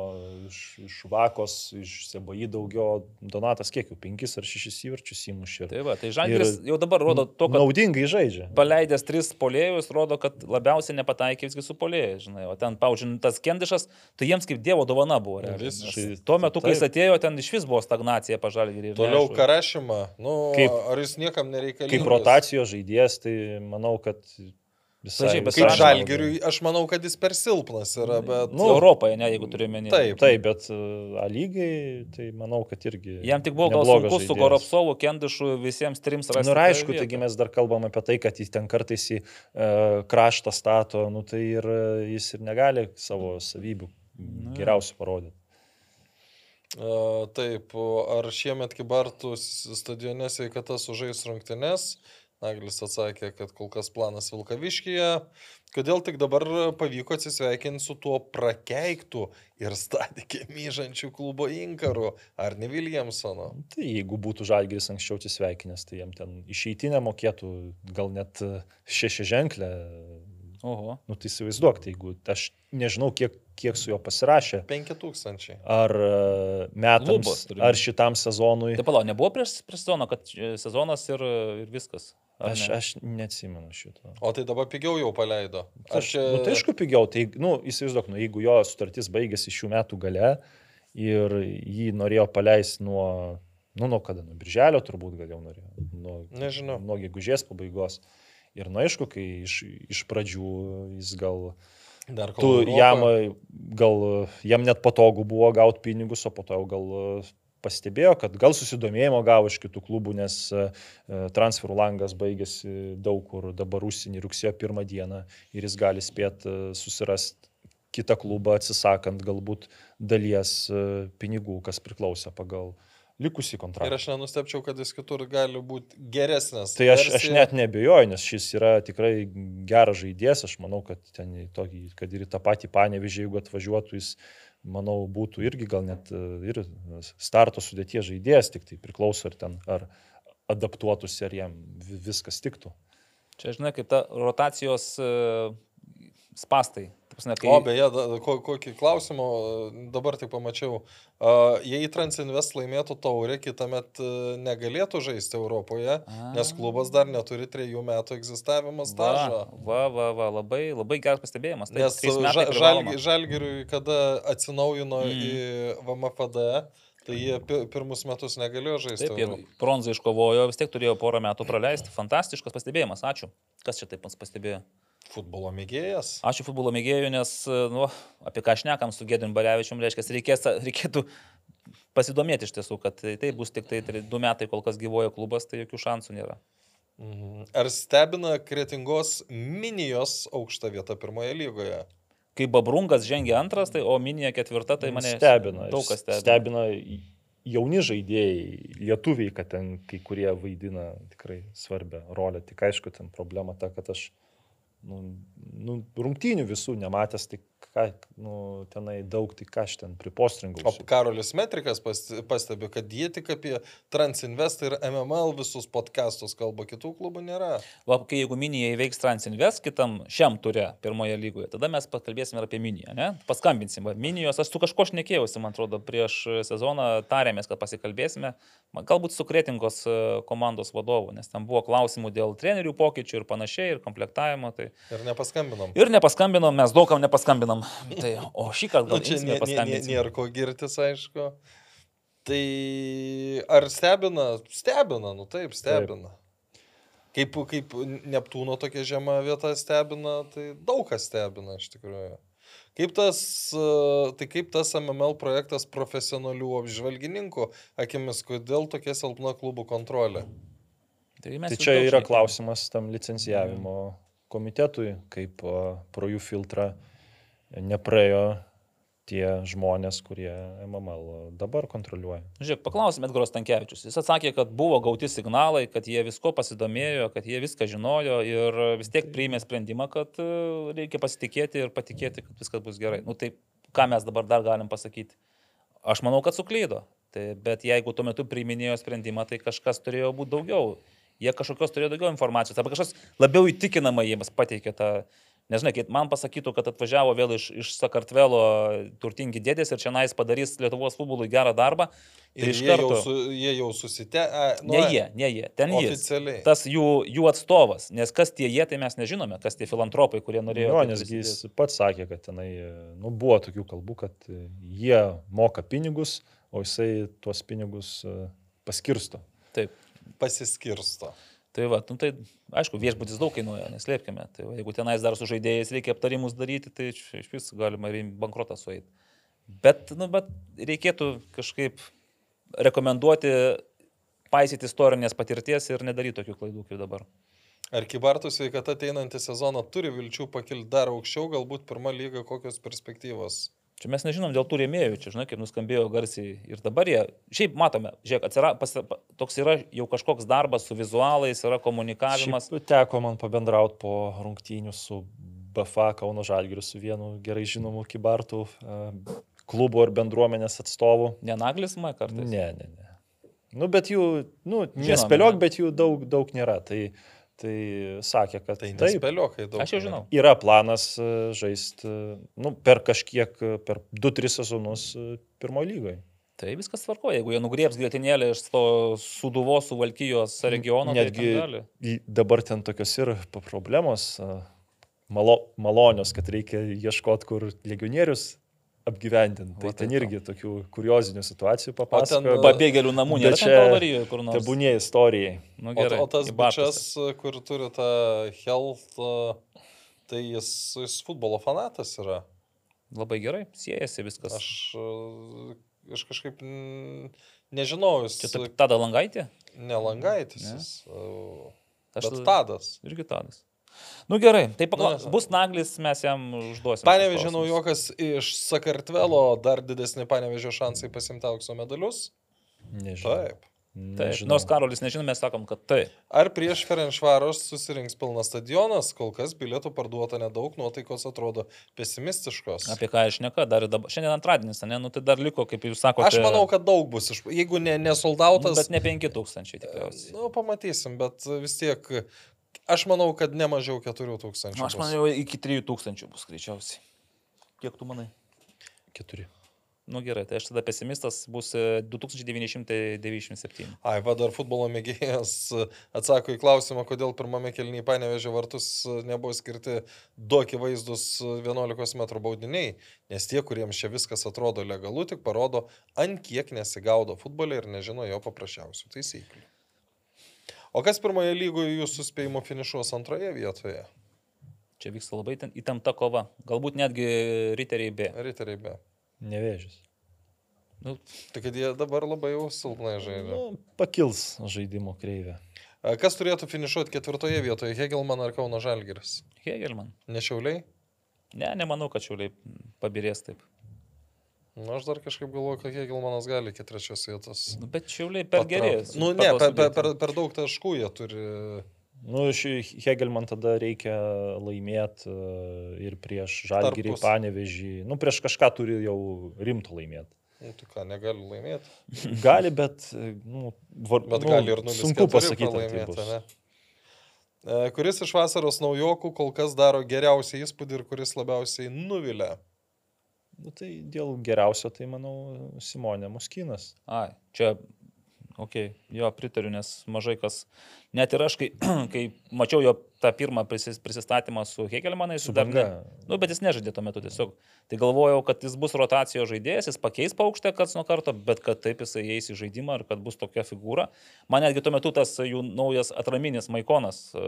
Speaker 4: iš, iš Vakos, iš Sebai daugiau, Donatas kiek jau penkis ar šešis įvarčius įmušė.
Speaker 3: Tai va, tai žalgeris jau dabar rodo to, kad
Speaker 4: Naudingai žaidžia.
Speaker 3: paleidęs tris polėjus, rodo, kad labiausiai nepataikė visgi su polėjais, žinai, o ten, pavyzdžiui, tas kendišas, tai jiems kaip dievo dovana buvo.
Speaker 2: Visiškai.
Speaker 3: Tuo metu, kai jis atėjo, ten iš vis buvo stagnacija pažalgerį.
Speaker 2: Toliau Karašymą. Nu,
Speaker 4: Kaip-
Speaker 2: ar jis niekam nereikalingas?
Speaker 4: Kaip rotacijos žaidėjas, tai manau, kad visai...
Speaker 3: Pažiūrėk,
Speaker 2: Kaip žalgeriui, aš manau, kad jis per silpnas yra, bet...
Speaker 3: Nu, Europoje, ne, jeigu turiu menį.
Speaker 2: Taip.
Speaker 4: Taip, bet uh, A lygiai, tai manau, kad irgi...
Speaker 3: Jam tik buvo gal sunku su. Goropsovu, Kendišu visiems trims rasti.
Speaker 4: Nu ir aišku, taigi mes dar kalbam apie tai, kad jis ten kartais į uh, kraštą stato, nu tai ir uh, jis ir negali savo savybių geriausių parodyti.
Speaker 2: A, Taip, o ar šiemet Kibartų stadione sveikata sužais rungtynes? Naglis atsakė, kad kol kas planas Vilkaviškyje. Kodėl tik dabar pavyko atsisveikinti su tuo prakeiktų ir stadikė myžančių klubo inkaru, ar ne Williamsono?
Speaker 4: Tai jeigu būtų žalgeris anksčiau atsisveikinęs, tai jam ten išeitinę mokėtų gal net uh, šeši ženklę.
Speaker 3: Oho.
Speaker 4: Nu tai įsivaizduok, tai jeigu aš nežinau, kiek, kiek su juo pasirašė.
Speaker 2: 5000.
Speaker 4: Ar uh, metams,
Speaker 3: Lubos
Speaker 4: ar šitam sezonui.
Speaker 3: Tai palauk, nebuvo prieš, prieš sezoną, kad e, sezonas ir, ir viskas.
Speaker 4: Aš,
Speaker 3: ne?
Speaker 4: aš neatsimenu šito.
Speaker 2: O tai dabar pigiau jau paleido.
Speaker 4: Aš, nu, tai aišku, pigiau. Tai, nu, įsivaizduok, nu, jeigu jo sutartis baigėsi šių metų gale ir jį norėjo paleisti nuo, nu, nuo kada, nuo birželio turbūt gal jau norėjo. Nuo,
Speaker 2: Nežinau.
Speaker 4: Nuo gegužės pabaigos. Ir, na, aišku, kai iš, iš pradžių jis gal,
Speaker 2: Dar
Speaker 4: tu jam, gal, jam net patogu buvo gauti pinigus, o po to jau gal pastebėjo, kad gal susidomėjimo gavo iš kitų klubų, nes e, transferų langas baigėsi daug kur dabar užsienį rugsėjo pirmą dieną ir jis gali spėti susirasti kitą klubą, atsisakant galbūt dalies e, pinigų, kas priklausė pagal likusį
Speaker 2: Ir
Speaker 4: kontraktą.
Speaker 2: aš nenustepčiau, kad jis kitur gali būti geresnis.
Speaker 4: Tai aš, aš net nebejoju, nes šis yra tikrai geras žaidėjas, aš manau, kad, ten, tokį, kad ir į tą patį panevižį, jeigu atvažiuotų, jis, manau, būtų irgi gal net e, ir starto sudėties žaidėjas, tik tai priklauso ar ten, ar adaptuotųsi, ar jam vi- viskas tiktų.
Speaker 3: Čia, žinai, kaip ta rotacijos e, spastai. Ta prasme, kai...
Speaker 2: O beje, da- ko, kokį klausimą e, dabar tik pamačiau. A, Jei Transinvest laimėtų taurę, kitą metą negalėtų žaisti Europoje, nes klubas dar neturi trejų metų egzistavimo stažą.
Speaker 3: Va, va, va, labai, labai geras pastebėjimas. Taip,
Speaker 2: Nes žalgi, Žalgiriui, kada atsinaujino
Speaker 3: Mm.
Speaker 2: į VMFD, tai jie pi- pirmus metus negalėjo žaisti.
Speaker 3: Taip, jie bronzą iškovojo, vis tiek turėjo porą metų praleisti. Fantastiškas pastebėjimas, ačiū. Kas čia taip mums pastebėjo?
Speaker 2: Futbolo mėgėjas.
Speaker 3: Ačiū futbolo mėgėjų, nes, nu, apie ką šnekam su Gedrin Barevičium, reiškia, reikės, reikėtų pasidomėti iš tiesų, kad tai, tai bus tik tai du metai, kol kas gyvoja klubas, tai jokių šansų nėra.
Speaker 2: Mhm. Ar stebina kretingos minijos aukšta vieta pirmoje lygoje?
Speaker 3: Kai Babrungas žengia antras, tai o Minija ketvirta, tai mane
Speaker 4: stebina.
Speaker 3: daug kas stebina.
Speaker 4: stebina jauni žaidėjai, lietuviai, kad ten kai kurie vaidina tikrai svarbią rolę. Tik aišku, ten problema ta, kad aš nu, nu, rungtynių visų nematęs, tai ką, nu, tenai daug, tai ką aš ten
Speaker 2: O
Speaker 4: pripostringau.
Speaker 2: Karolis Metrikas pas- pastebi, kad jie tik apie Transinvest ir MML visus podcastus kalba, kitų klubų nėra.
Speaker 3: Va, kai jeigu Minija įveiks Transinvest kitam šiam turė pirmoje lygoje, tada mes pakalbėsime ir apie Miniją, ne? Paskambinsim. Minijos, aš su kažko šnekėjausi, man atrodo, prieš sezoną tarėmės, kad pasikalbėsime, galbūt su Kretingos e, komandos vadovu, nes ten buvo klausimų dėl trenerių pokyčių ir panašiai, ir komplektavimo. Tai...
Speaker 2: Ir nepaskambinom.
Speaker 3: Ir nepaskambinom, mes daugam nepaskambinam. Tai, o šį kartą
Speaker 2: Nu,
Speaker 3: gal
Speaker 2: čia
Speaker 3: imsime
Speaker 2: nė- nė- nė- nėra ko girtis, aišku. Tai ar stebina? Stebina, nu taip, stebina. Kaip, kaip Neptūno tokia žema vieta stebina, tai daug kas stebina iš tikrųjų. Kaip tas, e, tai kaip tas MML projektas profesionalių apžvalgininkų akimis, kodėl tokia silpna klubų kontrolė?
Speaker 3: Tai, mes
Speaker 4: Tai čia yra klausimas tam licencijavimo komitetui, kaip a, pro jų filtrą nepraėjo tie žmonės, kurie MML dabar kontroliuoja.
Speaker 3: Žiūrėk, paklausime Edgaros Tankievičius. Jis atsakė, kad buvo gauti signalai, kad jie visko pasidomėjo, kad jie viską žinojo ir vis tiek priėmė sprendimą, kad e, reikia pasitikėti ir patikėti, kad viskas bus gerai. Nu tai ką mes dabar dar galim pasakyti? Aš manau, kad suklydo. Tai, bet jeigu tuo metu priiminėjo sprendimą, tai kažkas turėjo būti daugiau. Jie kažkokios turėjo daugiau informacijos, arba kažkas labiau įtikinamai jiems pateikė tą Nežinai, kai man pasakytų, kad atvažiavo vėl iš, iš Sakartvelo turtingi dėdės ir čia nais padarys Lietuvos futbolui gerą darbą, tai
Speaker 2: Ir
Speaker 3: iš
Speaker 2: jie jau,
Speaker 3: karto...
Speaker 2: su, jie jau susite... A, nu,
Speaker 3: Ne jie, ne jie, ten jis.
Speaker 2: Oficialiai.
Speaker 3: Tas jų, jų atstovas, nes kas tie jie, tai mes nežinome, kas tie filantropai, kurie norėjo.
Speaker 4: Jo, nesgi jis pats sakė, kad tenai, nu, buvo tokių kalbų, kad e, jie moka pinigus, o jisai tuos pinigus e, paskirsto.
Speaker 3: Taip.
Speaker 2: Pasiskirsto.
Speaker 3: Tai va, nu, tai aišku, viešbutis daug kainuoja, neslėpkime. Tai va, jeigu tenais dar su žaidėjais reikia aptarimus daryti, tai iš vis galima ir bankrotą sueiti. Bet, nu, bet reikėtų kažkaip rekomenduoti paisyti istorinės patirties ir nedaryti tokių klaidų kaip dabar.
Speaker 2: Ar Kibartų sveikata ateinantį sezoną turi vilčių pakilti dar aukščiau, galbūt pirmą lygą kokios perspektyvos?
Speaker 3: Čia mes nežinom dėl tų rėmėjų, čia žinai, kaip nuskambėjo garsiai ir dabar jie, šiaip matome, žiūrėk, atsira, pas, pa- toks yra jau kažkoks darbas su vizualais, yra komunikavimas.
Speaker 4: Šiaip teko man pabendrauti po rungtynių su BFA Kauno Žalgiriu, su vienu gerai žinomu kibartų e, klubo ir bendruomenės atstovu.
Speaker 3: Nenaglis, man kartais.
Speaker 4: Ne, ne, ne. Nu, bet jų, nu, nespėliok,
Speaker 3: ne.
Speaker 4: bet jų daug, daug nėra. Tai, tai sakė, kad
Speaker 2: Tai
Speaker 4: taip,
Speaker 2: nespėliokai daug.
Speaker 3: Aš jau žinau.
Speaker 4: yra planas žaisti nu, per kažkiek, e, per 2-3 sezonus e, pirmojo lygoje.
Speaker 3: Tai viskas tvarko, jeigu jie nugrieps grėtinėlę iš to suduvos, suvalkyjos regiono,
Speaker 4: Netgi
Speaker 3: tai ten
Speaker 4: dabar ten tokios ir problemos, malo, malonios, kad reikia ieškoti, kur legionierius apgyvendinti. Tai ten
Speaker 3: to.
Speaker 4: irgi tokių kuriozinių situacijų papasakojo.
Speaker 2: Ba-
Speaker 3: Pabėgėlių namų nėra čia kalvarijoje kur nors.
Speaker 4: Tebūnė istorijai.
Speaker 3: Nu,
Speaker 2: O,
Speaker 3: gerai,
Speaker 2: o tas
Speaker 3: į Bartuose.
Speaker 2: bičias, kur turi tą health, a, tai jis, jis futbolo fanatas yra.
Speaker 3: Labai gerai, siejasi viskas.
Speaker 2: Aš, a, aš kažkaip nežinau, jis
Speaker 3: Čia tada langaitė? Ne?
Speaker 2: Jis, a,
Speaker 3: Aš
Speaker 2: bet Tadas.
Speaker 3: Irgi tadas. Nu gerai, tai pakla...
Speaker 2: Nu,
Speaker 3: bus naglis, mes jam užduosime.
Speaker 2: Panevežė naujokas iš Sakartvelo, dar didesni panevežė šansai pasimti aukso medalius.
Speaker 4: Nežinau.
Speaker 2: Taip.
Speaker 3: Taip,
Speaker 4: Nežinau.
Speaker 3: nors Karolis nežino, mes sakom, kad taip.
Speaker 2: Ar prieš Ferenšvaros susirinks pilnas stadionas, kol kas bilietų parduota nedaug, nuotaikos atrodo pesimistiškos.
Speaker 3: Apie ką aš neka, dar ir dabar. Šiandien antradienis, ne, nu tai dar liko, kaip jūs sakote.
Speaker 2: Aš manau, kad daug bus, jeigu ne,
Speaker 3: nu,
Speaker 2: nesoldautas.
Speaker 3: bet ne 5000 tikriausiai.
Speaker 2: Na, nu, pamatysim, bet vis tiek. Aš manau, kad ne mažiau 4000.
Speaker 3: Nu, aš manau, iki 3000 bus greičiausiai. Kiek tu manai?
Speaker 4: Keturi.
Speaker 3: Nu gerai, tai aš tada pesimistas bus e, 2997.
Speaker 2: Ai, va dar futbolo mėgėjas e, atsako į klausimą, kodėl pirmame kelnyje panevežė vartus e, nebuvo skirti du akivaizdus e, 11 m baudiniai, nes tie, kuriems čia viskas atrodo legalu, tik parodo, ant kiek nesigaudo futbolė ir nežino jo paprasčiausių taisyklių. O kas pirmoje lygoje jūsų spėjimo finišuos antroje vietoje?
Speaker 3: Čia vyksta labai ten- įtempta kova. Galbūt netgi riteriai B.
Speaker 2: Riteriai be.
Speaker 4: Nevėžys.
Speaker 3: Nu,
Speaker 2: Tai kad jie dabar labai jau silpnai žaidžia.
Speaker 4: Nu, pakils žaidimo kreivė.
Speaker 2: A, Kas turėtų finišuoti ketvirtoje vietoje? Hegelman ar Kauno Žalgiris?
Speaker 3: Hegelman.
Speaker 2: Nešiauliai?
Speaker 3: Ne, nemanau, kad šiuliai pabirės taip.
Speaker 2: Na, Nu, aš dar kažkaip galvoju, kad Hegelmanas gali iki trečios vietos.
Speaker 3: Nu, bet šiuliai per geri.
Speaker 2: Nu, ne, per, per, per, per daug taškų jie turi.
Speaker 4: Nu, šį Hegelman tada reikia laimėti ir prieš Žalgirį. Panevežį. Nu, prieš kažką turi jau rimtų laimėti.
Speaker 2: Nu, tu ką, negali laimėti.
Speaker 4: Gali, bet, e, nu, var,
Speaker 2: Bet
Speaker 4: nu,
Speaker 2: gali ir 0
Speaker 4: sunku pasakyti, ar tai
Speaker 2: laimėti.
Speaker 4: bus.
Speaker 2: Ne? E, Kuris iš vasaros naujokų kol kas daro geriausią įspūdį ir kuris labiausiai nuvilia?
Speaker 4: Nu, tai dėl geriausio, tai manau, Simonė Muskinas.
Speaker 3: Ai, čia Ok, jo, pritariu, nes mažai kas, net ir aš, kai, kai mačiau jo tą pirmą prisis- prisistatymą su Hegelmanai,
Speaker 4: Su
Speaker 3: dar ne-. Nu, bet jis nežaidė tuo metu tiesiog. Tai galvojau, kad jis bus rotacijos žaidėjas, jis pakeis paukštę kas nuo karto, bet kad taip jisai eis į žaidimą ir kad bus tokia figūra. Man netgi tuo metu tas jų naujas atraminis Maikonas, e,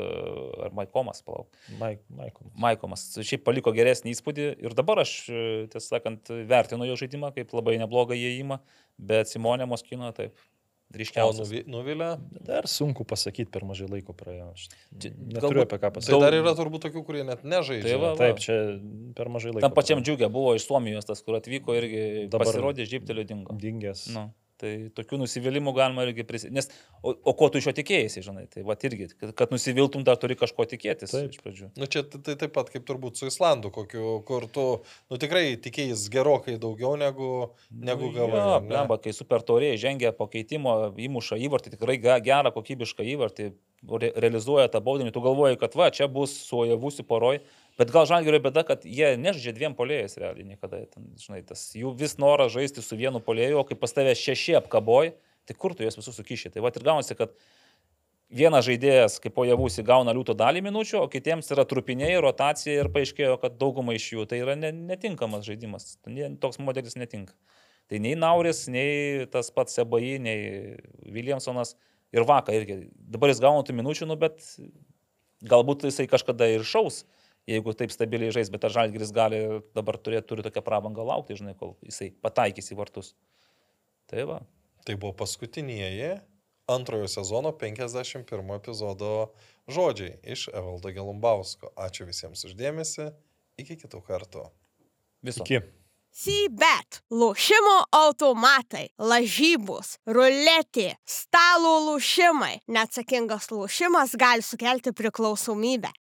Speaker 3: ar Maikomas, palauk.
Speaker 4: Maik, Maikom.
Speaker 3: Maikomas. Šiaip paliko geresnį įspūdį ir dabar aš, e, tiesą sakant, vertinu jo žaidimą kaip labai neblogą įėjimą, bet Simonė Moskino taip.
Speaker 2: O
Speaker 3: Ryškiausias.
Speaker 2: nuvi- nuvilė?
Speaker 4: Dar sunku pasakyti, per mažai laiko praėjo. Aš neturiu
Speaker 3: galbūt
Speaker 4: apie ką
Speaker 2: Tai
Speaker 4: pasakyti.
Speaker 2: dar yra turbūt tokių, kurie net nežaidžia.
Speaker 3: Tai va, va.
Speaker 4: Taip, čia per mažai laiko.
Speaker 3: Tam pačiam džiugė buvo iš Suomijos tas, kur atvyko irgi
Speaker 4: Dabar-
Speaker 3: pasirodė, žyptelio dingo.
Speaker 4: Dingęs.
Speaker 3: Nu, tai tokių nusivylimų galima irgi prisimti. Nes, o, o ko tu iš jo tikėjai, žinai, tai va irgi, kad, kad nusiviltum, dar turi kažko tikėtis
Speaker 4: Taip.
Speaker 3: iš pradžių.
Speaker 2: Nu čia tai, tai taip pat kaip turbūt su Islandu, kokiu, kur tu, nu tikrai tikėjais gerokai daugiau negu, negu gavai.
Speaker 3: Jo,
Speaker 2: ar ne?
Speaker 3: blemba, kai super tauriai žengia po keitimo, įmuša įvartį, tikrai ge- gerą kokybišką įvartį, re, realizuoja tą baudinį, tu galvoji, kad va, čia bus su Ojavusi poroj, bet gal žalgerio bėda, kad jie nežaidžia dviem polėjais realiai niekada, ten, žinai, tas jų vis noras žaisti su vienu polėju, o kai pas tave šeši apkaboj, tai kur tu juos visus sukiši. Tai va ir gaunasi, kad vienas žaidėjas, kaip Ojavusi, gauna liūto dalį minučių, o kitiems yra trupiniai, rotacija ir paaiškėjo, kad dauguma iš jų tai yra ne, netinkamas žaidimas. Ne, toks modelis netinka. Tai nei Nauris, nei tas pats Sebai, nei Williamsonas ir Vaka irgi. Dabar jis gauna tų minučių, nu, bet galbūt jisai kažkada ir šaus, jeigu taip stabiliai žais, bet ar Žalgiris gali dabar turėti, turi tokią prabangą laukti, žinai, kol jisai pataikys į vartus. Tai va.
Speaker 2: Tai buvo paskutinieji antrojo sezono 51 epizodo žodžiai iš Evaldo Gelumbausko. Ačiū visiems uždėmesi. Iki kitų kartų.
Speaker 3: Viso.
Speaker 4: Iki.
Speaker 1: Sybet, lošimo automatai, lažybos, ruletė, stalo lošimai. Neatsakingas lošimas gali sukelti priklausomybę.